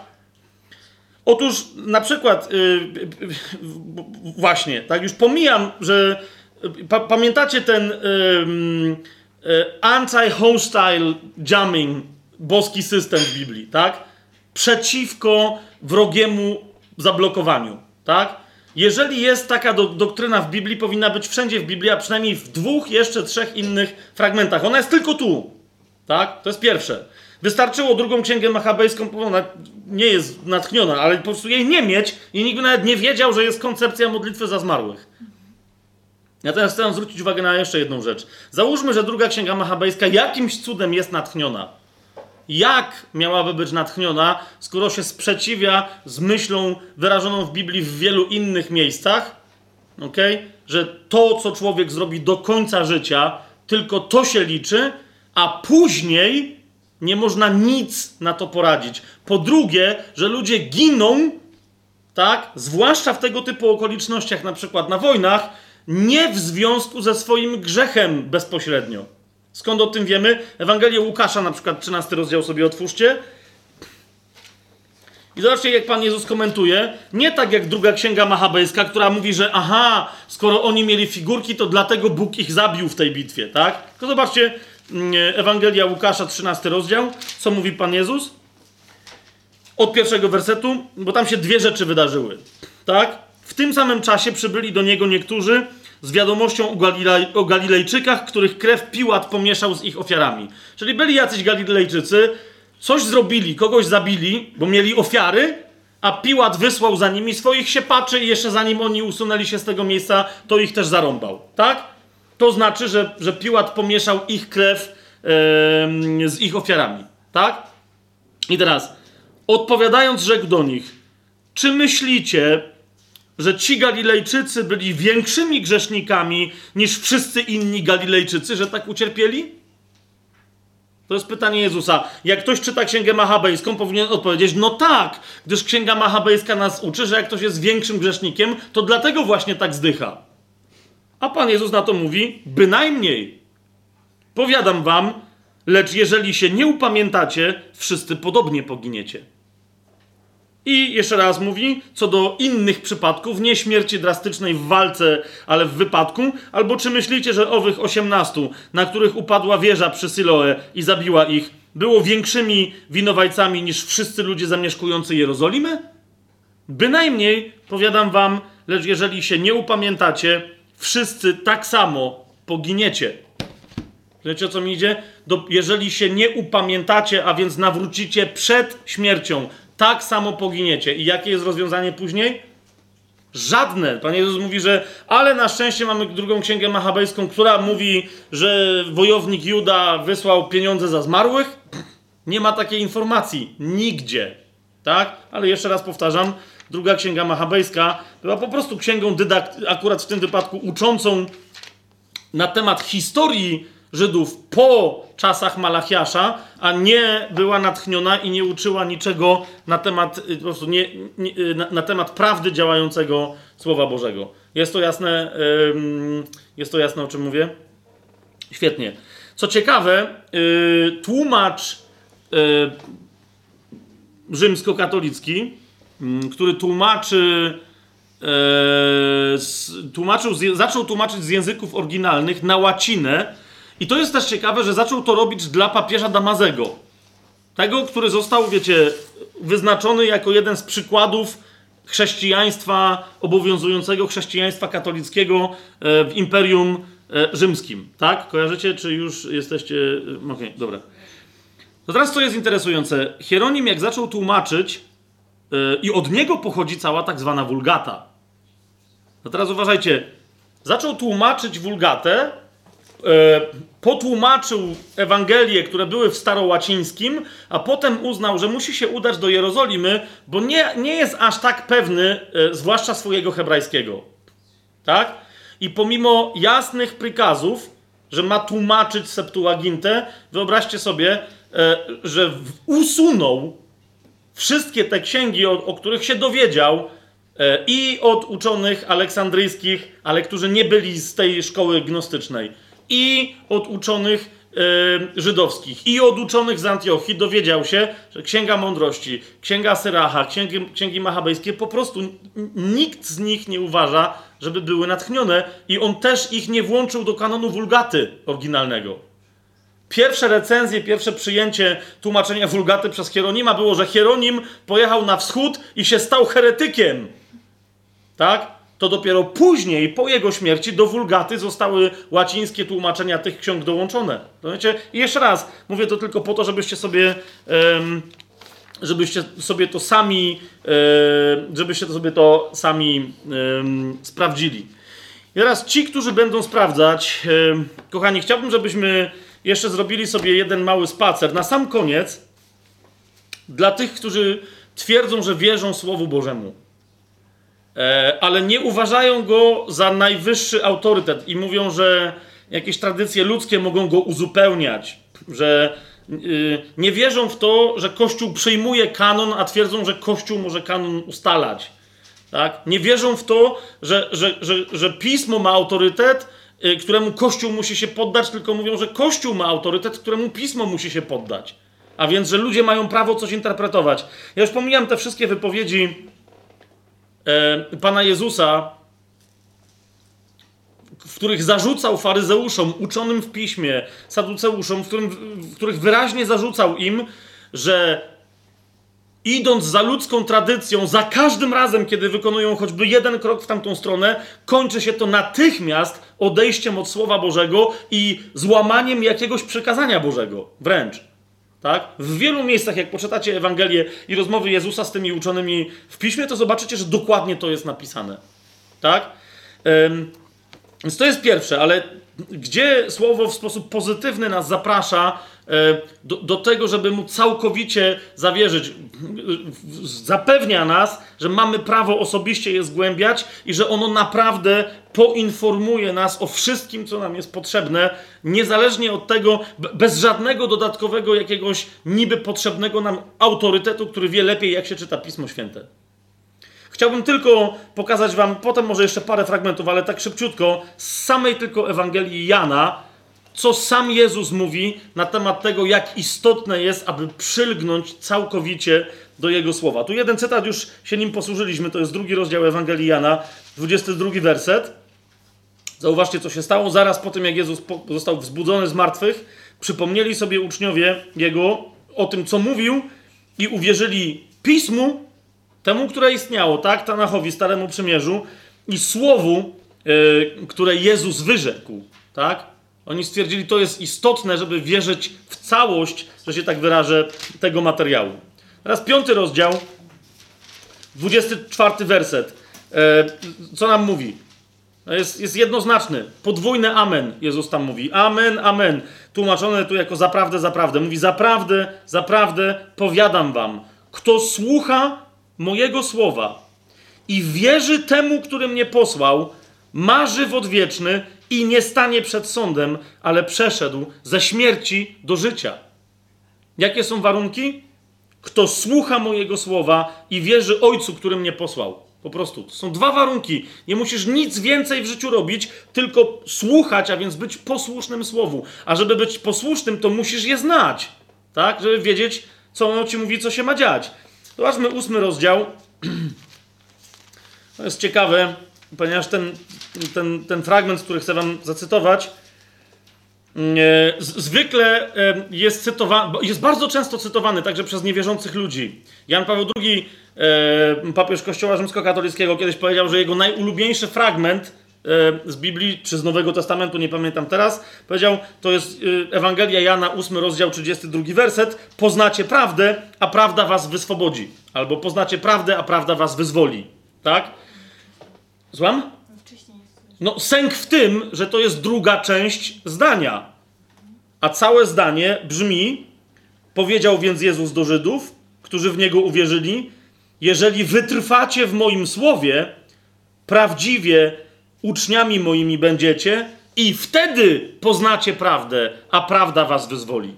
Speaker 1: Otóż na przykład, yy, właśnie, tak, już pomijam, że pa, pamiętacie ten yy, yy, anti-hostile jamming, boski system w Biblii, tak? Przeciwko wrogiemu zablokowaniu, tak? Jeżeli jest taka do, doktryna w Biblii, powinna być wszędzie w Biblii, a przynajmniej w dwóch, jeszcze trzech innych fragmentach. Ona jest tylko tu. Tak? To jest pierwsze. Wystarczyło drugą księgę machabejską, ona nie jest natchniona, ale po prostu jej nie mieć i nikt by nawet nie wiedział, że jest koncepcja modlitwy za zmarłych. Natomiast chcę zwrócić uwagę na jeszcze jedną rzecz. Załóżmy, że druga księga machabejska jakimś cudem jest natchniona. Jak miałaby być natchniona, skoro się sprzeciwia z myślą wyrażoną w Biblii w wielu innych miejscach, okay? że to, co człowiek zrobi do końca życia, tylko to się liczy, a później nie można nic na to poradzić. Po drugie, że ludzie giną, tak, zwłaszcza w tego typu okolicznościach, na przykład na wojnach, nie w związku ze swoim grzechem bezpośrednio. Skąd o tym wiemy? Ewangelię Łukasza, na przykład 13 rozdział sobie otwórzcie. I zobaczcie, jak Pan Jezus komentuje. Nie tak jak druga księga machabejska, która mówi, że aha, skoro oni mieli figurki, to dlatego Bóg ich zabił w tej bitwie, tak? Tylko zobaczcie, mm, Ewangelia Łukasza, 13 rozdział. Co mówi Pan Jezus? Od pierwszego wersetu, bo tam się dwie rzeczy wydarzyły, tak? W tym samym czasie przybyli do niego niektórzy z wiadomością o, Galilej, o Galilejczykach, których krew Piłat pomieszał z ich ofiarami. Czyli byli jacyś Galilejczycy, coś zrobili, kogoś zabili, bo mieli ofiary, a Piłat wysłał za nimi swoich siepaczy i jeszcze zanim oni usunęli się z tego miejsca, to ich też zarąbał. Tak? To znaczy, że, że Piłat pomieszał ich krew em, z ich ofiarami. Tak? I teraz, odpowiadając, rzekł do nich: Czy myślicie, że ci Galilejczycy byli większymi grzesznikami niż wszyscy inni Galilejczycy, że tak ucierpieli? To jest pytanie Jezusa. Jak ktoś czyta Księgę Machabejską, powinien odpowiedzieć: No tak, gdyż Księga Machabejska nas uczy, że jak ktoś jest większym grzesznikiem, to dlatego właśnie tak zdycha. A Pan Jezus na to mówi: Bynajmniej. Powiadam wam, lecz jeżeli się nie upamiętacie, wszyscy podobnie poginiecie. I jeszcze raz mówi, co do innych przypadków, nie śmierci drastycznej w walce, ale w wypadku, albo czy myślicie, że owych osiemnastu, na których upadła wieża przy Siloe i zabiła ich, było większymi winowajcami niż wszyscy ludzie zamieszkujący Jerozolimę? Bynajmniej, powiadam wam, lecz jeżeli się nie upamiętacie, wszyscy tak samo poginiecie. Wiecie o co mi idzie? Do, jeżeli się nie upamiętacie, a więc nawrócicie przed śmiercią, tak samo poginiecie. I jakie jest rozwiązanie później? Żadne. Pan Jezus mówi, że ale na szczęście mamy drugą księgę machabejską, która mówi, że wojownik Juda wysłał pieniądze za zmarłych. Nie ma takiej informacji nigdzie. Tak? Ale jeszcze raz powtarzam, druga księga machabejska była po prostu księgą dydakt, akurat w tym wypadku uczącą na temat historii Żydów po czasach Malachiasza, a nie była natchniona i nie uczyła niczego na temat, y, po prostu nie, nie, y, na, na temat prawdy działającego Słowa Bożego. Jest to jasne, jest to jasne o czym mówię? Świetnie. Co ciekawe, yy, tłumacz yy, rzymskokatolicki, yy, który tłumaczy z, tłumaczył, zaczął tłumaczyć z języków oryginalnych na łacinę, i to jest też ciekawe, że zaczął to robić dla papieża Damazego. Tego, który został, wiecie, wyznaczony jako jeden z przykładów chrześcijaństwa, obowiązującego chrześcijaństwa katolickiego e, w Imperium e, Rzymskim. Tak? Kojarzycie, czy już jesteście... e, Okej, okay, dobra. To teraz co jest interesujące. Hieronim jak zaczął tłumaczyć i od niego pochodzi cała tak zwana wulgata. No teraz uważajcie. Zaczął tłumaczyć wulgatę potłumaczył Ewangelie, które były w starołacińskim, a potem uznał, że musi się udać do Jerozolimy, bo nie, nie jest aż tak pewny, e, zwłaszcza swojego hebrajskiego. Tak? I pomimo jasnych prikazów, że ma tłumaczyć Septuagintę, wyobraźcie sobie, e, że usunął wszystkie te księgi, o, o których się dowiedział, i od uczonych aleksandryjskich, ale którzy nie byli z tej szkoły gnostycznej i od uczonych e, żydowskich, i od uczonych z Antiochii dowiedział się, że Księga Mądrości, Księga Syracha, Księgi, Księgi Machabejskie, po prostu nikt z nich nie uważa, żeby były natchnione i on też ich nie włączył do kanonu wulgaty oryginalnego. Pierwsze recenzje, pierwsze przyjęcie tłumaczenia wulgaty przez Hieronima było, że Hieronim pojechał na wschód i się stał heretykiem. Tak? To dopiero później, po jego śmierci, do wulgaty zostały łacińskie tłumaczenia tych ksiąg dołączone. Wiecie? I jeszcze raz, mówię to tylko po to, żebyście sobie, żebyście sobie to sami, żebyście to sobie to sami sprawdzili. I teraz ci, którzy będą sprawdzać, kochani, chciałbym, żebyśmy jeszcze zrobili sobie jeden mały spacer. Na sam koniec, dla tych, którzy twierdzą, że wierzą Słowu Bożemu. E, ale nie uważają go za najwyższy autorytet i mówią, że jakieś tradycje ludzkie mogą go uzupełniać, że y, nie wierzą w to, że Kościół przyjmuje kanon, a twierdzą, że Kościół może kanon ustalać. Tak? Nie wierzą w to, że, że, że, że pismo ma autorytet, y, któremu Kościół musi się poddać, tylko mówią, że Kościół ma autorytet, któremu pismo musi się poddać. A więc, że ludzie mają prawo coś interpretować. Ja już pomijam te wszystkie wypowiedzi Pana Jezusa, w których zarzucał faryzeuszom, uczonym w piśmie, saduceuszom, w, którym, w których wyraźnie zarzucał im, że idąc za ludzką tradycją, za każdym razem, kiedy wykonują choćby jeden krok w tamtą stronę, kończy się to natychmiast odejściem od Słowa Bożego i złamaniem jakiegoś przekazania Bożego. Wręcz. Tak? W wielu miejscach, jak poczytacie Ewangelię i rozmowy Jezusa z tymi uczonymi w piśmie, to zobaczycie, że dokładnie to jest napisane. Tak? Ym, więc to jest pierwsze, ale gdzie słowo w sposób pozytywny nas zaprasza e, do, do tego, żeby mu całkowicie zawierzyć. Zapewnia nas, że mamy prawo osobiście je zgłębiać i że ono naprawdę poinformuje nas o wszystkim, co nam jest potrzebne, niezależnie od tego, bez żadnego dodatkowego jakiegoś niby potrzebnego nam autorytetu, który wie lepiej, jak się czyta Pismo Święte. Chciałbym tylko pokazać Wam, potem może jeszcze parę fragmentów, ale tak szybciutko, z samej tylko Ewangelii Jana, co sam Jezus mówi na temat tego, jak istotne jest, aby przylgnąć całkowicie do Jego słowa. Tu jeden cytat, już się nim posłużyliśmy, to jest drugi rozdział Ewangelii Jana, 22 werset. Zauważcie, co się stało. Zaraz po tym, jak Jezus został wzbudzony z martwych, przypomnieli sobie uczniowie Jego o tym, co mówił i uwierzyli Pismu, temu, które istniało, tak? Tanachowi, Staremu Przymierzu i Słowu, yy, które Jezus wyrzekł, tak? Oni stwierdzili, to jest istotne, żeby wierzyć w całość, że się tak wyrażę, tego materiału. Teraz piąty rozdział, 24 werset. E, co nam mówi? No jest, jest jednoznaczny. Podwójne amen, Jezus tam mówi. Amen, amen. Tłumaczone tu jako zaprawdę, zaprawdę. Mówi zaprawdę, zaprawdę, powiadam wam. Kto słucha mojego słowa i wierzy temu, który mnie posłał, ma żywot wieczny i nie stanie przed sądem, ale przeszedł ze śmierci do życia. Jakie są warunki? Kto słucha mojego słowa i wierzy Ojcu, który mnie posłał. Po prostu. To są dwa warunki. Nie musisz nic więcej w życiu robić, tylko słuchać, a więc być posłusznym słowu. A żeby być posłusznym, to musisz je znać. Tak? Żeby wiedzieć, co ono ci mówi, co się ma dziać. Zobaczmy ósmy rozdział. To jest ciekawe, ponieważ ten, ten, ten fragment, który chcę wam zacytować, zwykle e, jest cytowany, jest bardzo często cytowany także przez niewierzących ludzi. Jan Paweł II, e, papież Kościoła Rzymskokatolickiego, kiedyś powiedział, że jego najulubieńszy fragment z Biblii, czy z Nowego Testamentu, nie pamiętam teraz, powiedział, to jest Ewangelia Jana, 8 rozdział, 32 werset, poznacie prawdę, a prawda was wyswobodzi. Albo poznacie prawdę, a prawda was wyzwoli. Tak? Złam? No, sęk w tym, że to jest druga część zdania. A całe zdanie brzmi: Powiedział więc Jezus do Żydów, którzy w niego uwierzyli: Jeżeli wytrwacie w moim słowie, prawdziwie uczniami moimi będziecie, i wtedy poznacie prawdę, a prawda was wyzwoli.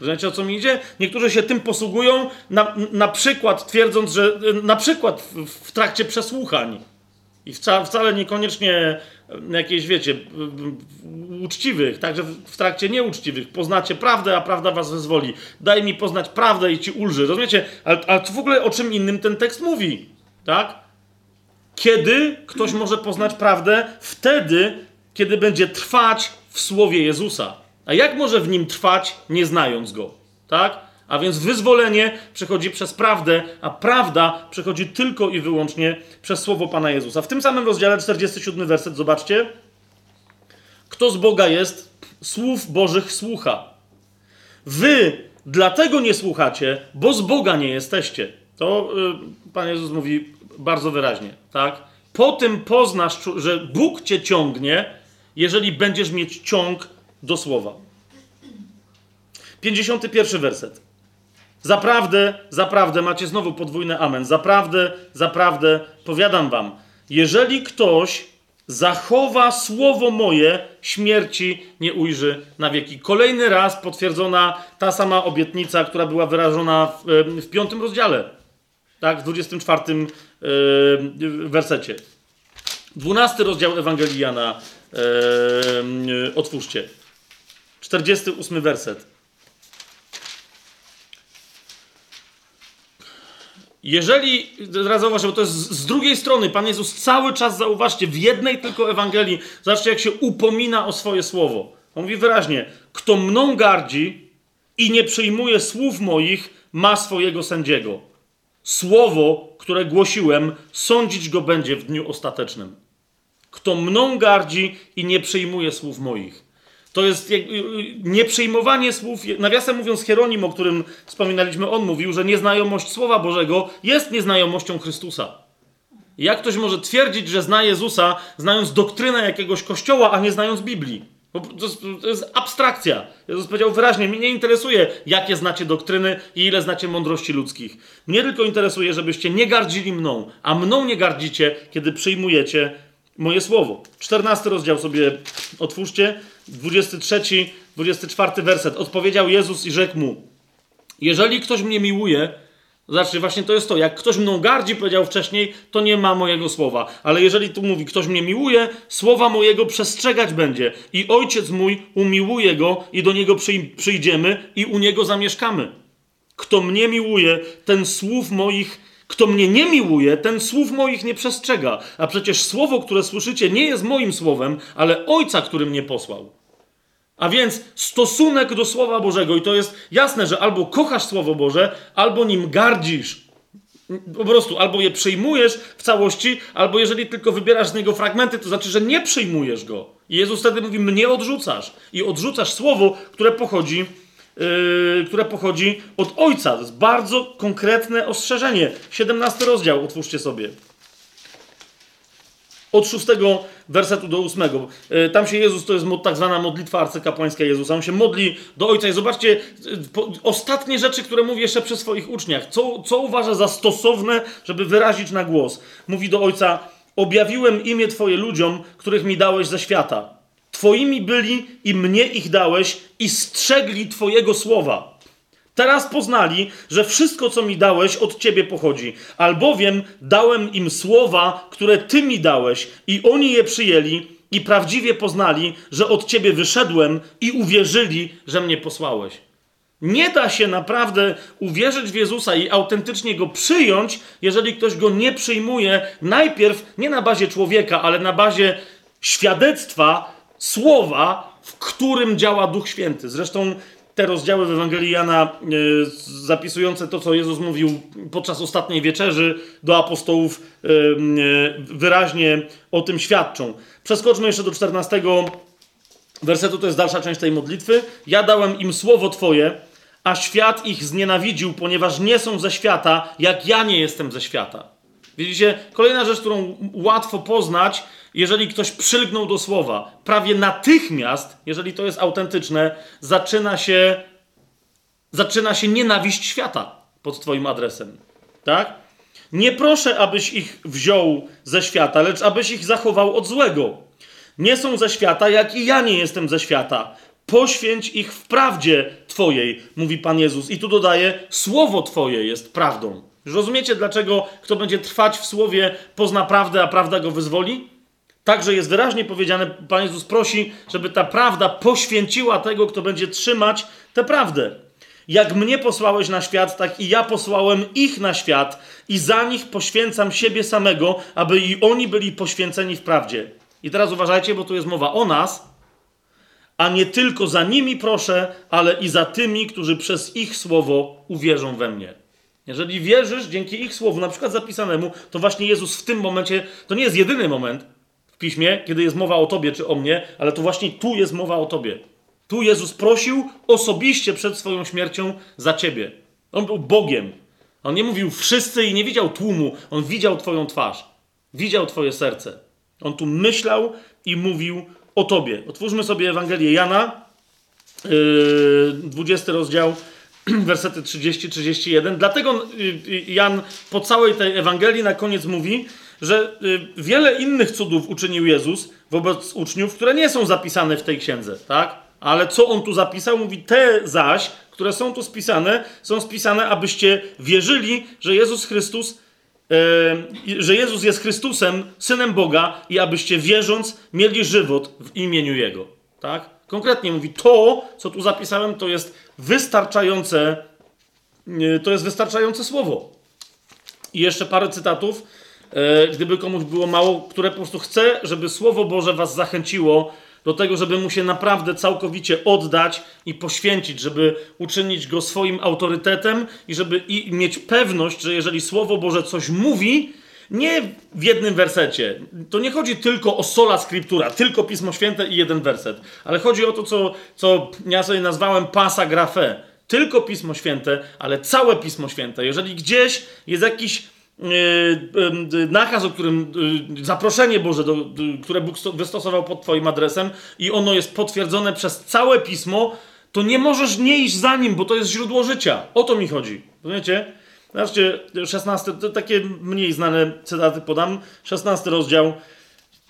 Speaker 1: Rozumiecie o co mi idzie? Niektórzy się tym posługują, na, na przykład twierdząc, że na przykład w, w trakcie przesłuchań i wca, wcale niekoniecznie jakieś, wiecie, uczciwych, także w trakcie nieuczciwych. Poznacie prawdę, a prawda was wyzwoli. Daj mi poznać prawdę i ci ulży. Rozumiecie? Ale, ale w ogóle o czym innym ten tekst mówi? Tak? Kiedy ktoś może poznać prawdę? Wtedy, kiedy będzie trwać w słowie Jezusa. A jak może w nim trwać, nie znając go? Tak? A więc wyzwolenie przechodzi przez prawdę, a prawda przechodzi tylko i wyłącznie przez słowo Pana Jezusa. W tym samym rozdziale 47 werset, zobaczcie. Kto z Boga jest, słów Bożych słucha. Wy dlatego nie słuchacie, bo z Boga nie jesteście. To yy, Pan Jezus mówi bardzo wyraźnie, tak? Po tym poznasz, że Bóg cię ciągnie, jeżeli będziesz mieć ciąg do słowa. 51 werset. Zaprawdę, zaprawdę, macie znowu podwójne amen. Zaprawdę, zaprawdę, powiadam wam, jeżeli ktoś zachowa słowo moje, śmierci nie ujrzy na wieki. Kolejny raz potwierdzona ta sama obietnica, która była wyrażona w, w piątym rozdziale, tak, w 24 yy, wersecie. Dwunasty rozdział Ewangelii Jana, yy, otwórzcie. 48 werset. Jeżeli, teraz zauważcie, to jest z drugiej strony, Pan Jezus cały czas, zauważcie, w jednej tylko Ewangelii, zobaczcie, jak się upomina o swoje słowo. On mówi wyraźnie, kto mną gardzi i nie przyjmuje słów moich, ma swojego sędziego. Słowo, które głosiłem, sądzić go będzie w dniu ostatecznym. Kto mną gardzi i nie przyjmuje słów moich. To jest y, y, nieprzyjmowanie słów. Nawiasem mówiąc, Hieronim, o którym wspominaliśmy, on mówił, że nieznajomość Słowa Bożego jest nieznajomością Chrystusa. Jak ktoś może twierdzić, że zna Jezusa, znając doktrynę jakiegoś kościoła, a nie znając Biblii? To jest, abstrakcja. Jezus powiedział wyraźnie, mnie nie interesuje, jakie znacie doktryny i ile znacie mądrości ludzkich. Mnie tylko interesuje, żebyście nie gardzili mną, a mną nie gardzicie, kiedy przyjmujecie moje słowo. 14 rozdział sobie otwórzcie, 23, 24 werset. Odpowiedział Jezus i rzekł mu, jeżeli ktoś mnie miłuje, znaczy właśnie to jest to, jak ktoś mną gardzi, powiedział wcześniej, to nie ma mojego słowa. Ale jeżeli tu mówi, ktoś mnie miłuje, słowa mojego przestrzegać będzie. I ojciec mój umiłuje go i do niego przyj- przyjdziemy i u niego zamieszkamy. Kto mnie miłuje, ten słów moich, kto mnie nie miłuje, ten słów moich nie przestrzega. A przecież słowo, które słyszycie, nie jest moim słowem, ale ojca, który mnie posłał. A więc stosunek do Słowa Bożego, i to jest jasne, że albo kochasz Słowo Boże, albo nim gardzisz. Po prostu albo je przyjmujesz w całości, albo jeżeli tylko wybierasz z niego fragmenty, to znaczy, że nie przyjmujesz go. I Jezus wtedy mówi: Mnie odrzucasz. I odrzucasz słowo, które pochodzi, yy, które pochodzi od Ojca. To jest bardzo konkretne ostrzeżenie. 17 rozdział, otwórzcie sobie. Od szóstego wersetu do ósmego. E, Tam się Jezus, to jest tak zwana modlitwa arcykapłańska Jezusa. On się modli do Ojca i zobaczcie e, ostatnie rzeczy, które mówi jeszcze przy swoich uczniach. Co, co uważa za stosowne, żeby wyrazić na głos. Mówi do Ojca, objawiłem imię Twoje ludziom, których mi dałeś ze świata. Twoimi byli i mnie ich dałeś i strzegli Twojego słowa. Teraz poznali, że wszystko, co mi dałeś, od ciebie pochodzi, albowiem dałem im słowa, które ty mi dałeś, i oni je przyjęli i prawdziwie poznali, że od ciebie wyszedłem i uwierzyli, że mnie posłałeś. Nie da się naprawdę uwierzyć w Jezusa i autentycznie go przyjąć, jeżeli ktoś go nie przyjmuje, najpierw nie na bazie człowieka, ale na bazie świadectwa, słowa, w którym działa Duch Święty. Zresztą te rozdziały w Ewangelii Jana e, zapisujące to, co Jezus mówił podczas ostatniej wieczerzy do apostołów, e, e, wyraźnie o tym świadczą. Przeskoczmy jeszcze do 14 wersetu, to jest dalsza część tej modlitwy. Ja dałem im słowo Twoje, a świat ich znienawidził, ponieważ nie są ze świata, jak ja nie jestem ze świata. Widzicie? Kolejna rzecz, którą łatwo poznać, jeżeli ktoś przylgnął do słowa. Prawie natychmiast, jeżeli to jest autentyczne, zaczyna się, zaczyna się nienawiść świata pod Twoim adresem. Tak? Nie proszę, abyś ich wziął ze świata, lecz abyś ich zachował od złego. Nie są ze świata, jak i ja nie jestem ze świata. Poświęć ich w prawdzie Twojej, mówi Pan Jezus. I tu dodaje, słowo Twoje jest prawdą. Rozumiecie, dlaczego kto będzie trwać w słowie, pozna prawdę, a prawda go wyzwoli? Także jest wyraźnie powiedziane, Pan Jezus prosi, żeby ta prawda poświęciła tego, kto będzie trzymać tę prawdę. Jak mnie posłałeś na świat, tak i ja posłałem ich na świat i za nich poświęcam siebie samego, aby i oni byli poświęceni w prawdzie. I teraz uważajcie, bo tu jest mowa o nas, a nie tylko za nimi proszę, ale i za tymi, którzy przez ich słowo uwierzą we mnie. Jeżeli wierzysz dzięki ich słowu, na przykład zapisanemu, to właśnie Jezus w tym momencie, to nie jest jedyny moment w piśmie, kiedy jest mowa o tobie czy o mnie, ale to właśnie tu jest mowa o tobie. Tu Jezus prosił osobiście przed swoją śmiercią za ciebie. On był Bogiem. On nie mówił wszyscy i nie widział tłumu. On widział twoją twarz. Widział twoje serce. On tu myślał i mówił o tobie. Otwórzmy sobie Ewangelię Jana, yy, 20 rozdział, wersety 30-31. Dlatego yy, Jan po całej tej Ewangelii na koniec mówi, że yy, wiele innych cudów uczynił Jezus wobec uczniów, które nie są zapisane w tej księdze, tak? Ale co on tu zapisał? Mówi, te zaś, które są tu spisane, są spisane, abyście wierzyli, że Jezus Chrystus Yy, że Jezus jest Chrystusem, Synem Boga i abyście wierząc mieli żywot w imieniu Jego. Tak? Konkretnie mówi, to, co tu zapisałem, to jest wystarczające, to jest wystarczające słowo. I jeszcze parę cytatów, yy, gdyby komuś było mało, które po prostu chcę, żeby Słowo Boże was zachęciło do tego, żeby mu się naprawdę całkowicie oddać i poświęcić, żeby uczynić go swoim autorytetem i żeby mieć pewność, że jeżeli Słowo Boże coś mówi, nie w jednym wersecie. To nie chodzi tylko o sola scriptura, tylko Pismo Święte i jeden werset, ale chodzi o to, co, co ja sobie nazwałem pasa grafe. Tylko Pismo Święte, ale całe Pismo Święte. Jeżeli gdzieś jest jakiś yy, nakaz, o którym zaproszenie Boże, do, które Bóg wystosował pod Twoim adresem i ono jest potwierdzone przez całe pismo, to nie możesz nie iść za nim, bo to jest źródło życia. O to mi chodzi. Rozumiecie? Zobaczcie, 16, to takie mniej znane cytaty podam. 16 rozdział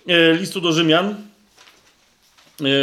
Speaker 1: yy, listu do Rzymian.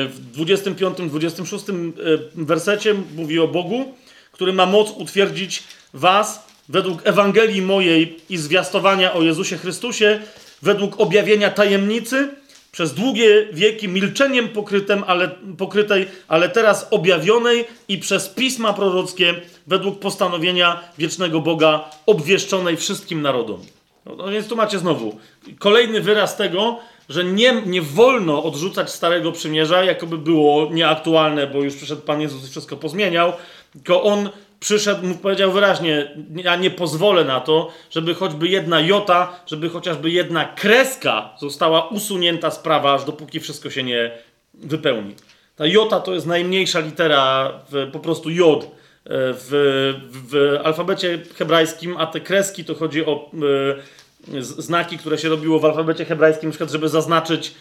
Speaker 1: W 25-26 wersecie mówi o Bogu, który ma moc utwierdzić was według Ewangelii mojej i zwiastowania o Jezusie Chrystusie, według objawienia tajemnicy, przez długie wieki milczeniem pokrytym, ale, pokrytej, ale teraz objawionej i przez pisma prorockie, według postanowienia wiecznego Boga, obwieszczonej wszystkim narodom. No, no więc tu macie znowu kolejny wyraz tego, że nie, nie wolno odrzucać Starego Przymierza, jakoby było nieaktualne, bo już przyszedł Pan Jezus i wszystko pozmieniał, tylko On przyszedł, powiedział wyraźnie, ja nie pozwolę na to, żeby choćby jedna jota, żeby chociażby jedna kreska została usunięta z prawa, aż dopóki wszystko się nie wypełni. Ta jota to jest najmniejsza litera, po prostu jod w, w alfabecie hebrajskim, a te kreski to chodzi o e, znaki, które się robiło w alfabecie hebrajskim, na przykład, żeby zaznaczyć,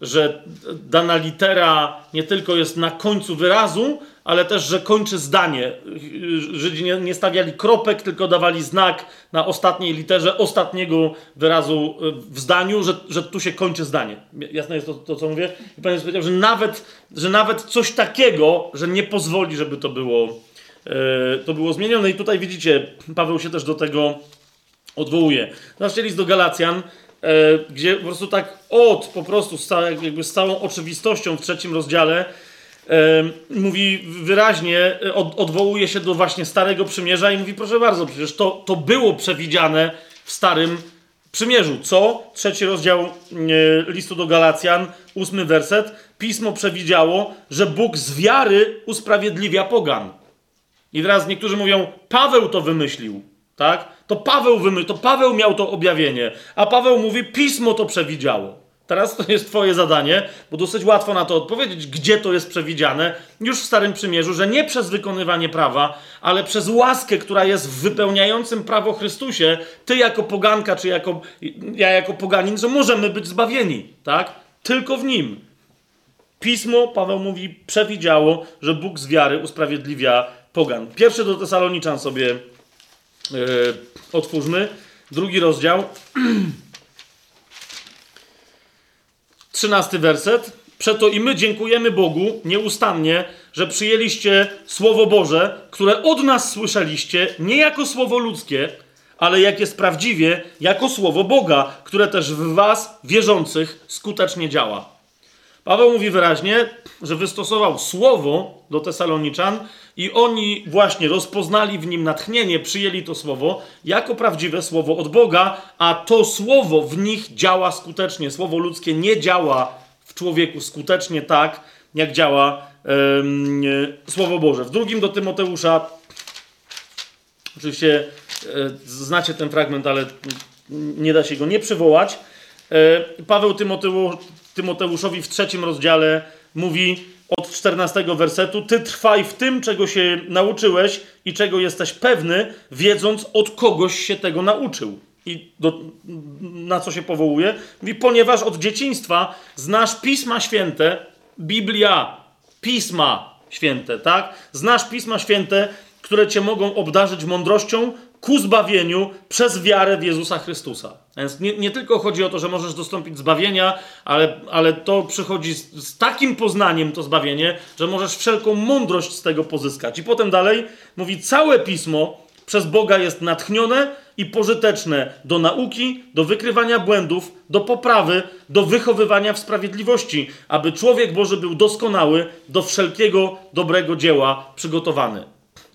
Speaker 1: że dana litera nie tylko jest na końcu wyrazu, ale też, że kończy zdanie. Żydzi nie, nie, stawiali kropek, tylko dawali znak na ostatniej literze ostatniego wyrazu w zdaniu, że, że tu się kończy zdanie. Jasne jest to, to co mówię? I Pan powiedział, że nawet, że nawet coś takiego, że nie pozwoli, żeby to było, yy, to było zmienione. I tutaj widzicie, Paweł się też do tego odwołuje. Zobaczcie list do Galacjan, gdzie po prostu tak od, po prostu z, jakby z całą oczywistością w trzecim rozdziale mówi wyraźnie, e, od, odwołuje się do właśnie Starego Przymierza i mówi, proszę bardzo, przecież to, to było przewidziane w Starym Przymierzu. Co? Trzeci rozdział e, listu do Galacjan, ósmy werset. Pismo przewidziało, że Bóg z wiary usprawiedliwia pogan. I teraz niektórzy mówią, Paweł to wymyślił, tak? To Paweł wymyślił, to Paweł miał to objawienie, a Paweł mówi, Pismo to przewidziało. Teraz to jest Twoje zadanie, bo dosyć łatwo na to odpowiedzieć, gdzie to jest przewidziane, już w Starym Przymierzu, że nie przez wykonywanie prawa, ale przez łaskę, która jest w wypełniającym prawo Chrystusie, Ty jako poganka, czy jako, ja jako poganin, że możemy być zbawieni, tak? Tylko w Nim. Pismo, Paweł mówi, przewidziało, że Bóg z wiary usprawiedliwia pogan. Pierwszy do Tesaloniczan sobie otwórzmy. Drugi rozdział. Trzynasty werset. Przeto i my dziękujemy Bogu nieustannie, że przyjęliście Słowo Boże, które od nas słyszeliście, nie jako słowo ludzkie, ale jak jest prawdziwie, jako Słowo Boga, które też w Was, wierzących, skutecznie działa. Paweł mówi wyraźnie, że wystosował Słowo do Tesaloniczan i oni właśnie rozpoznali w nim natchnienie, przyjęli to Słowo jako prawdziwe Słowo od Boga, a to Słowo w nich działa skutecznie. Słowo ludzkie nie działa w człowieku skutecznie tak, jak działa Słowo Boże. W drugim do Tymoteusza, oczywiście e, znacie ten fragment, ale nie da się go nie przywołać. E, Paweł Tymoteu, Tymoteuszowi w trzecim rozdziale mówi od 14 wersetu: Ty trwaj w tym, czego się nauczyłeś i czego jesteś pewny, wiedząc od kogoś się tego nauczył. I do, na co się powołuje? Mówi, ponieważ od dzieciństwa znasz pisma święte, Biblia, pisma święte, tak? Znasz pisma święte, które cię mogą obdarzyć mądrością ku zbawieniu przez wiarę w Jezusa Chrystusa. Więc nie, nie, tylko chodzi o to, że możesz dostąpić zbawienia, ale, ale to przychodzi z, z, takim poznaniem, to zbawienie, że możesz wszelką mądrość z tego pozyskać. I potem dalej mówi, całe pismo przez Boga jest natchnione i pożyteczne do nauki, do wykrywania błędów, do poprawy, do wychowywania w sprawiedliwości, aby człowiek Boży był doskonały, do wszelkiego dobrego dzieła przygotowany.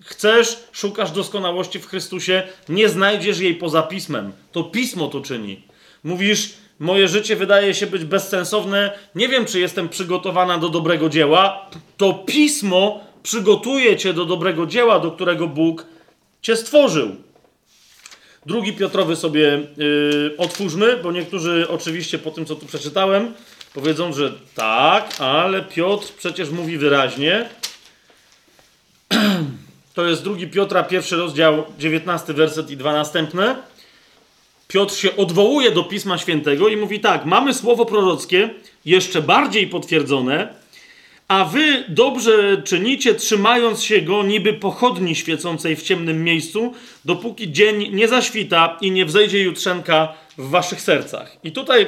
Speaker 1: Chcesz, szukasz doskonałości w Chrystusie, nie znajdziesz jej poza pismem. To pismo to czyni. Mówisz, moje życie wydaje się być bezsensowne, nie wiem, czy jestem przygotowana do dobrego dzieła. To pismo przygotuje cię do dobrego dzieła, do którego Bóg cię stworzył. Drugi Piotrowy sobie yy, otwórzmy, bo niektórzy oczywiście po tym, co tu przeczytałem, powiedzą, że tak, ale Piotr przecież mówi wyraźnie. To jest drugi Piotra, pierwszy rozdział, 19 werset i dwa następne. Piotr się odwołuje do Pisma Świętego i mówi tak: Mamy słowo prorockie, jeszcze bardziej potwierdzone, a wy dobrze czynicie, trzymając się go niby pochodni świecącej w ciemnym miejscu, dopóki dzień nie zaświta i nie wzejdzie jutrzenka w waszych sercach. I tutaj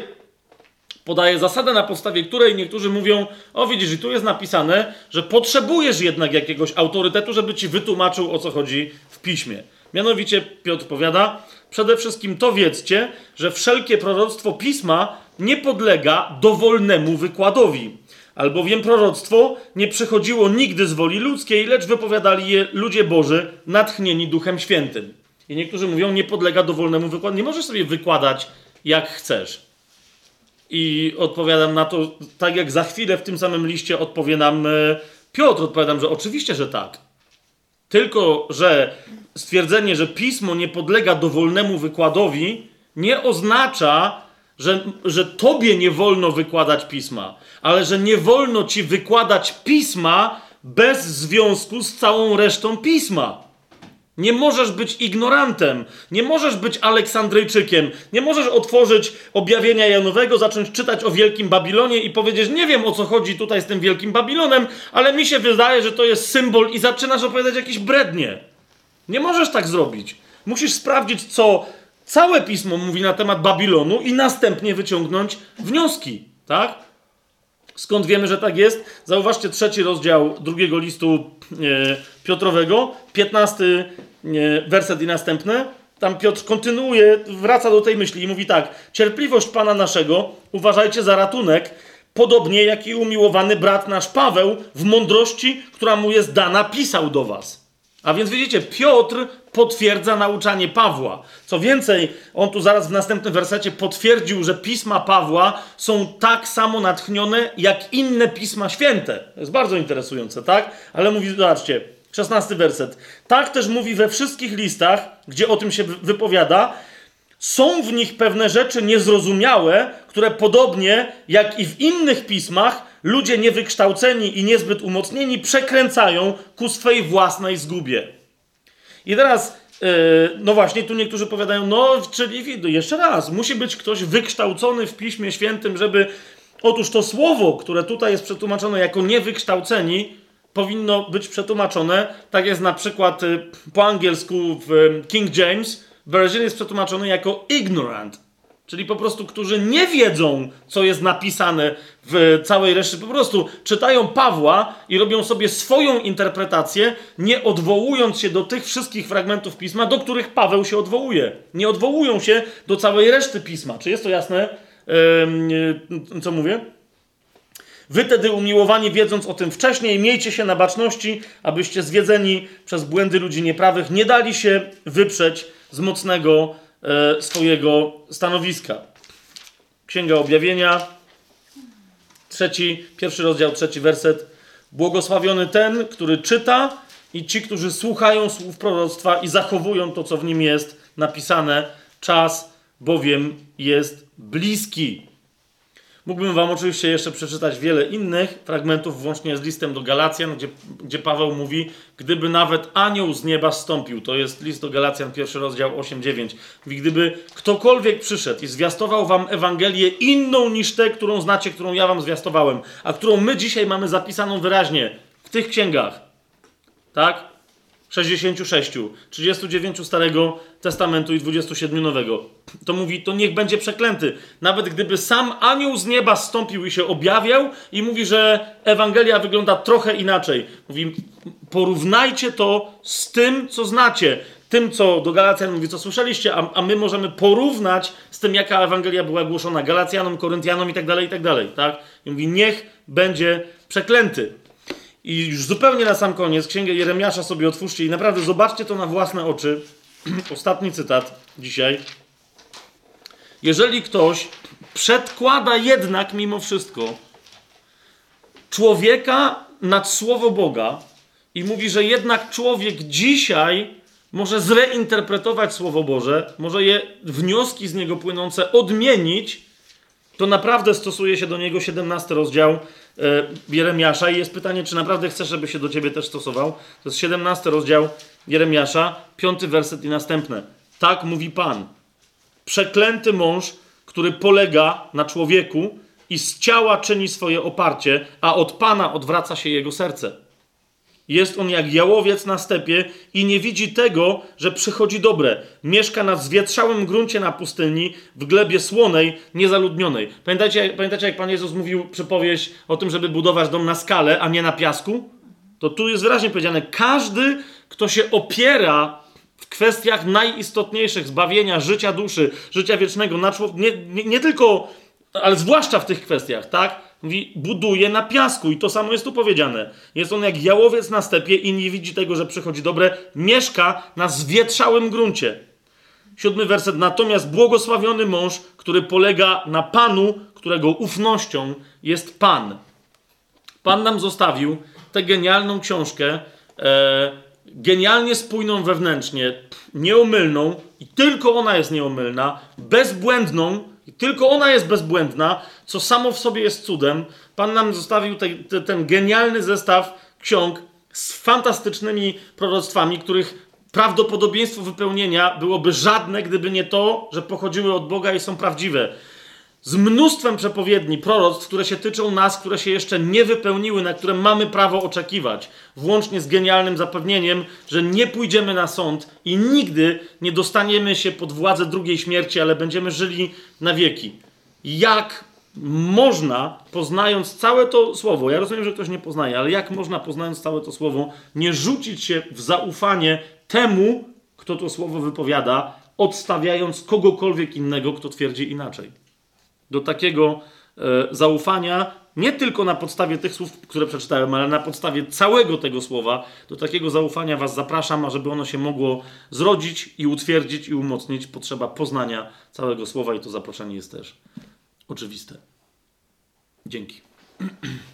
Speaker 1: podaje zasadę, na podstawie której niektórzy mówią: O, widzisz, i tu jest napisane, że potrzebujesz jednak jakiegoś autorytetu, żeby ci wytłumaczył, o co chodzi w piśmie. Mianowicie Piotr powiada: Przede wszystkim to wiedzcie, że wszelkie proroctwo pisma nie podlega dowolnemu wykładowi. Albowiem proroctwo nie przychodziło nigdy z woli ludzkiej, lecz wypowiadali je ludzie Boży, natchnieni Duchem Świętym. I niektórzy mówią, nie podlega dowolnemu wykładowi. Nie możesz sobie wykładać jak chcesz. I odpowiadam na to, tak jak za chwilę w tym samym liście odpowie nam e, Piotr. Odpowiadam, że oczywiście, że tak. Tylko, że stwierdzenie, że pismo nie podlega dowolnemu wykładowi, nie oznacza, że, że tobie nie wolno wykładać pisma, ale że nie wolno ci wykładać pisma bez związku z całą resztą pisma. Nie możesz być ignorantem, nie możesz być Aleksandryjczykiem, nie możesz otworzyć objawienia Janowego, zacząć czytać o Wielkim Babilonie i powiedzieć: Nie wiem o co chodzi tutaj z tym Wielkim Babilonem, ale mi się wydaje, że to jest symbol, i zaczynasz opowiadać jakieś brednie. Nie możesz tak zrobić. Musisz sprawdzić, co całe pismo mówi na temat Babilonu i następnie wyciągnąć wnioski, tak? Skąd wiemy, że tak jest? Zauważcie trzeci rozdział drugiego listu e, Piotrowego, 15 e, werset i następne. Tam Piotr kontynuuje, wraca do tej myśli i mówi tak: Cierpliwość Pana naszego uważajcie za ratunek, podobnie jak i umiłowany brat nasz Paweł w mądrości, która mu jest dana, pisał do Was. A więc widzicie, Piotr potwierdza nauczanie Pawła. Co więcej, on tu zaraz w następnym wersecie potwierdził, że pisma Pawła są tak samo natchnione jak inne pisma święte. To jest bardzo interesujące, tak? Ale mówi, zobaczcie, 16 werset. Tak też mówi we wszystkich listach, gdzie o tym się wypowiada, są w nich pewne rzeczy niezrozumiałe, które podobnie jak i w innych pismach, ludzie niewykształceni i niezbyt umocnieni przekręcają ku swej własnej zgubie. I teraz, yy, no właśnie, tu niektórzy powiadają, no, czyli jeszcze raz, musi być ktoś wykształcony w Piśmie Świętym, żeby. Otóż to słowo, które tutaj jest przetłumaczone jako niewykształceni, powinno być przetłumaczone, tak jest na przykład y, po angielsku w King James, Version jest przetłumaczony jako ignorant, czyli po prostu, którzy nie wiedzą, co jest napisane w całej reszcie, po prostu czytają Pawła i robią sobie swoją interpretację, nie odwołując się do tych wszystkich fragmentów pisma, do których Paweł się odwołuje. Nie odwołują się do całej reszty pisma. Czy jest to jasne, yy, co mówię? Wy tedy umiłowani, wiedząc o tym wcześniej, miejcie się na baczności, abyście zwiedzeni przez błędy ludzi nieprawych nie dali się wyprzeć z mocnego e, swojego stanowiska. Księga Objawienia, trzeci, pierwszy rozdział, trzeci werset. Błogosławiony ten, który czyta i ci, którzy słuchają słów proroctwa i zachowują to, co w nim jest napisane. Czas bowiem jest bliski. Mógłbym Wam oczywiście jeszcze przeczytać wiele innych fragmentów, włącznie z listem do Galacjan, gdzie, gdzie Paweł mówi, gdyby nawet anioł z nieba stąpił, to jest list do Galacjan, pierwszy rozdział 8-9, mówi, gdyby ktokolwiek przyszedł i zwiastował Wam Ewangelię inną niż tę, którą znacie, którą ja Wam zwiastowałem, a którą my dzisiaj mamy zapisaną wyraźnie w tych księgach, tak? 66, 39 Starego Testamentu i 27 Nowego. To mówi, to niech będzie przeklęty. Nawet gdyby sam anioł z nieba stąpił i się objawiał i mówi, że Ewangelia wygląda trochę inaczej. Mówi, porównajcie to z tym, co znacie. Tym, co do Galacjan mówi, co słyszeliście, a, a my możemy porównać z tym, jaka Ewangelia była głoszona Galacjanom, Koryntianom i tak dalej, i tak dalej, tak? I mówi, niech będzie przeklęty. I już zupełnie na sam koniec, Księgę Jeremiasza sobie otwórzcie i naprawdę zobaczcie to na własne oczy. Ostatni cytat dzisiaj. Jeżeli ktoś przedkłada jednak mimo wszystko człowieka nad słowo Boga i mówi, że jednak człowiek dzisiaj może zreinterpretować słowo Boże, może je wnioski z niego płynące odmienić, to naprawdę stosuje się do niego 17 rozdział Jeremiasza i jest pytanie, czy naprawdę chcesz, żeby się do ciebie też stosował. To jest 17 rozdział Jeremiasza, piąty werset i następne. Tak mówi Pan. Przeklęty mąż, który polega na człowieku i z ciała czyni swoje oparcie, a od Pana odwraca się jego serce. Jest on jak jałowiec na stepie i nie widzi tego, że przychodzi dobre. Mieszka na zwietrzałym gruncie na pustyni, w glebie słonej, niezaludnionej. Pamiętacie, pamiętacie, jak Pan Jezus mówił przypowieść o tym, żeby budować dom na skale, a nie na piasku? To tu jest wyraźnie powiedziane, każdy, kto się opiera w kwestiach najistotniejszych zbawienia życia duszy, życia wiecznego, na człowiek, nie, nie, nie tylko, ale zwłaszcza w tych kwestiach, tak? Mówi, buduje na piasku i to samo jest tu powiedziane. Jest on jak jałowiec na stepie i nie widzi tego, że przychodzi dobre. Mieszka na zwietrzałym gruncie. Siódmy werset. Natomiast błogosławiony mąż, który polega na Panu, którego ufnością jest Pan. Pan nam zostawił tę genialną książkę, e, genialnie spójną wewnętrznie, nieomylną i tylko ona jest nieomylna, bezbłędną i tylko ona jest bezbłędna, co samo w sobie jest cudem. Pan nam zostawił te, te, ten genialny zestaw ksiąg z fantastycznymi proroctwami, których prawdopodobieństwo wypełnienia byłoby żadne, gdyby nie to, że pochodziły od Boga i są prawdziwe z mnóstwem przepowiedni, proroctw, które się tyczą nas, które się jeszcze nie wypełniły, na które mamy prawo oczekiwać, włącznie z genialnym zapewnieniem, że nie pójdziemy na sąd i nigdy nie dostaniemy się pod władzę drugiej śmierci, ale będziemy żyli na wieki. Jak można, poznając całe to słowo, ja rozumiem, że ktoś nie poznaje, ale jak można, poznając całe to słowo, nie rzucić się w zaufanie temu, kto to słowo wypowiada, odstawiając kogokolwiek innego, kto twierdzi inaczej do takiego e, zaufania, nie tylko na podstawie tych słów, które przeczytałem, ale na podstawie całego tego słowa, do takiego zaufania Was zapraszam, a żeby ono się mogło zrodzić i utwierdzić i umocnić, potrzeba poznania całego słowa i to zaproszenie jest też oczywiste. Dzięki.